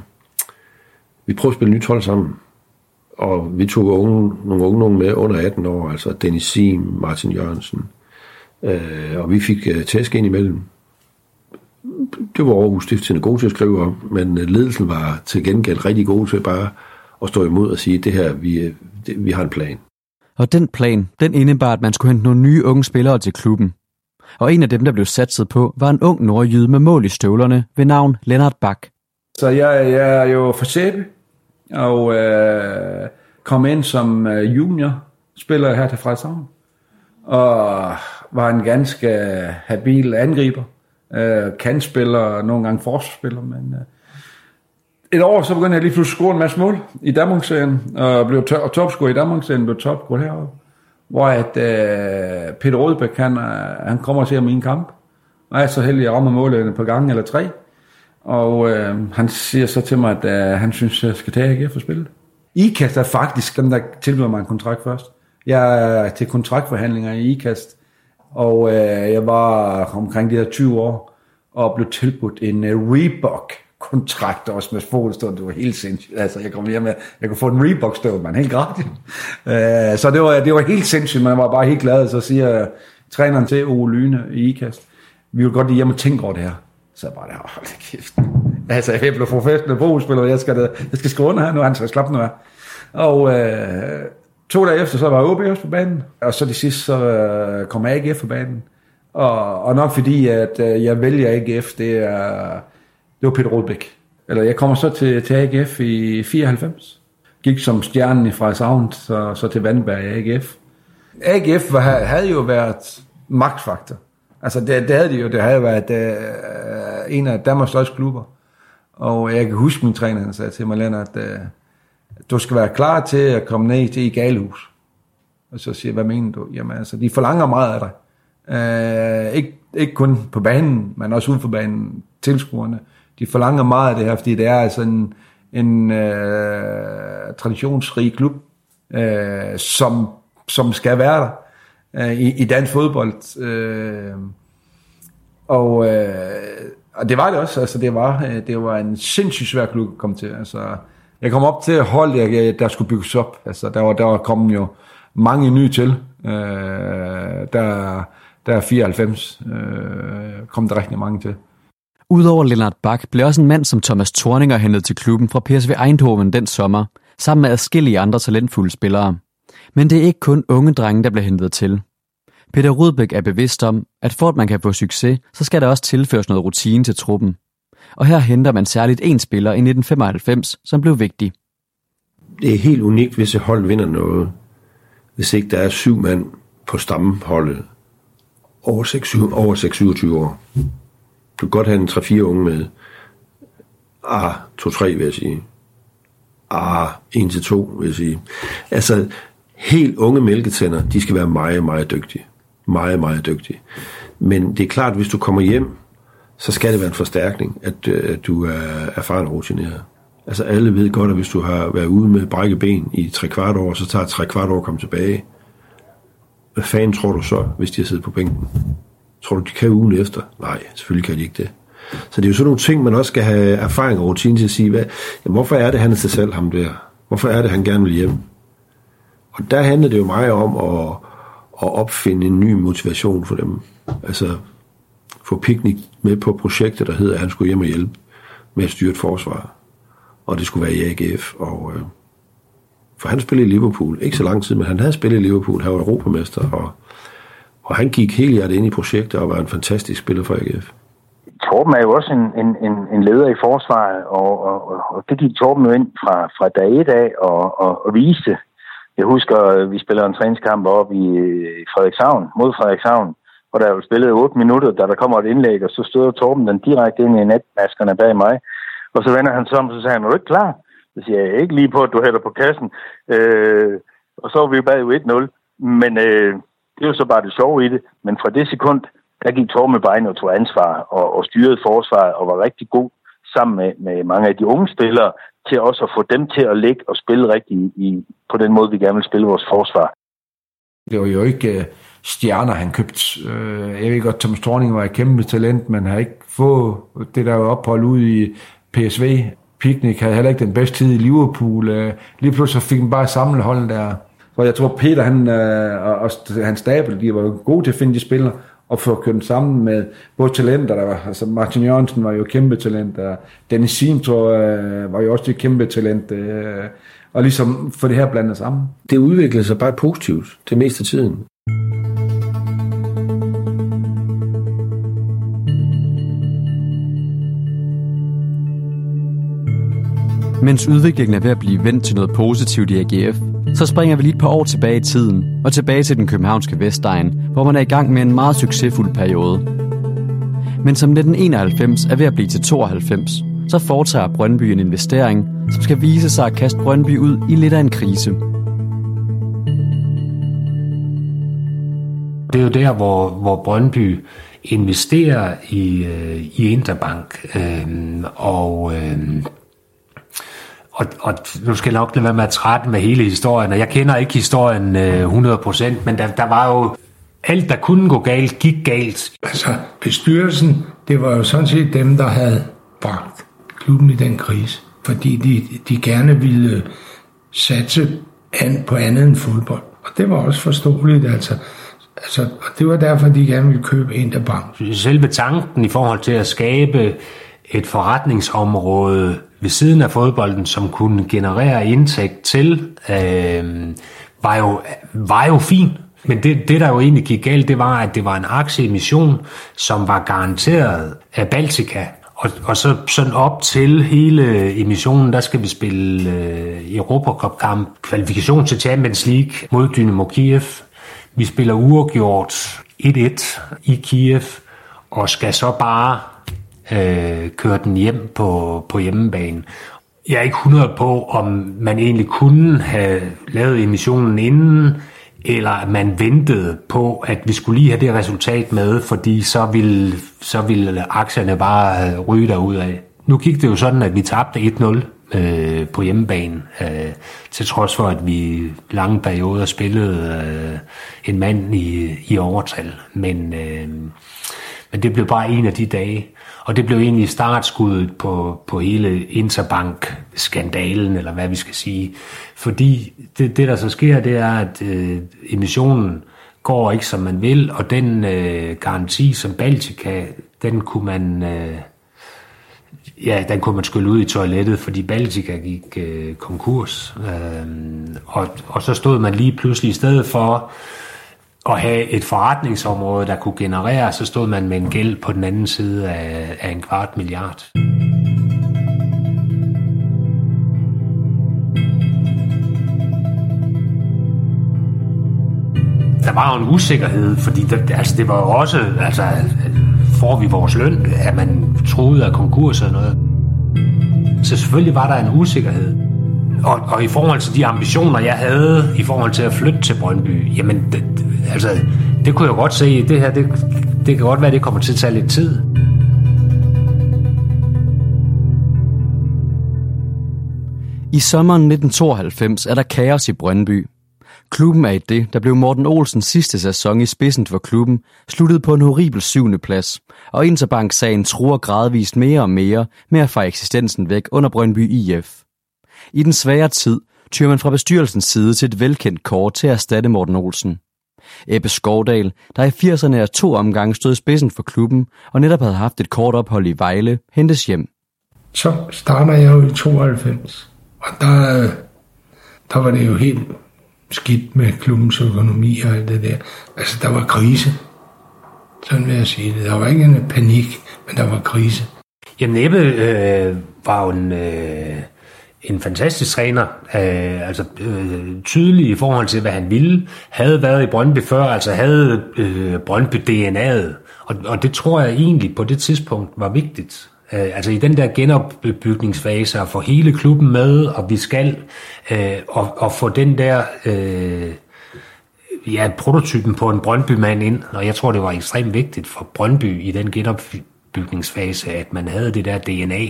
vi prøvede at spille nyt hold sammen. Og vi tog unge, nogle unge nogen med under 18 år, altså Dennis Sim, Martin Jørgensen. Øh, og vi fik øh, tæsk ind imellem. Det var Aarhus Stiftstidende gode til at skrive om, men øh, ledelsen var til gengæld rigtig god til bare at stå imod og sige, det her, vi, øh, det, vi har en plan. Og den plan, den indebar, at man skulle hente nogle nye unge spillere til klubben og en af dem, der blev satset på, var en ung nordjyde med mål i støvlerne ved navn Lennart Bak. Så jeg, jeg er jo fra Sæbe, og øh, kom ind som øh, junior spiller her til Frederikshavn, og var en ganske øh, habil angriber, øh, kantspiller, nogle gange forsvarsspiller, men øh, et år, så begyndte jeg lige pludselig at score en masse mål i Danmarksserien, og blev to- og topscorer i Danmarksserien, blev topscorer heroppe. Hvor at øh, Peter Rødbæk, han, øh, han kommer og ser min kamp, og jeg er så heldig, at jeg rammer målet på gang eller tre. Og øh, han siger så til mig, at øh, han synes, jeg skal tage AGF for spillet. IKAST er faktisk dem, der tilbyder mig en kontrakt først. Jeg er til kontraktforhandlinger i IKAST, og øh, jeg var omkring de her 20 år, og blev tilbudt en øh, Reebok kontrakt også med fodstående. Det var helt sindssygt. Altså, jeg kom hjem med, jeg kunne få en Reebok støv, man helt gratis. Øh, så det var, det var helt sindssygt, man var bare helt glad. Så siger træneren til Ole Lyne i IKAST, vi vil godt lige hjem og tænke over det her. Så jeg bare, der, hold da kæft. Altså, jeg blev professionel brugspiller, jeg skal, jeg skal skrive under her nu, han skal slappe nu af. Og øh, to dage efter, så var OB også på banen, og så det sidste, så øh, kom AGF på banen. Og, og nok fordi, at øh, jeg vælger AGF, det er, det var Peter Rodbæk. Eller jeg kommer så til, til AGF i 94. Gik som stjernen i Frederikshavn, så, så til Vandberg i AGF. AGF var, havde jo været magtfaktor. Altså det, det havde de jo, det havde været øh, en af Danmarks største klubber. Og jeg kan huske min træner, han sagde til mig, Lennart, at øh, du skal være klar til at komme ned til i galehus. Og så siger jeg, hvad mener du? Jamen altså, de forlanger meget af dig. Øh, ikke, ikke kun på banen, men også uden for banen, tilskuerne. De forlanger meget af det her, fordi det er altså en, en øh, traditionsrig klub, øh, som, som skal være der øh, i, i dansk fodbold. Øh, og, øh, og det var det også. Altså, det, var, øh, det var en sindssygt svær klub at komme til. Altså, jeg kom op til et hold, jeg, der skulle bygges op. Altså, der, var, der var kommet jo mange nye til. Øh, der, der er 94 øh, kom der rigtig mange til. Udover Lennart Bak blev også en mand som Thomas Thorninger hentet til klubben fra PSV Eindhoven den sommer, sammen med adskillige andre talentfulde spillere. Men det er ikke kun unge drenge, der bliver hentet til. Peter Rudbæk er bevidst om, at for at man kan få succes, så skal der også tilføres noget rutine til truppen. Og her henter man særligt en spiller i 1995, som blev vigtig. Det er helt unikt, hvis et hold vinder noget, hvis ikke der er syv mand på stammeholdet over 6, over 27 år. Du kan godt have en 3-4 unge med. Ah, 2-3 vil jeg sige. Ah, 1-2 vil jeg sige. Altså, helt unge mælketænder, de skal være meget, meget dygtige. Meget, meget dygtige. Men det er klart, at hvis du kommer hjem, så skal det være en forstærkning, at, øh, at du er erfaren og rutineret. Altså alle ved godt, at hvis du har været ude med brækket ben i tre kvart år, så tager tre kvart år at komme tilbage. Hvad fanden tror du så, hvis de har siddet på bænken? Tror du, de kan ugen efter? Nej, selvfølgelig kan de ikke det. Så det er jo sådan nogle ting, man også skal have erfaring og rutine til at sige, hvad, jamen, hvorfor er det, han er til selv ham der? Hvorfor er det, han gerne vil hjem? Og der handler det jo meget om at, at opfinde en ny motivation for dem. Altså få Picnic med på projektet, der hedder, at han skulle hjem og hjælpe med at styre et forsvar. Og det skulle være i AGF. Og, øh, for han spillede i Liverpool. Ikke så lang tid, men han havde spillet i Liverpool. Han var europamester, og, og han gik helt hjertet ind i projektet og var en fantastisk spiller for AGF. Torben er jo også en, en, en, en leder i forsvaret, og, og, og det gik Torben jo ind fra, fra dag et af og, og, og viste. Jeg husker, øh, vi spillede en træningskamp op øh, i Frederikshavn, mod Frederikshavn, hvor der jo spillet 8 minutter, da der kommer et indlæg, og så støder Torben den direkte ind i netmaskerne bag mig. Og så vender han sig om, og så sagde han, er du ikke klar? Så siger jeg, ikke lige på, at du hælder på kassen. Øh, og så var vi jo bag 1-0. Men øh, det er jo så bare det sjove i det. Men fra det sekund, der gik Torben med bejen og tog ansvar og, og styrede forsvaret og var rigtig god sammen med, med mange af de unge spillere til også at få dem til at ligge og spille rigtigt i, på den måde, vi gerne vil spille vores forsvar. Det var jo ikke øh, stjerner, han købte. Øh, jeg ved godt, Thomas Thorning var et kæmpe talent, men har ikke fået det der ophold ud i PSV. Picnic havde heller ikke den bedste tid i Liverpool. Øh, lige pludselig fik han bare samlet holdet der. Så jeg tror, Peter han, og, og hans stabel, de var gode til at finde de spillere og få kørt sammen med både talenter, der var, altså Martin Jørgensen var jo kæmpe talent, og Dennis Sintro øh, var jo også et kæmpe talent, øh, og ligesom få det her blandet sammen. Det udviklede sig bare positivt det meste af tiden. Mens udviklingen er ved at blive vendt til noget positivt i AGF, så springer vi lige et par år tilbage i tiden og tilbage til den københavnske Vestegn, hvor man er i gang med en meget succesfuld periode. Men som 1991 er ved at blive til 92, så foretager Brøndby en investering, som skal vise sig at kaste Brøndby ud i lidt af en krise. Det er jo der, hvor, hvor Brøndby investerer i, øh, i Interbank, øh, og, øh, og, og nu skal jeg nok lade være med at trætte med hele historien, og jeg kender ikke historien øh, 100%, men der, der var jo alt, der kunne gå galt, gik galt. Altså, bestyrelsen, det var jo sådan set dem, der havde bragt klubben i den krise, fordi de, de gerne ville satse an på andet end fodbold. Og det var også forståeligt, altså. altså og det var derfor, de gerne ville købe Interbank. Selve tanken i forhold til at skabe et forretningsområde ved siden af fodbolden, som kunne generere indtægt til, øh, var, jo, var jo fint. Men det, det, der jo egentlig gik galt, det var, at det var en aktieemission, som var garanteret af Baltica. Og, og så sådan op til hele emissionen, der skal vi spille øh, Europacup-kamp, kvalifikation til Champions League mod Dynamo Kiev. Vi spiller uafgjort 1-1 i Kiev, og skal så bare øh, køre den hjem på, på hjemmebane. Jeg er ikke 100 på, om man egentlig kunne have lavet emissionen inden, eller at man ventede på, at vi skulle lige have det resultat med, fordi så ville, så ville aktierne bare øh, ryge derud af. Nu gik det jo sådan, at vi tabte 1-0 øh, på hjemmebane, øh, til trods for, at vi lange perioder spillede øh, en mand i, i overtal. Men, øh, men det blev bare en af de dage. Og det blev egentlig startskuddet på, på hele Interbank-skandalen, eller hvad vi skal sige. Fordi det, det der så sker, det er, at øh, emissionen går ikke, som man vil, og den øh, garanti, som Baltica, den kunne man... Øh, ja, den kunne man skylle ud i toilettet, fordi Baltica gik øh, konkurs. Øh, og, og så stod man lige pludselig i stedet for at have et forretningsområde, der kunne generere, så stod man med en gæld på den anden side af, af en kvart milliard. Der var jo en usikkerhed, fordi det, altså, det var jo også, altså, får vi vores løn, at man troede af konkurs og noget. Så selvfølgelig var der en usikkerhed. Og, og i forhold til de ambitioner, jeg havde i forhold til at flytte til Brøndby, jamen, det, altså, det kunne jeg godt se, det her, det, det kan godt være, det kommer til at tage lidt tid. I sommeren 1992 er der kaos i Brøndby. Klubben er i det, der blev Morten Olsens sidste sæson i spidsen for klubben, sluttet på en horribel syvende plads, og Interbank-sagen truer gradvist mere og mere med at få eksistensen væk under Brøndby IF. I den svære tid tyrer man fra bestyrelsens side til et velkendt kort til at erstatte Morten Olsen. Ebbe Skovdal, der i 80'erne af to omgange stod i spidsen for klubben og netop havde haft et kort ophold i Vejle, hentes hjem. Så starter jeg jo i 92, og der, der var det jo helt skidt med klubbens økonomi og alt det der. Altså, der var krise. Sådan vil jeg sige det. Der var ikke en panik, men der var krise. Jamen, Ebbe øh, var jo en... Øh en fantastisk træner, øh, altså øh, tydelig i forhold til, hvad han ville, havde været i Brøndby før, altså havde øh, Brøndby DNA'et, og, og det tror jeg egentlig på det tidspunkt var vigtigt. Øh, altså i den der genopbygningsfase at få hele klubben med, og vi skal, øh, og, og få den der... Øh, ja, prototypen på en Brøndby-mand ind, og jeg tror, det var ekstremt vigtigt for Brøndby i den genopbygningsfase, at man havde det der DNA.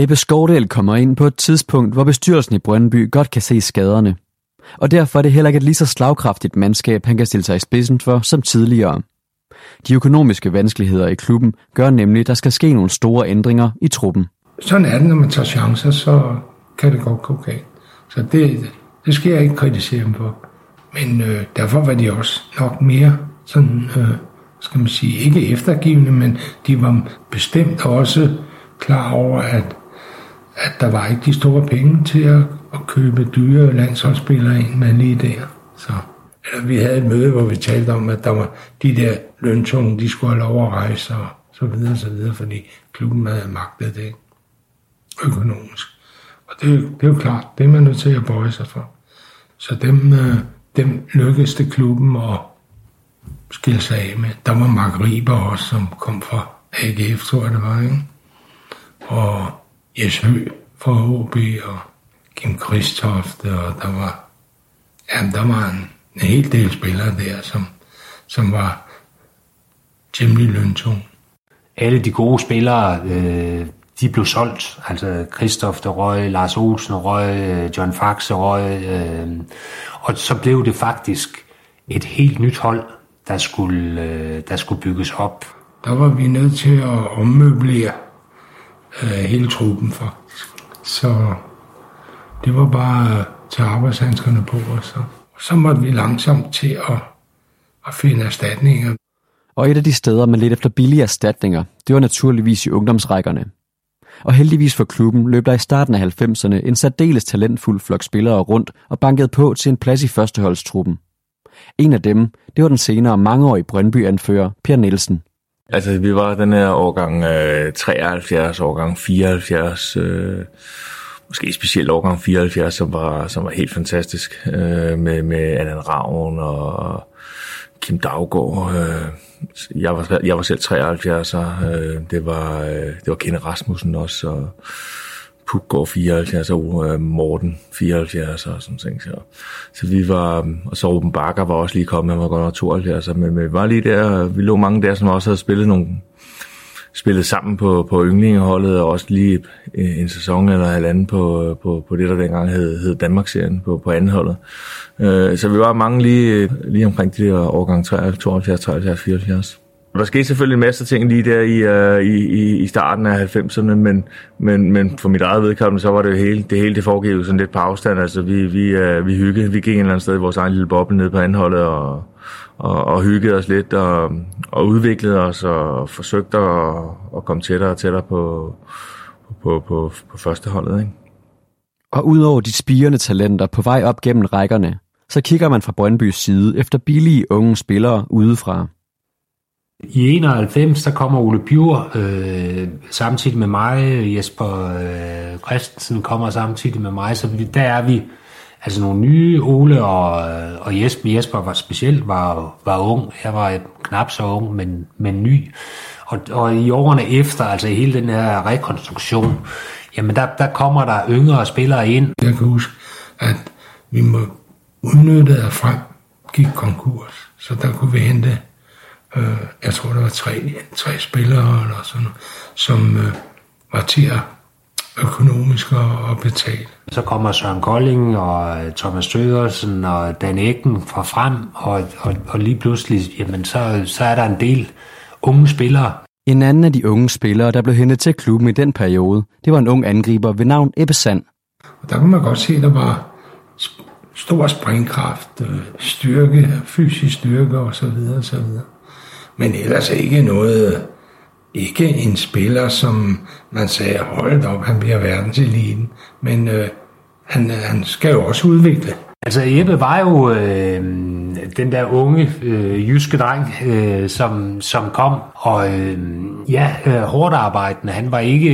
Ebbe Skovdal kommer ind på et tidspunkt, hvor bestyrelsen i Brøndby godt kan se skaderne. Og derfor er det heller ikke et lige så slagkraftigt mandskab, han kan stille sig i spidsen for som tidligere. De økonomiske vanskeligheder i klubben gør nemlig, at der skal ske nogle store ændringer i truppen. Sådan er det, når man tager chancer, så kan det godt gå galt. Så det, det skal jeg ikke kritisere dem for. Men øh, derfor var de også nok mere sådan, øh, skal man sige, ikke eftergivende, men de var bestemt også klar over, at at der var ikke de store penge til at, at købe dyre landsholdsspillere ind med lige der. Så eller vi havde et møde, hvor vi talte om, at der var de der løntunge, de skulle have lov at rejse og så videre, så videre, fordi klubben havde magtet det økonomisk. Og det, det er jo klart, det er man nødt til at bøje sig for. Så dem, øh, dem lykkedes det klubben at skille sig af med. Der var Mark Riber også, som kom fra AGF, tror jeg det var, ikke? Og Jes Hø fra HB, og Kim Kristofte, og der var, ja, der var en, en hel del spillere der, som, som var temmelig løntung. Alle de gode spillere, øh, de blev solgt. Altså Kristoff der røg, Lars Olsen røg, øh, John Faxe røg. Øh, og så blev det faktisk et helt nyt hold, der skulle, øh, der skulle bygges op. Der var vi nødt til at ommøblere Øh, hele truppen faktisk. Så det var bare at tage arbejdshandskerne på, og så, så måtte vi langsomt til at, at finde erstatninger. Og et af de steder, man lidt efter billige erstatninger, det var naturligvis i ungdomsrækkerne. Og heldigvis for klubben løb der i starten af 90'erne en særdeles talentfuld flok spillere rundt og bankede på til en plads i førsteholdstruppen. En af dem, det var den senere mangeårige Brøndby-anfører Per Nielsen. Altså, vi var den her årgang øh, 73, årgang 74, øh, måske specielt årgang 74, som var, som var helt fantastisk, øh, med, med Allan Ravn og Kim Daggaard. Øh, jeg, var, jeg var selv 73, øh, det var, øh, det var Kenne Rasmussen også, og Pukgaard 74, og øh, Morten 74 og sådan ting. Så, så vi var, øh, og så Ruben Bakker var også lige kommet, han var godt nok 72, men, vi var lige der, vi lå mange der, som også havde spillet nogle, spillet sammen på, på yndlingeholdet, og også lige en sæson eller halvanden på, på, på det, der dengang hed, hed Danmarksserien på, på anden holdet. Øh, så vi var mange lige, lige omkring de der årgang 72, 73, 74. Der skete selvfølgelig en masse ting lige der i, uh, i, i starten af 90'erne, men, men, men for mit eget vedkommende, så var det hele det, hele det foregik jo sådan lidt på afstand. Altså, vi, vi, uh, vi hyggede, vi gik en eller anden sted i vores egen lille boble nede på anholdet og, og, og hyggede os lidt og, og udviklede os og forsøgte at, at komme tættere og tættere på, på, på, på førsteholdet. Ikke? Og udover de spirende talenter på vej op gennem rækkerne, så kigger man fra Brøndbys side efter billige unge spillere udefra. I 91, der kommer Ole Bjur øh, samtidig med mig, Jesper øh, Christensen kommer samtidig med mig, så vi, der er vi altså nogle nye, Ole og, øh, og Jesper. Jesper var specielt var, var ung, jeg var knap så ung, men, men ny. Og, og i årene efter, altså i hele den her rekonstruktion, jamen der, der kommer der yngre spillere ind. Jeg kan huske, at vi må udnytte, at frem gik konkurs, så der kunne vi hente øh, jeg tror der var tre, tre spillere eller sådan noget, som øh, var til at økonomisk at, at betale. Så kommer Søren Kolding og øh, Thomas Stødersen og Dan Ecken fra frem, og, og, og lige pludselig, jamen så, så er der en del unge spillere. En anden af de unge spillere, der blev hentet til klubben i den periode, det var en ung angriber ved navn Ebbe Sand. Og der kunne man godt se, at der var stor springkraft, øh, styrke, fysisk styrke osv. osv men ellers ikke noget, ikke en spiller, som man sagde, hold op, han bliver verdenseliten, men øh, han, han skal jo også udvikle. Altså Ebbe var jo øh, den der unge øh, jyske dreng, øh, som, som kom, og øh, ja, øh, hårdt arbejdende. Han var, ikke,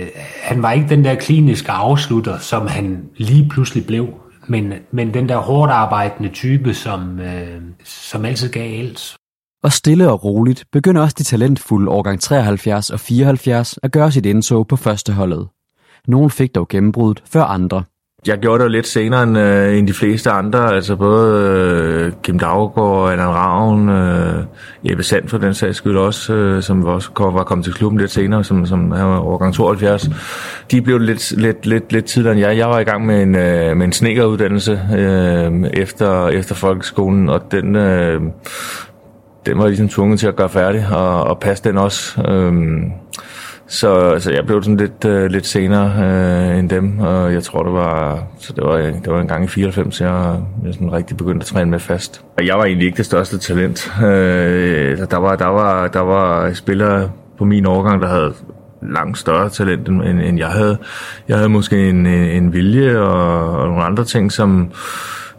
øh, han var ikke den der kliniske afslutter, som han lige pludselig blev, men, men den der hårdt arbejdende type, som, øh, som altid gav alt. Og stille og roligt begynder også de talentfulde årgang 73 og 74 at gøre sit indtog på førsteholdet. Nogle fik dog gennembruddet før andre. Jeg gjorde det jo lidt senere end, øh, end de fleste andre, altså både øh, Kim Daggaard, Allan Ravn, øh, Jeppe Sand for den sags skyld også, øh, som også kom, var kommet til klubben lidt senere, som, som han var overgang 72. De blev lidt, lidt, lidt, lidt tidligere end jeg. Jeg var i gang med en, øh, med en snekeruddannelse øh, efter, efter folkeskolen, og den... Øh, den var jeg ligesom tvunget til at gøre færdig og, og passe den også. Øhm, så, så jeg blev sådan lidt, øh, lidt senere øh, end dem, og jeg tror, det var, så det var, det var en gang i 94, jeg, jeg sådan rigtig begyndte at træne med fast. Og jeg var egentlig ikke det største talent. Øh, der, var, der, var, der var spillere på min årgang, der havde langt større talent, end, end jeg havde. Jeg havde måske en, en, en vilje og, og nogle andre ting, som,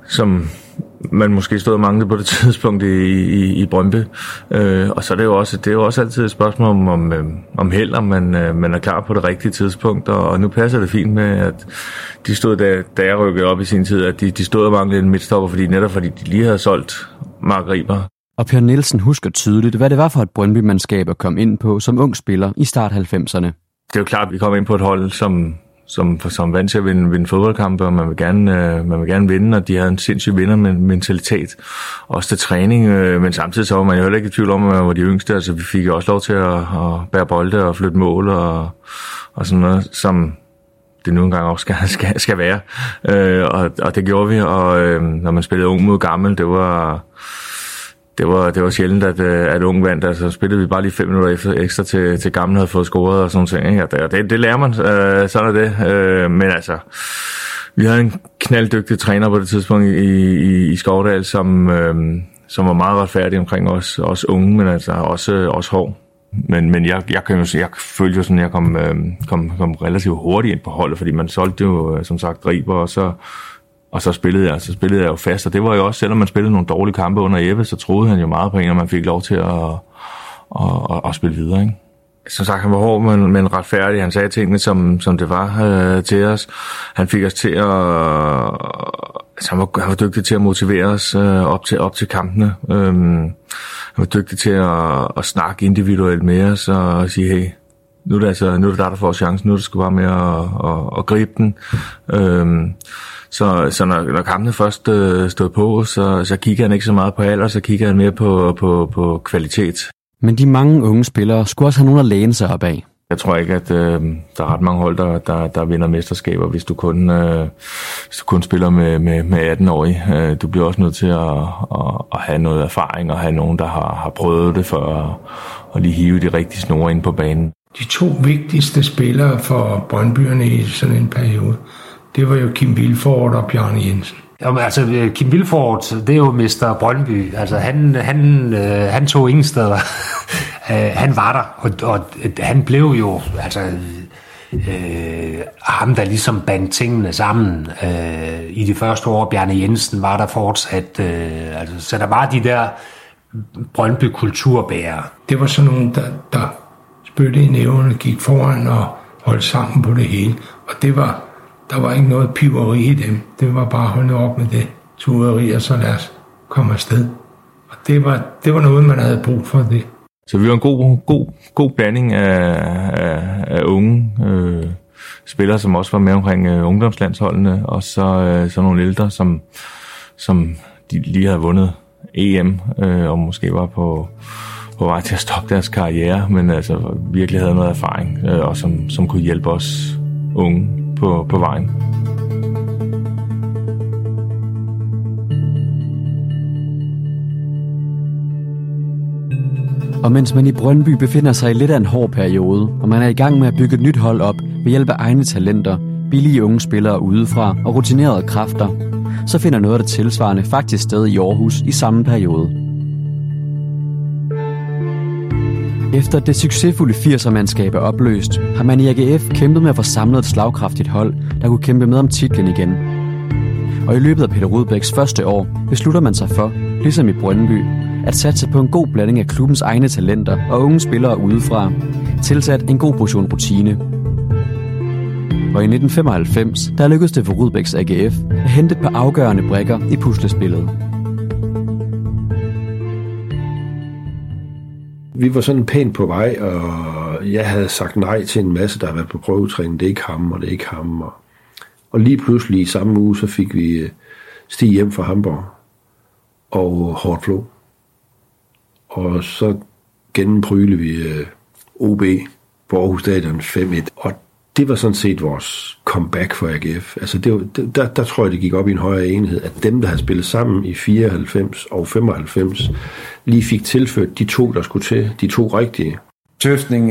som man måske stod og manglede på det tidspunkt i, i, i Brøndby. Øh, og så er det jo også, det er jo også altid et spørgsmål om, om, øh, om held, om man, øh, man er klar på det rigtige tidspunkt. Og, og nu passer det fint med, at de stod, da, da jeg rykkede op i sin tid, at de, de stod og manglede en midtstopper, fordi netop fordi de lige havde solgt Mark Riber. Og Per Nielsen husker tydeligt, hvad det var for et Brøndby-mandskab at komme ind på som ung spiller i start 90'erne. Det er jo klart, at vi kom ind på et hold, som, som, som vant til at vinde, vinde fodboldkampe, og man vil, gerne, øh, man vil gerne vinde, og de havde en sindssyg vindermentalitet, også til træning, øh, men samtidig så var man jo heller ikke i tvivl om, at man var de yngste, altså vi fik jo også lov til at, at bære bolde og flytte mål og, og sådan noget, som det nu engang også skal, skal, skal være. Øh, og, og det gjorde vi, og øh, når man spillede ung mod gammel, det var det var, det var sjældent, at, øh, at unge vandt. Altså, spillede vi bare lige fem minutter efter, ekstra til, til gamle havde fået scoret og sådan ting. Ikke? Og det, det lærer man, øh, sådan er det. Øh, men altså, vi havde en knalddygtig træner på det tidspunkt i, i, i Skovdal, som, øh, som var meget retfærdig omkring os, os unge, men altså også, også hård. Men, men jeg, jeg, kan jo, jeg følte jo sådan, at jeg kom, øh, kom, kom relativt hurtigt ind på holdet, fordi man solgte jo, øh, som sagt, driber, og så og så spillede jeg, så spillede jeg jo fast, og det var jo også, selvom man spillede nogle dårlige kampe under Jeppe, så troede han jo meget på en, og man fik lov til at, at, at, at spille videre. Ikke? Som sagt, han var hård, men, men retfærdig. Han sagde tingene, som, som det var øh, til os. Han fik os til at... Altså, han, var, han var dygtig til at motivere os øh, op, til, op til kampene. Øhm, han var dygtig til at, at snakke individuelt med os og sige, hey, nu er det, altså, nu er det der, der får chancen. Nu er det sgu bare med at, at, at gribe den. Øhm, så, så når, når kampene først øh, stod på, så, så kigger han ikke så meget på alder, så kigger han mere på, på, på kvalitet. Men de mange unge spillere skulle også have nogen at læne sig op af. Jeg tror ikke, at øh, der er ret mange hold, der, der, der vinder mesterskaber, hvis du kun, øh, hvis du kun spiller med, med, med 18-årige. Øh, du bliver også nødt til at, at, at have noget erfaring og have nogen, der har, har prøvet det for at, at lige hive de rigtige snore ind på banen. De to vigtigste spillere for Brøndbyerne i sådan en periode, det var jo Kim Vilfort og Bjarne Jensen. Jamen, altså, Kim Vilfort, det er jo Mester Brøndby. Altså, han, han, øh, han tog ingen steder. Øh, han var der, og, og han blev jo, altså, øh, ham, der ligesom bandt tingene sammen øh, i de første år. Bjarne Jensen var der fortsat. Øh, altså, så der var de der Brøndby kulturbærere. Det var sådan nogen, der, der spyttede i nævnene, gik foran og holdt sammen på det hele. Og det var der var ikke noget piveri i dem. Det var bare at holde op med det tueri, og så lad os komme afsted. Og det var, det var noget, man havde brug for det. Så vi var en god, god, god blanding af, af, af unge øh, spillere, som også var med omkring øh, ungdomslandsholdene, og så, øh, så nogle ældre, som, som de lige havde vundet EM, øh, og måske var på, på vej til at stoppe deres karriere, men altså virkelig havde noget erfaring, øh, og som, som kunne hjælpe os unge på, på vejen. Og mens man i Brøndby befinder sig i lidt af en hård periode, og man er i gang med at bygge et nyt hold op ved hjælp af egne talenter, billige unge spillere udefra og rutinerede kræfter, så finder noget af det tilsvarende faktisk sted i Aarhus i samme periode. Efter det succesfulde 80'er-mandskab er opløst, har man i AGF kæmpet med at få samlet et slagkraftigt hold, der kunne kæmpe med om titlen igen. Og i løbet af Peter Rudbæks første år beslutter man sig for, ligesom i Brøndby, at satse på en god blanding af klubbens egne talenter og unge spillere udefra, tilsat en god portion rutine. Og i 1995, der lykkedes det for Rudbæks AGF at hente et par afgørende brækker i puslespillet. Vi var sådan pænt på vej, og jeg havde sagt nej til en masse, der havde været på prøvetræning. Det er ikke ham, og det er ikke ham. Og, og lige pludselig i samme uge, så fik vi øh, Stig hjem fra Hamburg og øh, hårdt flå. Og så gennempryle vi øh, OB på Aarhus Stadion 5-1. Og det var sådan set vores comeback for AGF. Altså det var, der, der tror jeg, det gik op i en højere enhed, at dem, der havde spillet sammen i 94 og 95, lige fik tilført de to, der skulle til, de to rigtige. Tøftning,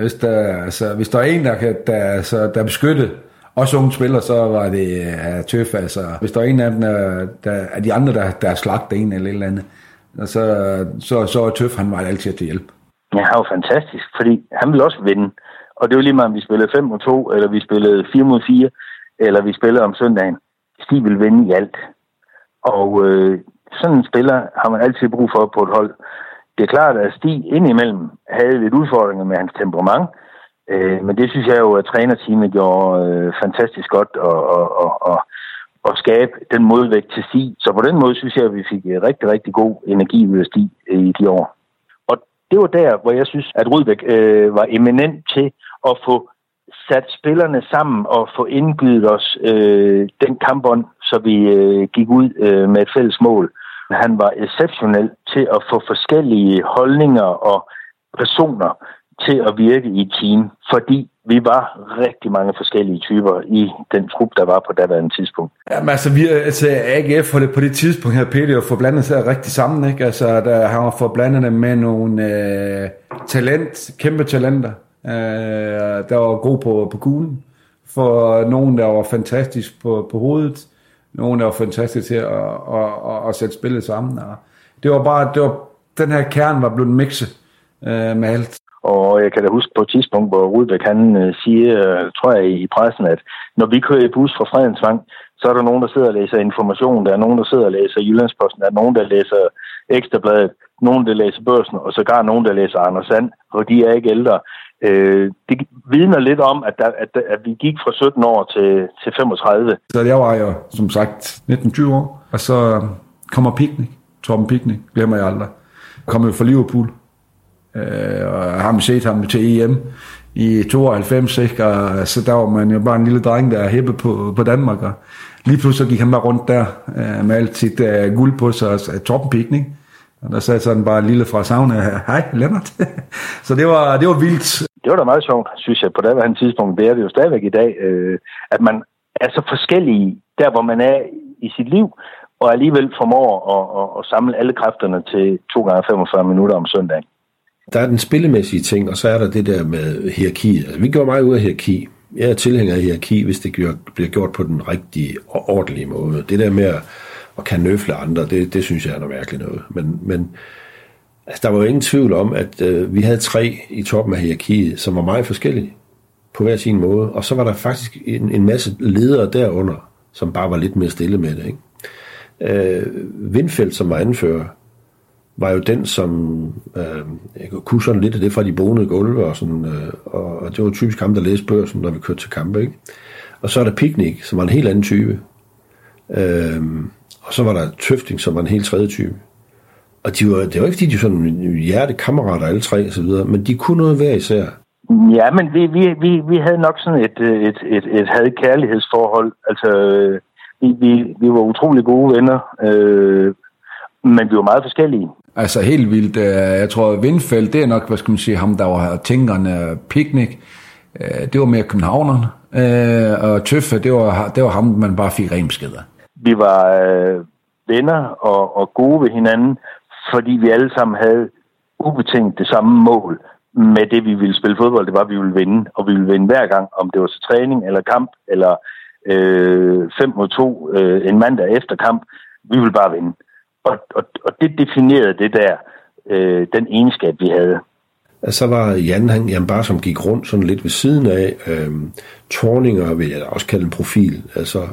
hvis der, altså, hvis der er en, der, kan, der, altså, der er beskyttet, også unge spillere, så var det uh, tøf. Altså, hvis der er en af dem, der, der er de andre, der, der er slagt en eller et eller andet, så, så, så er tøf, han var altid til hjælp. Ja, han var fantastisk, fordi han ville også vinde. Og det var lige meget, om vi spillede 5 mod 2, eller vi spillede 4 mod 4, eller vi spillede om søndagen. Stig ville vinde i alt. Og øh, sådan en spiller har man altid brug for på et hold. Det er klart, at Stig indimellem havde lidt udfordringer med hans temperament, øh, men det synes jeg jo, at trænerteamet gjorde øh, fantastisk godt og, og, og, og, og skabe den modvægt til Stig. Så på den måde synes jeg, at vi fik øh, rigtig, rigtig god energi ud af Stig øh, i de år. Og det var der, hvor jeg synes, at Rudbæk øh, var eminent til at få sat spillerne sammen og få indgivet os øh, den kampbånd, så vi øh, gik ud øh, med et fælles mål. Han var exceptionel til at få forskellige holdninger og personer til at virke i team, fordi vi var rigtig mange forskellige typer i den trup, der var på daværende tidspunkt. Jamen altså, vi, altså AGF for det, på det tidspunkt her, Peter, få forblandet sig rigtig sammen, ikke? Altså, der har fået forblandet med nogle øh, talent, kæmpe talenter, øh, der var god på, på kuglen, for nogen, der var fantastisk på, på hovedet, nogen, der var fantastisk til at, at, at, at sætte spillet sammen. Og det var bare, det var, den her kerne var blevet mixet øh, med alt. Og jeg kan da huske på et tidspunkt, hvor Rudbæk han øh, siger, øh, tror jeg i pressen, at når vi kører i bus fra Fredensvang, så er der nogen, der sidder og læser information, der er nogen, der sidder og læser Jyllandsposten, der er nogen, der læser Ekstrabladet, nogen, der læser Børsen, og sågar nogen, der læser Anders Sand, og de er ikke ældre. Øh, det vidner lidt om, at, der, at, at vi gik fra 17 år til, til 35. Så jeg var jo, som sagt, 19-20 år, og så kommer Picnic, Torben Picnic, glemmer jeg aldrig. Kommer jo fra Liverpool, øh, og jeg har set ham til EM i 92, ikke? Og, så der var man jo bare en lille dreng, der er hæppe på, på Danmark, og lige pludselig gik han bare rundt der øh, med alt sit øh, guld på sig, og Torben Picnic. Og der sagde sådan bare en lille fra sauna, hej Lennart. så det var, det var vildt. Det var da meget sjovt, synes jeg, på det tidspunkt. Det er det jo stadigvæk i dag, øh, at man er så forskellige der, hvor man er i sit liv, og alligevel formår at, at, at samle alle kræfterne til 2 gange 45 minutter om søndagen. Der er den spillemæssige ting, og så er der det der med hierarki. Altså, vi gør meget ud af hierarki. Jeg er tilhænger af hierarki, hvis det bliver gjort på den rigtige og ordentlige måde. Det der med at, at kan nøfle andre, det, det synes jeg er noget mærkeligt noget. Men, men altså, der var jo ingen tvivl om, at øh, vi havde tre i toppen af hierarkiet, som var meget forskellige på hver sin måde. Og så var der faktisk en, en masse ledere derunder, som bare var lidt mere stille med det. Ikke? Øh, Vindfeldt, som var anfører, var jo den, som øh, jeg kunne sådan lidt af det fra de bonede gulve, og, sådan, øh, og, og det var typisk ham, der læste børsen, når vi kørte til kampe. Ikke? Og så er der Picnic, som var en helt anden type. Øh, og så var der Tøfting, som var en helt tredje type. Og de var, det var ikke fordi, de var sådan hjertekammerater alle tre og så videre, men de kunne noget hver især. Ja, men vi, vi, vi, vi havde nok sådan et, et, et, et had-kærlighedsforhold. Altså, vi, vi, vi var utrolig gode venner, øh, men vi var meget forskellige. Altså helt vildt. Øh, jeg tror, Vindfeldt, det er nok, hvad skal man sige, ham, der var tænkerne picnic. Øh, det var mere københavnerne. Øh, og Tøffe, det var, det var ham, man bare fik ren beskeder. Vi var øh, venner og, og gode ved hinanden, fordi vi alle sammen havde ubetinget det samme mål med det, vi ville spille fodbold. Det var, at vi ville vinde, og vi ville vinde hver gang, om det var til træning eller kamp, eller 5 øh, mod 2 øh, en mandag efter kamp. Vi ville bare vinde. Og, og, og det definerede det der, øh, den egenskab, vi havde. Så var Jan, han, Jan bare som gik rundt sådan lidt ved siden af. Øhm, Torninger vil jeg også kalde en profil, altså,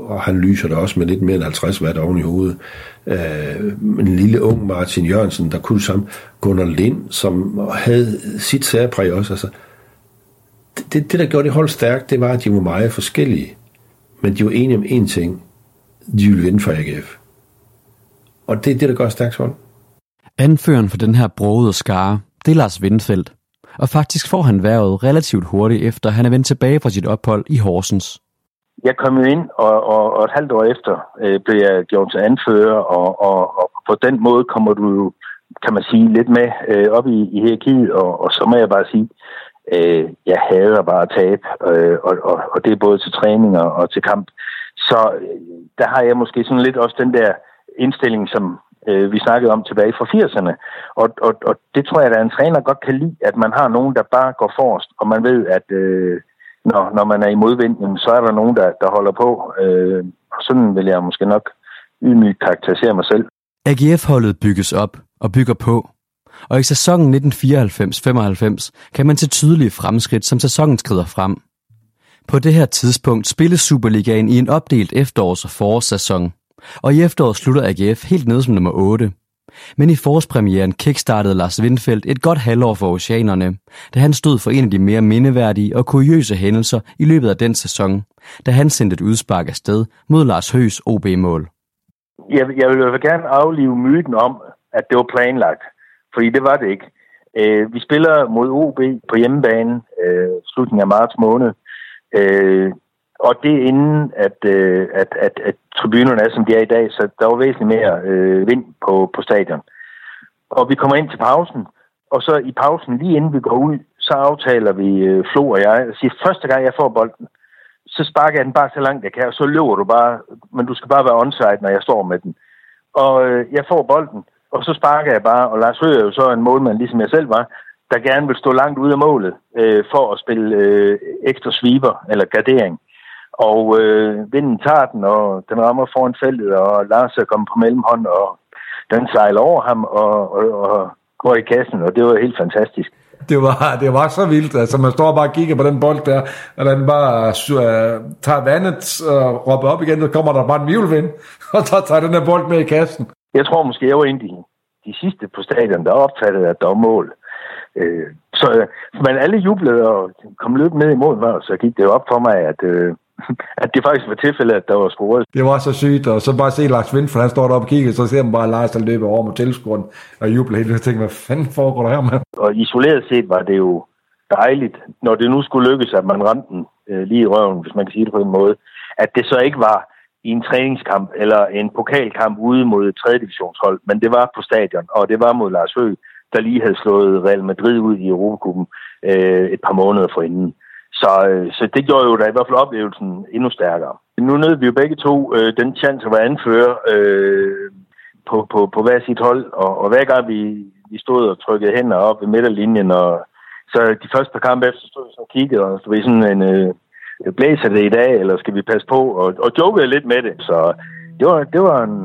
og han lyser der også med lidt mere end 50 watt oven i hovedet. Øh, en lille ung Martin Jørgensen, der kunne sammen. Gunnar Lind, som havde sit særpræg også. Altså, det, det, der gjorde det hold stærkt, det var, at de var meget forskellige. Men de var enige om én ting. De ville vinde for AGF. Og det er det, der gør stærkt hold. Anføreren for den her brogede skare, det er Lars Windfeldt. Og faktisk får han været relativt hurtigt efter, han er vendt tilbage fra sit ophold i Horsens. Jeg kom jo ind, og, og, og et halvt år efter øh, blev jeg gjort til anfører, og, og, og på den måde kommer du jo, kan man sige, lidt med øh, op i, i hierarkiet, og, og så må jeg bare sige, øh, jeg hader bare at tabe, øh, og, og, og det er både til træninger og til kamp. Så øh, der har jeg måske sådan lidt også den der indstilling, som øh, vi snakkede om tilbage fra 80'erne. Og, og, og det tror jeg, at en træner godt kan lide, at man har nogen, der bare går forrest, og man ved, at øh, når, når man er i modvinden, så er der nogen, der, der holder på. Øh, og sådan vil jeg måske nok ydmygt karakterisere mig selv. AGF-holdet bygges op og bygger på. Og i sæsonen 1994-95 kan man se tydelige fremskridt, som sæsonen skrider frem. På det her tidspunkt spilles Superligaen i en opdelt efterårs- og forårssæson – og i efteråret slutter AGF helt nede som nummer 8. Men i forårspremieren kickstartede Lars Windfeldt et godt halvår for oceanerne, da han stod for en af de mere mindeværdige og kuriøse hændelser i løbet af den sæson, da han sendte et udspark afsted mod Lars Høs OB-mål. Jeg, jeg vil fald gerne aflive myten om, at det var planlagt, fordi det var det ikke. Øh, vi spiller mod OB på hjemmebane øh, slutningen af marts måned, øh, og det inden, at, øh, at, at, at tribunerne er, som de er i dag, så der var væsentligt mere øh, vind på, på stadion. Og vi kommer ind til pausen, og så i pausen, lige inden vi går ud, så aftaler vi, øh, Flo og jeg, og siger, første gang jeg får bolden, så sparker jeg den bare så langt jeg kan, og så løber du bare, men du skal bare være onside, når jeg står med den. Og øh, jeg får bolden, og så sparker jeg bare, og Lars Høgh er jo så en målmand, ligesom jeg selv var, der gerne vil stå langt ude af målet øh, for at spille øh, ekstra sweeper eller gardering. Og øh, vinden tager den, og den rammer foran feltet, og Lars er kommet på mellemhånd, og den sejler over ham og, og, og går i kassen, og det var helt fantastisk. Det var, det var så vildt, altså man står bare og kigger på den bold der, og den bare uh, tager vandet og råber op igen, så kommer der bare en vivlvind, og så tager den her bold med i kassen. Jeg tror måske, jeg var en af de, de sidste på stadion, der opfattede, at der var mål. Øh, så, men alle jublede og kom løbende ned imod mig, og så gik det jo op for mig, at, øh, at det faktisk var tilfældet, at der var scoret. Det var så sygt, og så bare se Lars Windfeld, han står deroppe og kigger, så ser man bare Lars, der løber over mod tilskueren og jubler helt, og tænker, hvad fanden foregår der her, med? Og isoleret set var det jo dejligt, når det nu skulle lykkes, at man ramte den øh, lige i røven, hvis man kan sige det på en måde, at det så ikke var i en træningskamp eller en pokalkamp ude mod et 3. divisionshold, men det var på stadion, og det var mod Lars Høgh, der lige havde slået Real Madrid ud i Europacupen øh, et par måneder forinden. Så, øh, så det gjorde jo da i hvert fald oplevelsen endnu stærkere. Nu nød vi jo begge to øh, den chance at være anfører øh, på, på, på hver sit hold, og, og hver gang vi, vi stod og trykkede hænder op ved midterlinjen, og så de første par kampe efter stod vi så og kiggede, og så var sådan en, øh, øh, blæser det i dag, eller skal vi passe på, og, og jokede lidt med det. Så det var, det var en,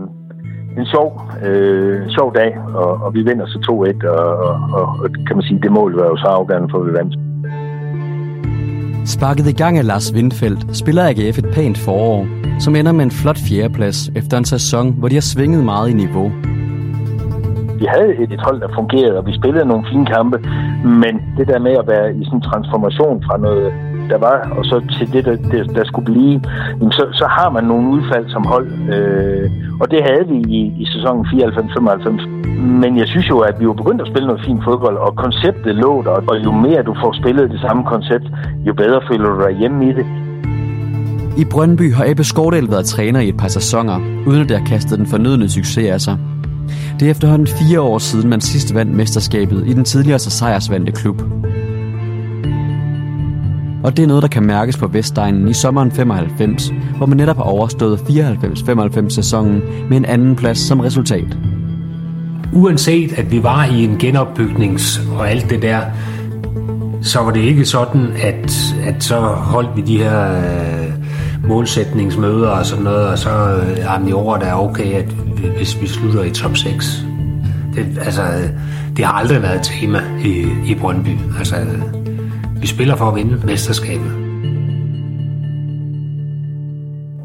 en sjov, øh, sjov dag, og, og vi vinder så 2-1, og, og, og, kan man sige, det mål var jo så afgørende for, at vi vandt. Sparket i gang af Lars Windfeldt spiller AGF et pænt forår, som ender med en flot fjerdeplads efter en sæson, hvor de har svinget meget i niveau. Vi havde et, hold, der fungerede, og vi spillede nogle fine kampe, men det der med at være i sådan en transformation fra noget der var, og så til det, der, der, der skulle blive, jamen så, så har man nogle udfald som hold. Øh, og det havde vi i, i sæsonen 94-95. Men jeg synes jo, at vi jo begyndt at spille noget fint fodbold, og konceptet lå der, og jo mere du får spillet det samme koncept, jo bedre føler du dig hjemme i det. I Brøndby har Ebbe Skordal været træner i et par sæsoner, uden at det har kastet den fornødne succes af sig. Det er efterhånden fire år siden, man sidst vandt mesterskabet i den tidligere så sejrsvandte klub og det er noget, der kan mærkes på Vestegnen i sommeren 95, hvor man netop har overstået 94-95 sæsonen med en anden plads som resultat. Uanset at vi var i en genopbygnings og alt det der, så var det ikke sådan, at, at så holdt vi de her øh, målsætningsmøder og sådan noget, og så øh, jamen, i år er okay, at hvis vi slutter i top 6. Det, altså, øh, det har aldrig været et tema i, i Brøndby. Altså, øh, vi spiller for at vinde mesterskabet.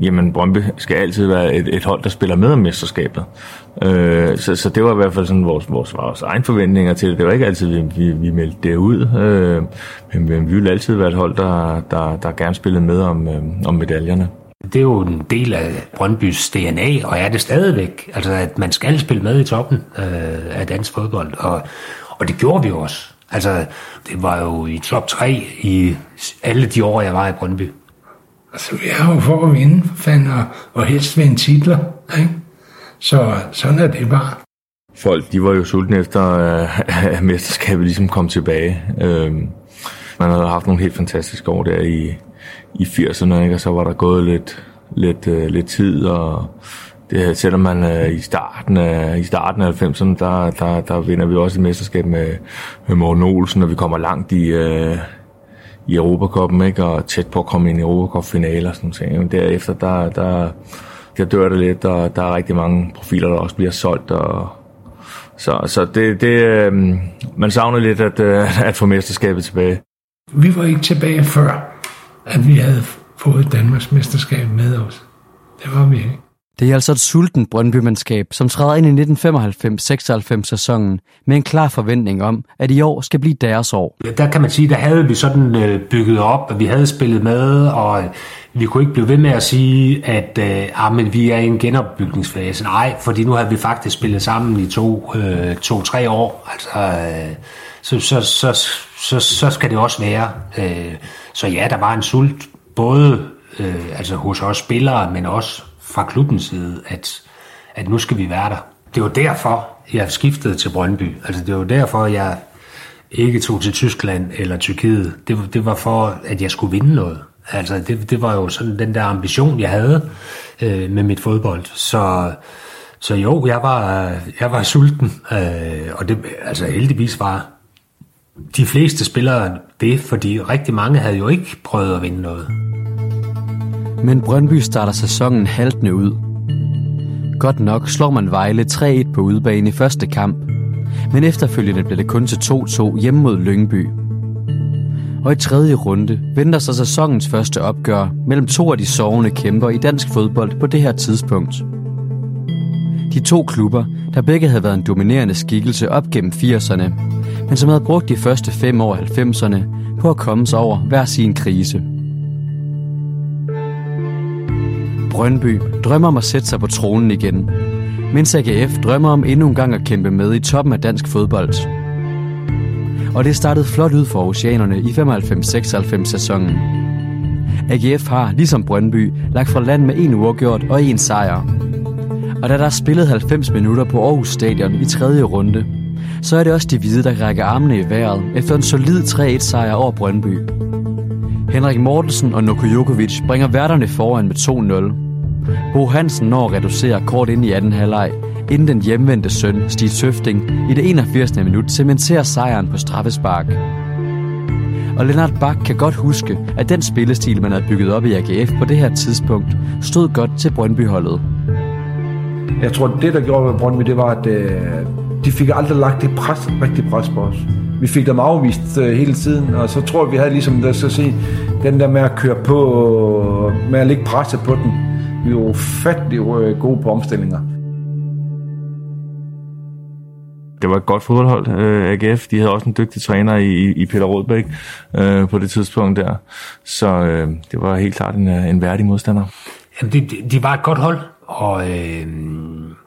Jamen, Brøndby skal altid være et, et hold, der spiller med om mesterskabet. Øh, så, så det var i hvert fald sådan vores, vores, vores egen forventninger til det. Det var ikke altid, vi, vi, vi meldte det ud. Øh, men, men vi ville altid være et hold, der, der, der gerne spillede med om, øh, om medaljerne. Det er jo en del af Brøndbys DNA, og er det stadigvæk. Altså, at man skal spille med i toppen øh, af dansk fodbold. Og, og det gjorde vi også. Altså, det var jo i top 3 i alle de år, jeg var i Brøndby. Altså, vi er jo for at vinde, for fanden, og, og helst vinde titler, ikke? Så sådan er det bare. Folk, de var jo sultne efter, at mesterskabet ligesom kom tilbage. Øhm, man havde haft nogle helt fantastiske år der i, i 80'erne, ikke? og så var der gået lidt, lidt, uh, lidt tid, og det, selvom man øh, i starten af, i starten af 90'erne, der, der, der vinder vi også et mesterskab med, med Morten Olsen, og vi kommer langt i, øh, i Europacupen, ikke? og tæt på at komme ind i Europacup-finaler. Sådan noget. Men derefter, der, der, der dør det lidt, og der er rigtig mange profiler, der også bliver solgt. Og, så så det, det, øh, man savner lidt at, øh, at få mesterskabet tilbage. Vi var ikke tilbage før, at vi havde fået Danmarks mesterskab med os. Det var vi ikke. Det er altså et sulten Brøndby-mandskab, som træder ind i 1995-96 sæsonen med en klar forventning om, at i år skal blive deres år. Der kan man sige, der havde vi sådan øh, bygget op, at vi havde spillet med, og øh, vi kunne ikke blive ved med at sige, at øh, ah, men vi er i en genopbygningsfase. Nej, fordi nu har vi faktisk spillet sammen i to, øh, to-tre år. Altså, øh, så, så, så, så, så skal det også være. Øh, så ja, der var en sult, både øh, altså hos os spillere, men også fra klubbens side, at, at nu skal vi være der. Det var derfor, jeg skiftede til Brøndby. Altså det var derfor, jeg ikke tog til Tyskland eller Tyrkiet. Det, det var for, at jeg skulle vinde noget. Altså det, det var jo sådan den der ambition, jeg havde øh, med mit fodbold. Så, så jo, jeg var, jeg var sulten. Øh, og det, altså heldigvis var de fleste spillere det, fordi rigtig mange havde jo ikke prøvet at vinde noget. Men Brøndby starter sæsonen haltende ud. Godt nok slår man Vejle 3-1 på udebane i første kamp, men efterfølgende bliver det kun til 2-2 hjemme mod Lyngby. Og i tredje runde venter sig sæsonens første opgør mellem to af de sovende kæmper i dansk fodbold på det her tidspunkt. De to klubber, der begge havde været en dominerende skikkelse op gennem 80'erne, men som havde brugt de første fem år 90'erne på at komme sig over hver sin krise. Brøndby drømmer om at sætte sig på tronen igen, mens AGF drømmer om endnu en gang at kæmpe med i toppen af dansk fodbold. Og det startede flot ud for oceanerne i 95-96 sæsonen. AGF har, ligesom Brøndby, lagt fra land med en uafgjort og en sejr. Og da der er spillet 90 minutter på Aarhus Stadion i tredje runde, så er det også de hvide, der rækker armene i vejret efter en solid 3-1 sejr over Brøndby. Henrik Mortensen og Noko Jokovic bringer værterne foran med 2-0. Bo Hansen når at reducere kort ind i anden halvleg, inden den hjemvendte søn, Stig Tøfting, i det 81. minut cementerer sejren på straffespark. Og Lennart Bak kan godt huske, at den spillestil, man havde bygget op i AGF på det her tidspunkt, stod godt til Brøndby-holdet. Jeg tror, det der gjorde med Brøndby, det var, at øh, de fik aldrig lagt det pres, rigtig pres på os. Vi fik dem afvist øh, hele tiden, og så tror jeg, vi havde ligesom, der skal sige, den der med at køre på, øh, med at lægge presset på den. Vi var ufattelig øh, gode på omstillinger. Det var et godt fodboldhold, øh, AGF. De havde også en dygtig træner i, i Peter Rådbæk øh, på det tidspunkt der. Så øh, det var helt klart en, en værdig modstander. Jamen, de, de var et godt hold, og øh,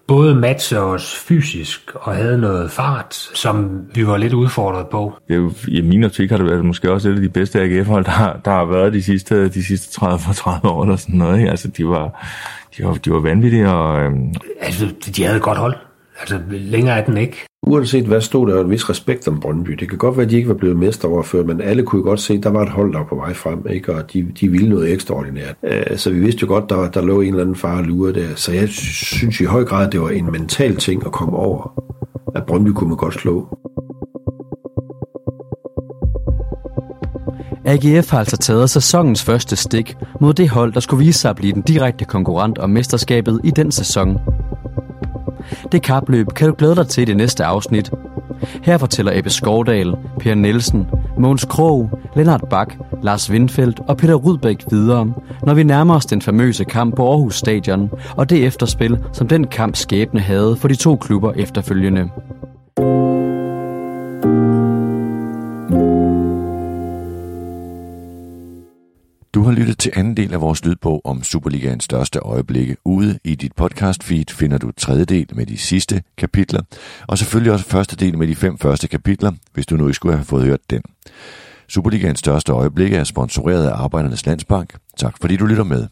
både matchede os fysisk og havde noget fart, som vi var lidt udfordret på. Jo, I min optik har det været måske også et af de bedste AGF-hold, der, der har været de sidste, de sidste 30 30 år eller sådan noget. Ikke? Altså, de var, de var, de var vanvittige. Og, øhm... Altså, de havde et godt hold. Altså, længere er den ikke. Uanset hvad stod der en vis respekt om Brøndby. Det kan godt være, at de ikke var blevet mesteroverført, men alle kunne godt se, at der var et hold, der var på vej frem, ikke? og de, de ville noget ekstraordinært. Uh, så vi vidste jo godt, der, der lå en eller anden far lure der. Så jeg synes i høj grad, at det var en mental ting at komme over, at Brøndby kunne man godt slå. AGF har altså taget sæsonens første stik mod det hold, der skulle vise sig at blive den direkte konkurrent om mesterskabet i den sæson. Det kapløb kan du glæde dig til i det næste afsnit. Her fortæller Ebbe Skovdal, Per Nielsen, Måns Krog, Lennart Bak, Lars Windfeldt og Peter Rudbæk videre, når vi nærmer os den famøse kamp på Aarhus Stadion og det efterspil, som den kamp skæbne havde for de to klubber efterfølgende. Har lyttet til anden del af vores lydbog om Superligaens største øjeblikke. Ude i dit podcast feed finder du tredje del med de sidste kapitler, og selvfølgelig også første del med de fem første kapitler, hvis du nu ikke skulle have fået hørt den. Superligaens største øjeblikke er sponsoreret af Arbejdernes Landsbank. Tak fordi du lytter med.